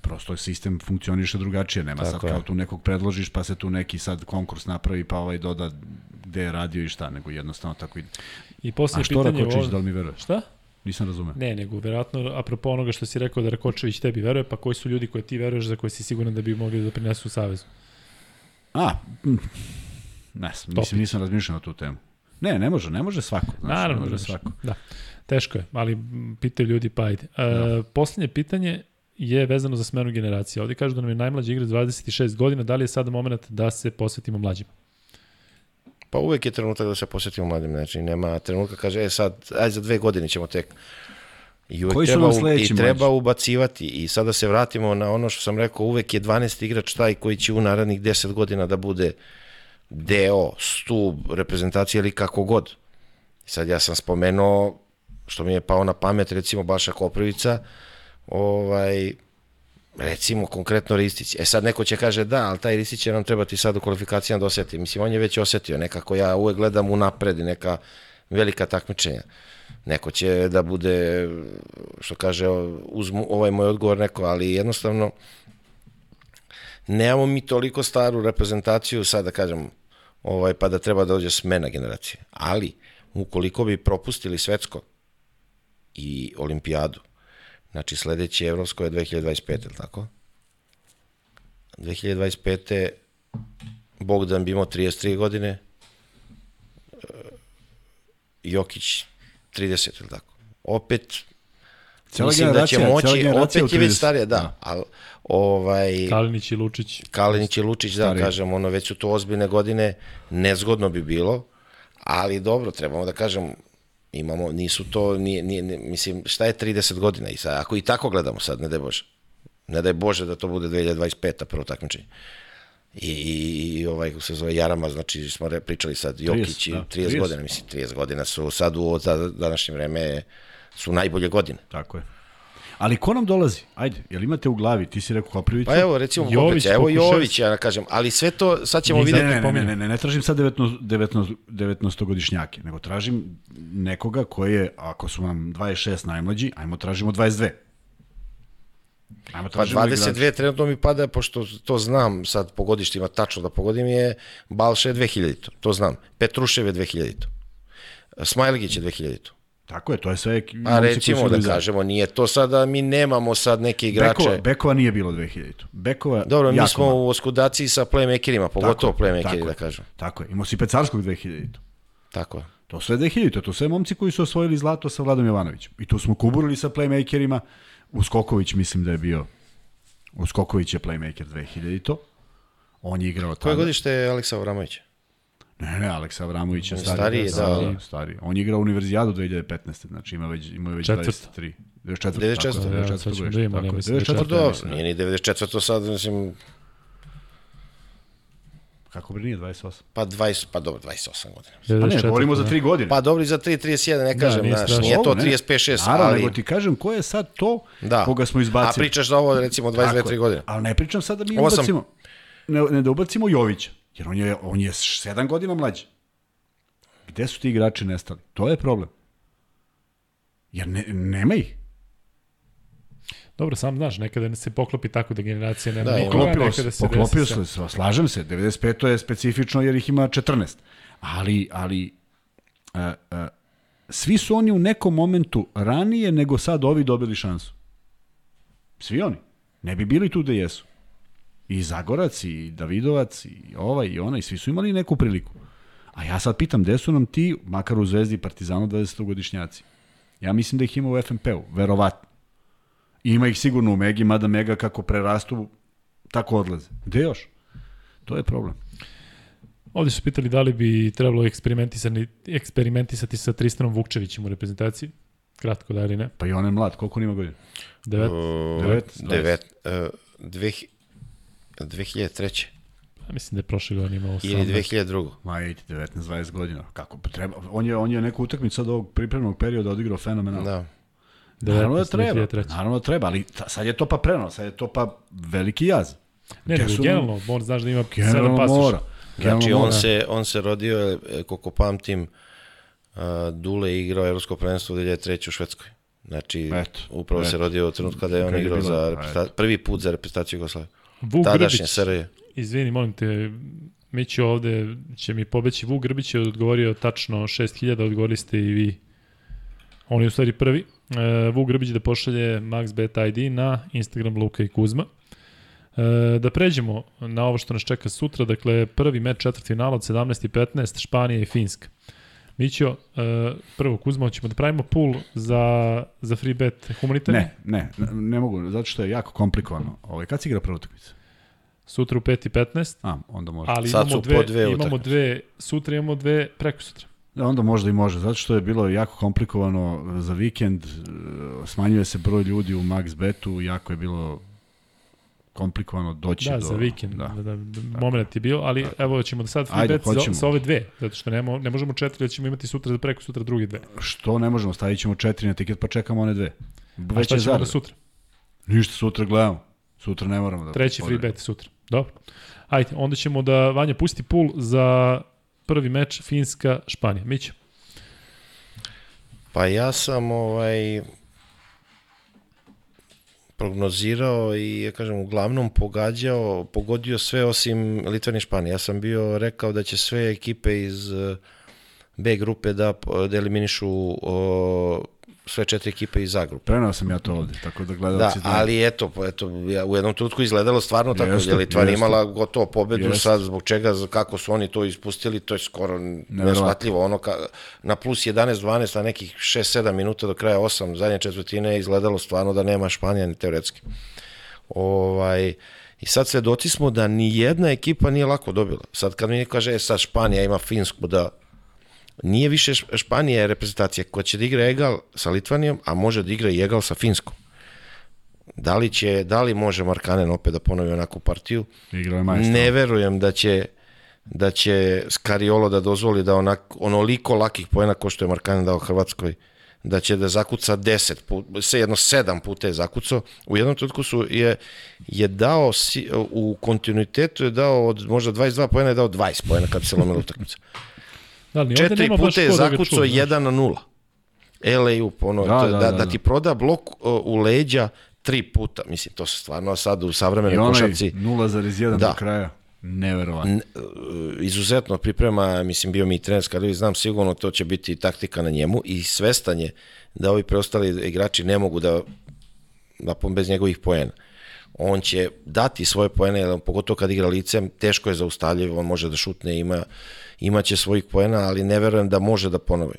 prosto sistem funkcioniše drugačije. Nema tako sad kao tu nekog predložiš, pa se tu neki sad konkurs napravi, pa ovaj doda gde je radio i šta, nego jednostavno tako ide. I posle pitanje... A što Rakočević, da li mi veruje? Šta? Nisam razumeo. Ne, nego verovatno, apropo onoga što si rekao da Rakočević tebi veruje, pa koji su ljudi koje ti veruješ za koje si siguran da bi mogli da prinesu u Savezu? A, ne, mislim, nisam razmišljao na tu temu. Ne, ne može, ne može svako. Znaš, Naravno, ne može svako. Da, teško je, ali pitaju ljudi, pa ajde. E, da. Poslednje pitanje je vezano za smenu generacije. Ovde kažu da nam je najmlađi igrač 26 godina, da li je sada moment da se posvetimo mlađima? Pa uvek je trenutak da se posjetimo mladim, znači nema trenutka kaže, e sad, aj za dve godine ćemo tek. I uvek Koji treba, i treba ubacivati i sada se vratimo na ono što sam rekao, uvek je 12 igrač taj koji će u narednih 10 godina da bude deo, stub, reprezentacije ili kako god. Sad ja sam spomenuo, što mi je pao na pamet, recimo Baša Koprivica, ovaj, recimo konkretno Ristić. E sad neko će kaže da, ali taj Ristić će nam trebati sad u kvalifikacijama da oseti. Mislim, on je već osetio, nekako ja uvek gledam u napred neka velika takmičenja. Neko će da bude, što kaže, uz ovaj moj odgovor neko, ali jednostavno nemamo mi toliko staru reprezentaciju, sad da kažem, ovaj, pa da treba da dođe smena generacije. Ali, ukoliko bi propustili svetsko i olimpijadu, Znači, sledeće evropsko je 2025, ili tako? 2025. Bogdan bi imao 33 godine, e, Jokić 30, ili tako? Opet, Cijela mislim da će moći, opet je već starija, da, da. ali ovaj... Kalinić i Lučić. Kalinić i Lučić, da, Starije. kažem, ono, već su to ozbiljne godine, nezgodno bi bilo, ali dobro, trebamo da kažem, Imamo, nisu to, nije, nije, mislim, šta je 30 godina i sad, ako i tako gledamo sad, ne daj Bože. Ne daj Bože da to bude 2025. prvo takmičenje. I, i, i ovaj, kako se zove, Jarama, znači smo re, pričali sad, Jokić, 30, da, 30, 30. godina, mislim, 30 godina su sad u za današnje vreme su najbolje godine. Tako je. Ali ko nam dolazi? Ajde, jel imate u glavi? Ti si rekao Koprivicu? Pa evo, recimo, Jović, evo. Jović, ja kažem, ali sve to, sad ćemo Mi vidjeti. Ne, ne, ne, ne, ne, ne, tražim sad 19, 19, 19-godišnjake, nego tražim nekoga koji je, ako su nam 26 najmlađi, ajmo tražimo 22. Ajmo Pa tražimo igrača. 22 trenutno mi pada, pošto to znam sad po godištima tačno da pogodim, je Balša je 2000, to znam. Petrušev je 2000. Smajlegić je 2000. Tako je, to je sve... A recimo da kažemo, nije to sada, mi nemamo sad neke igrače. Bekova, Bekova nije bilo 2000. Bekova Dobro, mi smo malo. u oskudaciji sa playmakerima, pogotovo Tako playmakeri, tako da kažem. Tako je, imao si Pecarskog 2000. Tako je. To sve 2000, to sve momci koji su osvojili zlato sa Vladom Jovanovićem. I tu smo kuburili sa playmakerima. Uskoković mislim da je bio Uskoković je playmaker 2000 to. On je igrao Koje tada. godište je Aleksa Avramović? Ne, ne, Aleksa Avramović je stariji. Stariji, da, da. Stariji. On je igrao Univerzijadu 2015. Znači ima već, ima već Četvrta. 23. 94. 94. tako je, Ja, 94. sad ćemo da imamo, mislim da 94. Ja mislim. nije ni 94. sad, mislim, Kako bi nije 28? pa 20, pa dobro, 28 godina. Pa ne, 94, govorimo za da. 3 godine. Pa dobro i za 3, 31, ne kažem, nije znaš, nije to Ovo, ne. 35, 6, Naravno, ali... nego ti kažem ko je sad to Da. koga smo A izbacili. pričaš da ovo, recimo, 22, Tako 3 je. godine. Ali ne pričam sad da mi ubacimo, ne, ne da ubacimo Jovića, jer on je, on je 7 godina mlađi. Gde su ti igrači nestali? To je problem. Jer ne, nema ih. Dobro, sam znaš, nekada se poklopi tako da generacija nema Da, nikoga, Poklopilo nekada se, se poklopio sve. se, slažem se, 95. je specifično jer ih ima 14. Ali, ali a, a, svi su oni u nekom momentu ranije nego sad ovi dobili šansu. Svi oni. Ne bi bili tu da jesu. I Zagorac, i Davidovac, i ovaj, i onaj, svi su imali neku priliku. A ja sad pitam, gde su nam ti, makar u Zvezdi i Partizanu, 20-godišnjaci? Ja mislim da ih ima u FNP-u, verovatno. I ima ih sigurno u Megi, mada Mega kako prerastu, tako odlaze. Gde još? To je problem. Ovde su pitali da li bi trebalo eksperimentisati, eksperimentisati sa Tristanom Vukčevićem u reprezentaciji. Kratko da li ne. Pa i on je mlad, koliko on ima godina? Devet. Devet, Devet, uh, dveh, 2003. Ja mislim da je prošle godine imao 18. Ili 2002. Ma ej, 19-20 godina. Kako pa treba? On je, on je neku utakmicu sad ovog pripremnog perioda odigrao fenomenalno. Da. Naravno da 19, treba, 2003. naravno da treba, ali ta, sad je to pa preno, sad je to pa veliki jaz. Ne, nego generalno, on znaš da ima 7 Generalno pasoša. mora. Znači, on mora. se, on se rodio, e, koliko pamtim, uh, Dule je igrao Evropsko prvenstvo u 2003. u Švedskoj. Znači, Eto, upravo eto. se rodio u trenutku kada je on igrao za prvi put za reprezentaciju Jugoslavije. Vuk Tadašnje Grbić, SRJ. izvini, molim te, Mići ovde će mi pobeći. Vuk Grbić je odgovorio tačno 6000, odgovorili ste i vi. On je u stvari prvi. E, Vuk Grbić da pošalje MaxBet ID na Instagram Luka i Kuzma. E, da pređemo na ovo što nas čeka sutra, dakle prvi meč četvrtfinala od 17.15, Španija i Finska. Mićo, e, prvo Kuzma, ćemo da pravimo pool za, za free bet humanitarni? Ne, ne, ne, ne mogu, zato što je jako komplikovano. Ovaj, kad si igra prva utakmica? Sutra u 5.15. A, onda može. Ali Sad imamo dve, dve imamo dve, sutra imamo dve preko sutra. Da, onda možda i može, zato što je bilo jako komplikovano za vikend, e, smanjuje se broj ljudi u max betu, jako je bilo komplikovano doći Da, do... za vikend, Da. da. da, da moment je bio, ali evo ćemo da sad free Ajde, bet za, sa ove dve, zato što nemo, ne možemo četiri, da ćemo imati sutra za preko sutra drugi dve. Što ne možemo, stavit ćemo četiri na tiket pa čekamo one dve. A Već šta je ćemo zarada. sutra? Ništa, sutra gledamo. Sutra ne moramo da... Treći free bet sutra. Dobro. Ajde, onda ćemo da Vanja pusti pool za prvi meč Finska-Španija. Miće. Pa ja sam ovaj prognozirao i ja kažem uglavnom pogađao, pogodio sve osim Litvani i Španije. Ja sam bio rekao da će sve ekipe iz eh, B grupe da, da eliminišu o, sve četiri ekipe iz A grupe. Prenao sam ja to ovde, tako da Da, gledalci znaju. ali eto, eto, ja, u jednom trenutku izgledalo stvarno tako, Jeste, je Litvan jeste. imala gotovo pobedu Jeste. sad, zbog čega, kako su oni to ispustili, to je skoro neshvatljivo, ono ka, na plus 11-12, na nekih 6-7 minuta do kraja 8, zadnje četvrtine izgledalo stvarno da nema Španija ni teoretski. Ovaj, I sad svedoci smo da ni jedna ekipa nije lako dobila. Sad kad mi kaže, e, sad Španija ima Finsku da nije više Španija reprezentacija koja će da igra egal sa Litvanijom, a može da igra i egal sa Finskom. Da li, će, da li može Markanen opet da ponovi onakvu partiju? Igrao je majstor. Ne verujem da će da će Skariolo da dozvoli da onak, onoliko lakih pojena ko što je Markanen dao Hrvatskoj, da će da zakuca 10 puta, se jedno 7 puta je zakucao. U jednom trenutku su je, je dao, u kontinuitetu je dao od možda 22 pojena je dao 20 pojena kad se lomila utakmica. Da, li, ni ovde Četiri puta je da zakucao čuva, znaš. 1 na 0. LA ono, Da, da, da, da, da, da, da. ti proda blok u leđa tri puta. Mislim, to se stvarno sad u I savremenoj onaj košarci 0,1 Da. do kraja. Neverovatno. e, izuzetno priprema, mislim, bio mi i trener Skardović, znam sigurno to će biti taktika na njemu i svestan je da ovi preostali igrači ne mogu da, da po- bez njegovih poena. On će dati svoje poene, pogotovo kad igra licem, teško je zaustavljiv, on može da šutne, ima, imaće svojih poena, ali ne verujem da može da ponovi.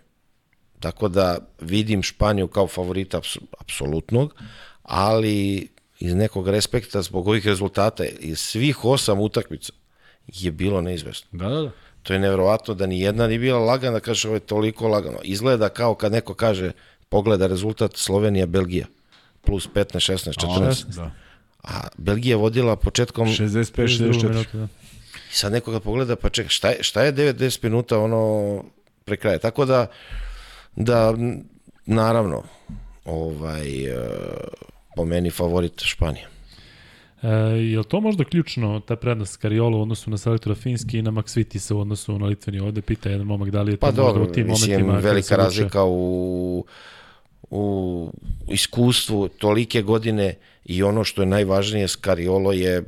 Tako da vidim Španiju kao favorita apsolutnog, ali iz nekog respekta zbog ovih rezultata iz svih osam utakmica je bilo neizvesno. Da, da, da. To je neverovatno da ni jedna nije bila lagana, kaže ovo je toliko lagano. Izgleda kao kad neko kaže pogleda rezultat Slovenija, Belgija, plus 15, 16, 14. Da. A Belgija vodila početkom 65, 52 64. minuta, da. I sad neko kad pogleda, pa čekaj, šta je, šta je 9-10 minuta ono pre kraja? Tako da, da naravno, ovaj, e, po meni favorit Španija. E, je li to možda ključno, ta prednost Kariolo u odnosu na selektora Finski i na Maksvitisa u odnosu na Litvaniju? Ovde pita jedan momak da li je to Pa možda dobro, u tim mislim, momentima kada velika razlika u, u iskustvu tolike godine i ono što je najvažnije, Skariolo je,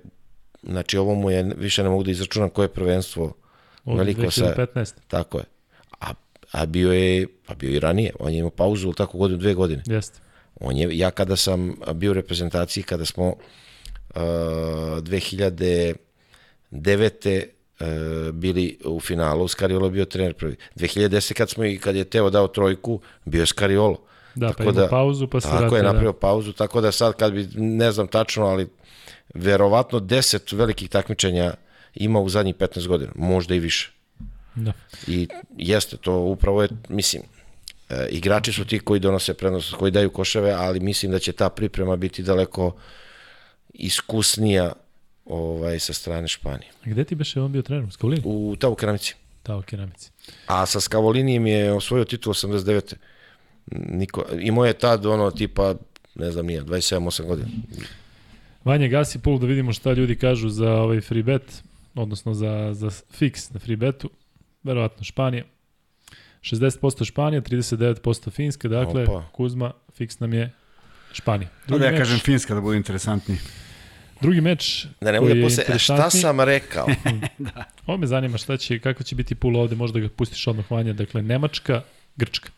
znači ovo mu je, više ne mogu da izračunam koje je prvenstvo od veliko sa, 2015. tako je. A, a bio je, pa bio i ranije, on je imao pauzu, tako godinu, dve godine. Jeste. On je, ja kada sam bio u reprezentaciji, kada smo uh, 2009. Uh, bili u finalu, Skariolo bio trener prvi. 2010. kad smo i kad je Teo dao trojku, bio je Skariolo. Da, pa Tako ima pauzu, pa se Tako je da. napravio pauzu, tako da sad kad bi, ne znam tačno, ali verovatno 10 velikih takmičenja ima u zadnjih 15 godina, možda i više. Da. I jeste, to upravo je, mislim, e, igrači su ti koji donose prednost, koji daju koševe, ali mislim da će ta priprema biti daleko iskusnija ovaj, sa strane Španije. A gde ti beše on bio trener? U Skavolini? U ta u keramici. Da, u keramici. A sa Skavolinijem je osvojio titul 89. Niko, imao je tad ono tipa, ne znam nije, 27-8 godina. Vanja gasi pul da vidimo šta ljudi kažu za ovaj free bet, odnosno za, za fix na free betu. Verovatno Španija. 60% Španija, 39% Finska, dakle Opa. Kuzma, fix nam je Španija. Da ja meč, kažem Finska da bude interesantniji. drugi meč Da ne koji bude je posle, šta sam rekao? Ovo me zanima šta će, kako će biti pul ovde, možda ga pustiš odmah Vanja. Dakle, Nemačka, Grčka.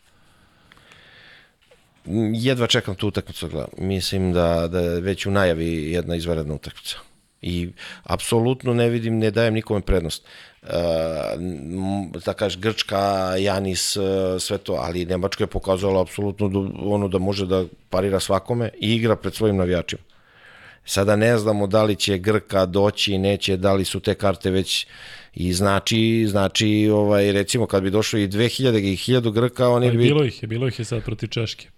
Jedva čekam tu utakmicu da gledam. Mislim da, da je već u najavi jedna izvanredna utakmica. I apsolutno ne vidim, ne dajem nikome prednost. Uh, da kažeš Grčka, Janis, uh, sve to, ali Nemačka je pokazala apsolutno da, ono da može da parira svakome i igra pred svojim navijačima. Sada ne znamo da li će Grka doći, neće, da li su te karte već i znači, znači ovaj, recimo kad bi došlo i 2000 i 1000 Grka, oni bi bilo ih je, bilo ih je sad protiv Češke.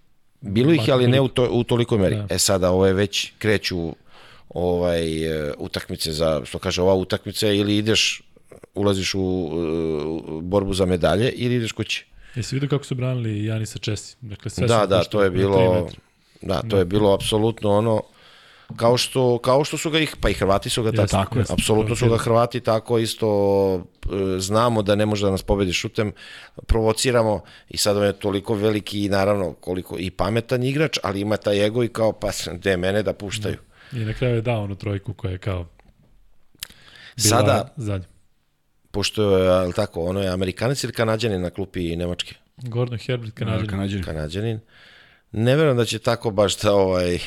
Bilo ih, je, ali ne u, to, u tolikoj meri. Da. Da. E sada, ove već kreću ovaj, e, utakmice za, što kaže, ova utakmica je ili ideš, ulaziš u, u borbu za medalje ili ideš kući. Jesi vidio kako su branili Janisa Česi? Dakle, sve Da, da, pošli to je bilo, da, to je bilo apsolutno ono, kao što, kao što su ga ih, pa i Hrvati su ga Jeste, tako, tako je. apsolutno su ga Hrvati tako isto, e, znamo da ne može da nas pobedi šutem, provociramo i sad on je toliko veliki i naravno koliko i pametan igrač, ali ima taj ego i kao pa gde mene da puštaju. I na kraju je dao onu trojku koja je kao bila Sada, zadnja. pošto je, ali tako, ono je Amerikanac ili Kanadjanin na klupi Nemačke? Gordon Herbert, Kanadjan. Kanadjani. Kanadjanin. Ne verujem da će tako baš da ovaj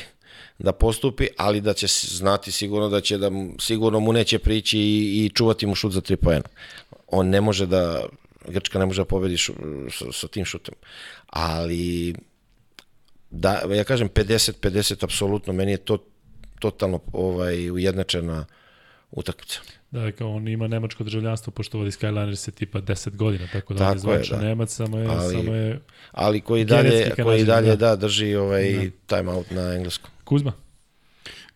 da postupi, ali da će znati sigurno da će da sigurno mu neće prići i, i čuvati mu šut za tri poena. On ne može da Grčka ne može da pobedi šu, sa, sa tim šutem. Ali da ja kažem 50 50 apsolutno meni je to totalno ovaj ujednačena utakmica. Da, kao on ima nemačko državljanstvo, pošto vodi Skyliner se tipa 10 godina, tako da on je Tako je, zvančan da. Nemac, samo je, Ali- samo je Ali koji dalje, koji dalje da. da. drži ovaj time out na engleskom. Kuzma,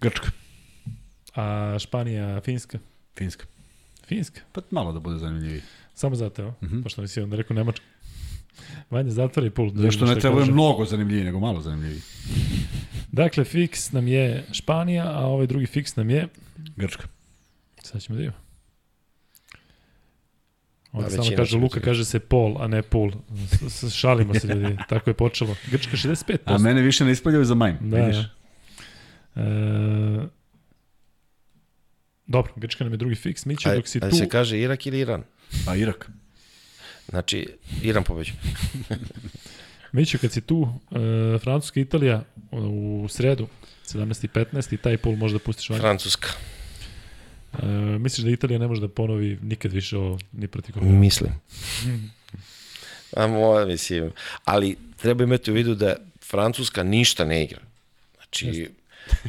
Grčka, a Španija, Finska. Finska. Finska, Pa malo da bude zanimljiviji. samo zato, evo, mm. -hmm. pošto nisi onda rekao Nemačka. Vanja, zatvori pul. da Zašto ne treba kaže. mnogo zanimljiviji, nego malo zanimljiviji. Dakle, fiks nam je Španija, a ovaj drugi fiks nam je, Grčka. Sad ćemo da vidimo. Onda Pa, samo većina kaže će Luka, kaže se Pol, a ne Pul. S- s- Šalimo se ljudi, tako je počelo. Grčka 65%. A mene više ne ispaljaju za majm, Da, vidiš? da. E, dobro, Grčka nam je drugi fiks. Miće, Aj, dok si aj tu... se kaže Irak ili Iran? A Irak? Znači, Iran pobeđa. Miće, kad si tu, e, Francuska i Italija u sredu, 17. i 15. i taj pol možda pustiš van. Francuska. E, misliš da Italija ne može da ponovi nikad više ovo, ni protiv koga? Mislim. A moja, mislim. Ali treba imati u vidu da Francuska ništa ne igra. Znači,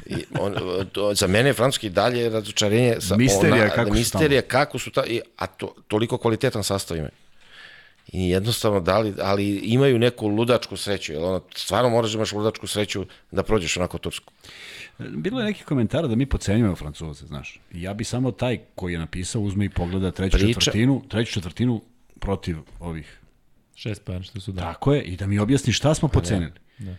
i on, to, za mene je Francuski dalje razočarenje. Sa, Misterija kako su misterija kako su ta, i, a to, toliko kvalitetan sastav imaju. I jednostavno dali, ali imaju neku ludačku sreću, jer ono, stvarno moraš da imaš ludačku sreću da prođeš onako Tursku. Bilo je neki komentara da mi pocenjujemo Francuze, znaš. Ja bi samo taj koji je napisao uzme i pogleda treću Priča- četvrtinu, treću četvrtinu protiv ovih. Šest pojena što su da. Tako je, i da mi objasni šta smo pocenili. Da.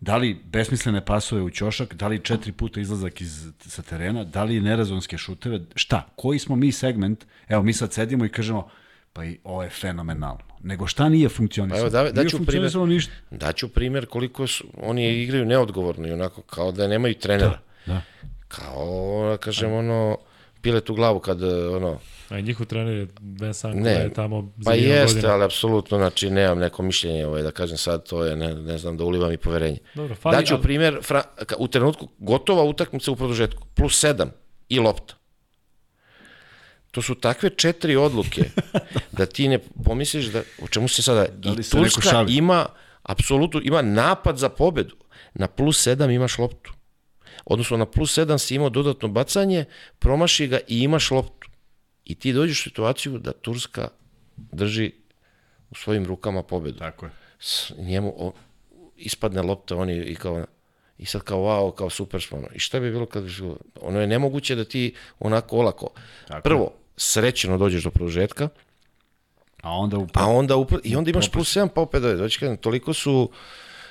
Da li besmislene pasove u ćošak, da li četiri puta izlazak iz, sa terena, da li nerazonske šuteve, šta? Koji smo mi segment? Evo, mi sad sedimo i kažemo, pa i ovo je fenomenalno. Nego šta nije funkcionisalo? Pa evo, da- Nije daću funkcionisalo ništa. Daću primjer koliko su, oni igraju neodgovorno i onako kao da nemaju trenera. Da. Kao, da kažem, ono, pile tu glavu kad, ono, A i njihov trener je Vincent Ne, koji je tamo za pa jeste, godinu. ali apsolutno, znači, nemam neko mišljenje, ovaj, da kažem sad, to je, ne, ne znam, da ulivam i poverenje. Dobro, fali, Daću ali- primjer, fra, u trenutku gotova utakmica u produžetku, plus sedam i lopta. To su takve četiri odluke da ti ne pomisliš da, o čemu se sada, Da i Turska ima, apsolutno, ima napad za pobedu. Na plus sedam imaš loptu. Odnosno, na plus sedam si imao dodatno bacanje, promaši ga i imaš loptu. I ti dođeš u situaciju da Turska drži u svojim rukama pobedu Tako je. s njemu o, ispadne lopta oni i kao i sad kao wow, kao super smo. I šta bi bilo kad bi bilo? Ono je nemoguće da ti onako olako. Tako Prvo, srećeno dođeš do produžetka, A onda u... a onda upr... i onda imaš plus 7 pa opet dođe. Znači, kažem, toliko su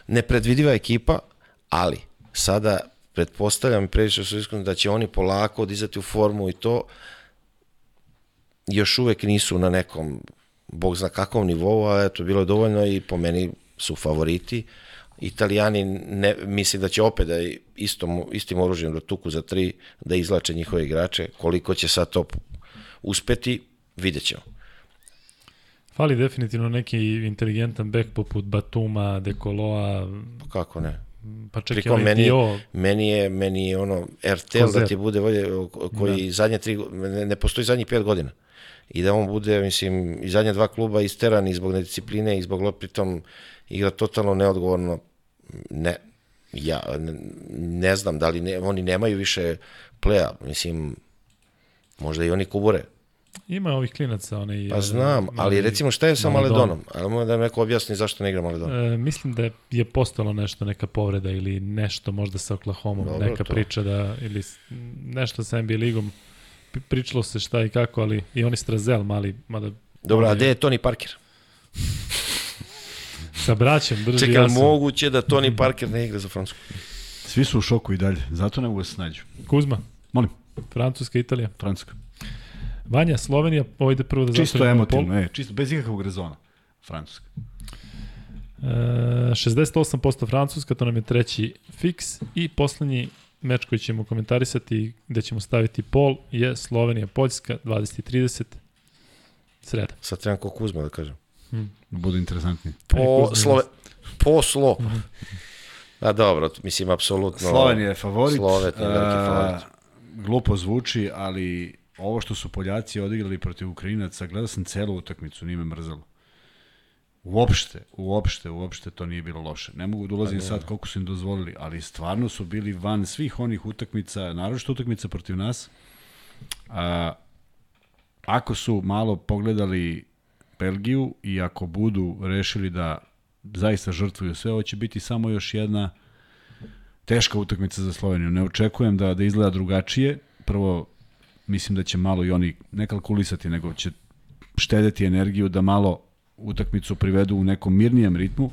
nepredvidiva ekipa, ali sada pretpostavljam i previše su iskreno da će oni polako dizati u formu i to još uvek nisu na nekom bog zna kakvom nivou, a eto, bilo je dovoljno i po meni su favoriti. Italijani ne, misli da će opet da istom, istim oružjem da tuku za tri, da izlače njihove igrače. Koliko će sad to uspeti, vidjet ćemo. Fali definitivno neki inteligentan bek poput Batuma, Dekoloa, Pa Kako ne? pa čak i Prikom, meni, Dio. meni je, meni je ono RTL Kozer. da ti bude volje, koji zadnje tri, ne, ne postoji zadnjih pet godina. I da on bude, mislim, i zadnje dva kluba isteran i zbog nediscipline i zbog lop, pritom igra totalno neodgovorno. Ne, ja ne, ne znam da li ne, oni nemaju više pleja, mislim, možda i oni kubure. Ima ovih klinaca, onaj... Pa znam, ali recimo šta je sa Maledon. Maledonom? Ali moram da mi neko objasni zašto ne igra Maledon. E, mislim da je postalo nešto, neka povreda ili nešto možda sa Oklahoma, Dobro, neka to. priča da, ili nešto sa NBA ligom, Pri- pričalo se šta i kako, ali i oni Strazel mali, mada Dobro, a gde je Tony Parker? sa braćom drži Čekaj, ali jasno. moguće da Tony Parker ne igra za Francusku? Svi su u šoku i dalje, zato ne mogu da se nađu. Kuzma, Molim, Francuska, Italija. Francuska. Vanja, Slovenija, ovo ide prvo da Čisto zatvorimo pol. emotivno, e, čisto, bez ikakvog rezona. Francuska. E, 68% Francuska, to nam je treći fiks i poslednji meč koji ćemo komentarisati gde ćemo staviti pol je Slovenija, Poljska, 20-30 sreda. Sad trebam ko Kuzma da kažem. Da bude interesantnije. Po, slove, po slo. A dobro, mislim, apsolutno. Slovenija je favorit. Slovet je veliki a, favorit. Glupo zvuči, ali ovo što su Poljaci odigrali protiv Ukrajinaca, gledao sam celu utakmicu, nije me mrzalo. Uopšte, uopšte, uopšte to nije bilo loše. Ne mogu da ulazim sad koliko su im dozvolili, ali stvarno su bili van svih onih utakmica, naročito utakmica protiv nas, a, ako su malo pogledali Belgiju i ako budu rešili da zaista žrtvuju sve, ovo će biti samo još jedna teška utakmica za Sloveniju. Ne očekujem da, da izgleda drugačije. Prvo, mislim da će malo i oni ne kalkulisati, nego će štedeti energiju da malo utakmicu privedu u nekom mirnijem ritmu,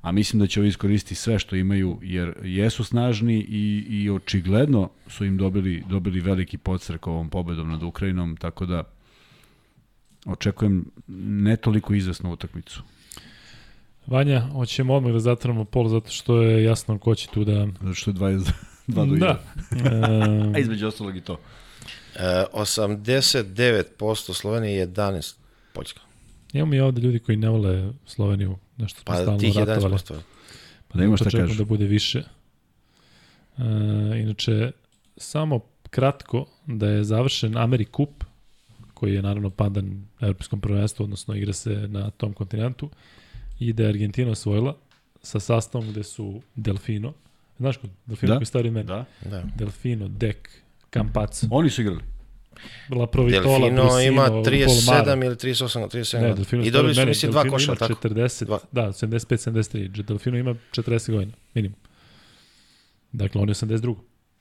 a mislim da će ovo iskoristiti sve što imaju, jer jesu snažni i, i očigledno su im dobili, dobili veliki podstrek ovom pobedom nad Ukrajinom, tako da očekujem ne toliko izvesnu utakmicu. Vanja, hoćemo odmah da zatvoramo pol zato što je jasno ko će tu da... Zato što je 22 do 1. Da. A između ostalog i to. E, 89% Slovenije, 11 Poljska. Imamo i ovde ljudi koji ne vole Sloveniju, nešto smo Pa stalno tih ratovali. 11%. Pa da ima šta kažeš. da bude više. E, inače, samo kratko da je završen Ameri Cup, koji je naravno pandan evropskom prvenstvu, odnosno igra se na tom kontinentu, i da je Argentina osvojila sa sastavom gde su Delfino, znaš ko? Delfino Da. koji stari meni. Da. Da. Delfino, Dek, Campazzo, Oni su igrali. La Provitola, Delfino Brusino, ima Polmara. 37 ili 38, 37 Ne. Delfino I dobili su, mislim, dva koša, tako? 40, Dva. da, 75-73. Delfino ima 40 godina, minimum. Dakle, on je 82.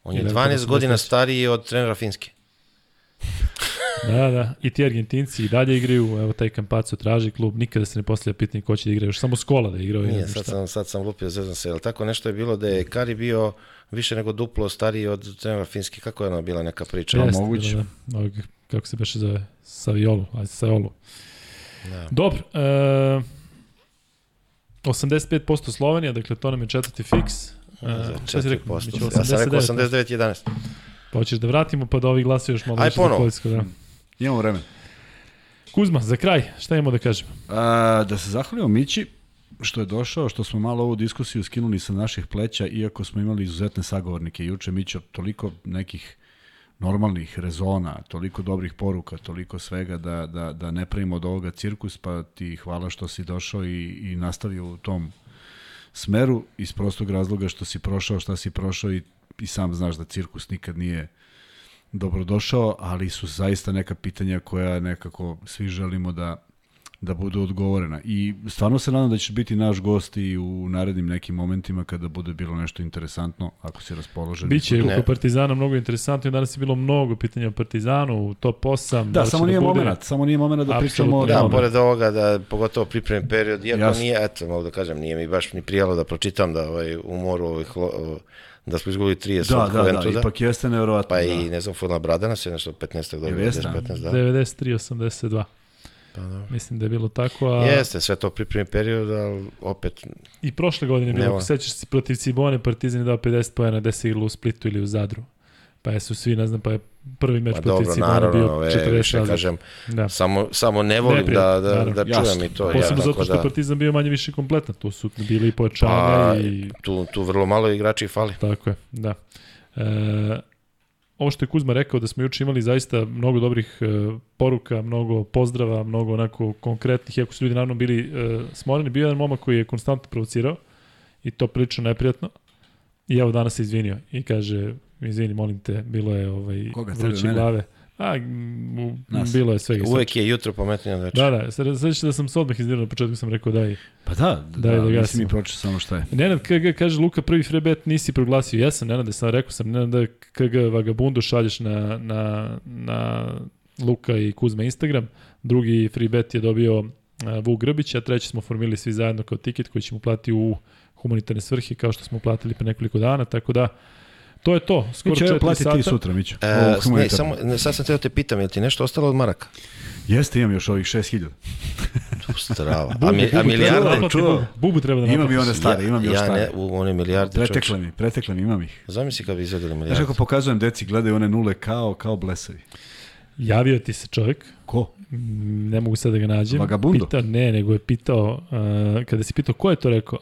On je Ili 12 godina 83. stariji od trenera Finske. Da, da. I ti Argentinci i dalje igraju, evo taj Campazzo traži klub, nikada se ne postavlja pitanje ko će da igra, još samo Skola da je igrao. Nije, sad sam, sad sam lupio, zezam se. Ali tako nešto je bilo da je Kari bio više nego duplo stariji od trenera Finske. Kako je ona bila neka priča? Da, Jeste, moguće. Da, da. Ovog, kako se beše zove? Saviolu, ajde Saviolu. Da. Dobro, e, 85% Slovenija, dakle to nam je četvrti fiks. E, šta si rekao? 4%. Biće Ja sam rekao 89%. 89-11. Pa hoćeš da vratimo pa da ovi glasuju još malo Aj, više za ponovo. Poljsku, da. Imamo vreme. Kuzma, za kraj, šta imamo da kažemo? A, da se zahvalimo Mići što je došao, što smo malo ovu diskusiju skinuli sa naših pleća, iako smo imali izuzetne sagovornike. Juče, Mićo, toliko nekih normalnih rezona, toliko dobrih poruka, toliko svega da, da, da ne pravimo od ovoga cirkus, pa ti hvala što si došao i, i nastavio u tom smeru iz prostog razloga što si prošao šta si prošao i, i sam znaš da cirkus nikad nije dobrodošao, ali su zaista neka pitanja koja nekako svi želimo da da budu odgovorena. I stvarno se nadam da ćeš biti naš gost i u narednim nekim momentima kada bude bilo nešto interesantno, ako si raspoložen. Biće oko Partizana mnogo interesantno i danas je bilo mnogo pitanja o Partizanu, u top 8. Da, će samo nije bude? moment, samo nije moment da pričamo o Apsolutno. Da, pored ovoga, da, pogotovo pripremim period, iako Jasno. nije, eto, mogu da kažem, nije mi baš ni prijalo da pročitam da ovaj, u moru ovih, lo- da smo izgubili 30 Da, od da, da, Juventusa, ipak jeste nevjerovatno. pa da. i, ne znam, Furna Bradana se nešto 15. Jel dobro, jeste? 15, da. 93-82. Pa, da. Mislim da je bilo tako, a Jeste, sve to pripremim period, ali opet, i prošle godine je bilo, ako sećaš se protiv Cibone, Partizan je dao 50 pojena da se igralo u Splitu ili u Zadru. Pa su svi, ne znam, pa je prvi meč pa protiv dobro, Cibone naravno, bio e, 40 više razlika. kažem, Da. samo, samo ne volim Neprijatno, da, da, naravno. da čujem Jasno. i to. Ja, Posebno zato tako što da, Partizan bio manje više kompletan, tu su bili i pojačanja pa, i tu, tu vrlo malo igrači fali. Tako je, da. E, ovo što je Kuzma rekao da smo juče imali zaista mnogo dobrih e, poruka, mnogo pozdrava, mnogo onako konkretnih, iako su ljudi naravno bili e, smoreni, bio je jedan momak koji je konstantno provocirao i to prilično neprijatno. I evo danas se izvinio i kaže, izvini, molim te, bilo je ovaj, Koga, vruće mene? A, u- Nas. bilo je svega. i Uvek je jutro pametnije od večera. Da, da, sveći da sam se odmah izvinio, na početku sam rekao daj. Pa da, da, Daj da da, nisi gasimo. mi pročeo samo šta je. Nenad KG kaže Luka prvi free bet nisi proglasio. Jesam Nenade, sam rekao sam Nenad da KG vagabundu šalješ na, na, na Luka i Kuzma Instagram. Drugi free bet je dobio uh, Vuk Grbić, a treći smo formili svi zajedno kao tiket koji ćemo platiti u humanitarne svrhe kao što smo platili pre nekoliko dana, tako da to je to. Skoro evo 4 plati sata. ti sutra, Mićo. E, ne, samo, ne, sad sam teo te pitam, je li ti nešto ostalo od maraka? Jeste, imam još ovih 6000. Strava. Bubu, A, mi, a Bubu treba da milijarde? naplati, čuo. Bubu. Bubu treba da Imam naplati. i one stare, imam još ja stare. ne, u one milijarde Pretekle mi, pretekle mi, imam ih. Zamisli kad bi izvedeli Znaš milijarde. kako pokazujem deci, gledaju one nule kao, kao blesavi. Javio ti se čovjek, Ko? Ne mogu sad da ga nađem. Vagabundo? Pitao, ne, nego je pitao, uh, kada si pitao ko je to rekao,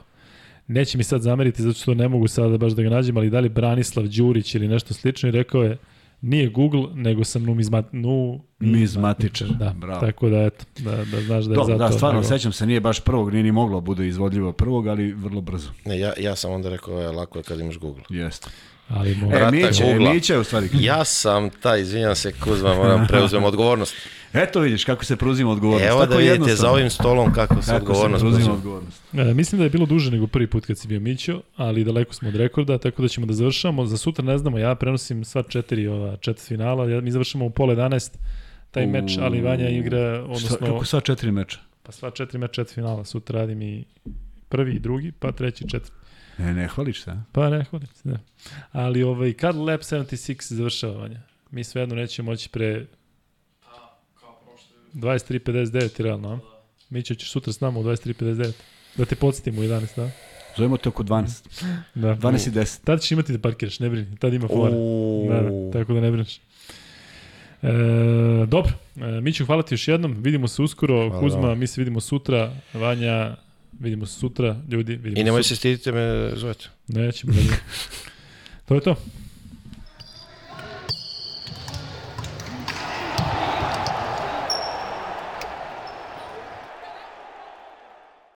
neće mi sad zameriti zato što ne mogu sada baš da ga nađem, ali da li Branislav Đurić ili nešto slično i rekao je, nije Google, nego sam numizmat, nu, Mizmatičar. Da, Bravo. tako da eto, da, da znaš da je Dobro, zato... da, stvarno, nego- sećam se, nije baš prvog, nije ni moglo bude izvodljivo prvog, ali vrlo brzo. Ne, ja, ja sam onda rekao, je lako je kad imaš Google. Jeste. Ali mo... E, e. Mića je u stvari. Ja sam taj, izvinjam se, Kuzma, moram preuzmem odgovornost. Eto vidiš kako se preuzima odgovornost. Evo Tako da vidite za ovim stolom kako se Kako se odgovornost preuzima preuzima. odgovornost. E, mislim da je bilo duže nego prvi put kad si bio Mićo, ali daleko smo od rekorda, tako da ćemo da završamo. Za sutra ne znamo, ja prenosim sva četiri ova četvrt finala, ja, mi završamo u pola 11 taj U- meč, ali Vanja igra, Šta, odnosno, kako sva četiri meča? pa sva četiri meč četvrt finala, sutra radim i prvi i drugi, pa treći i četvrti. Ne, ne hvališ se, a? Pa ne, hvalim se, ne. Ali ovaj, kad Lab 76 završava, Vanja? Mi svejedno nećemo moći pre 23.59 realno, a? Mićo ćeš sutra s nama u 23.59. Da te podsjetimo u 11, da? Zovemo te oko 12. Da. 12 i 10. Tad ćeš imati da parkiraš, ne brini, tad ima fora. Da, da, tako da ne brineš. E, dobro, e, Miću, hvala ti još jednom, vidimo se uskoro, Hvala Kuzma, mi se vidimo sutra, Vanja, vidimo se sutra, ljudi, vidimo I nemoj sutra. se stidite me zovete. Nećemo. To je to.